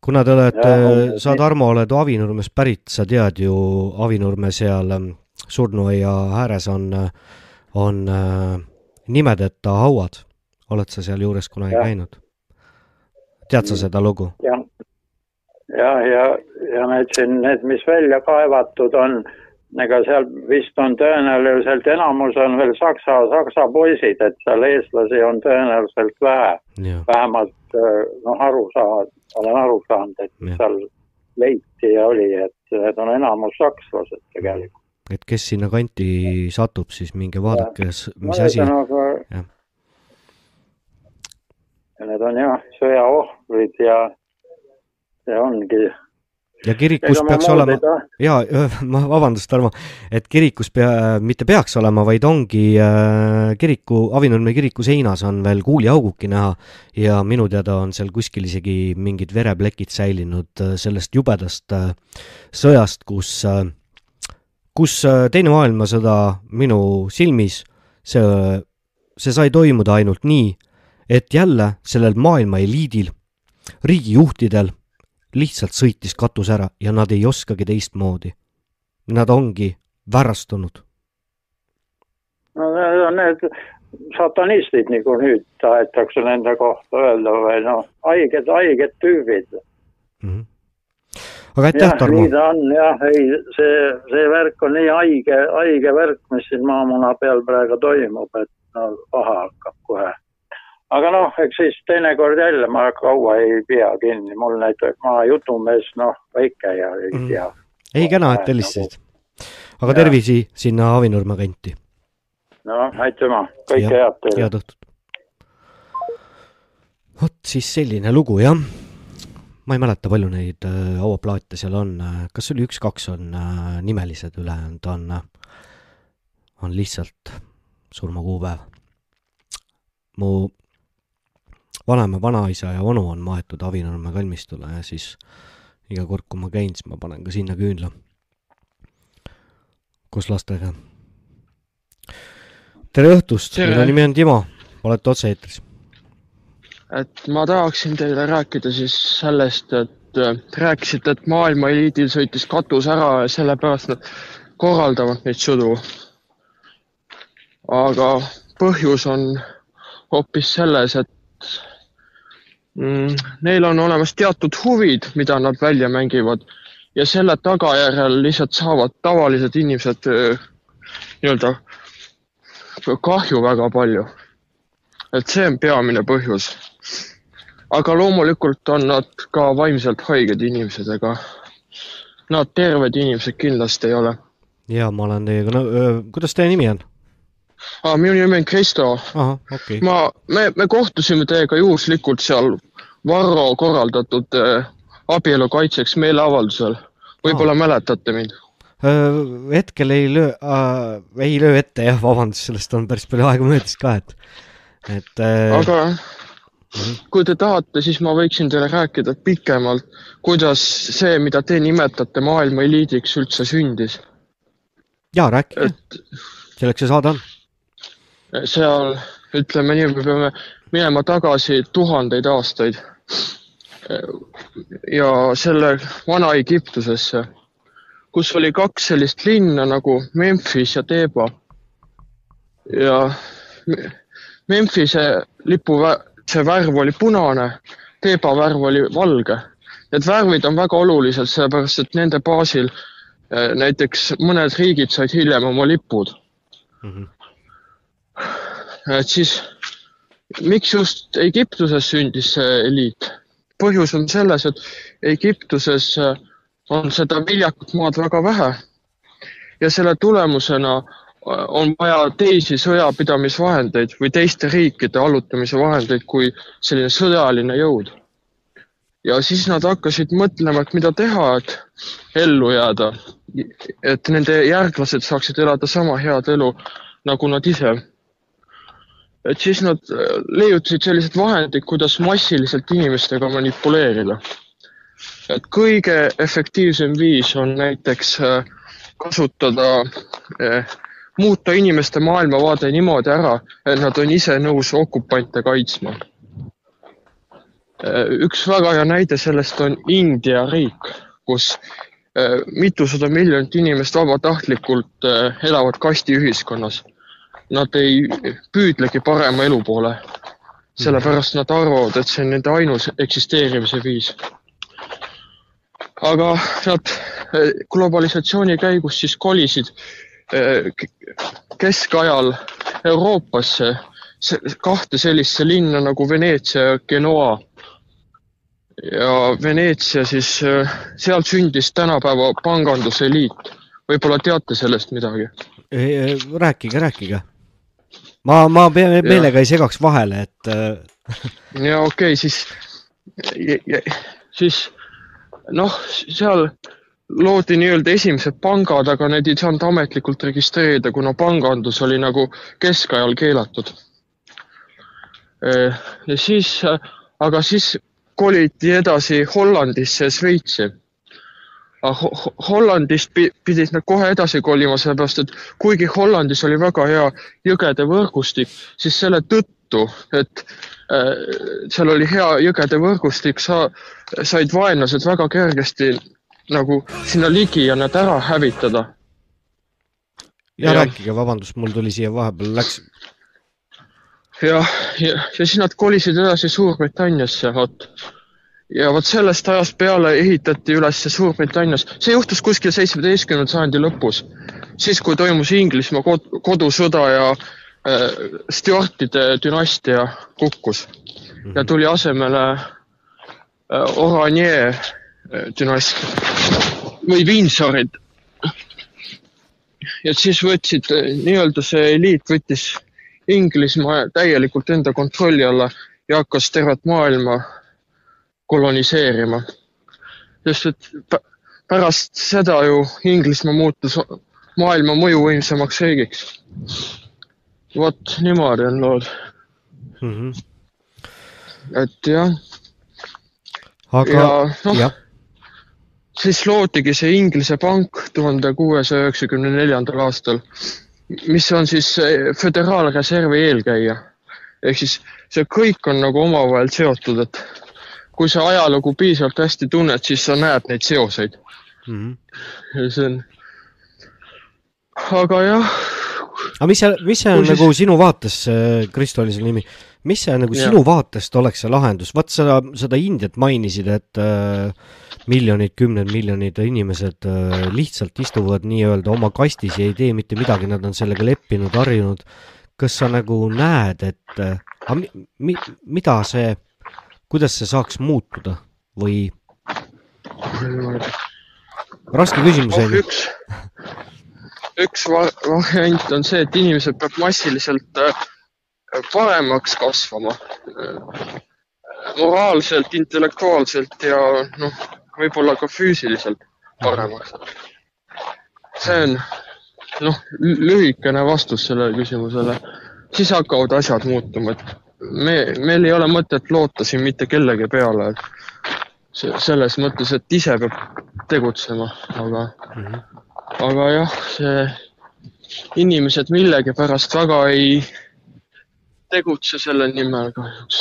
kuna te olete Jaa,, sa Tarmo oled Avinurmest pärit, sa tead ju Avinurme seal ähm, surnuaia ääres on, on äh, nimedeta hauad. oled sa sealjuures kunagi käinud? Tead sa seda lugu? jah, ja, ja, ja need siin, need, mis välja kaevatud on, ega seal vist on tõenäoliselt enamus on veel saksa, saksa poisid, et seal eestlasi on tõenäoliselt vähe. vähemalt äh, noh, aru saanud, olen aru saanud, et Jah. seal leiti ja oli, et need on enamus sakslased tegelikult. et kes sinna kanti satub, siis minge vaadake, mis asi, ühesõnaga ja need on jah, sõjaohvrid ja see ongi. Ja kirikus Ega peaks olema ja ma vabandust, Tarmo, et kirikus pea, mitte peaks olema, vaid ongi äh, kiriku, Avinurme kiriku seinas on veel kuuliauguki näha ja minu teada on seal kuskil isegi mingid vereplekid säilinud äh, sellest jubedast äh, sõjast, kus äh, kus äh, Teine maailmasõda minu silmis, see, see sai toimuda ainult nii, et jälle sellel maailma eliidil, riigijuhtidel lihtsalt sõitis katus ära ja nad ei oskagi teistmoodi. Nad ongi värrastunud. no need on need satanistid, nagu nüüd tahetakse nende kohta öelda või noh, haiged, haiged tüübid. aga aitäh, Tarmo nii. ta on jah, ei, see, see värk on nii haige, haige värk, mis siin maamuna peal praegu toimub, et no paha hakkab kohe. Aga noh, eks siis teinekord jälle ma kaua ei pea kinni, mul näiteks, ma jutumees, noh, väike ja ei Mhm. tea. ei, kena, et helistasid. aga tervisi sinna Avinurme kanti. no aitüma, kõike head teile. head õhtut. vot siis selline lugu jah. ma ei mäleta, palju neid äh, hauaplaate seal on, kas oli üks-kaks on äh, nimelised, ülejäänud on äh,, on lihtsalt surmakuupäev. mu vanema vanaisa ja onu on maetud Avinurme kalmistule ja siis iga kord, kui ma käin, siis ma panen ka sinna küünla. koos lastega. tere õhtust, minu nimi on Timo, olete otse-eetris. et ma tahaksin teile rääkida siis sellest, et äh, rääkisite, et maailma eliidil sõitis katus ära ja sellepärast nad korraldavad neid sõdu. aga põhjus on hoopis selles, et neil on olemas teatud huvid, mida nad välja mängivad ja selle tagajärjel lihtsalt saavad tavalised inimesed öö, nii-öelda kahju väga palju. et see on peamine põhjus. aga loomulikult on nad ka vaimselt haiged inimesed, ega nad terved inimesed kindlasti ei ole. ja ma olen teiega nõu-, kuidas teie nimi on? Ah, minu nimi on Kristo. okay.. ma, me, me kohtusime teiega juhuslikult seal Varro korraldatud äh, abielu kaitseks meeleavaldusel. võib-olla mäletate mind? hetkel ei löö äh,, ei löö ette jah, vabandust, sellest on päris palju aega möödas ka, et, et äh, aga kui te tahate, siis ma võiksin teile rääkida pikemalt, kuidas see, mida te nimetate maailma eliidiks, üldse sündis. jaa, rääkige. selleks see saade on. seal ütleme nii, me peame minema tagasi tuhandeid aastaid ja selle Vana-Egiptusesse, kus oli kaks sellist linna nagu Memphis ja Theba. ja Me- Memphise lipu see värv oli punane, Theba värv oli valge. Need värvid on väga olulised, sellepärast et nende baasil eh, näiteks mõned riigid said hiljem oma lipud et siis miks just Egiptuses sündis see eliit? põhjus on selles, et Egiptuses äh, on seda viljakat maad väga vähe ja selle tulemusena äh, on vaja teisi sõjapidamisvahendeid või teiste riikide allutamise vahendeid kui selline sõjaline jõud. ja siis nad hakkasid mõtlema, et mida teha, et ellu jääda, et nende järglased saaksid elada sama head elu nagu nad ise et siis nad äh, leiutasid sellised vahendid, kuidas massiliselt inimestega manipuleerida. et kõige efektiivsem viis on näiteks äh, kasutada, muuta inimeste maailmavaade niimoodi ära, et nad on ise nõus okupante kaitsma. üks väga hea näide sellest on India riik, kus äh, mitusada miljonit inimest vabatahtlikult äh, elavad kastiühiskonnas nad ei püüdlegi parema elu poole. sellepärast nad arvavad, et see on nende ainus eksisteerimise viis. aga nad eh, globalisatsiooni käigus siis kolisid eh, keskajal Euroopasse se- kahte sellisesse linna nagu Veneetsia ja Genoa. ja Veneetsia siis, seal sündis tänapäeva panganduseliit. võib-olla teate sellest midagi? rääkige, rääkige. ma, ma meelega ei segaks vahele, et äh, ja okei okay,, siis, siis noh, seal loodi nii-öelda esimesed pangad, aga need ei saanud ametlikult registreerida, kuna pangandus oli nagu keskajal keelatud. ja siis, aga siis koliti edasi Hollandisse ja Šveitsi. Ho Ho- Hollandist pi- pidid nad kohe edasi kolima, sellepärast et kuigi Hollandis oli väga hea jõgede võrgustik, siis selle tõttu, et äh, seal oli hea jõgede võrgustik, sa, said vaenlased väga kergesti nagu sinna ligi ja nad ära hävitada. ja Jah. rääkige, vabandust, mul tuli siia vahepeal, läks, ja, ja, ja siis nad kolisid edasi Suurbritanniasse, vot. Ja vot sellest ajast peale ehitati üles Suurbritannias, see juhtus kuskil seitsmeteistkümnenda sajandi lõpus, siis kui toimus Inglismaa kod kodusõda ja äh, Stuartide dünastia kukkus ja tuli asemele äh, Oranje äh, dünastia või Windsorid. ja siis võtsid äh, nii-öelda see eliit võttis Inglismaa täielikult enda kontrolli alla ja hakkas tervet maailma koloniseerima. sest et pä- pärast seda ju Inglismaa muutus maailma mõjuvõimsamaks riigiks. vot niimoodi on lood. Mhm. et jah, aga ja noh jah, siis loodigi see Inglise pank tuhande kuuesaja üheksakümne neljandal aastal, mis on siis Föderaalreservi eelkäija. ehk siis see kõik on nagu omavahel seotud, et kui sa ajalugu piisavalt hästi tunned, siis sa näed neid seoseid. Mhm. ja see on, aga jah, aga mis see, mis see on Kui siis- nagu sinu vaates, Kristo oli selle nimi, mis see nagu Jah. sinu vaatest oleks see lahendus, vaat seda, seda Indiat mainisid, et äh, miljonid, kümned miljonid inimesed äh, lihtsalt istuvad nii-öelda oma kastis ja ei tee mitte midagi, nad on sellega leppinud, harjunud. kas sa nagu näed, et äh, mi, mi, mida see, kuidas see saaks muutuda või raske küsimus oh, on ju. üks, üks va- variant on see, et inimesed peab massiliselt äh, paremaks kasvama. moraalselt, intellektuaalselt ja noh, võib-olla ka füüsiliselt paremaks. see on noh, lühikene vastus sellele küsimusele. siis hakkavad asjad muutuma, et me, meil ei ole mõtet loota siin mitte kellegi peale, et se- selles mõttes, et ise peab tegutsema, aga, aga jah, see inimesed millegipärast väga ei tegutse selle nimel kahjuks,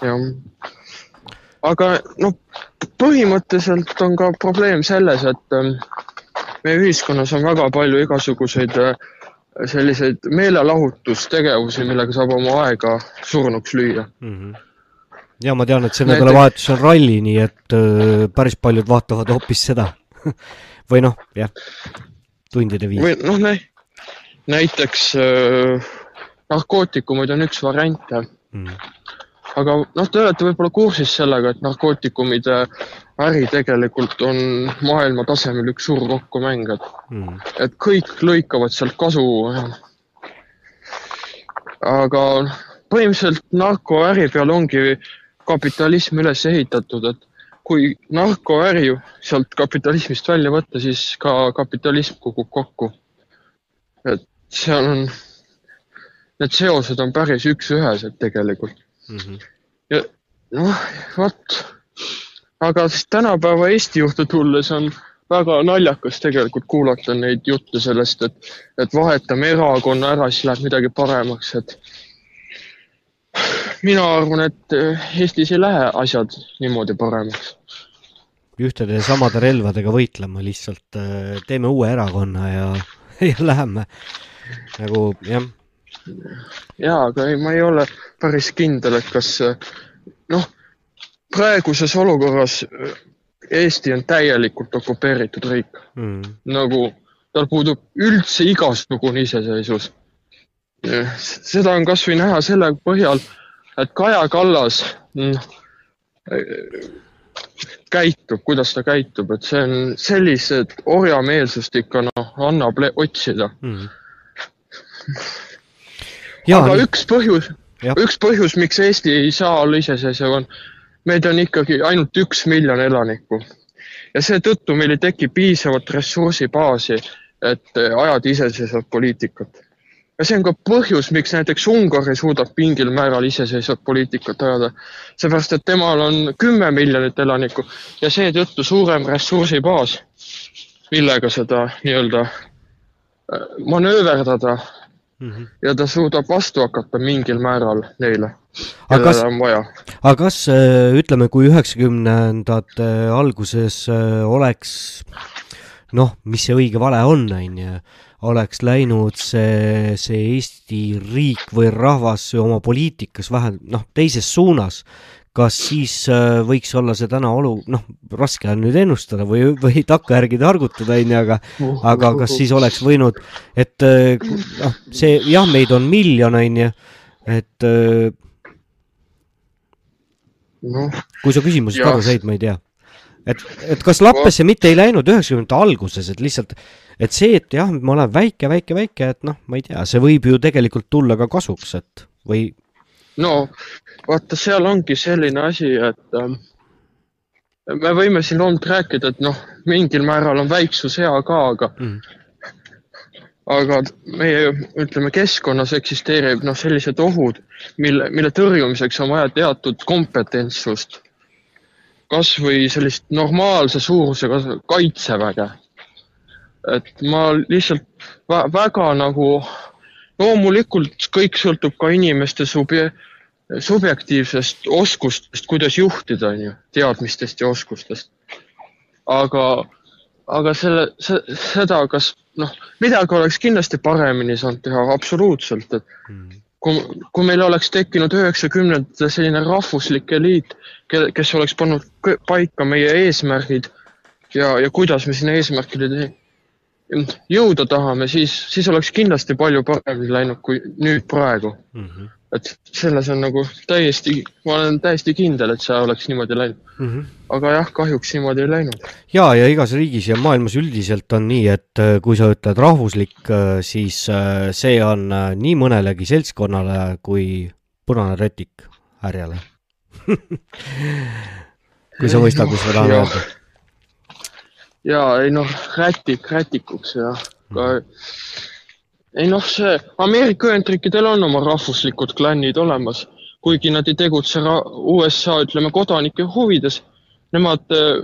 jah. aga noh, põhimõtteliselt on ka probleem selles, et ähm, meie ühiskonnas on väga palju igasuguseid äh, selliseid meelelahutustegevusi, millega saab oma aega surnuks lüüa. Mhm. ja ma tean, et see nädalavahetus on ralli, nii et öö, päris paljud vaatavad hoopis seda. või noh, jah, tundide viis või. noh, näiteks äh, narkootikumid on üks variante mm.. Aga noh, te olete võib-olla kursis sellega, et narkootikumide äri tegelikult on maailma tasemel üks suur kokkumäng, et Mm. et kõik lõikavad sealt kasu. aga põhimõtteliselt narkoäri peale ongi kapitalism üles ehitatud, et kui narkoäri sealt kapitalismist välja võtta, siis ka kapitalism kukub kokku. et seal on, need seosed on päris üks-ühesed tegelikult. Mhm. ja noh, vot, aga siis tänapäeva Eesti juurde tulles on väga naljakas tegelikult kuulata neid jutte sellest, et, et vahetame erakonna ära, siis läheb midagi paremaks, et mina arvan, et Eestis ei lähe asjad niimoodi paremaks. ühtede ja samade relvadega võitlema, lihtsalt öö, teeme uue erakonna ja, ja läheme nagu jah, jaa, aga ei, ma ei ole päris kindel, et kas noh, praeguses olukorras Eesti on täielikult okupeeritud riik. mm. nagu tal puudub üldse igasugune iseseisvus. seda on kasvõi näha selle põhjal, et Kaja Kallas mm, käitub, kuidas ta käitub, et see on sellised orjameelsust ikka noh, annab otsida. Mm. Aga nii- üks põhjus, üks põhjus, miks Eesti ei saa olla iseseisev, on, meid on ikkagi ainult üks miljon elanikku ja seetõttu meil ei teki piisavat ressursibaasi, et äh, ajada iseseisvat poliitikat. ja see on ka põhjus, miks näiteks Ungari suudab mingil määral iseseisvat poliitikat ajada. seepärast, et temal on kümme miljonit elanikku ja seetõttu suurem ressursibaas, millega seda nii-öelda äh, manööverdada mm -hmm. ja ta suudab vastu hakata mingil määral neile, kellele on vaja. aga kas äh, ütleme, kui üheksakümnendate alguses äh, oleks noh, mis see õige vale on, on ju, oleks läinud see, see Eesti riik või rahvas oma poliitikas vähe noh, teises suunas, kas siis äh, võiks olla see täna olu, noh, raske on nüüd ennustada või, või takkajärgi targutada, on ju, aga aga kas siis oleks võinud, et noh, see jah, meid on miljon, on ju, et äh, noh, kui sa küsimusest aru said, ma ei tea. et, et kas lappesse mitte ei läinud üheksakümnendate alguses, et lihtsalt, et see, et jah, ma olen väike, väike, väike, et noh, ma ei tea, see võib ju tegelikult tulla ka kasuks, et või no vaata, seal ongi selline asi, et ähm, me võime siin loomulikult rääkida, et noh, mingil määral on väiksus hea ka, aga mm. aga meie, ütleme, keskkonnas eksisteerib noh, sellised ohud, mille, mille tõrjumiseks on vaja teatud kompetentsust. kasvõi sellist normaalse suurusega kaitseväge. et ma lihtsalt vä väga nagu, loomulikult kõik sõltub ka inimeste subje-, subjektiivsest oskustest, kuidas juhtida, on ju, teadmistest ja oskustest. aga, aga selle, seda, kas noh, midagi oleks kindlasti paremini saanud teha, absoluutselt, et kui, kui meil oleks tekkinud üheksakümnendatel selline rahvuslik eliit, kes oleks pannud paika meie eesmärgid ja, ja kuidas me sinna eesmärkideni jõuda tahame, siis, siis oleks kindlasti palju paremini läinud kui nüüd praegu mm. -hmm. Et selles on nagu täiesti, ma olen täiesti kindel, et see oleks niimoodi läinud. Mm -hmm. aga jah, kahjuks niimoodi ei läinud. ja, ja igas riigis ja maailmas üldiselt on nii, et äh, kui sa ütled rahvuslik, äh, siis äh, see on nii mõnelegi seltskonnale kui punane rätik härjale kui sa mõistad, mis ma tahan öelda. ja ei noh, rätik rätikuks ja ka ei noh, see Ameerika Ühendriikidel on oma rahvuslikud klannid olemas, kuigi nad ei tegutse USA, ütleme, kodanike huvides. Nemad eh,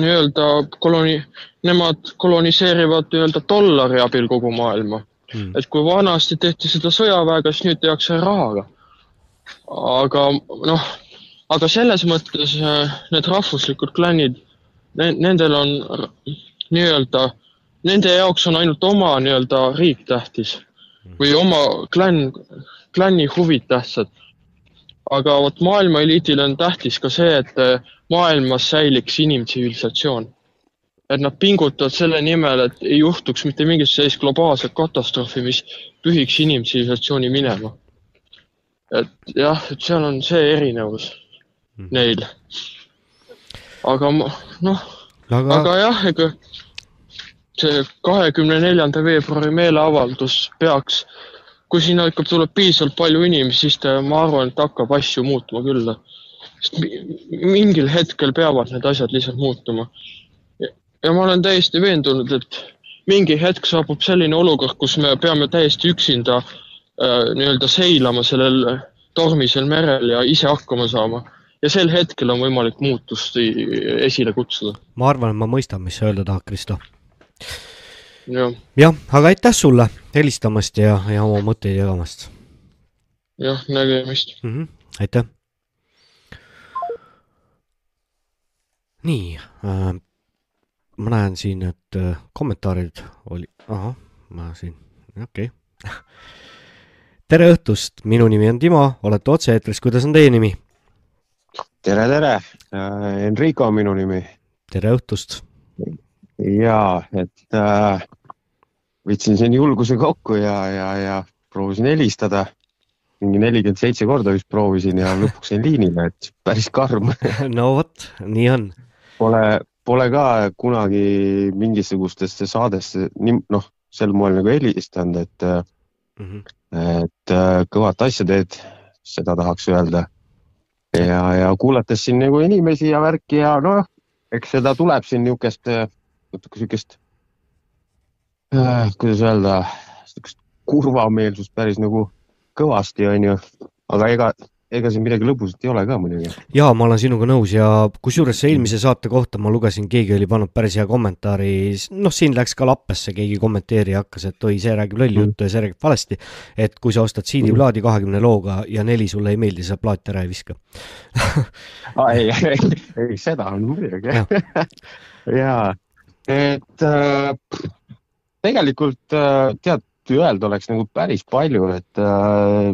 nii-öelda koloni-, nemad koloniseerivad nii-öelda dollari abil kogu maailma Hmm. et kui vanasti tehti seda sõjaväega, siis nüüd tehakse rahaga. aga noh, aga selles mõttes äh, need rahvuslikud klannid, nendel on nii-öelda, nende jaoks on ainult oma nii-öelda riik tähtis või oma klann, klanni huvid tähtsad. aga vot maailma eliidile on tähtis ka see, et äh, maailmas säiliks inimtsivilisatsioon et nad pingutavad selle nimel, et ei juhtuks mitte mingit sellist globaalset katastroofi, mis pühiks inimtsivilisatsiooni minema. et jah, et seal on see erinevus neil. aga noh, aga, aga jah, ega see kahekümne neljanda veebruari meeleavaldus peaks, kui sinna ikka tuleb piisavalt palju inimesi, siis ta, ma arvan, et hakkab asju muutma küll. sest mi- mingil hetkel peavad need asjad lihtsalt muutuma ja ma olen täiesti veendunud, et mingi hetk saabub selline olukord, kus me peame täiesti üksinda äh, nii-öelda seilama sellel tormisel merel ja ise hakkama saama. ja sel hetkel on võimalik muutust esile kutsuda. ma arvan, et ma mõistan, mis sa öelda tahad, Kristo. Jah, jah, aga aitäh sulle helistamast ja, ja oma mõtteid jagamast jah, nägemist mm. -hmm. aitäh. nii äh,, ma näen siin, et äh, kommentaarid oli, ahah, ma siin, okei okay. tere õhtust, minu nimi on Timo, olete otse-eetris, kuidas on teie nimi? tere, tere, Enrico on minu nimi. tere õhtust. Ja, et äh, võtsin siin julguse kokku ja, ja, ja proovisin helistada. mingi nelikümmend seitse korda vist proovisin ja lõpuks jäin liinile, et päris karm no vot, nii on. Pole, pole ka kunagi mingisugustesse saadesse, noh, sel moel nagu helistanud, et mm, -hmm. et äh, kõvat asja teed, seda tahaks öelda. ja, ja kuulates siin nagu inimesi ja värki ja noh, eks seda tuleb siin niisugust, natuke siukest, kuidas öelda, siukest kurvameelsust päris nagu kõvasti, onju. aga ega, ega siin midagi lõbusat ei ole ka muidugi. ja ma olen sinuga nõus ja kusjuures eelmise saate kohta ma lugesin, keegi oli pannud päris hea kommentaari, noh, siin läks ka lappesse, keegi kommenteerija hakkas, et oi, see räägib lolli juttu ja see räägib valesti. et kui sa ostad CD-plaadi kahekümne looga ja neli sulle ei meeldi, sa plaati ära ei viska. ei, ei, ei seda on muidugi. ja, et äh, tegelikult äh, tead, öelda oleks nagu päris palju, et äh,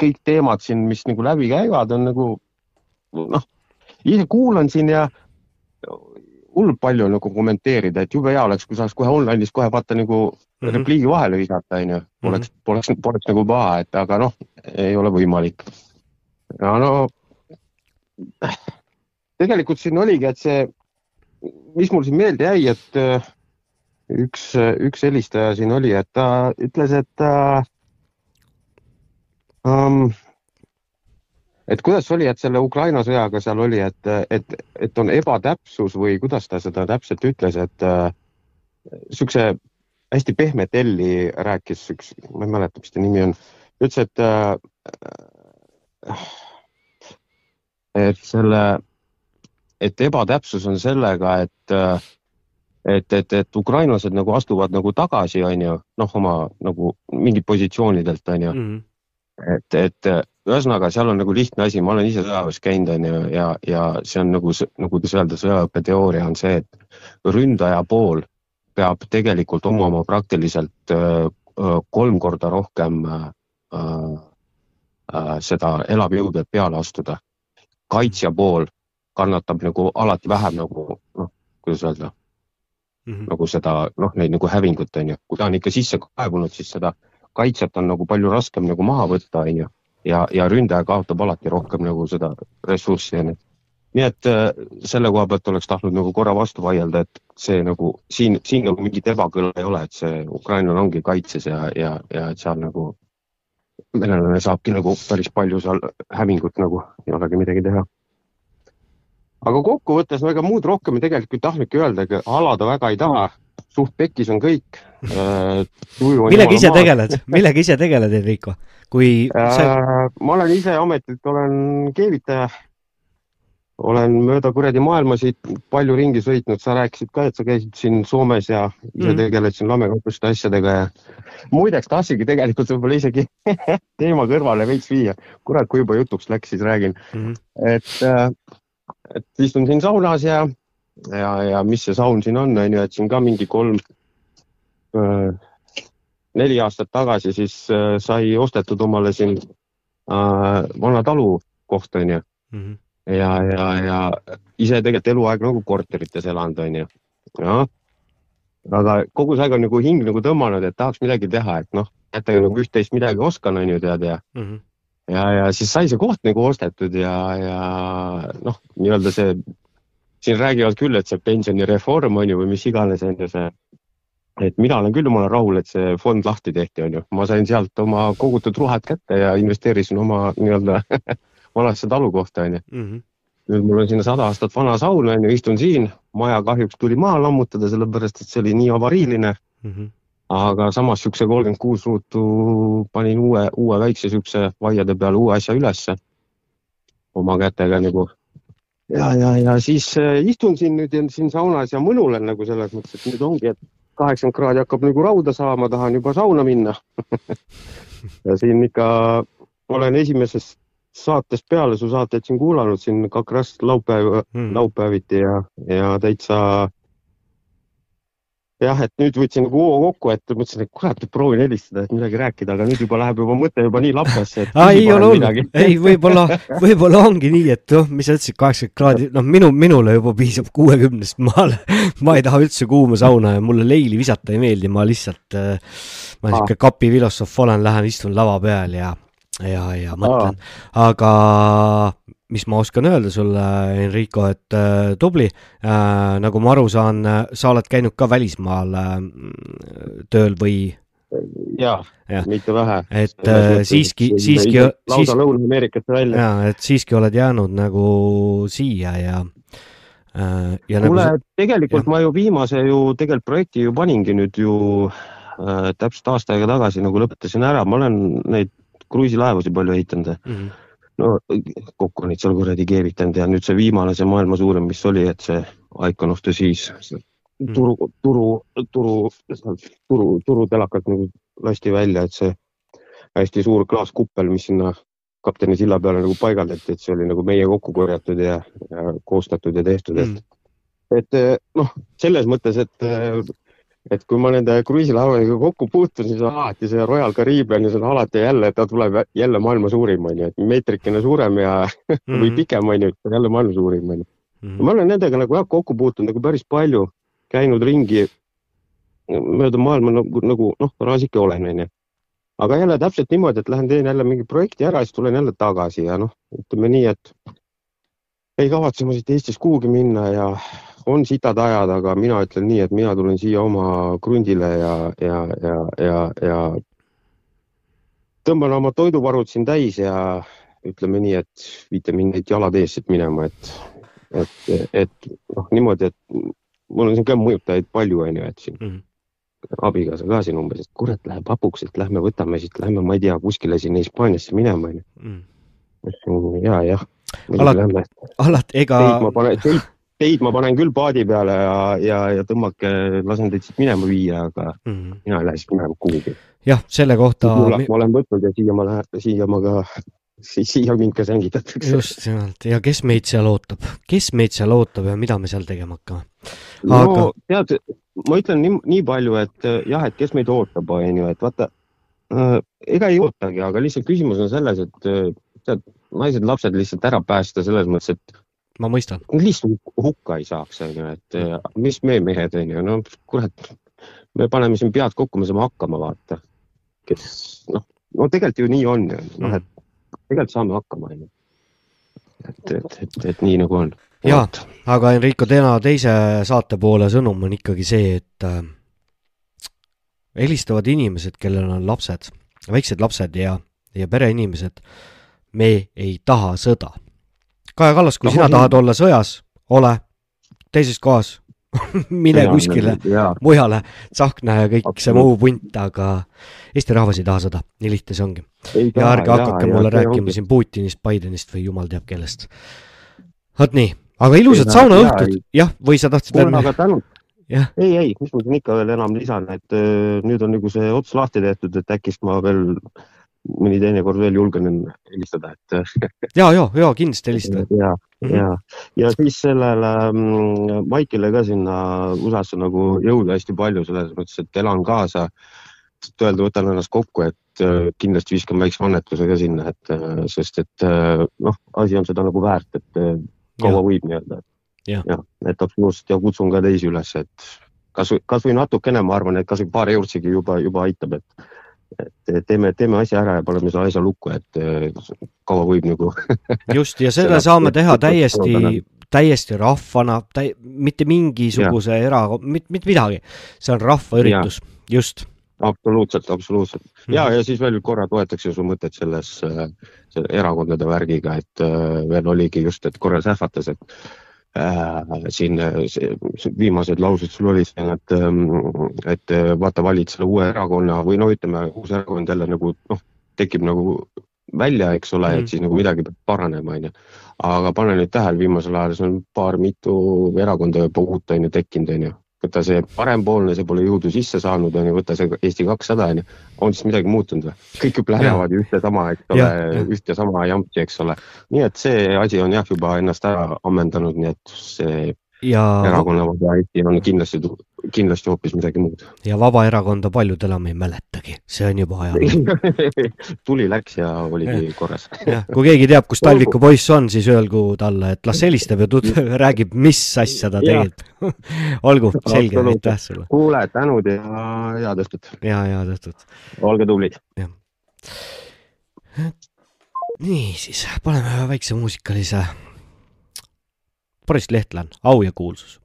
kõik teemad siin, mis nagu läbi käivad, on nagu noh, ise kuulan siin ja hullult palju nagu kommenteerida, et jube hea oleks, kui saaks kohe online'is kohe vaata nagu mm -hmm. repliigi vahele visata, onju. Poleks, poleks, poleks nagu paha, et aga noh, ei ole võimalik. ja no tegelikult siin oligi, et see, mis mul siin meelde jäi, et äh, üks, üks helistaja siin oli, et ta ütles, et äh, um, et kuidas oli, et selle Ukraina sõjaga seal oli, et, et, et on ebatäpsus või kuidas ta seda täpselt ütles, et äh, siukse hästi pehmet L-i rääkis üks, ma ei mäleta, mis ta nimi on, ütles, et äh, et selle, et ebatäpsus on sellega, et äh, et, et, et ukrainlased nagu astuvad nagu tagasi, onju, noh, oma nagu mingit positsioonidelt, onju. et, et ühesõnaga, seal on nagu lihtne asi, ma olen ise sõjaväes käinud, onju, ja, ja see on nagu, nagu kuidas öelda, sõjaõppeteooria on see, et ründaja pool peab tegelikult omama praktiliselt öö, öö, kolm korda rohkem öö, seda elavjõudu, et peale astuda. kaitsja pool kannatab nagu alati vähem nagu noh, kuidas öelda mm, -hmm. nagu seda noh, neid nagu hävingut on ju, kui ta on ikka sisse kaevunud, siis seda kaitset on nagu palju raskem nagu maha võtta, on ju. ja, ja ründaja kaotab alati rohkem nagu seda ressurssi on ju. nii et äh, selle koha pealt oleks tahtnud nagu korra vastu vaielda, et see nagu siin, siin nagu mingit ebakõla ei ole, et see ukrainlane ongi kaitses ja, ja, ja et seal nagu venelane saabki nagu päris palju seal hävingut nagu, ei olegi midagi teha aga kokkuvõttes ega muud rohkem tegelikult ei tahtnudki öelda, ega alada väga ei taha, suht pekkis on kõik. millega ise tegeled, millega ise tegeled, Enrico? kui sa... äh,? ma olen ise ametilt, olen keevitaja. olen mööda kuradi maailma siit palju ringi sõitnud, sa rääkisid ka, et sa käisid siin Soomes ja ise mm. Mhm. tegeled siin lamekauplust asjadega ja muideks tahtsingi tegelikult võib-olla isegi teema kõrvale veits viia. kurat, kui juba jutuks läks, siis räägin mm. -hmm. et äh, et istun siin saunas ja, ja, ja mis see saun siin on, on ju, et siin ka mingi kolm, neli aastat tagasi siis äh, sai ostetud omale siin äh, vana talu koht, on ju. ja, ja, ja ise tegelikult eluaeg nagu korterites elanud, on ju. jah, aga kogu see aeg on nagu hing nagu tõmmanud, et tahaks midagi teha, et noh, et nagu üht-teist midagi oskan, on ju, tead ja mm. -hmm ja, ja siis sai see koht nagu ostetud ja, ja noh, nii-öelda see, siin räägivad küll, et see pensionireform on ju või mis iganes on ju see, et mina olen küll jumala rahul, et see fond lahti tehti, on ju, ma sain sealt oma kogutud ruhad kätte ja investeerisin oma nii-öelda vanasse talukohta, on ju. nüüd mul on sinna sada aastat vana saun, on ju, istun siin, maja kahjuks tuli maha lammutada, sellepärast et see oli nii avariiline mm. -hmm aga samas siukse kolmkümmend kuus ruutu panin uue, uue väikse siukse vaiade peale uue asja ülesse oma kätega nagu. ja, ja, ja siis äh, istun siin nüüd ja siin saunas ja mõnulen nagu selles mõttes, et nüüd ongi, et kaheksakümmend kraadi hakkab nagu rauda saama, tahan juba sauna minna ja siin ikka olen esimesest saatest peale su saateid siin kuulanud siin kaks rast laupäev mm., laupäeviti ja, ja täitsa jah, et nüüd võtsin nagu hoo kokku, et mõtlesin, et kurat, proovin helistada, et midagi rääkida, aga nüüd juba läheb juba mõte juba nii lappesse, et. ei ole hullu, ei võib-olla, võib-olla ongi nii, et noh, mis sa ütlesid, kaheksakümmend kraadi, noh, minu, minule juba piisab kuuekümnest, ma, ma ei taha üldse kuuma sauna ja mulle leili visata ei meeldi, ma lihtsalt, ma sihuke kapifilosoof olen, lähen istun lava peal ja, ja, ja mõtlen, aga mis ma oskan öelda sulle, Enrico, et äh, tubli äh,, nagu ma aru saan äh,, sa oled käinud ka välismaal äh, tööl või? ja, ja., mitte vähe. et äh, siiski, siiski. lausa Lõuna-Ameerikasse välja. ja, et siiski oled jäänud nagu siia ja ja kuule nagu, tegelikult ma ju viimase ju tegelikult projekti ju paningi nüüd ju äh, täpselt aasta aega tagasi nagu lõpetasin ära, ma olen neid kruiisilaevasid palju ehitanud mm. -hmm. No kokku neid seal kuradi keevitanud ja nüüd see viimane, see maailma suurim, mis oli, et see Icon of the Seas, turu, turu, turu, turu, turutelakalt nagu lasti välja, et see hästi suur klaaskuppel, mis sinna kapteni silla peale nagu paigaldati, et see oli nagu meie kokku korjatud ja, ja koostatud ja tehtud, et et eh, noh, selles mõttes, et, et kui ma nende kruiisilaevadega kokku puutun, siis alati see Royal Caribbean see on alati jälle, ta tuleb jälle maailma suurim, onju, et meetrikene suurem ja või Mhm. pikem, onju, jälle maailma suurim, onju. ma olen nendega nagu jah kokku puutunud nagu päris palju, käinud ringi mööda maailma nagu, nagu noh, raasike olen, onju. aga jälle täpselt niimoodi, et lähen teen jälle mingi projekti ära, siis tulen jälle tagasi ja noh, ütleme nii, et ei kavatse ma siit Eestist kuhugi minna ja on sitad ajad, aga mina ütlen nii, et mina tulen siia oma krundile ja, ja, ja, ja, ja tõmban oma toiduvarud siin täis ja ütleme nii, et viite mind neid jalad ees siit minema, et, et, et noh, niimoodi, et mul on siin ka mõjutajaid palju, onju, et siin Mhm. abikaasa ka siin umbes, et kurat, läheb hapuks, et lähme võtame siit, lähme, ma ei tea, kuskile sinna Hispaaniasse minema, onju. ja, jah. Alati- alati- ega- teid ma panen, teid, teid ma panen küll paadi peale ja, ja, ja tõmmake, lasen teid siit minema viia, aga Mhm. mina ei lähe siit minema kuhugi. jah, selle kohta, ma olen võtnud ja siia ma lähen, siia ma ka, siia mind ka sängitatakse. just nimelt ja kes meid seal ootab, kes meid seal ootab ja mida me seal tegema hakkame. no aga tead, ma ütlen nii, nii palju, et äh, jah, et kes meid ootab, onju, et vaata äh,, ega ei ootagi, aga lihtsalt küsimus on selles, et äh, tead, naised-lapsed lihtsalt ära päästa selles mõttes, et ma mõistan. lihtsalt hukka ei saaks, onju, et äh, mis me mehed, onju, no kurat, me paneme siin pead kokku, me saame hakkama, vaata. kes noh, no tegelikult ju nii on ju, noh, et tegelikult saame hakkama, onju. et, et, et, et nii nagu on. ja, aga Enrico Tena teise saate poole sõnum on ikkagi see, et äh, helistavad inimesed, kellel on lapsed, väiksed lapsed ja, ja pereinimesed, me ei taha sõda. Kaja Kallas, kui No, sina tahad olla sõjas, ole teises kohas, mine Jaa, kuskile jaa. mujale, Tsahkna ja kõik see muu punt, aga Eesti rahvas ei taha sõda, nii lihtne see ongi. Ja ärge hakake ja mulle see rääkima siin Putinist, Bidenist või jumal teab kellest. vot nii, aga saunaõhtud ei., jah, või sa tahtsid tänud. jah, ei, ei, mis ma siin ikka veel enam lisan, et öö, nüüd on nagu see ots lahti tehtud, et äkki ma veel mõni teine kord veel julgen helistada, et ja, ja, ja kindlasti helista. ja, ja, ja siis sellele mm, Maikile ka sinna USA-sse nagu jõuda hästi palju selles mõttes, et elan kaasa. öelda, võtan ennast kokku, et äh, kindlasti viskan väikse annetuse ka sinna, et äh, sest et äh, noh, asi on seda nagu väärt, et kaua võib nii-öelda. Jah. jah, et absoluutselt ja kutsun ka teisi üles, et kasvõi, kasvõi natukene, ma arvan, et kasvõi paar eurtsigi juba, juba aitab, et et teeme, teeme asja ära ja paneme selle asja lukku, et kaua võib nagu just, ja seda saame teha täiesti, täiesti rahvana, täi-, mitte mingisuguse era, mitte, mitte midagi. see on rahvaüritus, just. absoluutselt, absoluutselt. Ja, ja siis veel korra toetaks ju su mõtet selles äh, selle erakondade värgiga, et äh, veel oligi just, et korra sähvatas, et äh, siin äh, see, see viimased laused sul olid, et, et äh, vaata, valid selle uue erakonna või no ütleme, uus erakond jälle nagu noh, tekib nagu välja, eks ole mm, et siis nagu midagi peab paranema, onju. aga pane nüüd tähele, viimasel ajal see on paar-mitu erakonda juba uut onju tekkinud, onju. Võta see parempoolne, see pole jõudu sisse saanud, onju, võta see Eesti kakssada, onju. on siis midagi muutunud või? kõik ju plärevad ju ühte sama, eks ole ühte sama jampsi, eks ole. nii et see asi on jah, juba ennast ära ammendanud, nii et see ja, erakonnavaba Eesti on kindlasti, kindlasti hoopis midagi muud. ja Vabaerakonda paljud enam ei mäletagi, see on juba ajalugu. tuli, läks ja oligi korras. jah, kui keegi teab, kus Talviku poiss on, siis öelgu talle, et las helistab ja tut-, räägib, mis asja ta teeb. olgu, selge, aitäh sulle. kuule, tänud ja head õhtut. ja, head õhtut. olge tublid. niisiis, paneme ühe väikse muusikalise. Boris Lehtlan, Au ja kuulsus.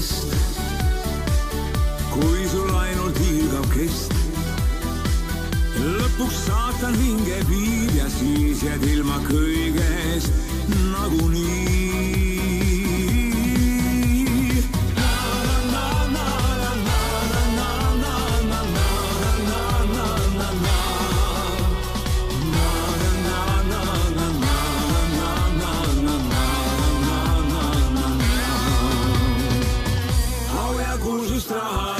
sest, kui sul ainult hiilgab kest. lõpuks saatan hinge viib ja siis jääd ilma kõigest nagunii. Kuulsust raha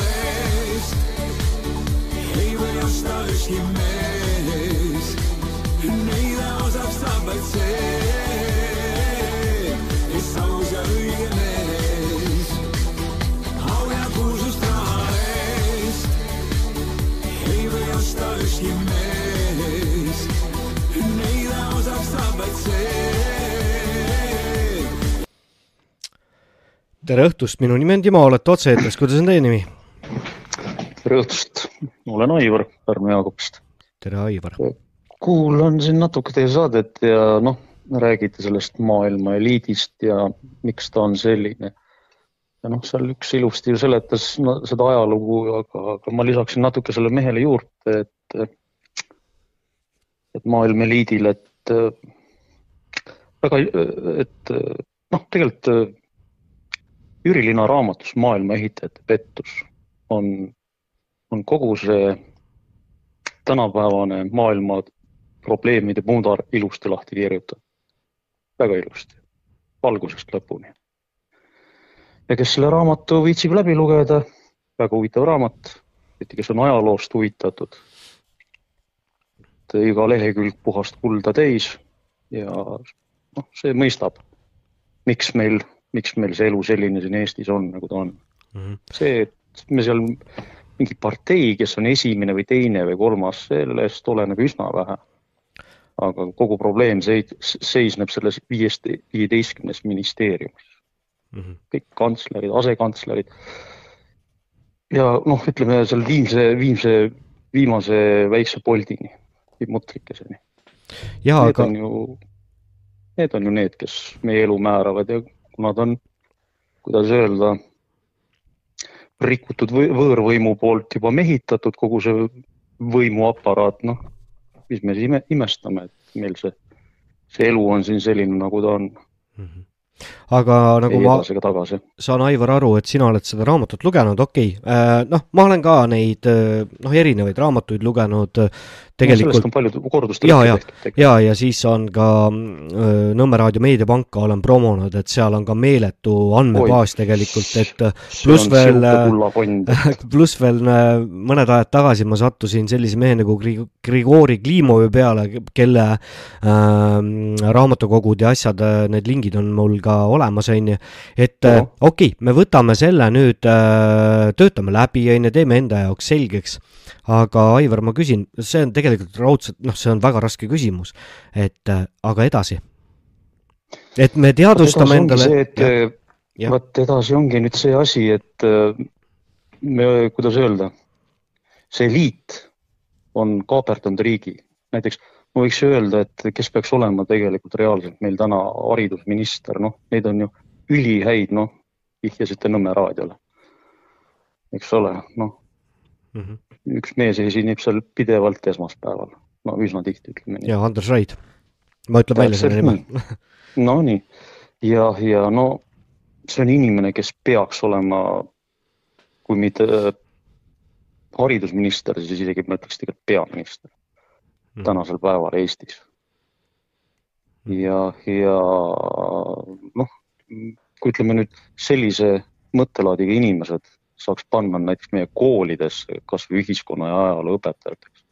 eest ei või tere õhtust, minu nimi on Timo, olete otse-eetris, kuidas on teie nimi? tere õhtust, olen Aivar Pärnu Jaakobist. tere, Aivar. kuulan siin natuke teie saadet ja noh, räägite sellest maailma eliidist ja miks ta on selline. ja noh, seal üks ilusti ju seletas no, seda ajalugu, aga, aga ma lisaksin natuke selle mehele juurde, et et maailma eliidil, et äh, väga, et noh, tegelikult Jüri Lina raamatus Maailma ehitajate pettus on on kogu see tänapäevane maailma probleemide pundar ilusti lahti kirjutatud. väga ilusti, algusest lõpuni. ja kes selle raamatu viitsib läbi lugeda, väga huvitav raamat, eriti kes on ajaloost huvitatud. et iga lehekülg puhast kulda täis ja noh, see mõistab, miks meil, miks meil see elu selline siin Eestis on, nagu ta on see, et me seal mingi partei, kes on esimene või teine või kolmas, sellest oleneb üsna vähe. aga kogu probleem sei- seisneb selles viiest, viieteistkümnes ministeeriumis. kõik kantslerid, asekantslerid. ja noh, ütleme seal viimse, viimse, viimase väikse poldini, mutrikeseni. Need aga- on ju, need on ju need, kes meie elu määravad ja nad on, kuidas öelda, rikutud või, võõrvõimu poolt juba mehitatud kogu see võimuaparaat, noh, mis me siis ime, imestame, et meil see, see elu on siin selline, nagu ta on. aga nagu ei ma saan, Aivar, aru, et sina oled seda raamatut lugenud, okei okay., noh, ma olen ka neid noh, erinevaid raamatuid lugenud tegelikult sellest on palju kordust ja, ja ja, ja siis on ka äh, Nõmme raadio meediapanka olen promonud, et seal on ka meeletu andmebaas tegelikult, et äh, pluss veel pluss veel äh, mõned ajad tagasi ma sattusin sellise mehe nagu Gri- Grigori Klimovi peale, kelle äh, raamatukogud ja asjad, need lingid on mul ka olemas, on ju. et äh, okei okay,, me võtame selle nüüd äh,, töötame läbi, on ju, teeme enda jaoks selgeks. aga Aivar, ma küsin, see on tegelikult raudselt, noh, see on väga raske küsimus, et äh, aga edasi? et me teadvustame endale vot edasi ongi nüüd see asi, et äh, me, kuidas öelda, see eliit on kaaperdanud riigi. näiteks ma võiks öelda, et kes peaks olema tegelikult reaalselt meil täna haridusminister, noh, neid on ju ülihäid, noh, vihjasite Nõmme raadiole. eks ole, noh, üks mees esineb seal pidevalt esmaspäeval, no üsna tihti ütleme nii. ja Andres Raid, ma ütlen välja selle nime. Nonii, ja, ja no see on inimene, kes peaks olema, kui mitte äh, haridusminister, siis isegi ma ütleks tegelikult peaminister tänasel päeval Eestis. ja, ja noh, kui ütleme nüüd sellise mõttelaadiga inimesed saaks panna näiteks meie koolidesse kasvõi ühiskonna ja ajaloo õpetajateks.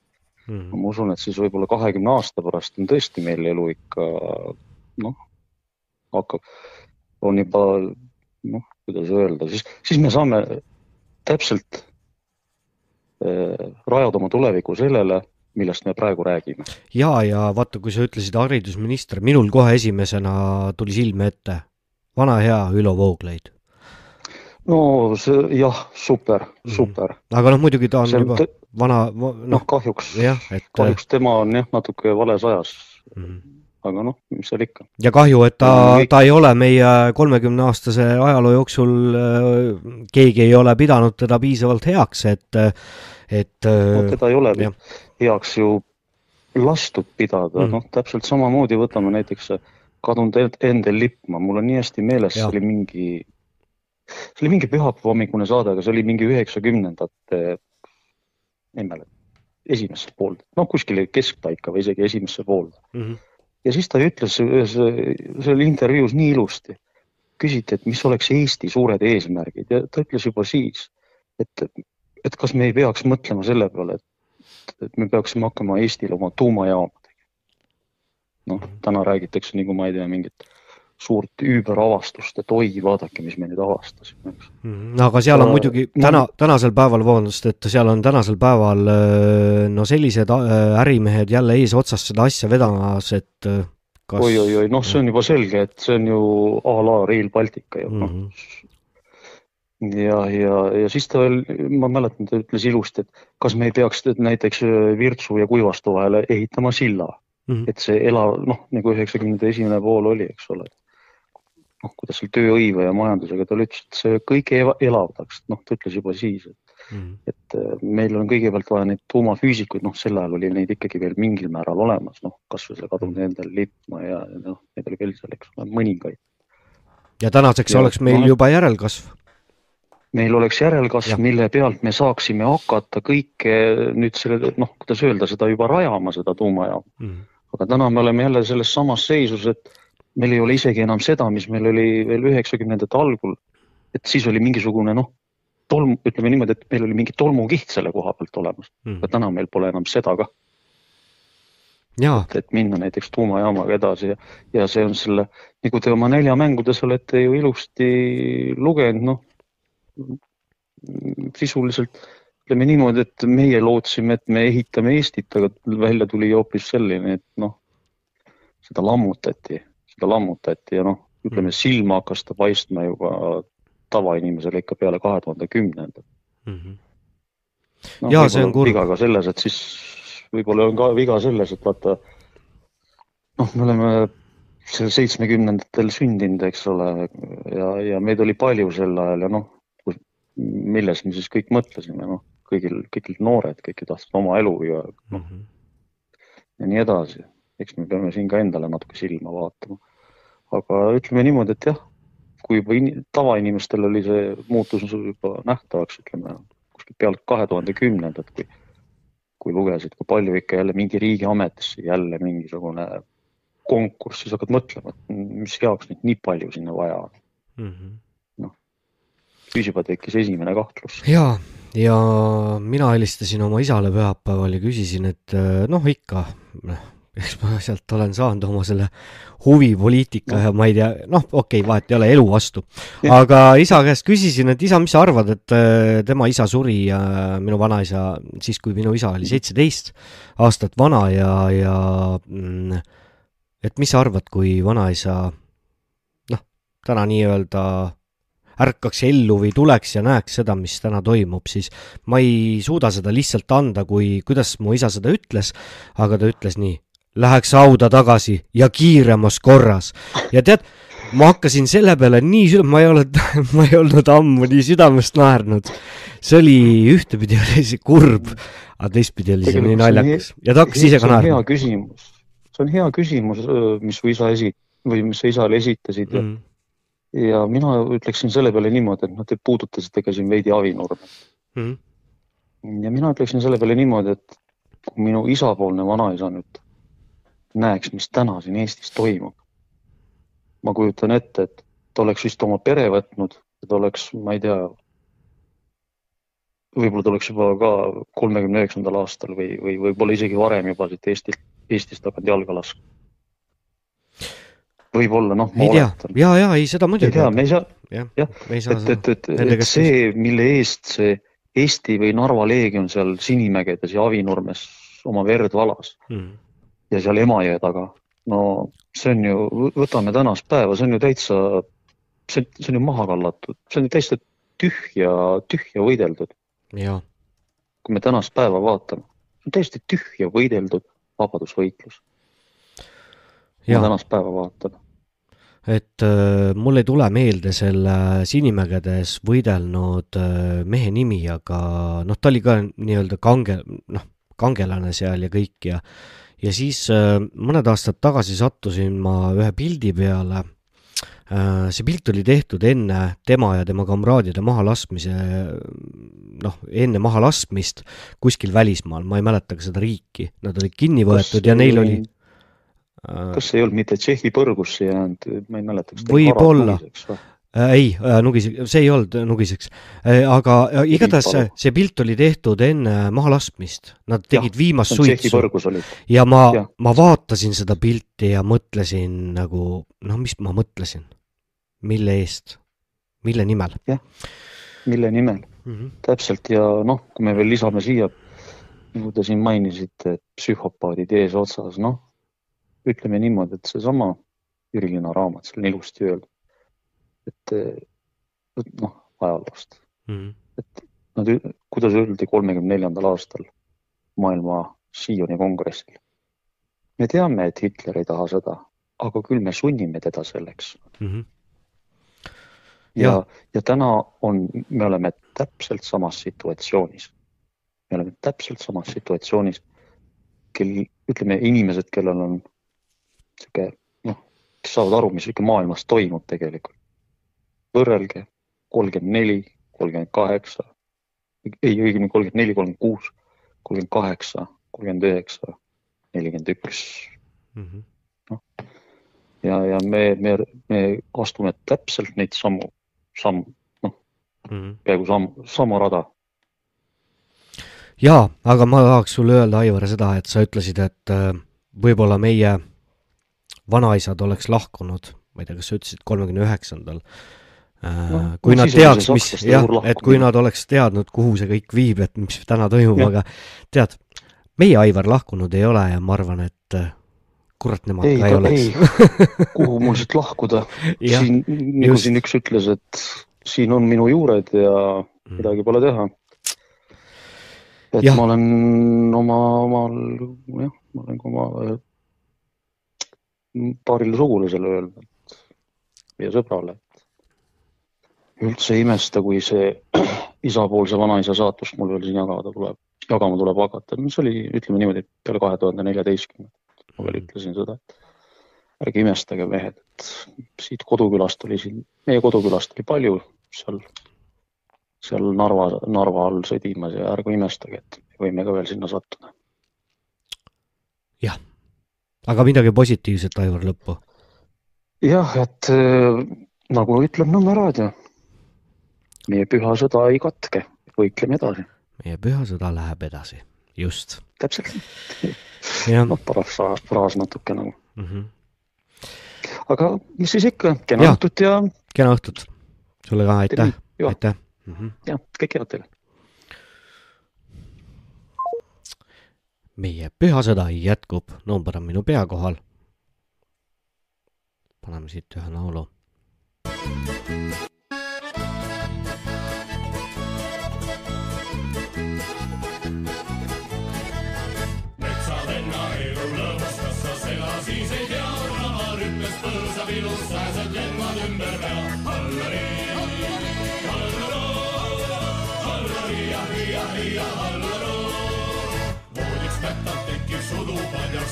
ma usun, et siis võib-olla kahekümne aasta pärast on tõesti meil elu ikka noh, hakkab, on juba noh, kuidas öelda, siis, siis me saame täpselt äh, rajada oma tuleviku sellele, millest me praegu räägime. ja, ja vaata, kui sa ütlesid haridusminister, minul kohe esimesena tuli silme ette vana hea Ülo Vooglaid. No see jah, super, super. aga noh, muidugi ta on See juba tõ- vana, noh noh, kahjuks, et äh, kahjuks tema on jah, natuke vales ajas. Mhm. aga noh, mis seal ikka. ja kahju, et ta Kõik-, ta ei ole meie kolmekümne aastase ajaloo jooksul, keegi ei ole pidanud teda piisavalt heaks, et, et no teda ei ole jah. heaks ju lastud pidada Mhm. mm., noh, täpselt samamoodi võtame näiteks kadunud End- Endel Lippmaa, mul on nii hästi meeles, see oli mingi, see oli mingi pühapäeva hommikune saade, aga see oli mingi üheksakümnendate, ei mäleta, esimesse poolde, noh, kuskile keskpaika või isegi esimesse poolde. Mhm. ja siis ta ütles ühes, see oli intervjuus nii ilusti, küsiti, et mis oleks Eesti suured eesmärgid ja ta ütles juba siis, et, et kas me ei peaks mõtlema selle peale, et, et me peaksime hakkama Eestile oma tuumajaama tegema. noh, täna räägitakse nagu ma ei tea, mingit suurt üüberavastust, et oi, vaadake, mis me nüüd avastasime, eks. no aga seal on Äh, muidugi täna, tänasel päeval, vabandust, et seal on tänasel päeval öö, no sellised äh, ärimehed jälle eesotsas seda asja vedamas, et äh, kas oi-oi-oi, noh, see on juba selge, et see on ju a la Rail Baltica ju, noh. ja, ja, ja siis ta veel, ma mäletan, ta ütles ilusti, et kas me ei peaks näiteks äh, Virtsu ja Kuivastu vahele ehitama silla Mhm. et see elav, noh, nagu üheksakümnendate esimene pool oli, eks ole. noh, kuidas seal tööhõive ja majandusega, ta ütles, et see kõike eva- elavdaks, noh, ta ütles juba siis, et Mhm. et äh, meil on kõigepealt vaja neid tuumafüüsikuid, noh, sel ajal oli neid ikkagi veel mingil määral olemas, noh, kasvõi see kadunud Endel Lippmaa ja noh, neid oli veel seal, eks ole, mõningaid. ja tänaseks Ja- oleks meil no- juba järelkasv. meil oleks järelkasv mille pealt me saaksime hakata kõike nüüd selle, noh, kuidas öelda, seda juba rajama, seda tuumajaama. Mhm. aga täna me oleme jälle selles samas seisus, et meil ei ole isegi enam seda, mis meil oli veel üheksakümnendate algul. et siis oli mingisugune noh, tolm, ütleme niimoodi, et meil oli mingi tolmukiht selle koha pealt olemas Mhm. aga täna meil pole enam seda ka, jaa, et minna näiteks tuumajaamaga edasi ja, ja see on selle, nagu te oma näljamängudes olete ju ilusti lugenud, noh sisuliselt ütleme niimoodi, et meie lootsime, et me ehitame Eestit, aga välja tuli hoopis selline, et noh, seda lammutati, seda lammutati ja noh, ütleme silma hakkas ta paistma juba tavainimesele ikka peale kahe tuhande kümnendat. noh, Jaa, see on kurb. viga ka selles, et siis võib-olla on ka viga selles, et vaata noh, me oleme seal seitsmekümnendatel sündinud, eks ole, ja, ja meid oli palju sel ajal ja noh, milles me siis kõik mõtlesime, noh, kõigil, kõik noored, kõik ju tahtsid oma elu ja noh, ja nii edasi. Eks me peame siin ka endale natuke silma vaatama. aga ütleme niimoodi, et jah, kui juba in, tavainimestel oli see muutus juba nähtavaks, ütleme kuskil peale kahe tuhande kümnendat, kui, kui lugesid, kui palju ikka jälle mingi riigiametisse jälle mingisugune konkurss, siis hakkad mõtlema, et mis jaoks neid nii palju sinna vaja on. noh, siis juba tekkis esimene kahtlus. jaa, ja mina helistasin oma isale pühapäeval ja küsisin, et äh, noh, ikka, eks ma sealt olen saanud oma selle huvi poliitika ja ma ei tea, noh, okei okay,, vahet ei ole elu vastu. aga isa käest küsisin, et isa, mis sa arvad, et äh, tema isa suri ja minu vanaisa siis, kui minu isa oli seitseteist aastat vana ja, ja mm, et mis sa arvad, kui vanaisa noh, täna nii-öelda ärkaks ellu või tuleks ja näeks seda, mis täna toimub, siis ma ei suuda seda lihtsalt anda, kui, kuidas mu isa seda ütles, aga ta ütles nii, läheks hauda tagasi ja kiiremas korras. ja tead, ma hakkasin selle peale nii, ma ei ole, ma ei olnud ammu nii südamest naernud. see oli, ühtepidi oli see kurb, aga teistpidi oli see nii naljakas ja ta hakkas ise ka naerma. küsimus, see on hea küsimus, mis su isa esi- või mis sa isale esitasid ja Mm. ja mina ütleksin selle peale niimoodi, et noh, te puudutasite ka siin veidi Avinurme Mhm. ja mina ütleksin selle peale niimoodi, et kui minu isapoolne vanaisa nüüd näeks, mis täna siin Eestis toimub, ma kujutan ette, et ta oleks vist oma pere võtnud ta oleks, ma ei tea, võib-olla ta oleks juba ka kolmekümne üheksandal aastal või, või võib-olla isegi varem juba siit Eestilt, Eestist hakanud jalga laskma. võib-olla noh, ma ei tea ja, ja ei seda ei muidugi. tea, me ei saa, jah ei et, et, et, et see, mille eest see Eesti või Narva Leegion seal Sinimägedes ja Avinurmes oma verd valas mm. Ja seal Emajõe taga, no see on ju, võtame tänast päeva, see on ju täitsa, see, see on ju maha kallatud, see on ju täitsa tühja, tühja võideldud. kui me tänast päeva vaatame, see on täiesti tühja võideldud vabadusvõitlus. kui me tänast päeva vaatame. et äh, mul ei tule meelde selle Sinimägedes võidelnud äh, mehe nimi, aga noh, ta oli ka nii-öelda kange, noh, kangelane seal ja kõik ja ja siis äh, mõned aastad tagasi sattusin ma ühe pildi peale. Äh, see pilt oli tehtud enne tema ja tema kamraadide mahalaskmise, noh, enne mahalaskmist kuskil välismaal, ma ei mäleta ka seda riiki, nad olid kinni võetud ja neil oli kas ei olnud mitte Tšehhi põrgusse jäänud, ma ei mäleta. võib-olla, ei, nugiseks, see ei olnud nugiseks, aga äh, igatahes see, see pilt oli tehtud enne mahalaskmist, nad tegid viimast on Tšehhi suitsu. ja ma ma vaatasin seda pilti ja mõtlesin nagu, noh, mis ma mõtlesin, mille eest, mille nimel? jah, mille nimel? Mm. -hmm. täpselt ja noh, kui me veel lisame siia, nagu te siin mainisite, et psühhopaadid eesotsas, noh, ütleme niimoodi, et seesama Jüri Lina raamat, seal on ilusti öeldud, et et noh, ajaloost, Mm -hmm. nad, kuidas öeldi kolmekümne neljandal aastal maailma Sioni kongressil. me teame, et Hitler ei taha sõda, aga küll me sunnime teda selleks mm. -hmm. ja, ja täna on, me oleme täpselt samas situatsioonis. me oleme täpselt samas situatsioonis, kel, ütleme inimesed, kellel on sihuke noh, kes saavad aru, mis ikka maailmas toimub tegelikult. Võrrelge kolmkümmend neli, kolmkümmend kaheksa, ei õigemini kolmkümmend neli, kolmkümmend kuus, kolmkümmend kaheksa, kolmkümmend üheksa, nelikümmend üks Mhm. ja, ja me, me, me astume täpselt neid samu, samm, noh mm -hmm. peaaegu samm, sama rada. jaa, aga ma tahaks sulle öelda, Aivar, seda, et sa ütlesid, et äh, võib-olla meie vanaisad oleks lahkunud, ma ei tea, kas sa ütlesid kolmekümne üheksandal. Noh, kui no nad siis oli see teaks, mis, jah et kui nad oleks teadnud, kuhu see kõik viib, et mis täna toimub, aga tead, meie Aivar lahkunud ei ole ja ma arvan, et äh, kurat, nemad ei ka ei oleks. kuhu mul siit lahkuda, siin, nagu siin üks ütles, et siin on minu juured ja midagi pole teha. et ja. ma olen oma, omal, jah, ma olen ka oma äh, paarile sugulasele öelnud, meie sõbrale, üldse ei imesta, kui see isapoolse vanaisa saatust mul veel siin jagada tuleb, jagama tuleb hakata, no see oli, ütleme niimoodi, peale kahe tuhande neljateistkümnendat, ma veel ütlesin seda, et ärge imestage, mehed, et siit kodukülast oli siin, meie kodukülast oli palju seal, seal Narva, Narva all sõdimas ja ärge imestage, et me võime ka veel sinna sattuda. jah, aga midagi positiivset, Aivar, lõppu. jah, et äh, nagu ütleb Nõmme raadio, meie püha sõda ei katke, võitleme edasi. meie püha sõda läheb edasi, just. täpselt. jah noh, paras fraas natuke nagu. mm. -hmm. aga mis siis ikka, kena Jah. õhtut ja kena õhtut sulle ka, aitäh, aitäh mm. -hmm. jah, kõike head teile. meie pühasõda jätkub, number on minu pea kohal. paneme siit ühe laulu. metsavenna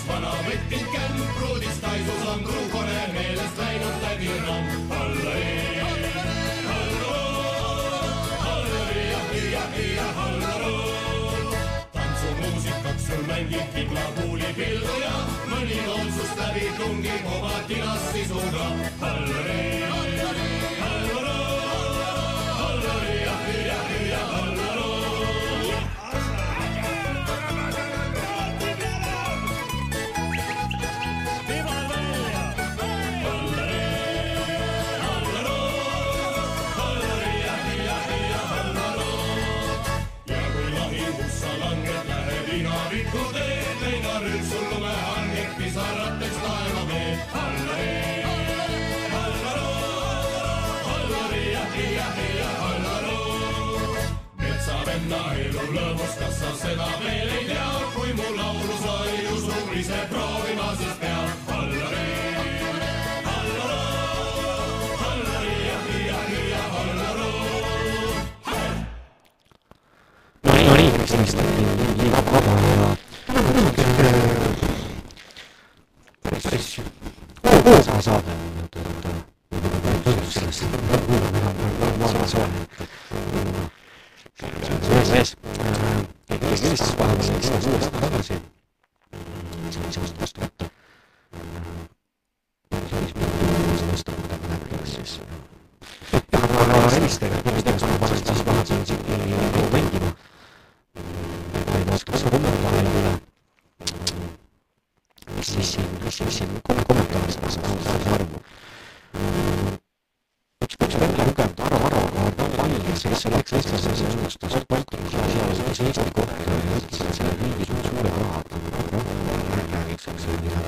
vana võttinud kämm, pruudis kaisus on kruukone, meelest läinud tädi Ramm. hallari, hallaro, hallari ja hüüa, hüüa, hallaro tantsumuusikaks sul mängib kiblakuuli pildu ja mõni lootsust läbi tungib oma tinas sisuga. hallari, nii, nii vaba ja natuke päris, on, et, et põhjus sellest, kuulan enam, ma arvan, see on, see on mees, keegi helistas vahepeal, helistas uuesti tagasi, see oli sealt vastu võtta. siis ma vastu võtta midagi, kas siis aga helistage, helistage, ma panen siis maha siin siuke oska seda kommentaare üle. mis siis siin, mis siis siin kom-, kommentaaris ma saan saada arvu. üks, üks vend lugenud Aro Aroga Valges, kes läks eestlasele ennustas Baltikus asjaoluses Eesti kohta ja ütles, et riigis on suured rahad. noh, räägiks, eks ju, midagi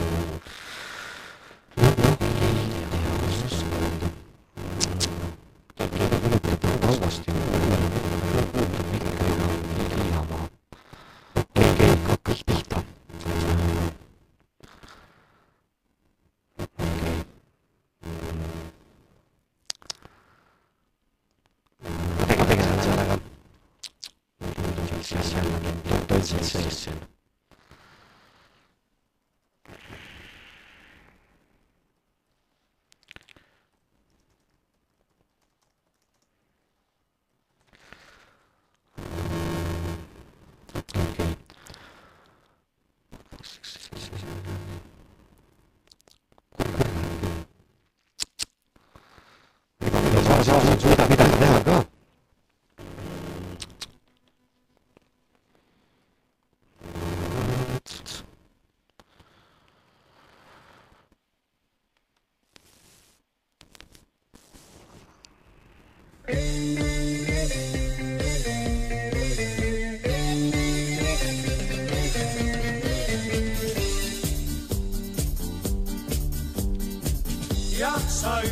ega sa saa siin suuda midagi teha ka. jah,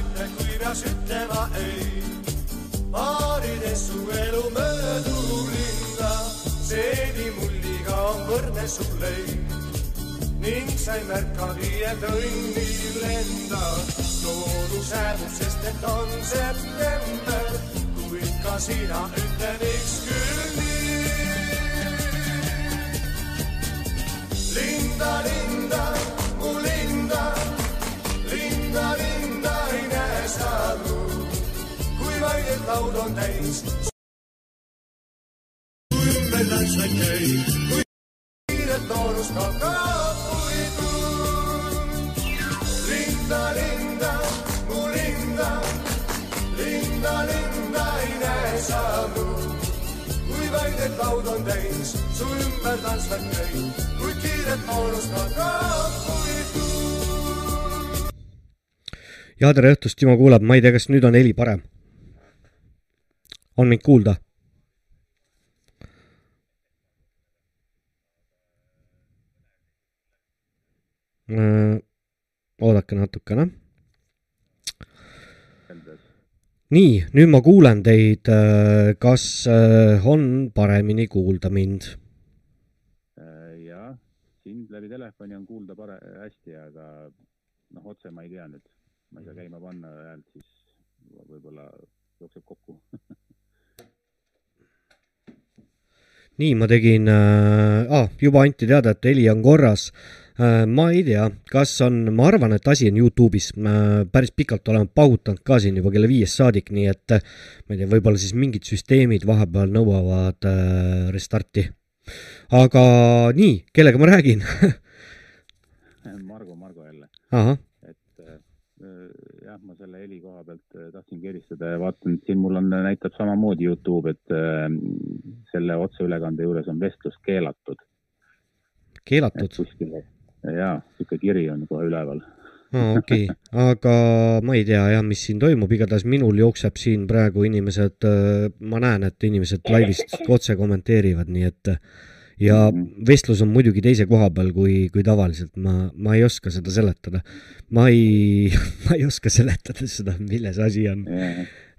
ütle, kui peaks ütlema ei. paarides su elu möödub linna, seedimulliga on võrdne su leib. ning sa ei märkagi, et õnn lendab. loodus hääbub, sest et on september, kuid ka sina ütle, miks küll nii. linda, linda, mu linda linda, linda laud on täis. ümber tantsad käib, kui kiiret noorust hakkab puidu. linda, linda, mu linda, linda, linda ei näe sa lu, kui vaid et laud on täis, su ümber tantsad käib, kui kiiret noorust hakkab puidu. ja tere õhtust, Timo kuulab, ma ei tea, kas nüüd on heli parem. On mind kuulda? oodake natukene. nii, nüüd ma kuulen teid. kas äh, on paremini kuulda mind? jah, sind läbi telefoni on kuulda pare-, hästi, aga noh, otse ma ei tea nüüd, ma ei saa käima panna häält, siis võib-olla jookseb kokku. nii, ma tegin äh,, ah, juba anti teada, et heli on korras äh,. ma ei tea, kas on, ma arvan, et asi on Youtube'is äh,, päris pikalt olen paugutanud ka siin juba kella viiest saadik, nii et äh, ma ei tea, võib-olla siis mingid süsteemid vahepeal nõuavad äh, restarti. aga nii, kellega ma räägin? Margo, Margo jälle. ahah, et äh, jah, ma selle heli koha pealt äh, tahtsingi helistada ja vaatan, siin mul on, näitab samamoodi Youtube, et äh, selle otseülekande juures on vestlus keelatud. keelatud? kuskil, jaa, niisugune kiri on kohe üleval. aa, okei, aga ma ei tea jah, mis siin toimub, igatahes minul jookseb siin praegu inimesed, ma näen, et inimesed laivist otse kommenteerivad, nii et ja vestlus on muidugi teise koha peal kui, kui tavaliselt, ma, ma ei oska seda seletada. ma ei, ma ei oska seletada seda, milles asi on.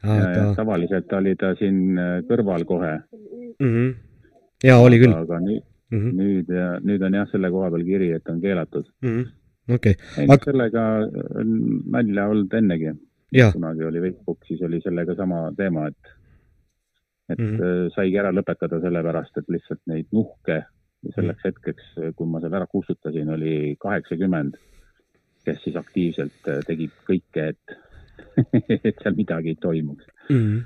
aga tavaliselt oli ta siin äh, kõrval kohe mm. -hmm. ja oli küll. aga nüüd mm, -hmm. nüüd, nüüd on jah selle koha peal kiri, et on keelatud. okei, ei, aga sellega on nalja olnud ennegi. Kunagi oli Facebook, siis oli sellega sama teema, et, et mm. -hmm. saigi ära lõpetada sellepärast, et lihtsalt neid nuhke selleks hetkeks, kui ma selle ära kustutasin, oli kaheksakümmend, kes siis aktiivselt äh, tegid kõike, et, et seal midagi ei toimuks. mm..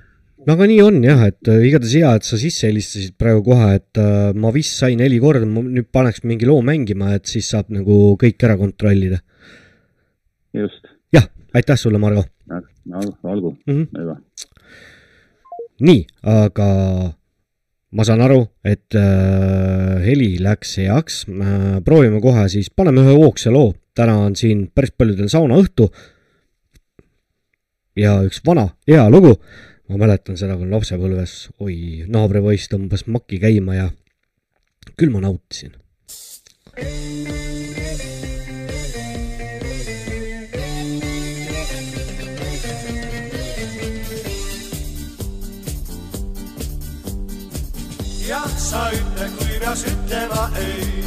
no aga nii on jah, et äh, igatahes hea, et sa sisse helistasid praegu kohe, et äh, ma vist sain neli korda, ma nüüd paneks mingi loo mängima, et siis saab nagu kõik ära kontrollida. just, jah, aitäh sulle, Margo. no olgu Mhm. mm, -hmm. hüva. nii, aga ma saan aru, et äh, heli läks heaks äh,. proovime kohe siis, paneme ühe hoogse loo. täna on siin päris paljudel saunaõhtu. ja üks vana hea lugu. ma mäletan seda, kui lapsepõlves, oi, naabripoiss tõmbas maki käima ja küll ma nautisin. jah, sa ütle, kui peaks ütlema ei.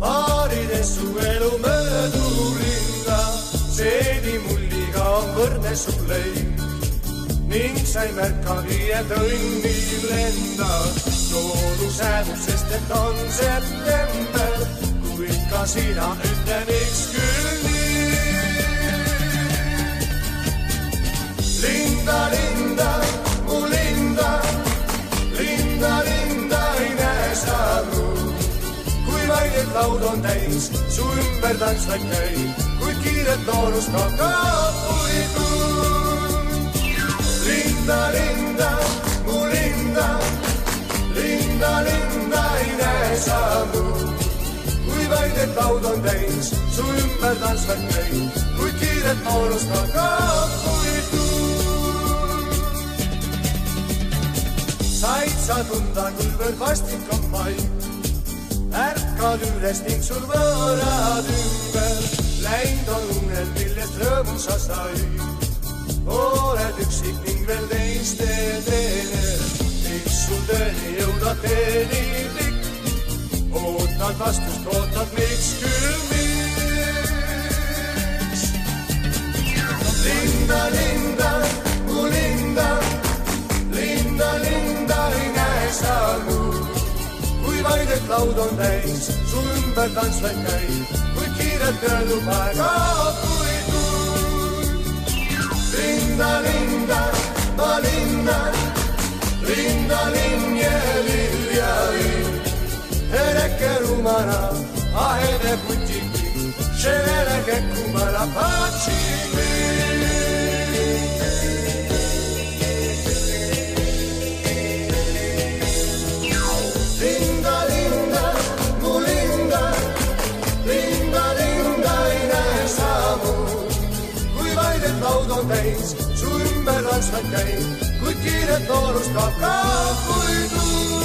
paarides su elu möödurinda, seedimulliga on võrdne su leib. ning sa ei märkagi, et õnnil lendab loodusäädus, sest et on september, kuid ka sina ütle, miks küll nii. linda, linda, mu linda linda, linda laud on täis, su ümber tantsvaid käib, kuid kiiret noorust hakkab puidu. linda, linda, mu linda, linda, linda ei näe sa aru, kui vaid et laud on täis, su ümber tantsvaid käib, kuid kiiret noorust hakkab puidu. said sa tunda, kuivõrd vastik on paik. Ärkad üles ning sul võõrad ümber, läinud on uned, millest rõõmu sa said. oled üksik ning veel teiste teener, miks sul tõeni jõuda teeni pikk. ootad vastust, ootad, miks küll miks. linda, linda, mu linda linda, linda ei näe sa aru, kui vaid et laud on täis, su ümber tantsvaid käib, kuid kiirelt öeldub aega puidu. linda, linda, ma linna, linda, linn ja lilja linn, hereke rumana, ahede putiki, šelele kekkumana patsimi. täis, su ümber tantsvaid käib, kuid kiiret noorust hakkab puidu.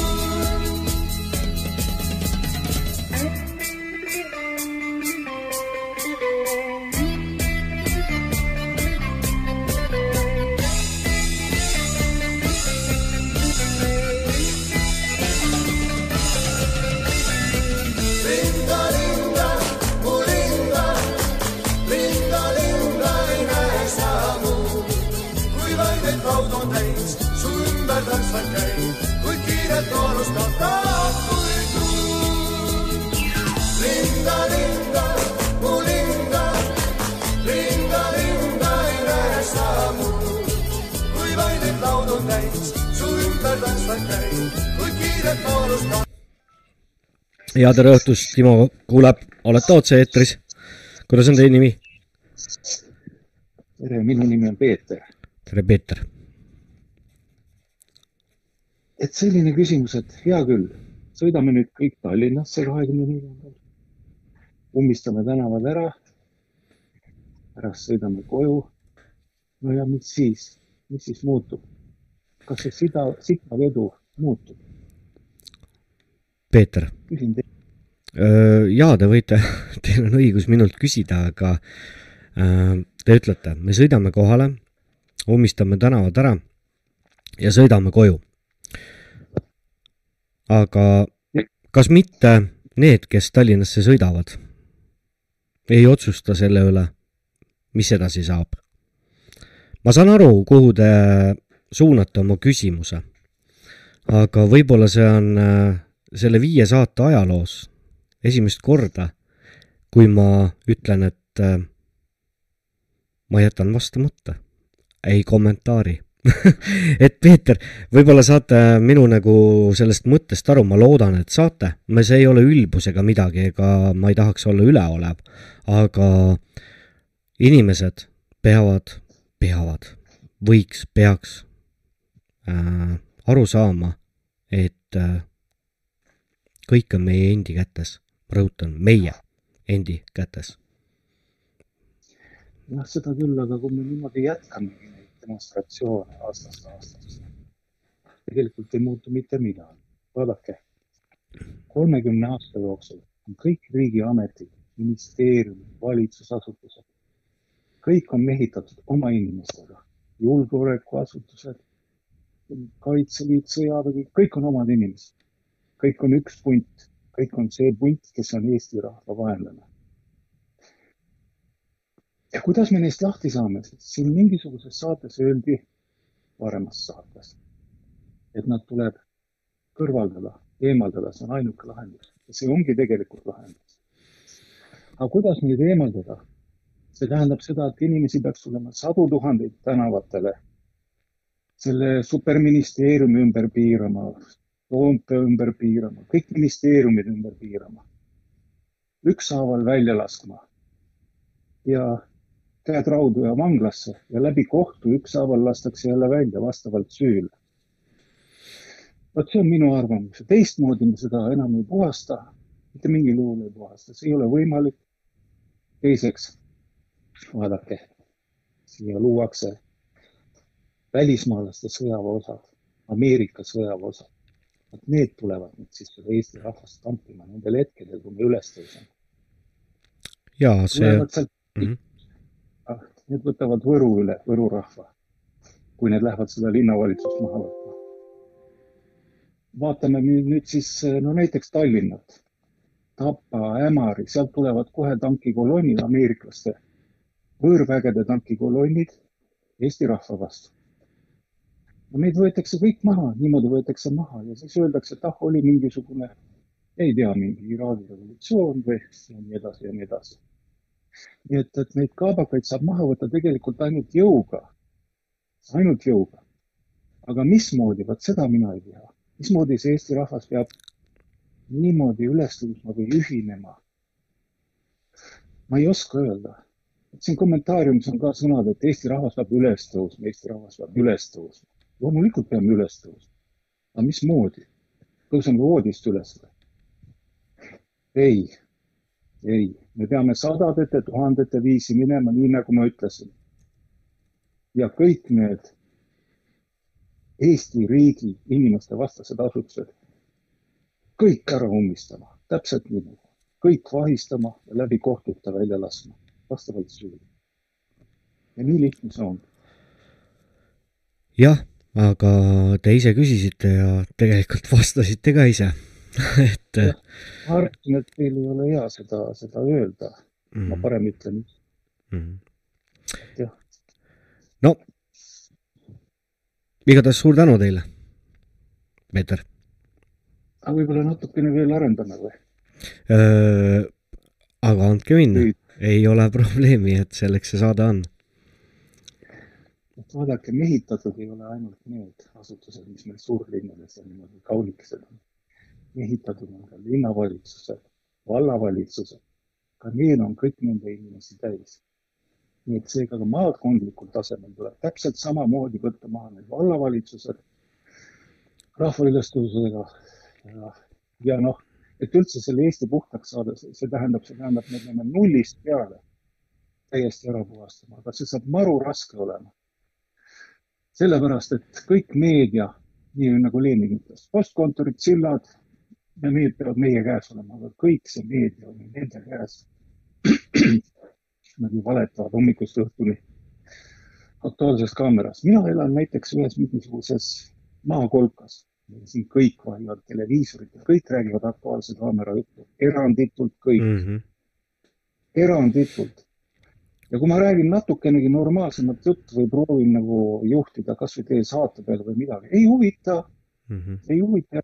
Ja tere õhtust, Timo kuuleb, olete otse-eetris. kuidas on teie nimi? tere, minu nimi on Peeter. tere, Peeter. et selline küsimus, et hea küll, sõidame nüüd kõik Tallinnasse kahekümne neljandal, ummistame tänavad ära, pärast sõidame koju. no ja mis siis, mis siis muutub? kas see sida, sitavedu muutub? Peeter. küsin teilt. jaa, te võite, teil on õigus minult küsida, aga te ütlete, me sõidame kohale, ummistame tänavad ära ja sõidame koju. aga kas mitte need, kes Tallinnasse sõidavad, ei otsusta selle üle, mis edasi saab? ma saan aru, kuhu te suunate oma küsimuse, aga võib-olla see on selle viie saate ajaloos esimest korda, kui ma ütlen, et äh, ma jätan vastamata, ei kommentaari. Et Peeter, võib-olla saate minu nagu sellest mõttest aru, ma loodan, et saate. me, see ei ole ülbus ega midagi, ega ma ei tahaks olla üleolev, aga inimesed peavad, peavad, võiks, peaks äh, aru saama, et äh, kõik on meie endi kätes. ma rõhutan, meie endi kätes. jah, seda küll, aga kui me niimoodi jätkamegi neid demonstratsioone aastast aastasse, tegelikult ei muutu mitte midagi. vaadake, kolmekümne aasta jooksul on kõik riigiametid, ministeeriumid, valitsusasutused, kõik on mehitatud oma inimestega, julgeolekuasutused, Kaitseliit, sõjavägi, kõik on omad inimesed. Kõik on üks punt, kõik on see punt, kes on Eesti rahva vaenlane. Ja kuidas me neist lahti saame, siin mingisuguses saates öeldi, paremas saates, et nad tuleb kõrvaldada, eemaldada, see on ainuke lahendus. Ja see ongi tegelikult lahendus. aga kuidas neid eemaldada? see tähendab seda, et inimesi peaks tulema sadu tuhandeid tänavatele, selle superministeeriumi ümber piirama, Toompea ümber piirama, kõik ministeeriumid ümber piirama, ükshaaval välja laskma ja käed raudu ja vanglasse ja läbi kohtu ükshaaval lastakse jälle välja vastavalt süüle. vot see on minu arvamus ja teistmoodi me seda enam ei puhasta, mitte mingil juhul ei puhasta, see ei ole võimalik. teiseks, vaadake, siia luuakse välismaalaste sõjaväeosad, Ameerika sõjaväeosad. Vot need tulevad nüüd siis seda Eesti rahvast tampima nendel hetkedel, kui me üles tõuseme. jaa, see. mm -hmm need võtavad Võru üle, Võru rahva, kui need lähevad seda linnavalitsust maha võtma. vaatame nüüd, nüüd siis no näiteks Tallinnat, Tapa, Ämari, sealt tulevad kohe tankikolonnid, ameeriklaste, võõrvägede tankikolonnid Eesti rahva vastu. No meid võetakse kõik maha, niimoodi võetakse maha ja siis öeldakse, et ah, oli mingisugune, ei tea, mingi Iraagi revolutsioon või ja nii edasi ja nii edasi nii et, et neid kaabakaid saab maha võtta tegelikult ainult jõuga, ainult jõuga. aga mismoodi, vot seda mina ei tea. mismoodi see Eesti rahvas peab niimoodi üles tõusma või ühinema? ma ei oska öelda. siin kommentaariumis on ka sõnad, et Eesti rahvas peab üles tõusma, Eesti rahvas peab üles tõusma. Loomulikult peame üles tõusma. aga mismoodi? tõuseme voodist üles või? ei ei, me peame sadadete, tuhandete viisi minema, nii nagu ma ütlesin. ja kõik need Eesti riigi inimeste vastased asutused, kõik ära ummistama, täpselt nii nagu, kõik vahistama ja läbi kohtute välja laskma, vastavalt süüle. ja nii lihtne see on. jah, aga te ise küsisite ja tegelikult vastasite ka ise et. ma arvasin, et teil ei ole hea seda, seda öelda mm. -hmm. ma parem ütlen mm. -hmm. jah. no, igatahes suur tänu teile, Peeter. aga võib-olla natukene veel arendame või? aga andke minna, ei ole probleemi, et selleks see saade on. Et vaadake, mehitatud ei ole ainult need asutused, mis meil suurlinnades on niimoodi kaunikesed on ehitatud on ka linnavalitsused, vallavalitsused, ka need on kõik nende inimesi täis. nii et seega ka maakondlikul tasemel tuleb täpselt samamoodi võtta maha need vallavalitsused rahvaülestõusudega ja, ja noh, et üldse selle Eesti puhtaks saada, see tähendab, see tähendab, me peame nullist peale täiesti ära puhastama, aga see saab maru raske olema. Sellepärast, et kõik meedia, nii nagu Lenin ütles, postkontorid, sillad, ja need peavad meie käes olema, aga kõik see meedia on nende käes. Nad ju valetavad hommikust õhtuni Aktuaalses Kaameras. mina elan näiteks ühes mingisuguses maakolkas, siin kõik vahivad televiisoritel, kõik räägivad Aktuaalse Kaamera juttu, eranditult kõik mm. -hmm. eranditult. Ja kui ma räägin natukenegi normaalsemat juttu või proovin nagu juhtida kasvõi teie saate peale või midagi, ei huvita, mm -hmm. ei huvita.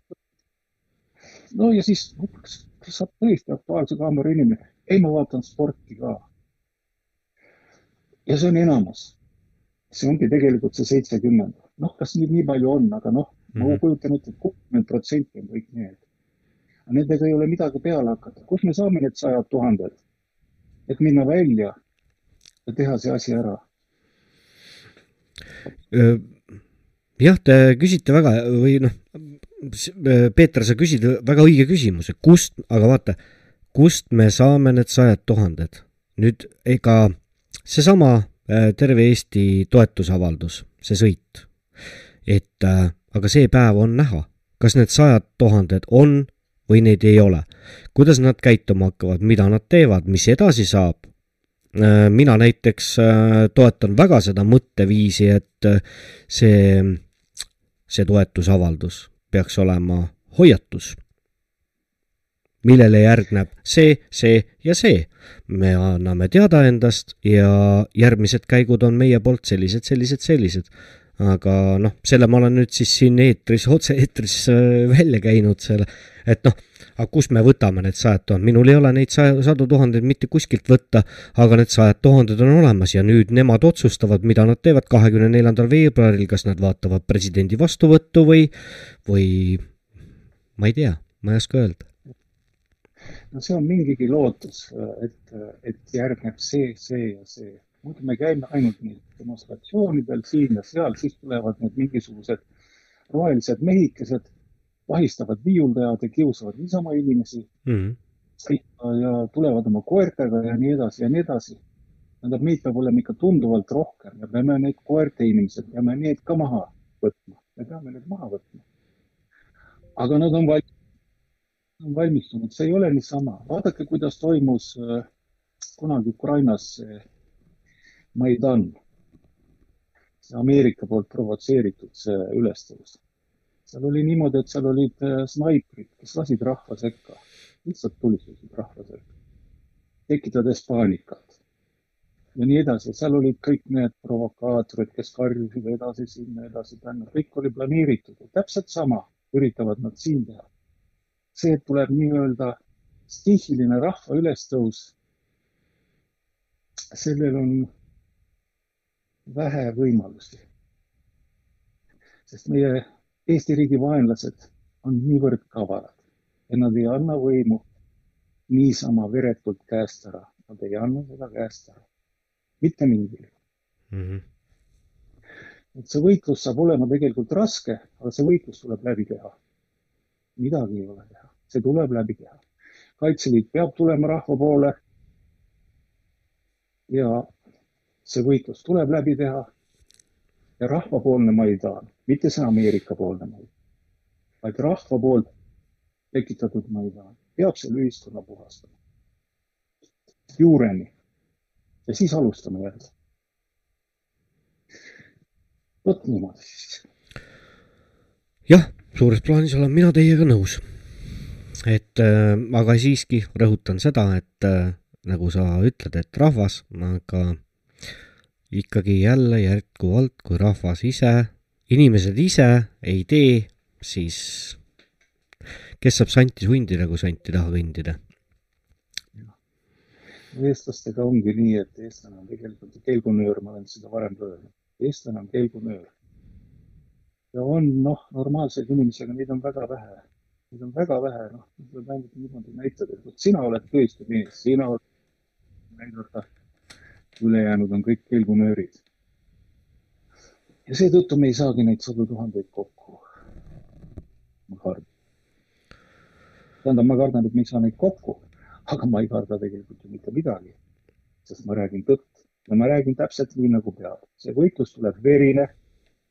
no ja siis, kas kas sa oled tõesti Aktuaalse Kaamera inimene? ei, ma vaatan sporti ka. ja see on enamus. see ongi tegelikult see seitsekümmend. noh, kas nüüd nii palju on, aga noh, ma Mhm. kujutan ette, et kuuskümmend protsenti on kõik need. Nendega ei ole midagi peale hakata. kust me saame need sajad tuhanded, et minna välja ja teha see asi ära? jah, te küsite väga või noh, Peeter, sa küsid väga õige küsimuse, kust, aga vaata, kust me saame need sajad tuhanded? nüüd ega seesama terve Eesti toetusavaldus, see sõit, et aga see päev on näha, kas need sajad tuhanded on või neid ei ole. kuidas nad käituma hakkavad, mida nad teevad, mis edasi saab, mina näiteks äh, toetan väga seda mõtteviisi, et äh, see, see toetusavaldus peaks olema hoiatus, millele järgneb see, see ja see. me anname teada endast ja järgmised käigud on meie poolt sellised, sellised, sellised. aga noh, selle ma olen nüüd siis siin eetris, otse-eetris äh, välja käinud selle, et noh, aga kust me võtame need sajad tuhanded, minul ei ole neid saja, sadu tuhandeid mitte kuskilt võtta, aga need sajad tuhanded on olemas ja nüüd nemad otsustavad, mida nad teevad kahekümne neljandal veebruaril, kas nad vaatavad presidendi vastuvõttu või, või ma ei tea, ma ei oska öelda. no see on mingigi lootus, et, et järgneb see, see ja see. muidu me käime ainult nii demonstratsioonidel siin ja seal, siis tulevad need mingisugused rohelised mehikesed, vahistavad viiuldajad ja kiusavad niisama inimesi Mhm. ja, ja tulevad oma koertega ja nii edasi ja nii edasi. tähendab, meid peab olema ikka tunduvalt rohkem ja peame need koerte inimesed, peame need ka maha võtma, me peame need maha võtma. aga nad on val-, on valmistunud, see ei ole niisama, vaadake, kuidas toimus äh, kunagi Ukrainas see Maidan, see Ameerika poolt provotseeritud see ülestõus. Seal oli niimoodi, et seal olid äh, snaiprid, kes lasid rahva sekka, lihtsalt tulistasid rahva sekka, tekitades paanikat. Ja nii edasi, seal olid kõik need provokaatorid, kes karjusid edasi, sinna, edasi-tänna, kõik oli planeeritud. Ja täpselt sama üritavad nad siin teha. See, et tuleb nii-öelda stiihiline rahva ülestõus, sellel on vähe võimalusi. sest meie Eesti riigi vaenlased on niivõrd kavalad ja nad ei anna võimu niisama veretult käest ära, nad ei anna seda käest ära, mitte mingil juhul. et see võitlus saab olema tegelikult raske, aga see võitlus tuleb läbi teha. midagi ei ole teha, see tuleb läbi teha. kaitseliit peab tulema rahva poole. ja see võitlus tuleb läbi teha. Ja rahvapoolne Maidan, mitte see Ameerika-poolne Maidan, vaid rahva poolt tekitatud Maidan peab selle ühiskonna puhastama. juureni. ja siis alustame jälle. vot niimoodi siis. jah, suures plaanis olen mina teiega nõus. et äh, aga siiski rõhutan seda, et äh, nagu sa ütled, et rahvas, aga ikkagi jälle jätkuvalt, kui rahvas ise, inimesed ise ei tee, siis kes saab santi sundida, kui sant ei taha kõndida? eestlastega ongi nii, et eestlane on tegelikult kelgunöör, ma olen seda varem öelnud. eestlane on kelgunöör. ja on noh, normaalseid inimesi, aga neid on väga vähe. Neid on väga vähe, noh, tuleb ainult niimoodi näitada, et vot sina oled tõesti mees, sina oled näidata. Ülejäänud on kõik kelgunöörid. ja seetõttu me ei saagi neid sadu tuhandeid kokku. ma kardan. tähendab, ma kardan, et me ei saa neid kokku aga ma ei karda tegelikult ju mitte midagi, sest ma räägin tõtt ja ma räägin täpselt nii, nagu peab. see võitlus tuleb verine,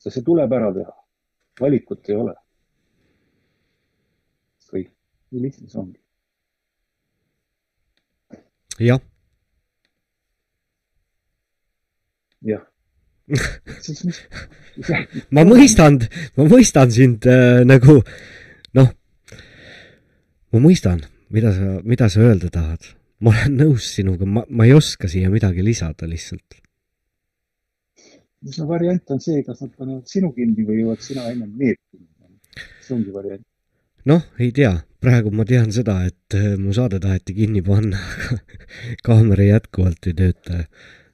sest see tuleb ära teha. valikut ei ole. kõik, nii lihtne see ongi. jah, jah, ma mõistan, ma mõistan sind äh, nagu noh, ma mõistan, mida sa, mida sa öelda tahad. ma olen nõus sinuga, ma, ma ei oska siia midagi lisada lihtsalt. mis no variant on see, kas nad panevad sinu kinni või jõuad sina ennem need kinni. see ongi variant. noh, ei tea, praegu ma tean seda, et äh, mu saade taheti kinni panna, aga kaamera jätkuvalt ei tööta.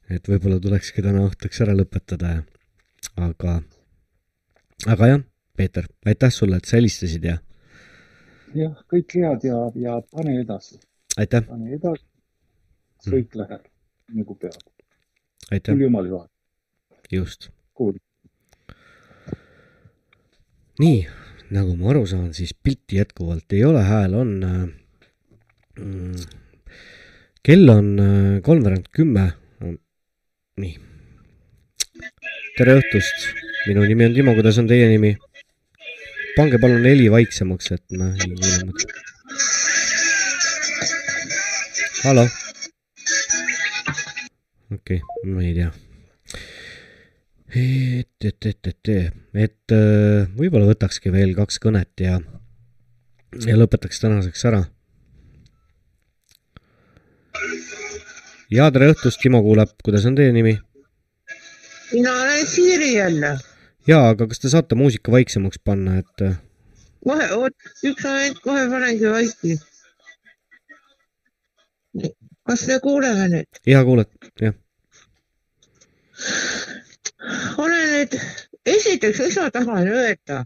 Et võib-olla tulekski täna õhtuks ära lõpetada ja, aga, aga jah, Peeter, aitäh sulle, et sa helistasid ja jah, kõik head ja, ja pane edasi. aitäh, pane edasi. kõik läheb nagu peab. küll, jumal juhab. just. kuul-. nii, nagu ma aru saan, siis pilti jätkuvalt ei ole, hääl on äh,. Mm, kell on äh, kolmveerand kümme. nii. tere õhtust, minu nimi on Timo, kuidas on teie nimi? pange palun heli vaiksemaks, et ma ei kuule mõtet. hallo? okei okay,, ma ei tea. et, et, et, et, et äh, võib-olla võtakski veel kaks kõnet ja, ja lõpetaks tänaseks ära. Ja tere õhtust, Timo kuulab, kuidas on teie nimi? mina olen Siiri jälle. jaa, aga kas te saate muusika vaiksemaks panna, et äh, kohe, oot, üks moment, kohe panengi vaiki. kas me kuuleme nüüd? hea kuuled, jah. olen nüüd, esiteks, mis ma tahan öelda,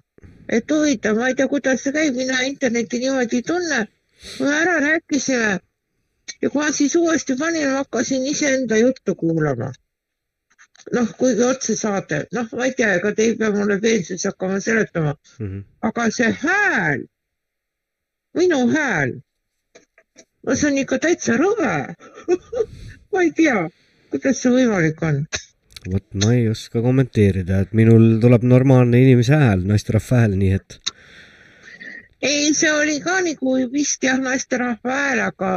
et huvitav, ma ei tea, kuidas see käib, mina internetti niimoodi ei tunne. kui me ära rääkisime ja kui ma siis uuesti panin, hakkasin iseenda juttu kuulama. noh, kuigi otsesaade, noh, ma ei tea, ega te ei pea mulle peensuses hakkama seletama, aga see hääl, minu hääl, no see on ikka täitsa rõve. ma ei tea, kuidas see võimalik on. vot ma ei oska kommenteerida, et minul tuleb normaalne inimese hääl, naisterahva hääl, nii et ei, see oli ka nagu vist jah, naisterahva hääl, aga,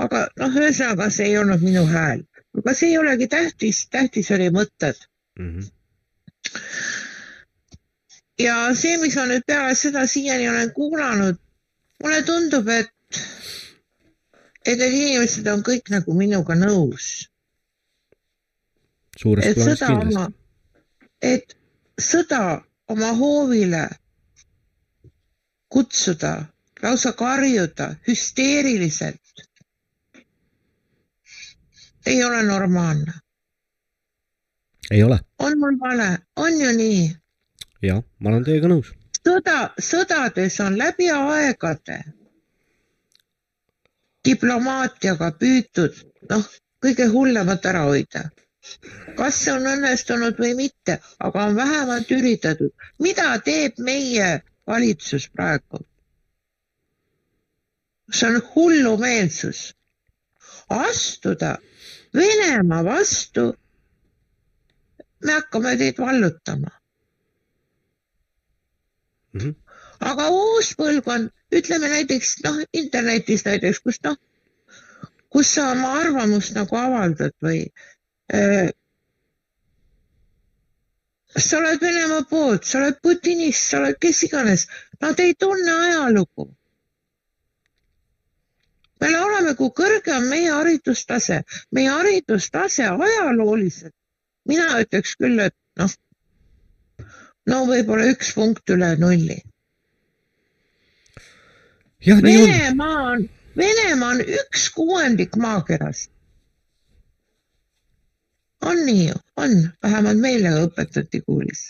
aga noh, ühesõnaga see ei olnud minu hääl, aga see ei olegi tähtis, tähtis oli mõtted mm. -hmm. ja see, mis ma nüüd peale seda siiani olen kuulanud, mulle tundub, et, et need inimesed on kõik nagu minuga nõus. et sõda oma kindlasti., et sõda oma hoovile kutsuda, lausa karjuda hüsteeriliselt ei ole normaalne. ei ole, on mul vale, on ju nii? jah, ma olen teiega nõus. sõda, sõdades on läbi aegade diplomaatiaga püütud, noh, kõige hullemat ära hoida. kas see on õnnestunud või mitte, aga on vähemalt üritatud. mida teeb meie valitsus praegu? see on hullumeelsus. astuda Venemaa vastu, me hakkame teid vallutama. aga uus põlvkond, ütleme näiteks noh, internetis näiteks, kus noh, kus sa oma arvamust nagu avaldad või äh, sa oled Venemaa poolt, sa oled putinist, sa oled kes iganes, nad ei tunne ajalugu. Me oleme, kui kõrge on meie haridustase, meie haridustase ajalooliselt, mina ütleks küll, et noh, no võib-olla üks punkt üle nulli. Venemaa on, Venemaa on üks kuuendik maakerast. on nii ju, on, vähemalt meile õpetati koolis.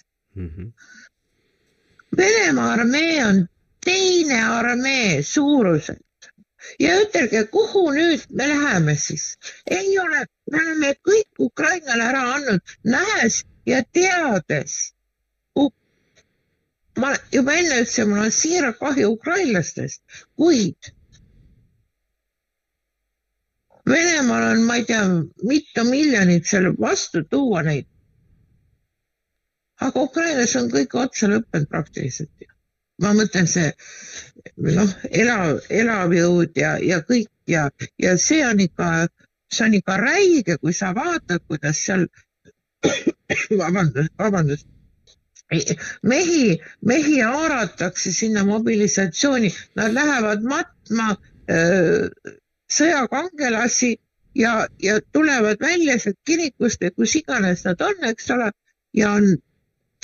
Venemaa armee on teine armee suuruselt ja ütelge, kuhu nüüd me läheme siis? ei ole, me oleme kõik Ukrainale ära andnud, nähes ja teades. ma juba enne ütlesin, mul on siiralt kahju ukrainlastest, kuid Venemaal on, ma ei tea, mitu miljonit seal vastu tuua neid. aga Ukrainas on kõik otsa lõppenud praktiliselt. Ma mõtlen see noh, elav, elavjõud ja, ja kõik ja, ja see on ikka, see on ikka räige, kui sa vaatad, kuidas seal vabandust, vabandust. mehi, mehi haaratakse sinna mobilisatsiooni, nad lähevad matma öö, sõjakangelasi ja, ja tulevad välja sealt kirikust või kus iganes nad on, eks ole, ja on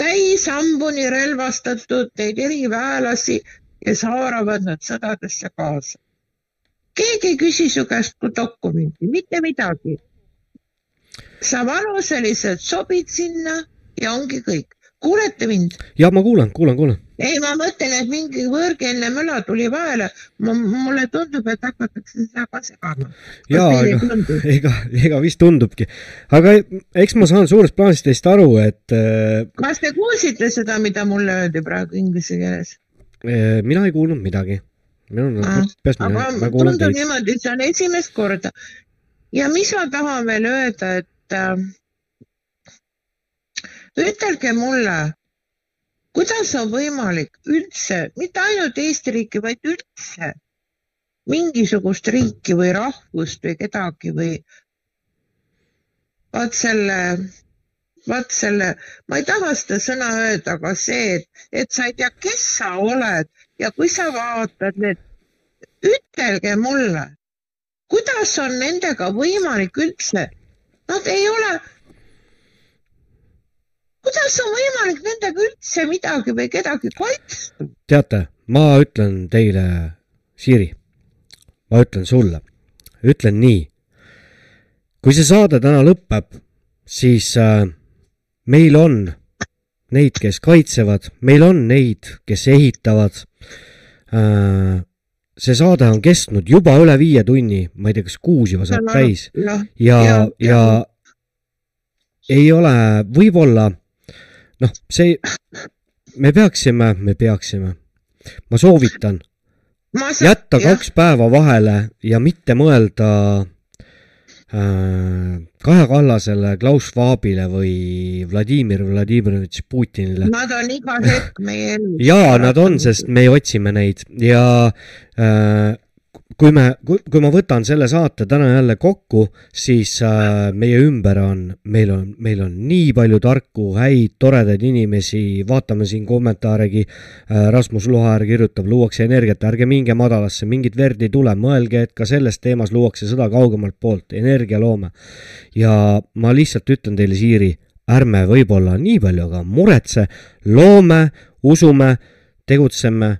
täis hambuni relvastatud neid eriväelasi, kes haaravad nad sõdadesse kaasa. keegi ei küsi su käest dokumenti, mitte midagi. sa vanuseliselt sobid sinna ja ongi kõik. Kuulete mind? ja ma kuulan, kuulan, kuulan. ei, ma mõtlen, et mingi võõrkeelne möla tuli vahele. mulle tundub, et hakatakse seda ka segama. ja ei ega ega, vist tundubki. aga eks ma saan suurest plaanist teist aru, et äh, kas te kuulsite seda, mida mulle öeldi praegu inglise keeles? äh, mina ei kuulnud midagi. minul Ah, on peas mina, aga tundub niimoodi, see on esimest korda. ja mis ma tahan veel öelda, et äh, ütelge mulle, kuidas on võimalik üldse, mitte ainult Eesti riiki, vaid üldse mingisugust riiki või rahvust või kedagi või vaat selle, vaat selle, ma ei taha seda sõna öelda, aga see, et, et sa ei tea, kes sa oled ja kui sa vaatad need, ütelge mulle, kuidas on nendega võimalik üldse, nad ei ole, kuidas on võimalik nendega üldse midagi või kedagi kaitsta? teate, ma ütlen teile, Siiri, ma ütlen sulle, ütlen nii. kui see saade täna lõpeb, siis äh, meil on neid, kes kaitsevad, meil on neid, kes ehitavad äh,. see saade on kestnud juba üle viie tunni, ma ei tea, kas kuus juba saab täis jah, ja, jah, ja ei ole, võib-olla noh, see, me peaksime, me peaksime, ma soovitan Ma sa- jätta jah. kaks päeva vahele ja mitte mõelda äh, Kaja Kallasele, Klaus Schwabile või Vladimir Vladimirovitš Putinile. Nad on iga hetk meie elus. jaa, nad on, sest me otsime neid ja äh, kui me, kui, ma võtan selle saate täna jälle kokku, siis äh, meie ümber on, meil on, meil on nii palju tarku, häid, toredaid inimesi, vaatame siin kommentaaregi äh,. Rasmus Luhaäär kirjutab, luuakse energiat, ärge minge madalasse, mingit verd ei tule, mõelge, et ka selles teemas luuakse sõda kaugemalt poolt, energialoome. ja ma lihtsalt ütlen teile, Siiri, ärme võib-olla nii palju ka muretse, loome, usume, tegutseme.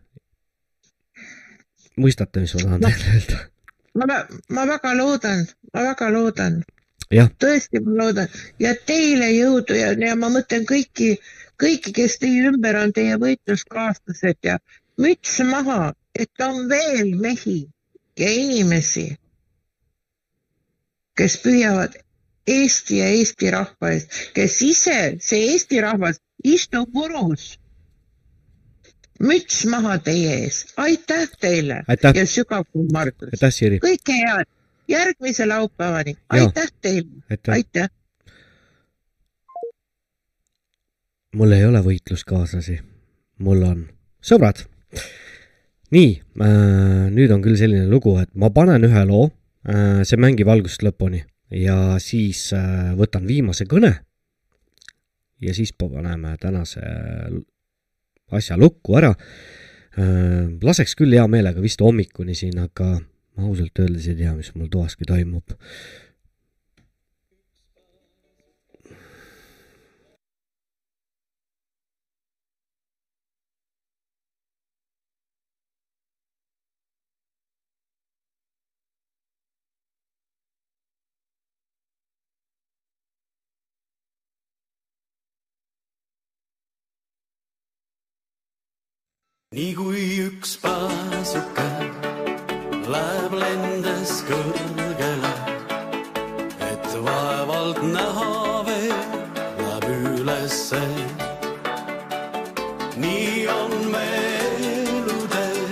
mõistate, mis ma tahan teile öelda? ma, ma väga loodan, ma väga loodan, tõesti ma loodan ja teile jõudu ja, ja ma mõtlen kõiki, kõiki, kes teie ümber on, teie võitluskaaslased ja müts maha, et on veel mehi ja inimesi, kes püüavad Eesti ja Eesti rahva eest, kes ise, see Eesti rahvas istub purus. Müts maha teie ees, aitäh teile Aitäh. ja sügav kummardus. kõike head, järgmise laupäevani, aitäh teile, Aitäh. aitäh. mul ei ole võitluskaaslasi, mul on sõbrad. nii äh,, nüüd on küll selline lugu, et ma panen ühe loo äh,, see mängib algusest lõpuni ja siis äh, võtan viimase kõne. ja siis paneme tänase asja lukku ära. Laseks küll hea meelega vist hommikuni siin, aga ausalt öeldes ei tea, mis mul toaski toimub nii kui üks pääsuke läheb lendes kõrgele, et vaevalt näha veel läheb ülesse. nii on me elutee,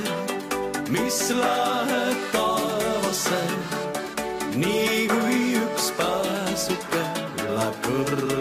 mis läheb taevasse, nii kui üks pääsuke läheb kõrgele.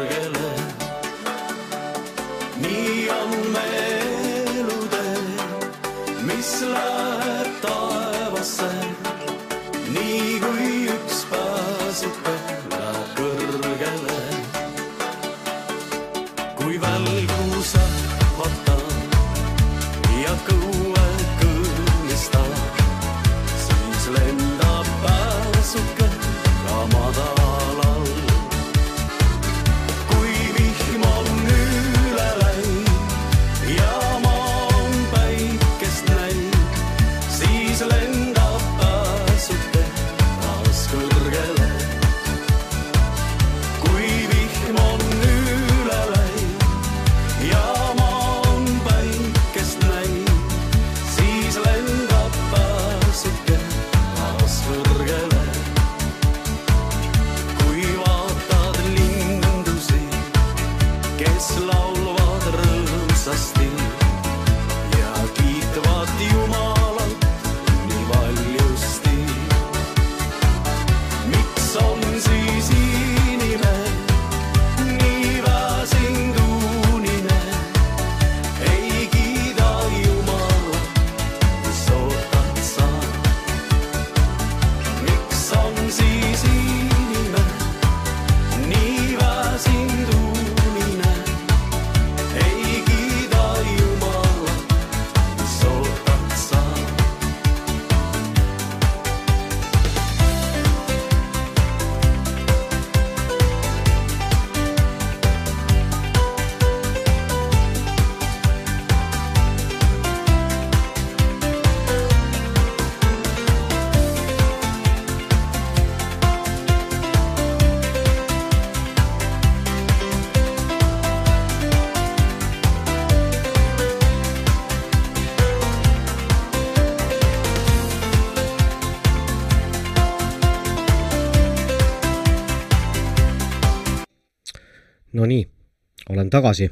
Olen tagasi.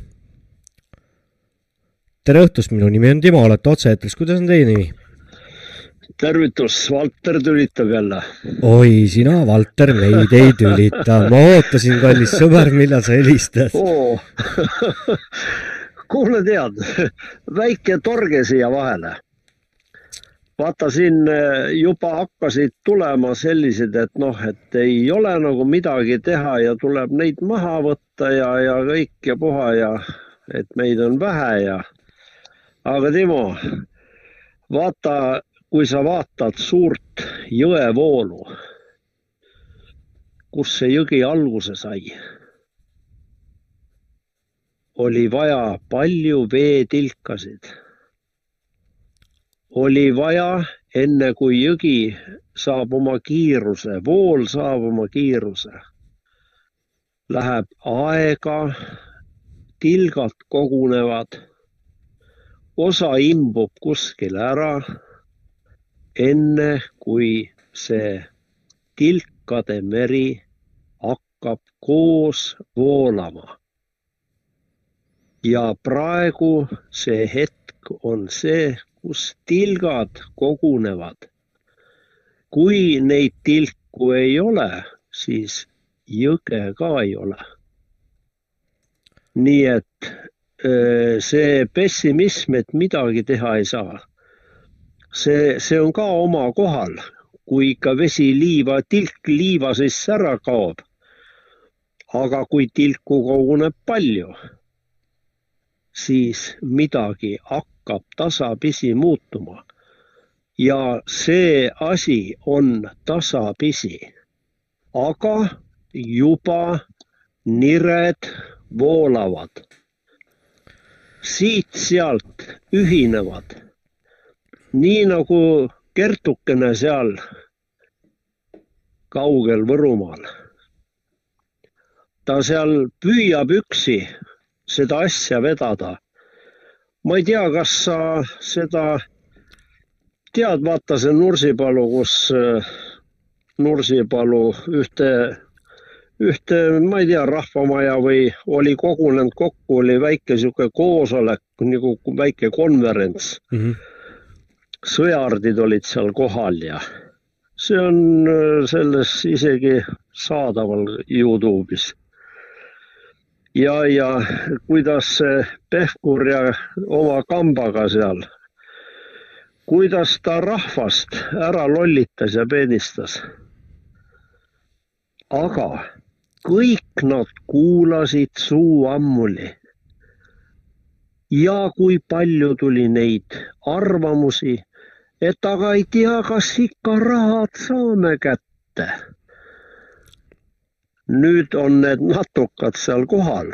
tere õhtust, minu nimi on Timo, olete otse-eetris, kuidas on teie nimi? tervitus, Valter tülitab jälle. oi, sina, Valter, meid ei tülita, ma ootasin, kallis sõber, millal sa helistad oo kuule, tead, väike torge siia vahele. Vaata siin eh, juba hakkasid tulema sellised, et noh, et ei ole nagu midagi teha ja tuleb neid maha võtta ja, ja kõik ja puha ja et meid on vähe ja. aga Timo, vaata, kui sa vaatad suurt jõevoolu, kus see jõgi alguse sai oli vaja palju veetilkasid. Oli vaja, enne kui jõgi saab oma kiiruse, vool saab oma kiiruse, läheb aega, tilgad kogunevad, osa imbub kuskile ära, enne kui see tilkade meri hakkab koos voolama. Ja praegu see hetk on see, kus tilgad kogunevad. kui neid tilku ei ole, siis jõge ka ei ole. nii et öö, see pessimism, et midagi teha ei saa, see, see on ka oma kohal, kui ikka vesi liiva, tilk liiva sisse ära kaob. aga kui tilku koguneb palju siis midagi hakkab tasapisi muutuma. ja see asi on tasapisi, aga juba nired voolavad. siit-sealt ühinevad. nii nagu Kertukene seal kaugel Võrumaal. ta seal püüab üksi seda asja vedada. ma ei tea, kas sa seda tead, vaata see Nursipalu, kus äh, Nursipalu ühte, ühte, ma ei tea, rahvamaja või oli kogunenud kokku, oli väike sihuke koosolek nagu väike konverents mm. -hmm. sõjardid olid seal kohal ja see on äh, selles isegi saadaval Youtube'is ja, ja kuidas Pevkur ja oma kambaga seal, kuidas ta rahvast ära lollitas ja peenistas. aga kõik nad kuulasid suu ammuli. ja kui palju tuli neid arvamusi, et aga ei tea, kas ikka rahad saame kätte nüüd on need natukad seal kohal.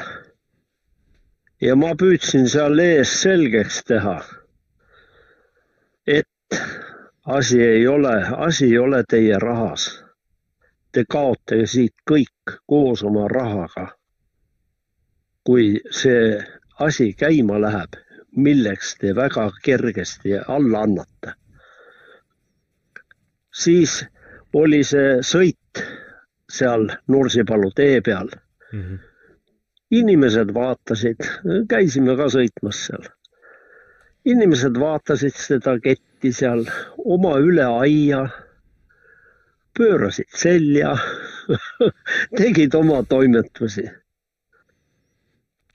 ja ma püüdsin seal ees selgeks teha, et asi ei ole, asi ei ole teie rahas. Te kaote siit kõik koos oma rahaga. kui see asi käima läheb, milleks te väga kergesti alla annate. siis oli see sõit seal Nursipalu tee peal mm. -hmm. inimesed vaatasid, käisime ka sõitmas seal. inimesed vaatasid seda ketti seal oma üle aia, pöörasid selja tegid oma toimetusi.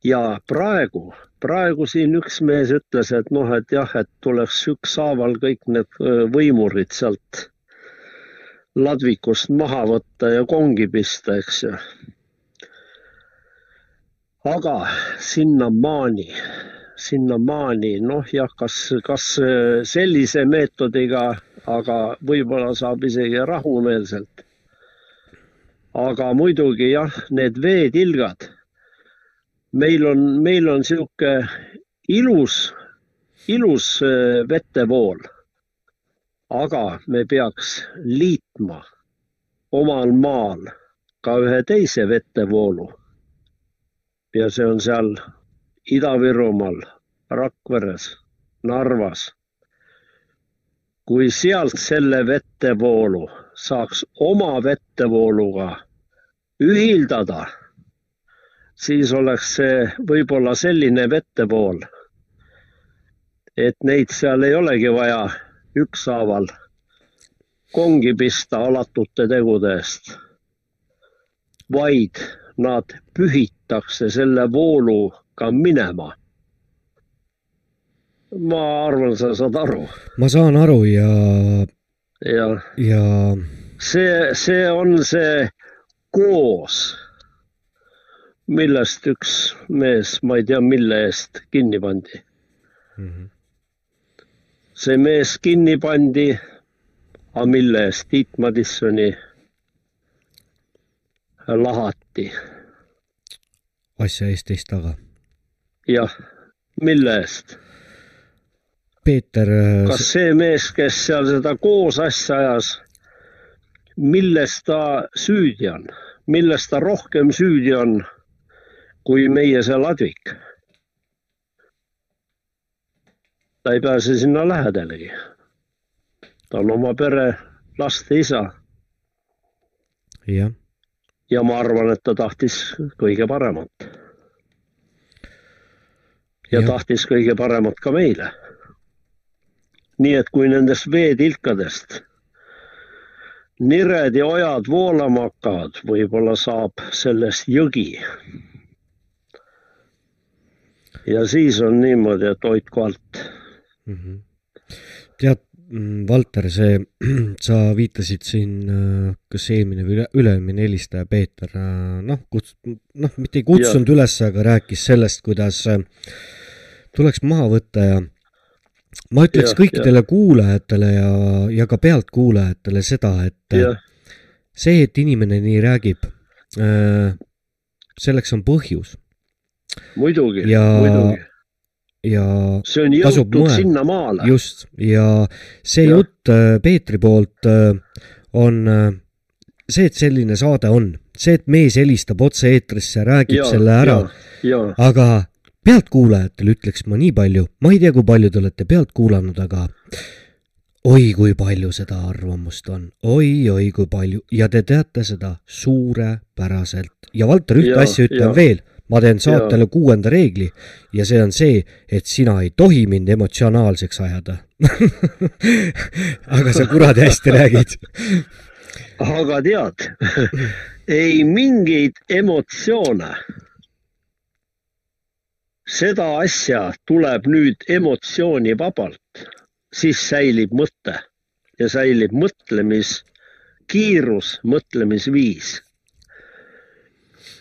ja praegu, praegu siin üks mees ütles, et noh, et jah, et tuleks ükshaaval kõik need võimurid sealt ladvikust maha võtta ja kongi pista, eks ju. aga sinnamaani, sinnamaani, noh jah, kas, kas sellise meetodiga, aga võib-olla saab isegi rahumeelselt. aga muidugi jah, need veetilgad. meil on, meil on sihuke ilus, ilus äh, vetevool aga me peaks liitma omal maal ka ühe teise vetevoolu. ja see on seal Ida-Virumaal, Rakveres, Narvas. kui sealt selle vetevoolu saaks oma vetevooluga ühildada, siis oleks see võib-olla selline vettevool, et neid seal ei olegi vaja ükshaaval kongi pista alatute tegude eest, vaid nad pühitakse selle vooluga minema. ma arvan, sa saad aru. ma saan aru ja, ja ja see, see on see koos, millest üks mees, ma ei tea, mille eest kinni pandi. See mees kinni pandi, aga mille eest Tiit Madissoni lahati. asja eest teist taga. jah, mille eest? Peeter, kas see mees, kes seal seda koos asja ajas, milles ta süüdi on, milles ta rohkem süüdi on kui meie see ladvik? Ta ei pääse sinna lähedalegi. ta on oma pere laste isa jah, ja ma arvan, et ta tahtis kõige paremat. ja tahtis kõige paremat ka meile. nii et kui nendest veetilkadest nired ja ojad voolama hakkavad, võib-olla saab sellest jõgi. ja siis on niimoodi, et hoidku alt. tead, Valter, see, sa viitasid siin, kas eelmine või üle- üle-eelmine helistaja Peeter, noh, kuts-, noh, mitte ei kutsunud üles, aga rääkis sellest, kuidas äh, tuleks maha võtta ja ma ütleks Jah, kõikidele kuulajatele ja, ja ka pealtkuulajatele seda, et Jah. see, et inimene nii räägib, selleks on põhjus muidugi, ja muidugi., ja see on jõutud sinnamaale. just, ja see Jah. jutt äh, Peetri poolt äh, on äh, see, et selline saade on, see, et mees helistab otse-eetrisse, räägib Jaa, selle ära. aga pealtkuulajatele ütleks ma nii palju, ma ei tea, kui palju te olete pealt kuulanud, aga oi kui palju seda arvamust on. Oi,, oi-oi kui palju. Ja te teate seda suurepäraselt. Ja Valter, ühte Jaa, asja ütlen jaa. veel, ma teen saatele kuuenda reegli ja see on see, et sina ei tohi mind emotsionaalseks ajada. aga sa kuradi hästi räägid. aga tead, ei mingeid emotsioone. seda asja tuleb nüüd emotsioonivabalt, siis säilib mõte ja säilib mõtlemiskiirus, mõtlemisviis.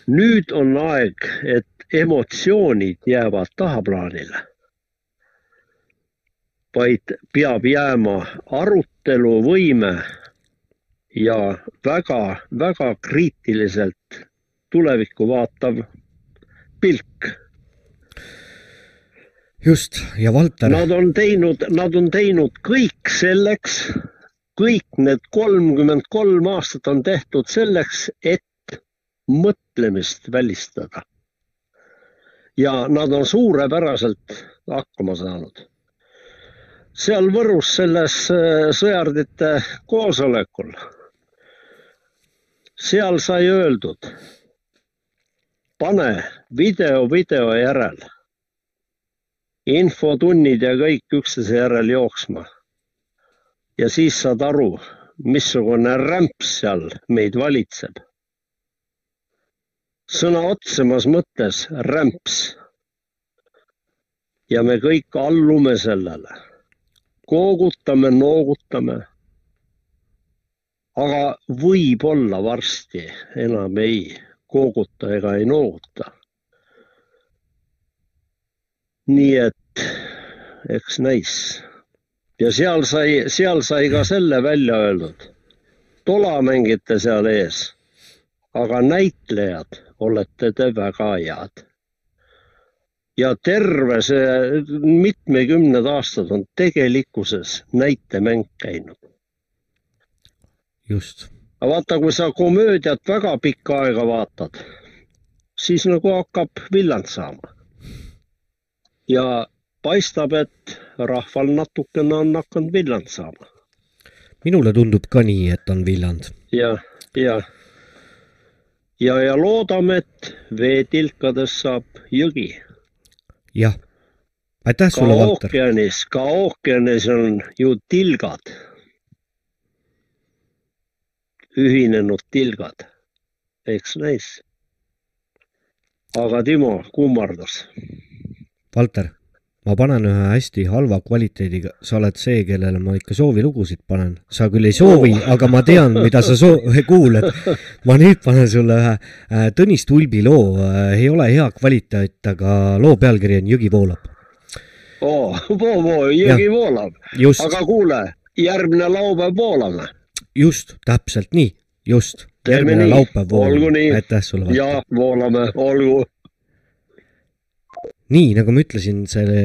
Nüüd on aeg, et emotsioonid jäävad tahaplaanile. vaid peab jääma aruteluvõime ja väga-väga kriitiliselt tulevikku vaatav pilk. just, ja Valter, Nad on teinud, nad on teinud kõik selleks, kõik need kolmkümmend kolm aastat on tehtud selleks, et mõtlemist välistada. ja nad on suurepäraselt hakkama saanud. seal Võrus selles äh, sõjardite koosolekul, seal sai öeldud, pane video video järel infotunnid ja kõik üksteise järel jooksma. ja siis saad aru, missugune rämps seal meid valitseb. Sõna otsemas mõttes rämps. ja me kõik allume sellele, koogutame, noogutame. aga võib-olla varsti enam ei kooguta ega ei nooguta nii et eks näis. ja seal sai, seal sai ka selle välja öeldud. tola mängite seal ees, aga näitlejad olete te väga head. ja terve see mitmekümned aastad on tegelikkuses näitemäng käinud. just, aga vaata, kui sa komöödiat väga pikka aega vaatad, siis nagu hakkab villand saama. ja paistab, et rahval natukene on hakanud villand saama minule tundub ka nii, et on villand. ja, ja ja, ja loodame, et veetilkadest saab jõgi. jah, aitäh ka sulle, Valter. ookeanis, ka ookeanis on ju tilgad. ühinenud tilgad, eks näis. aga Timo kummardas. Valter, ma panen ühe hästi halva kvaliteediga, sa oled see, kellele ma ikka soovilugusid panen. sa küll ei soovi oh., aga ma tean, mida sa soo-, kuulad. ma nüüd panen sulle ühe äh, Tõnis Tulbi loo, ei ole hea kvaliteet, aga loo pealkiri on Jõgi voolab. oo, voo, voo, jõgi Jah, voolab. aga kuule, järgmine laupäev voolame. just, täpselt nii, just. Järgmine laupäev nii. aitäh sulle, ja voolame, olgu. Nii nagu ma ütlesin, see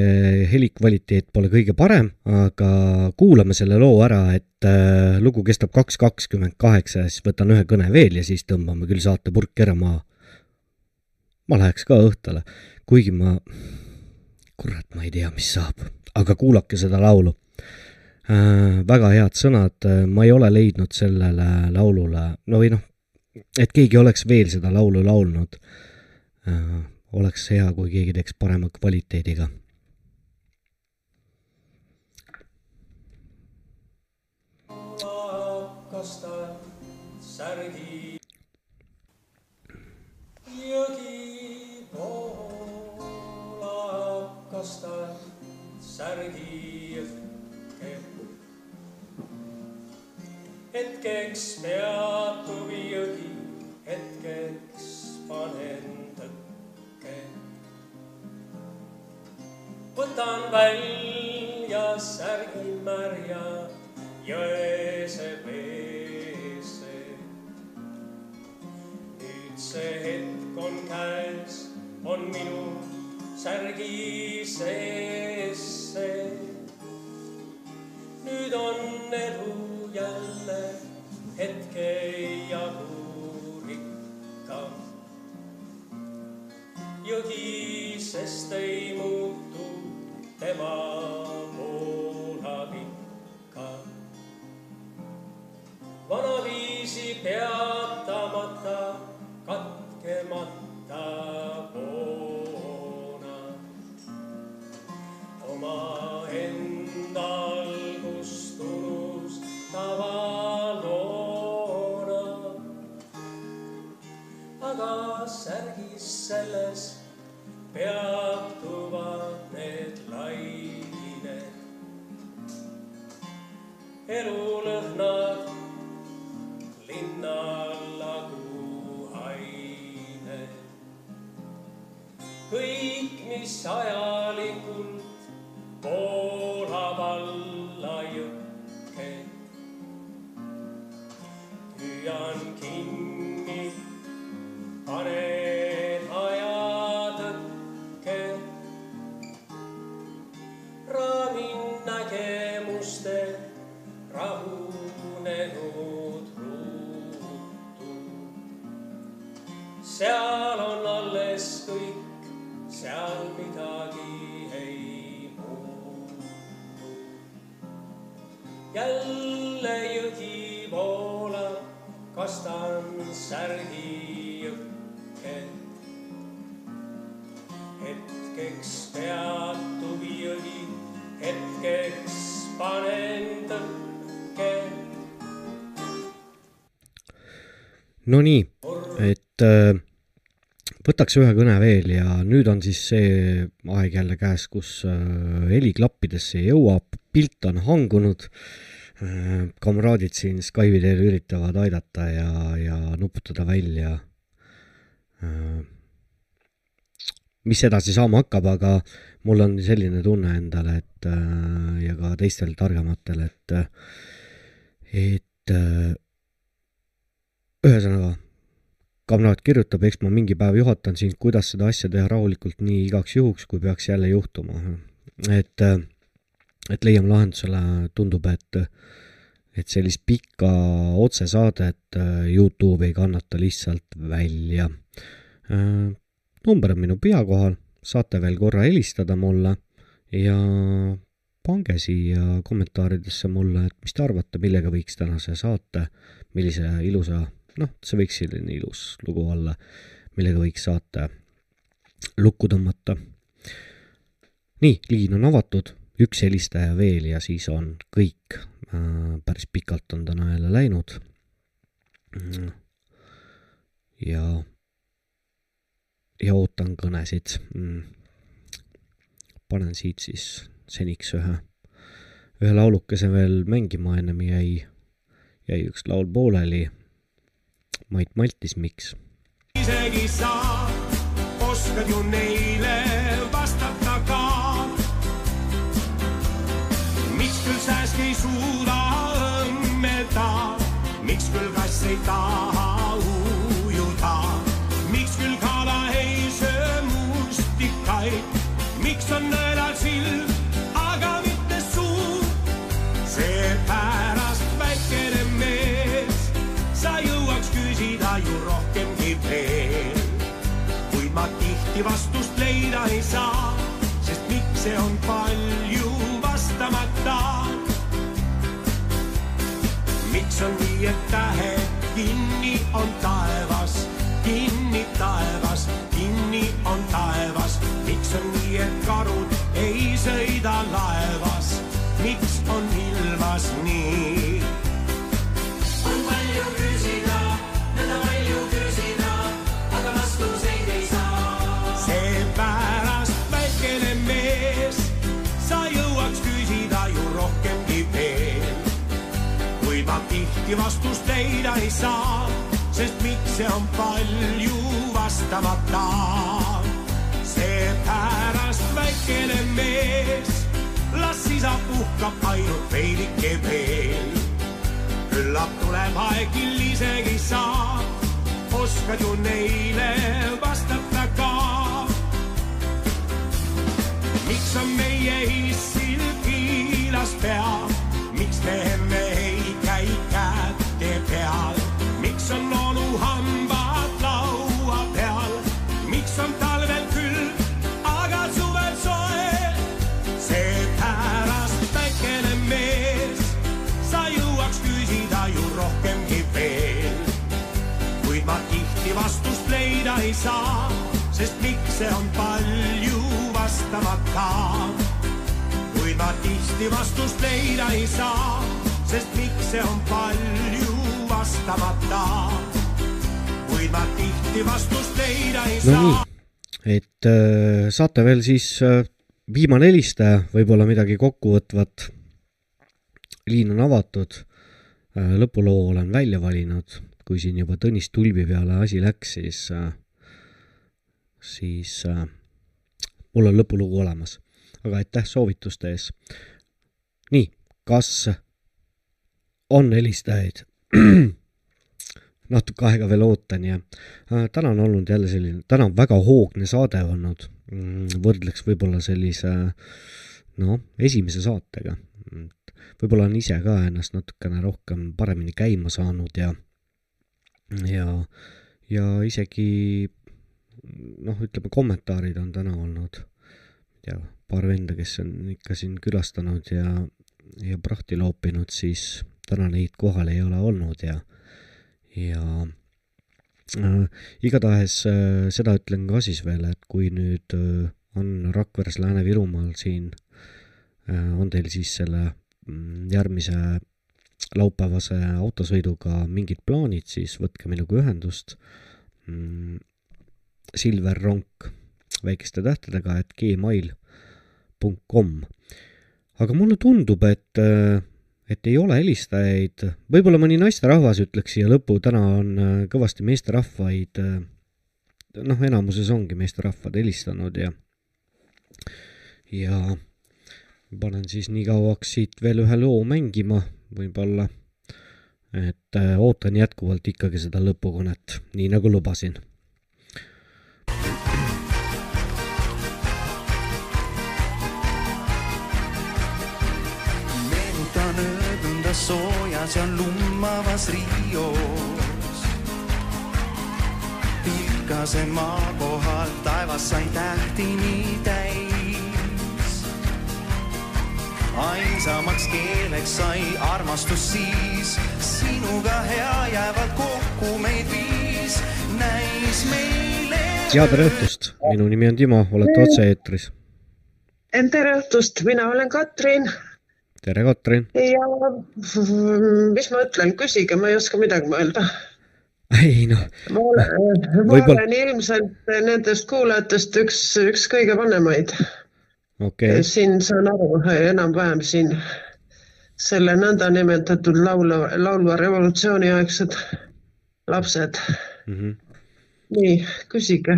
helikvaliteet pole kõige parem, aga kuulame selle loo ära, et äh, lugu kestab kaks kakskümmend kaheksa ja siis võtan ühe kõne veel ja siis tõmbame küll saate purki ära maha. ma läheks ka õhtule, kuigi ma, kurat, ma ei tea, mis saab, aga kuulake seda laulu äh,. väga head sõnad, ma ei ole leidnud sellele laulule, no või noh, et keegi oleks veel seda laulu laulnud äh, oleks hea, kui keegi teeks parema kvaliteediga. särgi jõgi voolab, kasta särgi jõhke. hetkeks peatub jõgi, hetkeks panen võtan välja särgi märja jõese veese. nüüd see hetk on käes, on minu särgi sees see. nüüd on elu jälle hetke jagu rikkam. jõgi, sest ei muutu tema voolab ikka. vanaviisi peatamata, katkemata voona. omaenda algust unustava loona. aga särgis selles peatuvad need lained. elulõhnad linnallagu ained. kõik, mis ajalikult voolab alla jõkke. püüan kinni, panen raamin nägemuste rahunenud ruutu. seal on alles kõik, seal midagi ei muutu. jälle jõgi voolab, kastan särgi jõkke. hetkeks peatub jõgi, hetkeks panen tõkke. Nonii, et äh, võtaks ühe kõne veel ja nüüd on siis see aeg jälle käes, kus äh, heli klappidesse jõuab, pilt on hangunud äh,. kamraadid siin Skype'i teel üritavad aidata ja, ja nuputada välja äh,. Mis edasi saama hakkab, aga mul on selline tunne endale, et äh, ja ka teistel targematel, et, et äh, ühesõnaga, kamraad kirjutab, eks ma mingi päev juhatan sind, kuidas seda asja teha rahulikult nii igaks juhuks, kui peaks jälle juhtuma. et, et leiame lahendusele, tundub, et, et sellist pikka otsesaadet äh, Youtube ei kannata lihtsalt välja. Number on minu pea kohal, saate veel korra helistada mulle ja pange siia kommentaaridesse mulle, et mis te arvate, millega võiks tänase saate, millise ilusa noh, see võiks selline ilus lugu olla, millega võiks saate lukku tõmmata. nii, liin on avatud, üks helistaja veel ja siis on kõik. päris pikalt on täna jälle läinud. ja, ja ootan kõnesid. panen siit siis seniks ühe, ühe laulukese veel mängima, ennem jäi, jäi üks laul pooleli. Mait Maltis, miks? isegi sa oskad ju neile vastata ka. miks küll sääsk ei suuda õmmelda, miks küll kass ei taha mustikaid, miks on nõelal silm, aga mitte suu. seepärast väikene mees, sa jõuaks küsida ju rohkemgi veel kuid ma tihti vastust leida ei saa, sest miks see on palju vastamata. miks on nii, et tähed kinni on taevas, kinni taevas, kinni on taevas, et karud ei sõida laevas, miks on ilmas nii? on palju küsida, nõnda palju küsida, aga vastuseid ei saa. seepärast väikene mees, sa jõuaks küsida ju rohkemgi veel. kuid ma tihti vastust leida ei saa, sest miks see on palju vastamata. Väikene mees, las isa puhkab ainult veidike veel. Küllap tuleb aeg küll isegi sa oskad ju neile vastata ka. miks on meie issil kiilas pea, miks teeme saa, sest miks see on palju vastamata. kuid ma tihti vastust leida ei saa, sest miks see on palju vastamata. kuid ma tihti vastust leida ei saa. nii, et äh, saate veel siis äh, viimane helistaja, võib-olla midagi kokkuvõtvat. liin on avatud, lõpuloo olen välja valinud, kui siin juba Tõnis Tulbi peale asi läks, siis, siis äh, mul on lõpulugu olemas. aga aitäh soovituste ees. nii, kas on helistajaid? natuke aega veel ootan ja äh, täna on olnud jälle selline, täna on väga hoogne saade olnud. võrdleks võib-olla sellise noh, esimese saatega. võib-olla on ise ka ennast natukene rohkem paremini käima saanud ja, ja, ja isegi noh, ütleme kommentaarid on täna olnud, ma ei tea, paar venda, kes on ikka siin külastanud ja, ja prahti loopinud, siis täna neid kohal ei ole olnud ja, ja äh, igatahes äh, seda ütlen ka siis veel, et kui nüüd äh, on Rakveres Lääne-Virumaal siin äh,, on teil siis selle mm, järgmise laupäevase autosõiduga mingid plaanid, siis võtke minuga ühendust mm,. Silver Ronk väikeste tähtedega, et gmail.com. aga mulle tundub, et äh, et ei ole helistajaid, võib-olla mõni naisterahvas ütleks siia lõppu, täna on äh, kõvasti meesterahvaid, äh, noh, enamuses ongi meesterahvad helistanud ja ja panen siis nii kauaks siit veel ühe loo mängima, võib-olla, et ootan jätkuvalt ikkagi seda lõpukõnet, nii nagu lubasin öötunda soojas ja lummavas Rios. pilkase maa kohal taevas sai tähti nii täis. ainsamaks keeleks sai armastus siis, sinuga hea jäävad kokku meid viis, näis meile. ja tere õhtust, minu nimi on Timo, olete otse-eetris. tere õhtust, mina olen Katrin tere, Katrin. ja mis ma ütlen, küsige, ma ei oska midagi mõelda. ei noh, ma olen, ma olen ilmselt nendest kuulajatest üks, üks kõige vanemaid okay., siin saan aru enam-vähem siin selle nõndanimetatud laulva, laulva revolutsiooni aegsed lapsed. mm. -hmm. nii, küsige.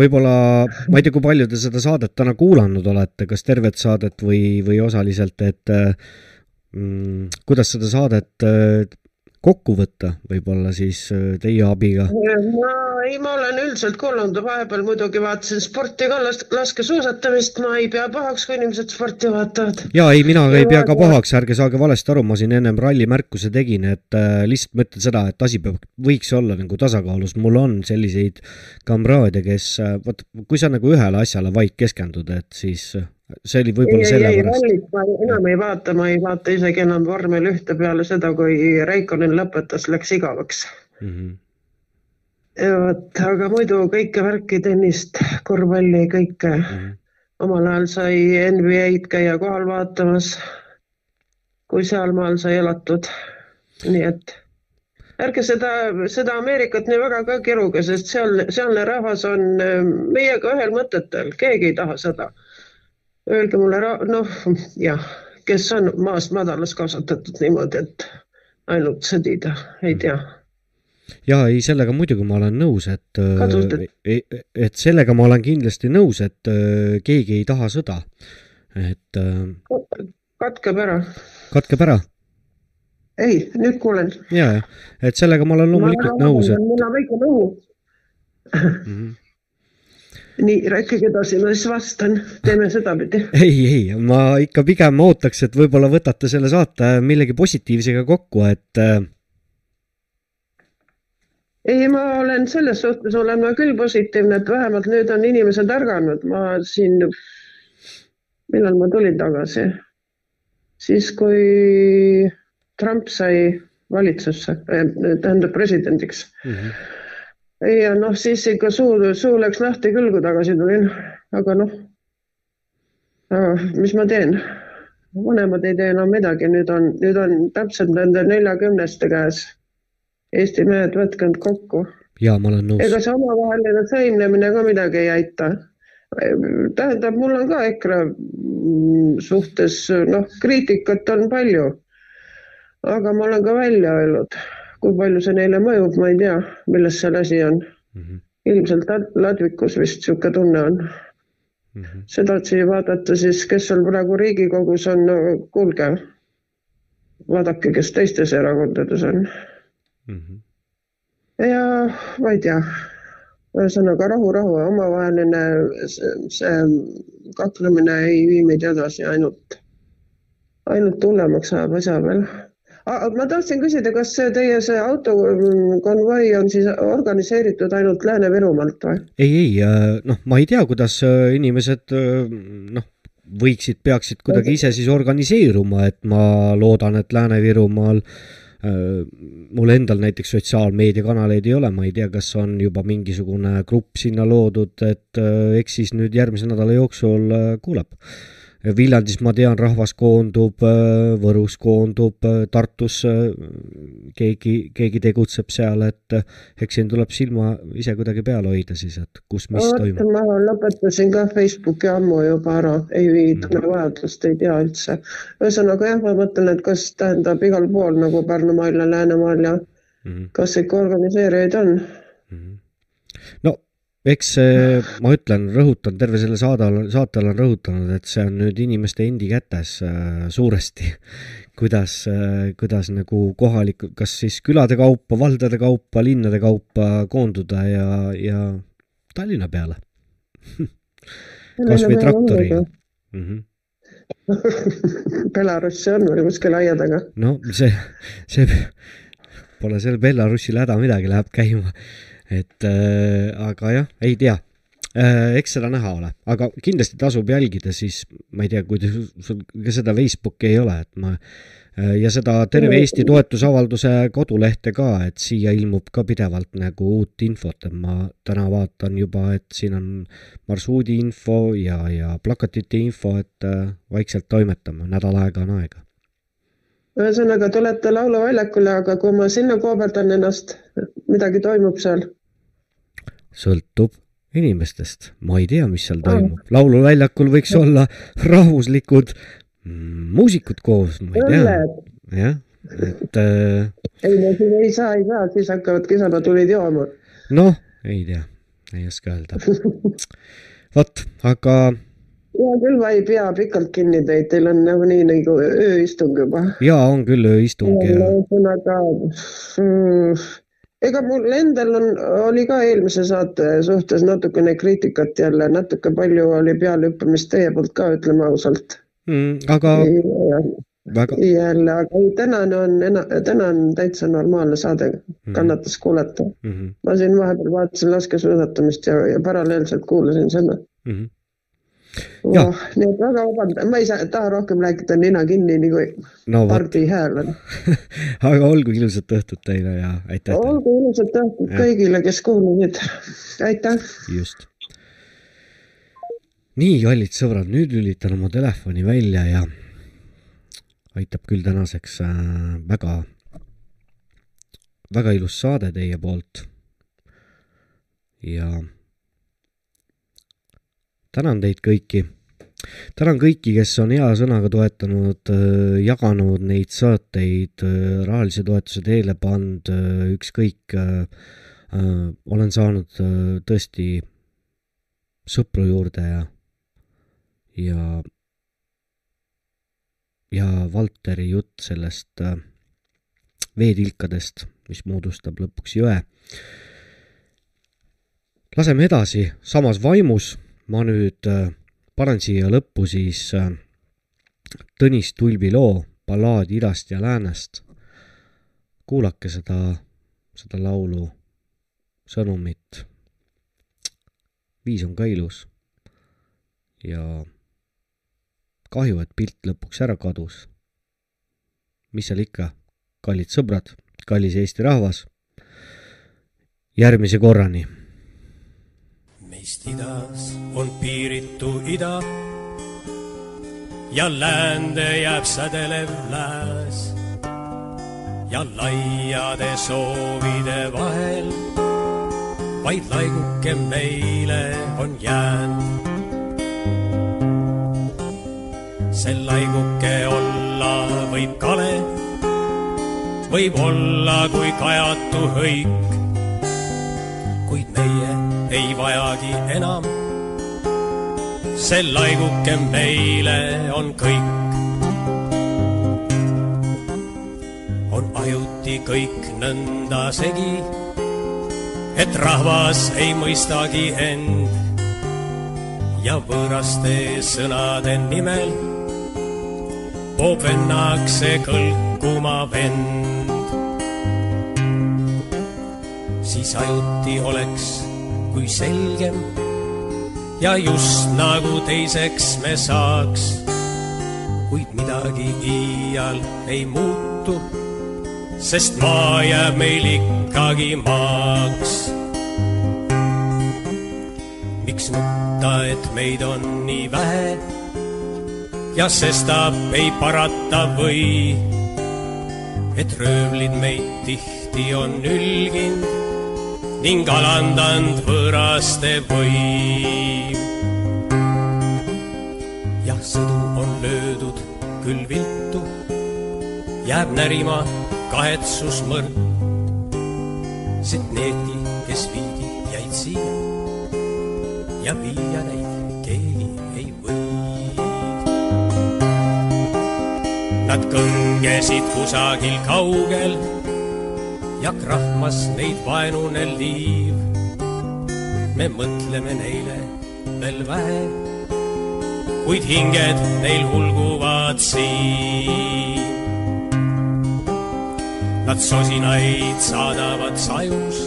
võib-olla, ma ei tea, kui palju te seda saadet täna kuulanud olete, kas tervet saadet või, või osaliselt, et äh, mm, kuidas seda saadet äh, kokku võtta, võib-olla siis äh, teie abiga. ma ei, ma olen üldiselt kuulanud, vahepeal muidugi vaatasin sporti ka, laskesuusatamist, ma ei pea pahaks, kui inimesed sporti vaatavad. ja ei, mina ei pea ka pahaks, ärge saage valesti aru, ma siin ennem ralli märkuse tegin, et äh, lihtsalt ma ütlen seda, et asi peab, võiks olla nagu tasakaalus, mul on selliseid kamraade, kes äh, vot kui sa nagu ühele asjale vaid keskendud, et siis äh, see oli ei, võib-olla sellepärast. enam ei vaata, ma ei vaata isegi enam vormel ühte peale seda, kui Raikonen lõpetas, läks igavaks. Mhm. vot, aga muidu kõike värki, tennist, korvpalli, kõike mm. -hmm. omal ajal sai NBA-d käia kohal vaatamas, kui sealmaal sai elatud. nii et ärge seda, seda Ameerikat nii väga ka kiruge, sest seal, sealne rahvas on äh, meiega ühel mõtetel, keegi ei taha seda. Öelge mulle, noh jah, kes on maast madalas kasvatatud niimoodi, et ainult sõdida, ei tea ja ei, sellega muidugi ma olen nõus, et äh, et sellega ma olen kindlasti nõus, et äh, keegi ei taha sõda. et äh, katkeb ära. katkeb ära ei, nüüd kuulen. ja, ja, et sellega ma olen loomulikult nõus, et on väike nõu. Mhm. nii, rääkige edasi, ma siis vastan, teeme sedapidi. ei, ei, ma ikka pigem ootaks, et võib-olla võtate selle saate millegi positiivsega kokku, et äh, ei, ma olen selles suhtes olen ma küll positiivne, et vähemalt nüüd on inimesed ärganud, ma siin, millal ma tulin tagasi, siis kui Trump sai valitsusse, tähendab presidendiks ja noh, siis ikka suu, suu läks lahti küll, kui tagasi tulin, aga noh, mis ma teen? vanemad ei tee enam midagi, nüüd on, nüüd on täpselt nende neljakümneste käes. Eesti mehed, võtke end kokku. ja ma olen nõus. ega see omavaheline sõimlemine ka midagi ei aita. tähendab, mul on ka EKRE suhtes, noh, kriitikat on palju. aga ma olen ka välja öelnud, kui palju see neile mõjub, ma ei tea, milles seal asi on mm. -hmm. ilmselt lad- ladvikus vist niisugune tunne on mm. -hmm. sedasi vaadata siis, kes seal praegu Riigikogus on, no kuulge, vaadake, kes teistes erakondades on ja ma ei tea, ühesõnaga rahu, rahu, omavaheline see, see kaklemine ei vii meid edasi, ainult, ainult hullemaks ajab asja veel. Ma tahtsin küsida, kas see teie see autokonvoi on siis organiseeritud ainult Lääne-Virumaalt või? ei, ei, noh, ma ei tea, kuidas äh, inimesed äh, noh, võiksid, peaksid kuidagi ise siis organiseeruma, et ma loodan, et Lääne-Virumaal äh, mul endal näiteks sotsiaalmeediakanaleid ei ole, ma ei tea, kas on juba mingisugune grupp sinna loodud, et äh, eks siis nüüd järgmise nädala jooksul äh, kuuleb. Viljandis ma tean, rahvas koondub, Võrus koondub, Tartus äh, keegi, keegi tegutseb seal, et äh, eks siin tuleb silma ise kuidagi peal hoida siis, et kus, mis vot toimub. ma lõpetasin ka Facebooki ammu juba ära, ei tunne vajadust, ei tea üldse. ühesõnaga jah, ma mõtlen, et kas tähendab igal pool nagu Pärnumaal ja Läänemaal ja kas ikka organiseerijaid on? no eks see, ma ütlen, rõhutan, terve selle saade, saate olen rõhutanud, et see on nüüd inimeste endi kätes äh, suuresti, kuidas äh,, kuidas nagu kohalikud, kas siis külade kaupa, valdade kaupa, linnade kaupa koonduda ja, ja Tallinna peale. kas või traktoriga. Mhm. Belarussi on veel kuskil aia taga. no see, see pole seal Belarusil häda midagi, läheb käima. Et äh, aga jah, ei tea äh,. eks seda näha ole, aga kindlasti tasub jälgida siis, ma ei tea, kui te- sul ka seda Facebooki ei ole, et ma ja seda Terve Eesti toetusavalduse kodulehte ka, et siia ilmub ka pidevalt nagu uut infot, et ma täna vaatan juba, et siin on marsruudi info ja, ja plakatite info, et äh, vaikselt toimetame, nädal aega on aega. ühesõnaga, te olete Lauluväljakul, aga kui ma sinna kooberdan ennast, midagi toimub seal? Sõltub inimestest, ma ei tea, mis seal toimub. lauluväljakul võiks olla rahvuslikud muusikud koos, ma ei tea. jah, et äh.... ei no siin ei saa, ei saa, siis hakkavad kisapatulid jooma. noh, ei tea, ei oska öelda. vot, aga. hea küll, ma ei pea pikalt kinni teid, teil on nagunii nagu ööistung juba. ja on küll ööistung ühesõnaga mm, ega mul endal on, oli ka eelmise saate suhtes natukene kriitikat jälle, natuke palju oli pealehüppamist teie poolt ka, ütleme ausalt mm,. aga ja, väga. jälle, aga ei, tänane on, täna on täitsa normaalne saade, kannatas kuulata mm. -hmm. ma siin vahepeal vaatasin laskesuusatamist ja, ja paralleelselt kuulasin seda mm. -hmm. Oh, nii et väga vabandan, ma ei saa, taha rohkem rääkida, nina kinni nagu no, pardi hääl on. aga olgu ilusat õhtut teile ja aitäh. olgu ilusat õhtut kõigile, kes kuulasid. aitäh. just. nii, kallid sõbrad, nüüd lülitan oma telefoni välja ja aitab küll tänaseks äh, väga, väga ilus saade teie poolt. ja tänan teid kõiki. tänan kõiki, kes on hea sõnaga toetanud, jaganud neid saateid, rahalise toetuse teele pannud, ükskõik. olen saanud tõesti sõpru juurde ja, ja, ja Valteri jutt sellest veetilkadest, mis moodustab lõpuks jõe. laseme edasi samas vaimus ma nüüd äh, panen siia lõppu siis äh, Tõnis Tulbi loo Ballaad idast ja läänest. kuulake seda, seda laulu, sõnumit. viis on ka ilus. ja kahju, et pilt lõpuks ära kadus. mis seal ikka, kallid sõbrad, kallis Eesti rahvas. järgmise korrani meist idas on piiritu ida ja läände jääb sädelev lääs ja laiade soovide vahel vaid laiguke meile on jäänud. see laiguke olla võib kale, võib olla kui kajatu hõik, kuid meie ei vajagi enam. see laiguke meile on kõik. on ajuti kõik nõnda segi, et rahvas ei mõistagi end ja võõraste sõnade nimel poob vennakse kõlkuma vend. siis ajuti oleks kui selgem ja just nagu teiseks me saaks, kuid midagi iial ei muutu, sest maa jääb meil ikkagi maaks. miks nutta, et meid on nii vähe ja sestap ei parata või, et röövlid meid tihti on ülginud ning alandanud võõraste võim. jah, sõdu on löödud küll viltu, jääb närima kahetsusmõrd. sest needki, kes viidi, jäid siia ja viia neid keegi ei või. Nad kõngesid kusagil kaugel ja krahmas neid vaenune liiv. me mõtleme neile veel vähe, kuid hinged neil hulguvad siin. Nad sosinaid saadavad sajus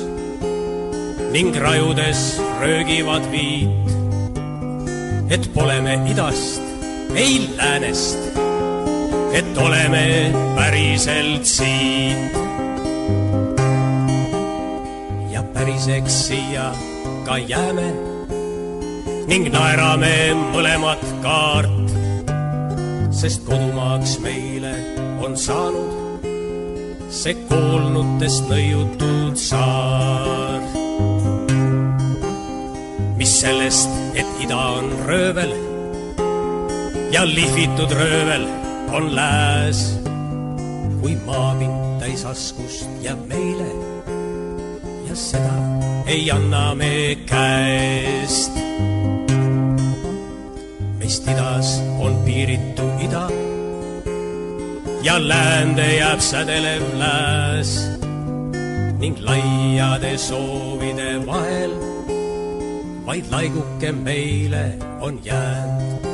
ning rajudes röögivad viit, et pole me idast, ei läänest, et oleme päriselt siit. Ja päriseks siia ka jääme ning naerame mõlemat kaart, sest kodumaaks meile on saanud see koolnutest nõiutud saar. mis sellest, et ida on röövel ja lihvitud röövel on lääs, kui maapind täis askust jääb meile seda ei anna me käest. meist idas on piiritu ida ja läände jääb sädelev lääs ning laiade soovide vahel vaid laiguke meile on jäänud.